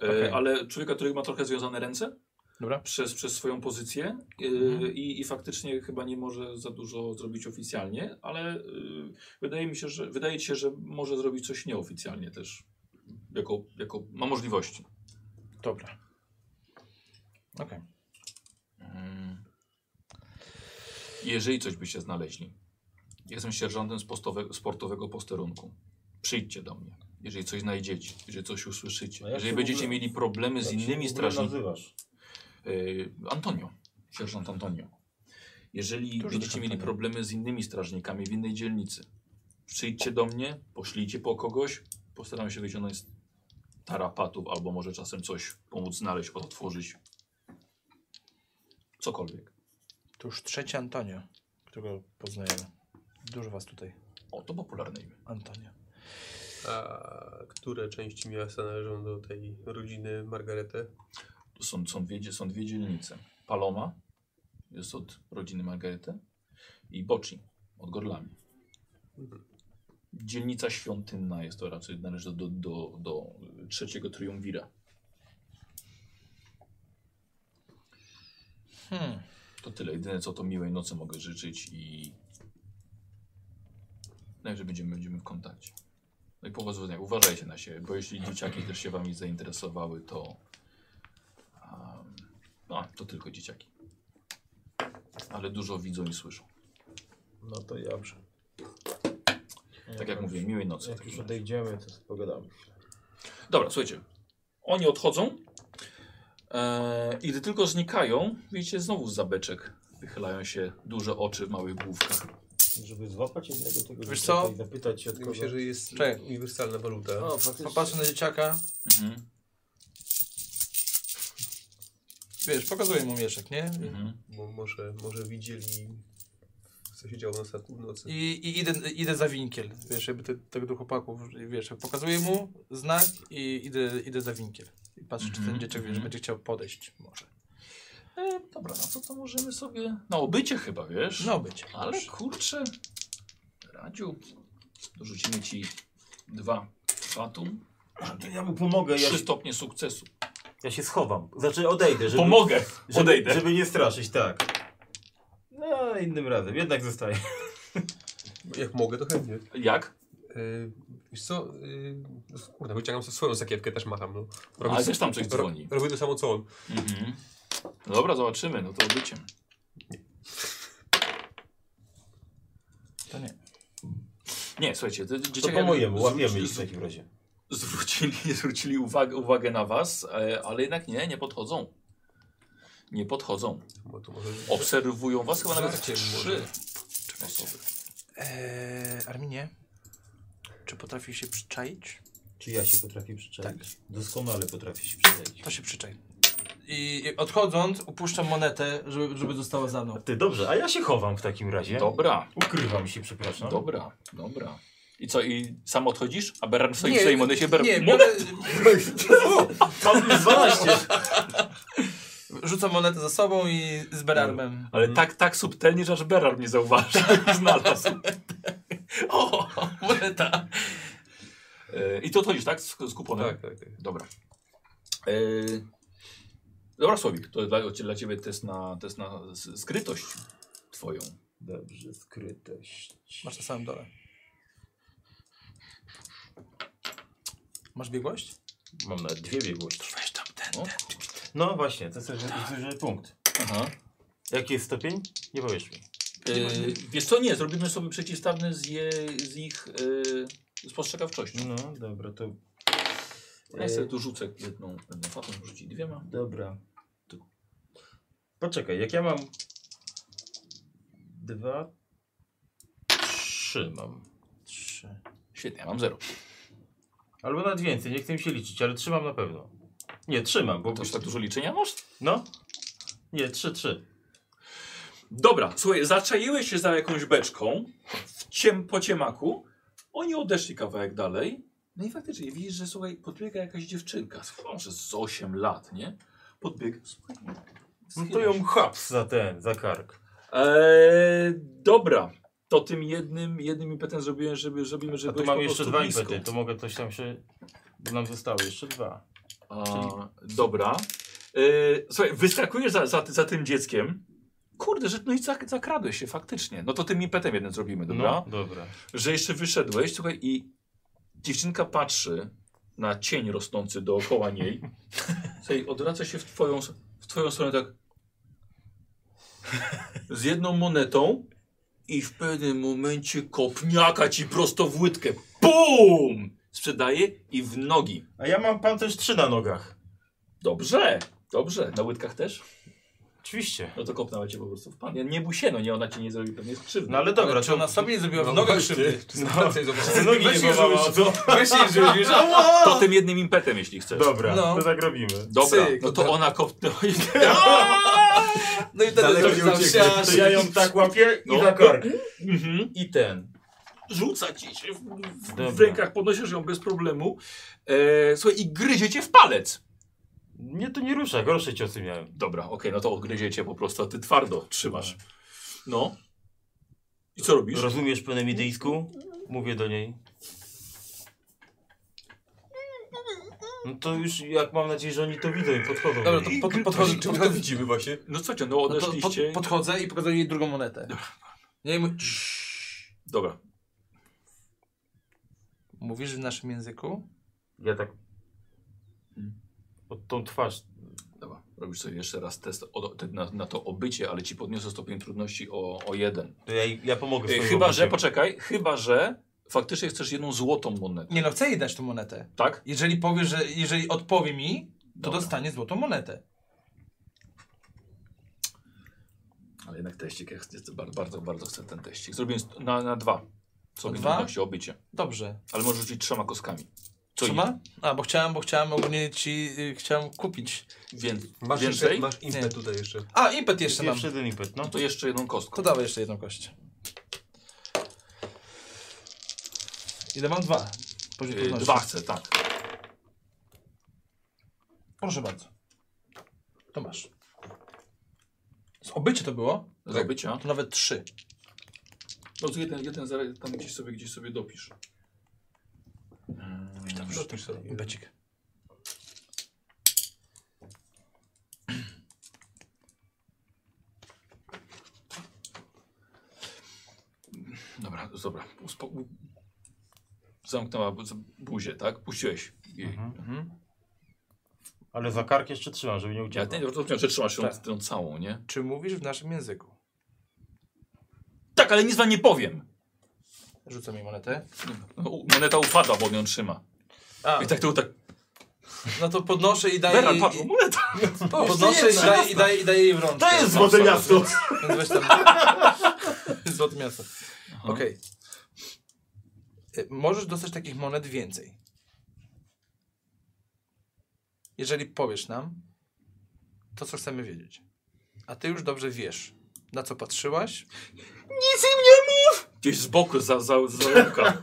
S1: E,
S3: Okej.
S1: Ale człowieka, który ma trochę związane ręce
S3: Dobra.
S1: przez, przez swoją pozycję
S3: Mhm.
S1: i, i faktycznie chyba nie może za dużo zrobić oficjalnie, ale wydaje mi się, że wydaje ci się, że może zrobić coś nieoficjalnie też. Jako, jako ma możliwości.
S3: Dobra. Okej.
S1: Mm. Jeżeli coś byście znaleźli, jestem sierżantem z postowe, sportowego posterunku. Przyjdźcie do mnie. Jeżeli coś znajdziecie, jeżeli coś usłyszycie,
S2: jak
S1: jeżeli będziecie
S2: ogóle-
S1: mieli problemy z innymi strażnikami.
S2: nazywasz?
S1: Yy, Antonio, sierżant Antonio. Jeżeli
S3: Dużo
S1: będziecie mieli problemy z innymi strażnikami w innej dzielnicy, przyjdźcie do mnie, poślijcie po kogoś, postaram się wyciągnąć z tarapatów albo może czasem coś pomóc znaleźć, otworzyć. Cokolwiek.
S3: To już trzeci Antonio, którego poznajemy. Dużo was tutaj.
S1: O, to popularne imię.
S3: Antonio.
S4: A które części miasta należą do tej rodziny Margaretę?
S1: To są, są, dwie, są dwie dzielnice. Paloma jest od rodziny Margarety i Boci od Gorlami. Dzielnica Świątynna jest to raczej należy do, do, do trzeciego triumvira.
S3: Hmm.
S1: To tyle. Jedyne co to miłej nocy mogę życzyć i no i że będziemy, będziemy w kontakcie. No i powodzenia. Uważajcie na siebie, bo jeśli dzieciaki też się wami zainteresowały, to um, no, to tylko dzieciaki. Ale dużo widzą i słyszą.
S2: No to dobrze.
S1: Tak jak mówię, miłej nocy. w
S2: Jak
S1: takim
S2: już
S1: razie.
S2: odejdziemy, to pogadamy.
S1: Dobra, słuchajcie. Oni odchodzą i gdy tylko znikają, widzicie znowu z zabeczek wychylają się duże oczy w małych główkach.
S2: Żeby złapać jednego tego
S3: Wiesz co?
S2: i zapytać się od kogo.
S4: Myślę, że jest
S3: Czekaj.
S4: uniwersalna waluta.
S2: O, faktycznie.
S3: Popatrzę na dzieciaka.
S1: Mhm.
S3: Wiesz, pokazuję mu mieszek, nie?
S1: Mhm.
S4: Bo może, może widzieli, co się działo na ostatniej nocy.
S3: I, i idę, idę za winkiel. Wiesz, jakby te, tego do chłopaków, wiesz, pokazuję mu znak i idę, idę za winkiel. I patrzę, czy ten
S1: Mhm,
S3: dzieciak, wiesz,
S1: mhm.
S3: będzie chciał podejść może.
S1: E, dobra, no co to możemy sobie... Na obycie chyba, wiesz?
S3: No być.
S1: Ale kurczę, Radziu, dorzucimy ci dwa fatum,
S2: To ja mu pomogę, ja
S1: trzy
S2: się,
S1: stopnie sukcesu.
S2: ja się schowam. Znaczy odejdę, żeby,
S1: Pomogę,
S2: żeby,
S1: odejdę.
S2: żeby nie straszyć, tak. No, innym razem, jednak zostaję.
S4: Jak mogę, to chętnie.
S1: Jak?
S4: Yy, wiesz co, yy, kurde, wyciągam sobie swoją sakiewkę, też macham. No.
S1: Ale też tam coś
S4: ro-
S1: dzwoni.
S4: Robię to samo co on.
S1: Mhm. No dobra, zobaczymy, no to obyciem.
S3: To nie.
S1: Nie, słuchajcie, te
S2: To
S1: dzieciaki
S2: po mojemu, łapiemy ich w takim razie.
S1: zwrócili, (laughs) zwrócili uwagę, uwagę na was, e, ale jednak nie, nie podchodzą. Nie podchodzą.
S4: Bo to może...
S1: Obserwują was chyba nawet trzy osoby.
S3: Eee, Arminie, czy potrafisz się przyczaić?
S2: Czy ja się potrafię przyczaić?
S3: Tak.
S2: Doskonale potrafię się przyczaić.
S3: To się przyczaj. I, i odchodząc, upuszczam monetę, żeby, żeby została za mną.
S2: Ty, dobrze, a ja się chowam w takim razie.
S1: Dobra,
S2: Ukrywam się, przepraszam.
S1: dobra, dobra. I co, i sam odchodzisz? A Beran w swojej, w swojej monecie Ber...
S3: nie,
S1: Monet...
S2: Mam plus 12.
S3: Rzucam monetę za sobą i z Berarmem.
S1: Ale tak, tak subtelnie, że aż Berar mnie zauważył i (laughs) znalazł. (laughs)
S3: O, moneta.
S1: E, I to odchodzisz, tak? Z, z kuponem?
S4: Tak, tak, tak.
S1: Dobra. E, dobra, Słowik, to dla, dla ciebie test na, test na skrytość twoją.
S2: Dobrze, skrytość.
S3: Masz na samym dole. Masz biegłość?
S2: Mam nawet dwie biegłości.
S3: Weź tam ten, ten.
S2: No właśnie, to jest że punkt.
S1: Aha.
S2: Jaki jest stopień? Nie powiesz mi.
S1: E, wiesz co, nie, zrobimy sobie przeciwstawny z, je, z ich e, spostrzegawczością.
S2: No, dobra, to...
S1: Ja sobie tu rzucę jedną, jedną fatą, rzuci dwiema.
S2: Dobra. To... Poczekaj, jak ja mam... Dwa... Trzy mam.
S3: Trzy.
S1: Świetnie, ja mam zero.
S2: Albo nawet więcej, nie chcę mi się liczyć, ale trzy mam na pewno. Nie, trzy mam, bo...
S1: To już tak dużo liczenia masz?
S2: No? Nie, trzy, trzy.
S1: Dobra, słuchaj, zaczaiłeś się za jakąś beczką, ciem, po ciemaku. Oni odeszli kawałek dalej. No i faktycznie widzisz, że słuchaj, podbiega jakaś dziewczynka, może z 8 lat, nie? Podbieg. Słuchaj,
S2: No to ją chaps za ten, za kark.
S1: Eee, dobra. To tym jednym, jednym impetem zrobiłem, żeby zrobimy,
S2: A
S1: żeby
S2: tu
S1: byłeś
S2: mam jeszcze dwa
S1: blisko.
S2: impety, to mogę coś tam się... Bo nam zostało jeszcze dwa.
S1: A, dobra. Eee, słuchaj, wyskakujesz za, za, za tym dzieckiem. Kurde, że no i zak zakradłeś się faktycznie. No to tym impetem jeden zrobimy, dobra?
S2: No, dobra.
S1: Że jeszcze wyszedłeś, słuchaj, i dziewczynka patrzy na cień rosnący dookoła niej. (laughs) Słuchaj, odwraca się w twoją, w twoją stronę tak z jedną monetą i w pewnym momencie kopniaka ci prosto w łydkę. BUM! Sprzedaje i w nogi.
S2: A ja mam pancerz 3 na nogach.
S1: Dobrze, dobrze. Na łydkach też?
S2: Oczywiście.
S1: No to kopnęła cię po prostu w pan. Nie bój się, no nie, ona ci nie zrobi pewnie krzywdy.
S2: No ale dobra,
S3: Czy ona sobie nie zrobiła w
S4: No
S3: nogach
S4: właśnie.
S3: krzywdy?
S2: No, nogi nie bolała?
S3: Weź jej rzuć, już.
S1: To tym jednym impetem, jeśli chcesz.
S2: Dobra,
S3: No.
S2: to tak robimy.
S1: Dobra,
S3: Cyk,
S1: no to
S3: to-
S1: ona kopnęła i...
S3: No i wtedy to
S2: ja ją tak łapię i
S1: No.
S2: za kark.
S1: Mhm.
S2: I ten.
S1: Rzuca ci się w, w, w rękach, podnosisz ją bez problemu. E, słuchaj, i gryzie cię w palec.
S2: Mnie to nie rusza, gorsze ciosy miałem.
S1: Dobra, okej, no to odgryzie cię po prostu, a ty twardo trzymasz. No. I co robisz?
S2: Rozumiesz po nemidyjsku? Mówię do niej. No to już jak mam nadzieję, że oni to widzą i podchodzą.
S3: Dobra,
S2: do
S3: to pod, podchodzę,
S4: Czy my to widzimy właśnie?
S1: No co cię, no
S3: no to pod,
S1: odeszliście.
S3: podchodzę i pokazuję jej drugą monetę. Nie i mu-
S1: Dobra.
S3: Mówisz w naszym języku?
S2: Ja tak... Pod tą twarz.
S1: Dobra, robisz sobie jeszcze raz test o, te, na, na to obycie, ale ci podniosę stopień trudności o, o jeden.
S2: To ja, ja pomogę
S1: E,
S2: swoim
S1: chyba, że, poczekaj, chyba, że faktycznie chcesz jedną złotą monetę.
S3: Nie no, chcę jej dać tą monetę.
S1: Tak?
S3: Jeżeli powie, że jeżeli odpowie mi, to
S1: Dobra.
S3: dostanie złotą monetę.
S1: Ale jednak teścik, ja chcę, bardzo, bardzo, bardzo chcę ten teścik. Zrobiłem na, na dwa. Stopień
S3: dwa?
S1: trudności, obycie.
S3: Dobrze.
S1: Ale możesz rzucić trzema kostkami. Co
S3: ma? A, bo chciałem, bo chciałem ogólnie ci, y, chciałem kupić.
S1: Wię,
S4: Masz,
S1: więcej?
S4: jeszcze, masz impet
S3: Nie.
S4: tutaj jeszcze.
S3: A, impet jeszcze mam.
S2: Jeszcze jeden impet, no.
S1: No to jeszcze jedną kostką.
S3: To dawaj jeszcze jedną kość. Ile mam? Dwa. Poziom
S1: Yy,
S3: trudności.
S1: dwa chcę, tak.
S3: Proszę bardzo. To masz. Z obycie to było?
S1: Z obycia.
S3: To nawet trzy.
S1: No to jeden, jeden zaraz tam gdzieś sobie, gdzieś sobie dopisz.
S4: Dopisz sobie.
S3: Impecik.
S1: Dobra, dobra. Uspo- Zamknęła bu- buzię, tak? Puściłeś jej.
S2: Mhm.
S3: Mhm.
S2: Ale za kark jeszcze trzymam, żeby nie
S1: Ja
S2: uciekł.
S1: nie rozumiem, że trzymasz ją
S3: Tak.
S1: tą całą, nie?
S3: Czy mówisz w naszym języku?
S1: Tak, ale nic wam nie powiem.
S3: Rzucę mi monetę.
S1: No, moneta upada, bo on ją trzyma.
S3: A,
S1: I tak to tak.
S3: no to podnoszę i daję
S1: Beran,
S3: jej...
S1: patrz, moneta. (laughs)
S3: Podnoszę i daję, i, daję, i daję jej w rączkę.
S2: To jest złote miasto!
S3: Więc weź tam. (laughs) Złote miasto. Okej. Y, Możesz dostać takich monet więcej. Jeżeli powiesz nam to, co chcemy wiedzieć. A ty już dobrze wiesz, na co patrzyłaś.
S1: Nic im nie mów! Gdzieś z boku, za, za, za ręka.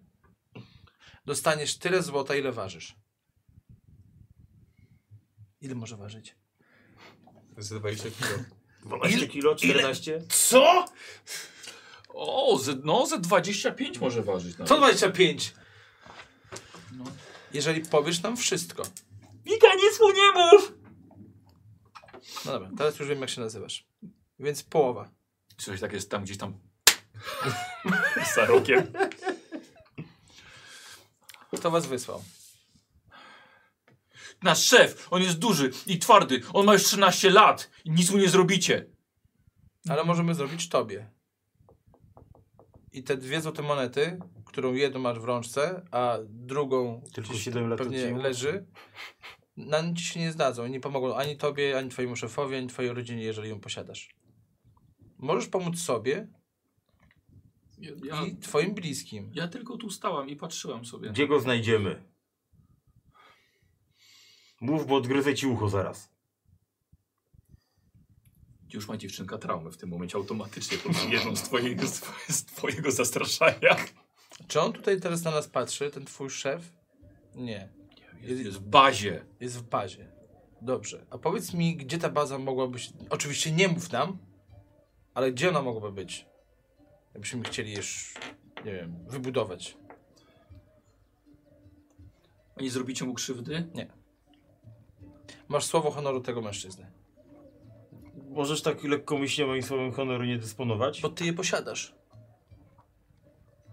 S1: (laughs)
S3: Dostaniesz tyle złota, ile ważysz. Ile może ważyć?
S4: Z 20 kilo. (laughs)
S2: 12 kilo, 14?
S1: Co? O, ze, no ze 25 może ważyć. nawet.
S3: 125!
S1: No.
S3: Jeżeli powiesz nam wszystko.
S1: Wika, nic mu nie mów!
S3: No dobra, teraz już wiem, jak się nazywasz. Więc połowa.
S1: Coś tak jest tam gdzieś tam. Za rokiem.
S3: Kto was wysłał?
S1: Nasz szef, on jest duży i twardy. On ma już 13 lat i nic mu nie zrobicie.
S3: Ale możemy zrobić tobie. I te dwie złote monety, którą jedną masz w rączce, a drugą
S2: Tylko siedem lat
S3: pewnie leży, na nic ci się nie zdadzą. Nie pomogą ani tobie, ani twojemu szefowi, ani twojej rodzinie, jeżeli ją posiadasz. Możesz pomóc sobie
S1: Ja,
S3: i twoim bliskim.
S1: ja tylko tu stałam i patrzyłam sobie.
S2: Gdzie go znajdziemy? Mów, bo odgryzę ci ucho zaraz.
S1: Już ma dziewczynka traumę w tym momencie automatycznie pod jedną z twojego, z twoje- z twojego zastraszania.
S3: Czy on tutaj teraz na nas patrzy, ten twój szef? Nie.
S1: Jest, jest w bazie.
S3: Jest w bazie. Dobrze. A powiedz mi, gdzie ta baza mogła być? Oczywiście nie mów nam, ale gdzie ona mogłaby być? Jakbyśmy chcieli już, nie wiem, wybudować.
S1: A nie zrobicie mu krzywdy?
S3: Masz słowo honoru tego mężczyzny.
S2: Możesz tak lekkomyślnie moim słowem honoru nie dysponować?
S3: Bo ty je posiadasz.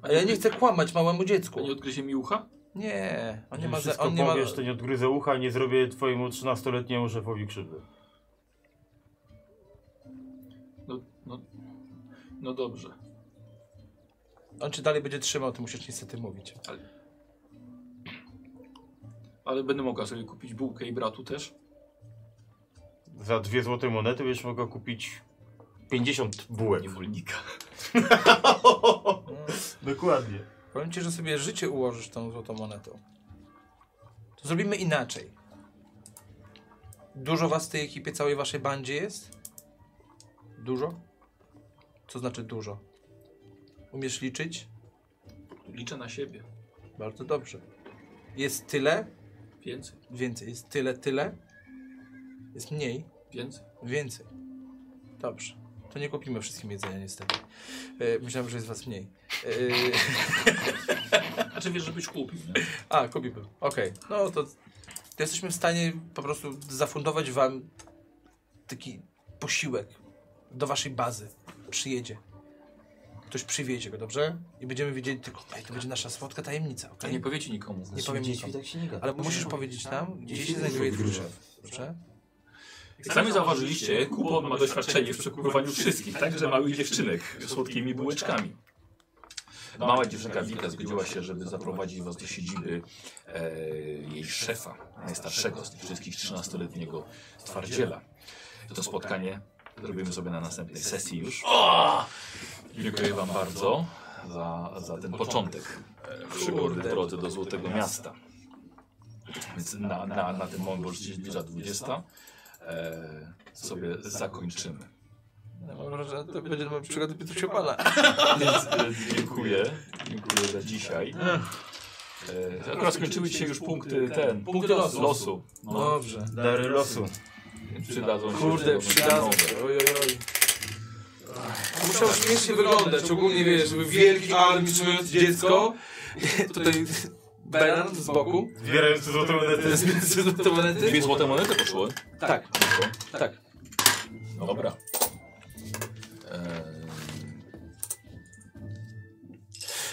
S3: A ja nie chcę kłamać małemu
S1: A
S3: dziecku.
S1: nie odgryzie mi ucha?
S3: Nie, on nie
S2: Nie
S3: ma... Za,
S2: wszystko
S3: on nie ma
S2: powiesz, to nie odgryzę ucha, nie zrobię twojemu 13-letniemu szefowi krzywdy.
S1: No, no, no dobrze.
S3: On cię dalej będzie trzymał, ty musisz niestety mówić.
S1: Ale będę mogła sobie kupić bułkę i bratu też?
S2: Za dwie złote monety będziesz mogła kupić 50 bułek.
S1: Niewolnika.
S2: Dokładnie.
S3: Powiem ci, że sobie życie ułożysz tą złotą monetą. To zrobimy inaczej. Dużo was w tej ekipie, całej waszej bandzie jest? Dużo? Co znaczy dużo? Umiesz liczyć?
S1: Liczę na siebie.
S3: Bardzo dobrze. Jest tyle?
S1: Więcej,
S3: Więcej. Jest tyle, tyle? Jest mniej?
S1: więcej.
S3: Więcej. Dobrze. To nie kupimy wszystkim jedzenia niestety. E, myślałem, że jest was mniej. E, (laughs)
S1: Znaczy wiesz, żebyś kupił, nie?
S3: A, kupiłbym. Okej. No to, to jesteśmy w stanie po prostu zafundować wam taki posiłek do waszej bazy. Przyjedzie. Ktoś przywiezie go, dobrze? I będziemy wiedzieli tylko, ej, to będzie nasza słodka tajemnica,
S1: A
S3: okej?
S1: nie powiecie nikomu.
S3: Nie powiem nikomu.
S2: tak się nie gada.
S3: Ale musisz powiedzieć nam, gdzie się znajduje twój szef, dobrze?
S1: Jak sami zauważyliście, Kupon ma doświadczenie w przekupywaniu wszystkich, także małych dziewczynek słodkimi bułeczkami. Mała dziewczynka Wika zgodziła się, żeby zaprowadzić was do siedziby e, jej szefa, najstarszego z tych wszystkich 13-letniego twardziela. To spotkanie zrobimy sobie na następnej sesji już. Dziękuję wam bardzo za, za ten początek przygody w drodze do Złotego Miasta. Więc na, na, na tym moment, bo już się zbliża 20, e, sobie zakończymy.
S3: Może to będzie moja przygoda Pietrusia Pana. (laughs)
S1: Więc e, dziękuję, dziękuję za dzisiaj. E, akurat skończyły się już punkty ten, punkty losu. losu. No,
S3: Dobrze.
S2: Dary losu.
S1: przydadzą się.
S3: Kurde, przydadzą się. Oj, oj, oj. Musiał śmiesznie wyglądać. Ogólnie wiesz, żeby wielki armii trzymający dziecko. (laughs) Tutaj Beran z boku.
S2: Zbierając złote monety.
S3: To jest między te monety.
S1: Dwie złote monety poszły.
S3: Tak, tak.
S1: Dobra. E,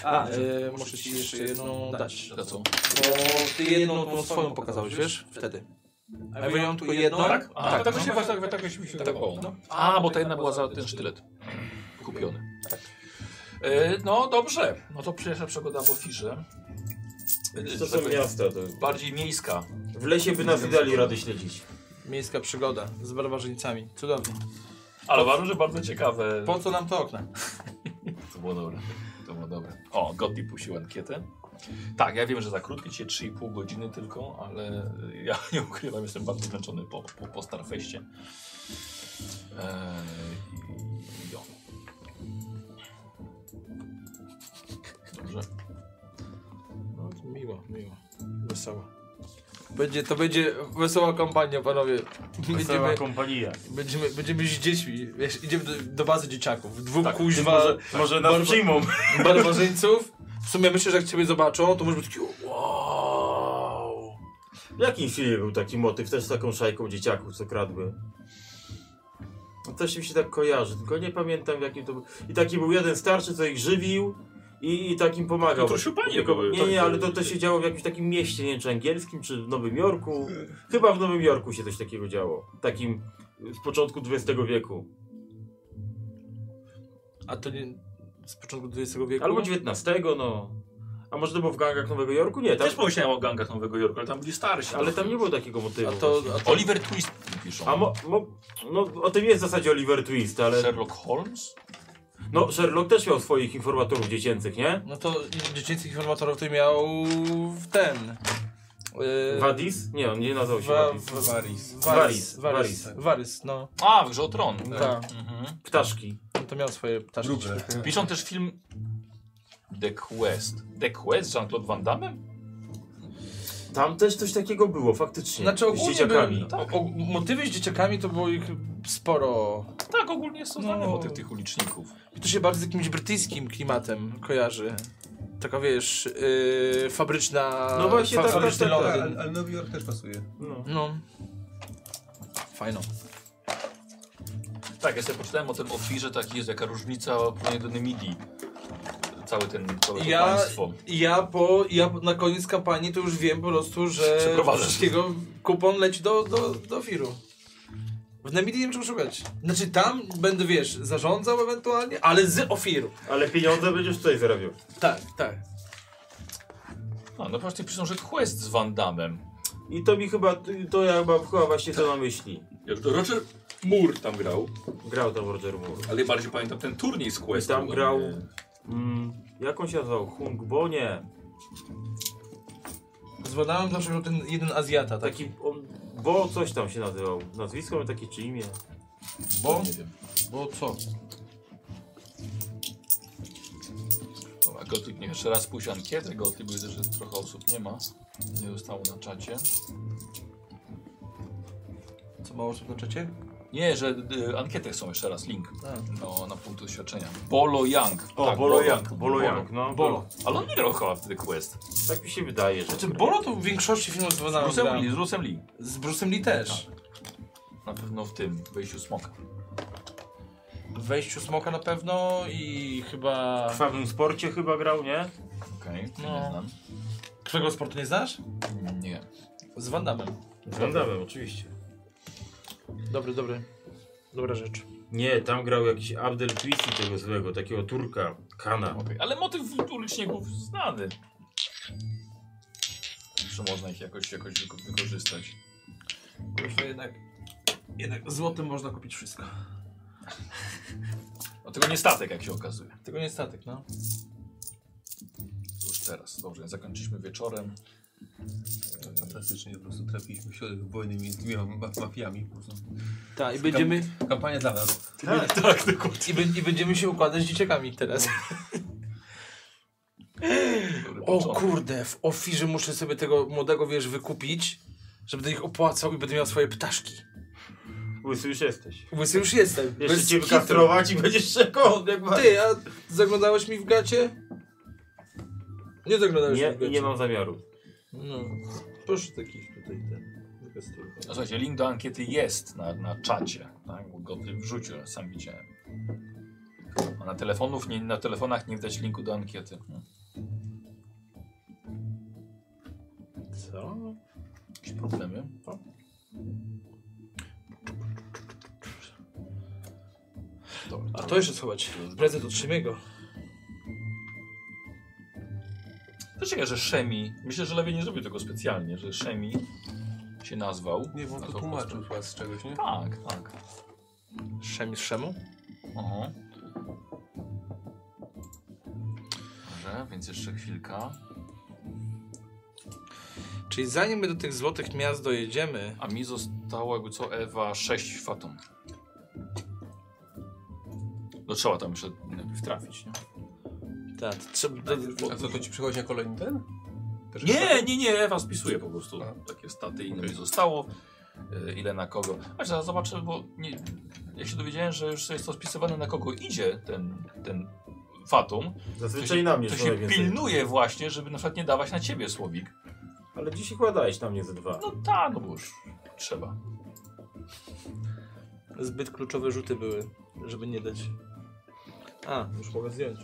S3: A, e, muszę ci jeszcze jedną dać.
S1: za co?
S3: Bo ty jedną tą swoją pokazałeś, wiesz? Wtedy. A ja wyjąłem tylko jedną?
S1: Tak? A, tak,
S3: no.
S1: tak, tak, tak, tak, tak mi się wydawało. No. A, bo ta jedna była za ten sztylet. Kupiony. E, no dobrze. No to pierwsza przygoda w ofirze. E,
S2: To są
S1: tak
S2: miasta. To...
S1: Bardziej miejska.
S2: W lesie by nas dali rady śledzić.
S3: Miejska przygoda z barbarzyńcami. Cudownie.
S1: Ale uważam, że bardzo ciekawe.
S3: Po co nam to okna?
S1: To było dobre. To było dobre. O, Gotti puścił ankietę. Tak, ja wiem, że za krótkie dzisiaj 3,5 godziny tylko, ale ja (laughs) nie ukrywam, jestem bardzo zmęczony po, po, po Starfeście. Eee, i-. Dobrze.
S3: No, miło, miło. Wesoło. Będzie, to będzie wesoła kampania, panowie.
S2: Wesoła
S3: Będziemy,
S2: kompania.
S3: będziemy, będziemy z dziećmi. Wiesz, idziemy do, do bazy dzieciaków. Dwóch
S1: Tak,
S3: kuźwa
S2: Może, może nas
S3: Barba-
S2: przyjmą.
S3: barbarzyńców. W sumie myślę, że jak ciebie zobaczą, to może być taki wow.
S2: W jakim filmie był taki motyw, też z taką szajką dzieciaków, co kradły? No też mi się tak kojarzy, tylko nie pamiętam w jakim to był. I taki był jeden starszy, co ich żywił i, i takim pomagał.
S1: To Szupanie
S2: Tylko-
S1: były,
S2: Nie,
S1: tak,
S2: nie, ale to, to się działo w jakimś takim mieście, nie wiem czy angielskim, czy w Nowym Jorku. Chyba w Nowym Jorku się coś takiego działo. Takim z początku XX wieku.
S3: A to nie z początku XX wieku?
S2: Albo XIX, no. A może to było w gangach Nowego Jorku? Nie, tam,
S1: Też pomyślałem o gangach Nowego Jorku, ale tam byli starsi.
S2: ale tam nie było takiego motywu.
S3: A to, a to
S1: Oliver Twist piszą.
S2: A mo, mo, no, o tym jest w zasadzie Oliver Twist, ale...
S1: Sherlock Holmes?
S2: No, Sherlock też miał swoich informatorów dziecięcych, nie?
S3: No to dziecięcych informatorów to miał w ten. Yy,
S2: Wadis? Nie, on nie nazywał się
S3: Wa-
S2: Wadis.
S3: w-
S4: Varys.
S3: Warys.
S2: Varys,
S3: Warys.
S2: Varys.
S3: Warys, no.
S1: A, w grze o tron.
S3: Tak.
S1: Mhm.
S2: Ptaszki.
S3: On to miał swoje ptaszki.
S1: Piszą też film The Quest. The Quest z Jean-Claude Van Damme?
S2: Tam też coś takiego było, faktycznie.
S3: Znaczy
S2: z
S3: ogólnie
S2: dzieciakami.
S3: były, o, o, motywy z dzieciakami to było ich sporo.
S1: Tak, ogólnie jest to znany
S3: No.
S1: motyw tych uliczników.
S3: To się bardzo z jakimś brytyjskim klimatem kojarzy. Taka wiesz, yy, fabryczna.
S2: No właśnie, tak,
S3: fabryczny
S2: tak, tak, tak.
S4: Ale, ale Nowy Jork też pasuje.
S2: No.
S3: No. Fajno.
S1: Tak, ja sobie poczytałem o tym ofirze, tak jest, jaka różnica porównaniu do Nemidii. Cały ten, całe to
S3: Ja,
S1: państwo.
S3: ja, po, ja na koniec kampanii to już wiem po prostu, że wszystkiego kupon leci do, do, do Firu. W Nemidii nie wiem czego szukać. Znaczy tam będę, wiesz, zarządzał ewentualnie, ale z Ofiru.
S2: Ale pieniądze będziesz tutaj zarabiał.
S3: Tak, tak.
S1: A, no właśnie piszą, że Quest z Van Damme.
S2: I to mi chyba, to ja chyba, chyba właśnie to na myśli.
S1: Jak to Roger Moore tam grał,
S2: Grał tam Roger Moore.
S1: ale bardziej pamiętam ten turniej z Quest.
S2: I tam grał- Mm, jak on się nazywał? Hung Bo? Nie.
S3: Zwalałem zawsze miał ten jeden Azjata, taki.
S2: Taki, on, Bo coś tam się nazywał. Nazwisko miał takie czy imię.
S1: Bo? Nie wiem.
S3: Bo co?
S1: Dobra, Gotyk, niech jeszcze raz pójść ankietę. Gotyk, bo widzę, że trochę osób nie ma. Nie zostało na czacie.
S3: Co mało osób na czacie?
S1: Nie, że y, ankiety są jeszcze raz, link.
S3: A.
S1: No, na punkt doświadczenia. Bolo Young.
S2: O,
S1: tak,
S2: Bolo Young, Bolo Young, no.
S3: Bolo.
S1: Ale on nie grał chyba wtedy Quest.
S2: Tak mi się wydaje, że...
S3: Znaczy, Bolo to w większości filmów z
S1: Z Bruce'em Lee, z. Bruce'em Lee.
S3: Z Bruce'em Lee też.
S1: Na pewno w tym, wejściu smoka.
S3: W wejściu Smoka na pewno i chyba...
S2: W krwawym sporcie chyba grał, nie?
S1: Okej,
S3: No.
S1: nie znam.
S3: Którego sportu nie znasz?
S1: Nie.
S3: Z Van Damme.
S2: Z Van Damme, oczywiście.
S3: Dobry, dobry. Dobra rzecz.
S2: Nie, tam grał jakiś Abdel Twisi tego złego, takiego Turka, Kana.
S1: Okej, Ale motyw uliczników znany. Że można ich jakoś, jakoś wyko- wykorzystać.
S3: Że jednak, jednak złotym można kupić wszystko. (laughs)
S1: No tego nie statek, jak się okazuje.
S3: Tego nie statek, no.
S1: Już teraz. Dobrze, zakończyliśmy wieczorem.
S4: Fantastycznie po prostu trafiliśmy w środek wojny między dwiema ma- mafiami. Po prostu.
S3: Tak, i będziemy,
S4: Kampania dla nas.
S2: Tak, (laughs)
S1: Tak, dokładnie.
S3: i, bę- i będziemy się układać z dzieciakami teraz.
S1: Dobry (laughs)
S3: O
S1: początek.
S3: kurde, w ofirze muszę sobie tego młodego, wiesz, wykupić, żeby do ich opłacał i będę miał swoje ptaszki.
S2: Łysy już jesteś.
S3: Łysy już jestem.
S2: Jeszcze
S3: bez
S2: cię
S3: kitu.
S2: wykastrować i będziesz czekał jak ma...
S3: Ty, a zaglądałeś mi w gacie? Nie zaglądałeś
S2: Nie,
S3: mi w gacie.
S2: nie mam zamiaru.
S3: No, proszę takich tutaj ten.
S1: No, słuchajcie, link do ankiety jest na, na czacie. Tak? Bo go wrzucił, sam widziałem. A na, telefonów nie, na telefonach nie widać linku do ankiety. No.
S3: Co?
S1: Jakieś problemy? Dobra,
S3: A to jeszcze schować. Prezent od Szymiego.
S1: To ciekawe, że Szemi, myślę, że Lewie nie zrobił tego specjalnie, że Szemi się nazwał.
S4: Nie, bo on to
S1: Nazwał
S4: tłumaczył chyba z czegoś, nie?
S1: Tak, tak.
S3: Szemi z Szemu?
S1: Aha. Dobrze, więc jeszcze chwilka.
S3: Czyli zanim my do tych złotych miast dojedziemy,
S1: A mi zostało jakby co Ewa 6 fatum. No trzeba tam jeszcze najpierw trafić, nie?
S3: Tak, trzeba...
S4: A co, to ci przychodzi na kolejny ten? Też
S1: Nie, nie, nie, Ewa spisuje po prostu
S4: A.
S1: takie staty, ile mi zostało, y, ile na kogo. A zaraz zobaczę, bo nie, ja się dowiedziałem, że już jest to spisywane na kogo idzie ten, ten fatum. To
S2: Zazwyczaj
S1: się,
S2: na mnie
S1: to się pilnuje właśnie, żeby na przykład nie dawać na ciebie słowik.
S2: Ale dzisiaj kładałeś na mnie ze dwa.
S1: No tak, no bo już trzeba.
S3: Zbyt kluczowe rzuty były, żeby nie dać. A, już mogę zdjąć.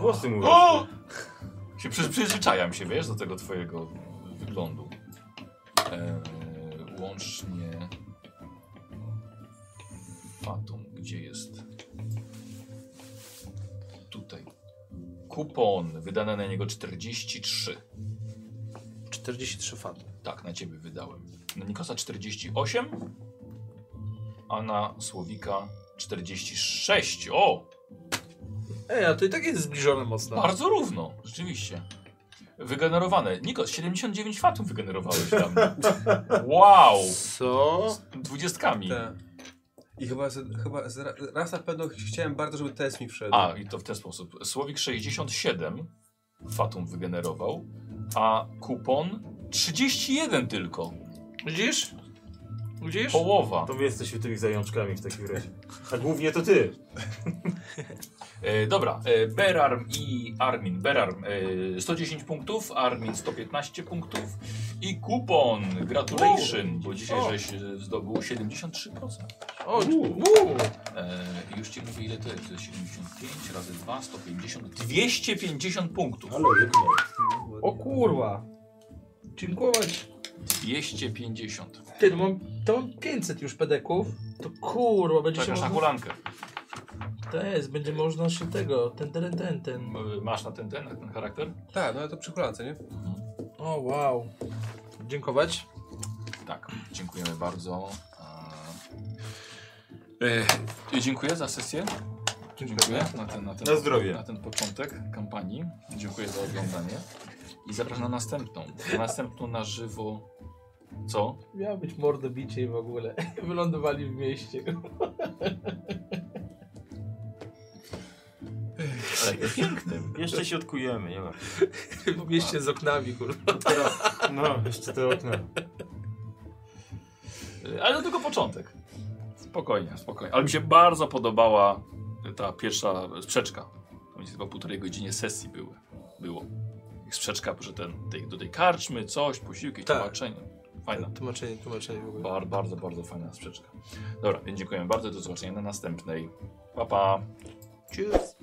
S2: Włosy mu
S1: O! Się przy, przyzwyczajam się, wiesz, do tego twojego wyglądu. Eee, łącznie... Fatum, gdzie jest? Tutaj. Kupon, wydane na niego 43.
S3: 43 faty.
S1: Tak, na ciebie wydałem. Na Nikosa 48, a na Słowika 46. O!
S3: Ej, a to i tak jest zbliżone mocno.
S1: Bardzo równo, rzeczywiście. Wygenerowane. Nikos, 79 fatum wygenerowałeś tam. (laughs) Wow!
S3: Co?
S1: Dwudziestkami.
S4: Tak. I chyba, z, chyba z, ra- raz na pewno chciałem bardzo, żeby test mi wszedł.
S1: A, i to w ten sposób. Słowik 67 fatum wygenerował, a kupon 31 tylko.
S3: Widzisz? Widzisz?
S1: Połowa.
S2: To wy jesteście tymi zajączkami w takim razie. A głównie to ty. (laughs)
S1: E, dobra, e, Berarm i Armin. Berarm e, 110 punktów, Armin 115 punktów i kupon. Gratulation, bo dzisiaj
S3: O.
S1: żeś e, zdobył 73%.
S3: O.
S1: E, już ci mówię ile to jest. To jest 75 razy 2, 150, 250 punktów.
S2: Ale
S3: o kurwa. Dziękować.
S1: 250.
S3: Ty, to mam, to mam 500 już pedeków. To kurwa, będzie się
S1: Czekasz na
S3: można...
S1: hulankę.
S3: To jest, będzie można się tego, ten, ten, ten, ten.
S1: Masz na ten, ten, na ten charakter?
S4: Tak, no ale to przy hulance, nie?
S3: O, wow. Dziękować.
S1: Tak, dziękujemy bardzo. E, e, dziękuję za sesję. Dziękuję na ten, na ten,
S2: Na zdrowie.
S1: na ten początek kampanii. Dziękuję za oglądanie. I zapraszam na następną. Na następną na żywo. Co?
S3: Miało być mordobicie i w ogóle. (laughs) Wylądowali w mieście. (laughs)
S1: Ale piękne.
S2: Jeszcze się odkujemy, nie ma. (laughs)
S3: w mieście z oknami, kurwa.
S2: No, jeszcze te okna.
S1: Ale to tylko początek. Spokojnie, spokojnie. Ale mi się bardzo podobała ta pierwsza sprzeczka. To mi się chyba półtorej godzinie sesji były. Było. Sprzeczka, że ten, tej, do tej karczmy, coś, posiłki,
S3: Tak.
S1: tłumaczenie. Fajna.
S3: Tłumaczenie, tłumaczenie w ogóle.
S1: Bar, bardzo, bardzo fajna sprzeczka. Dobra, więc dziękuję bardzo. Do zobaczenia na następnej. Pa, pa.
S3: Tschüss.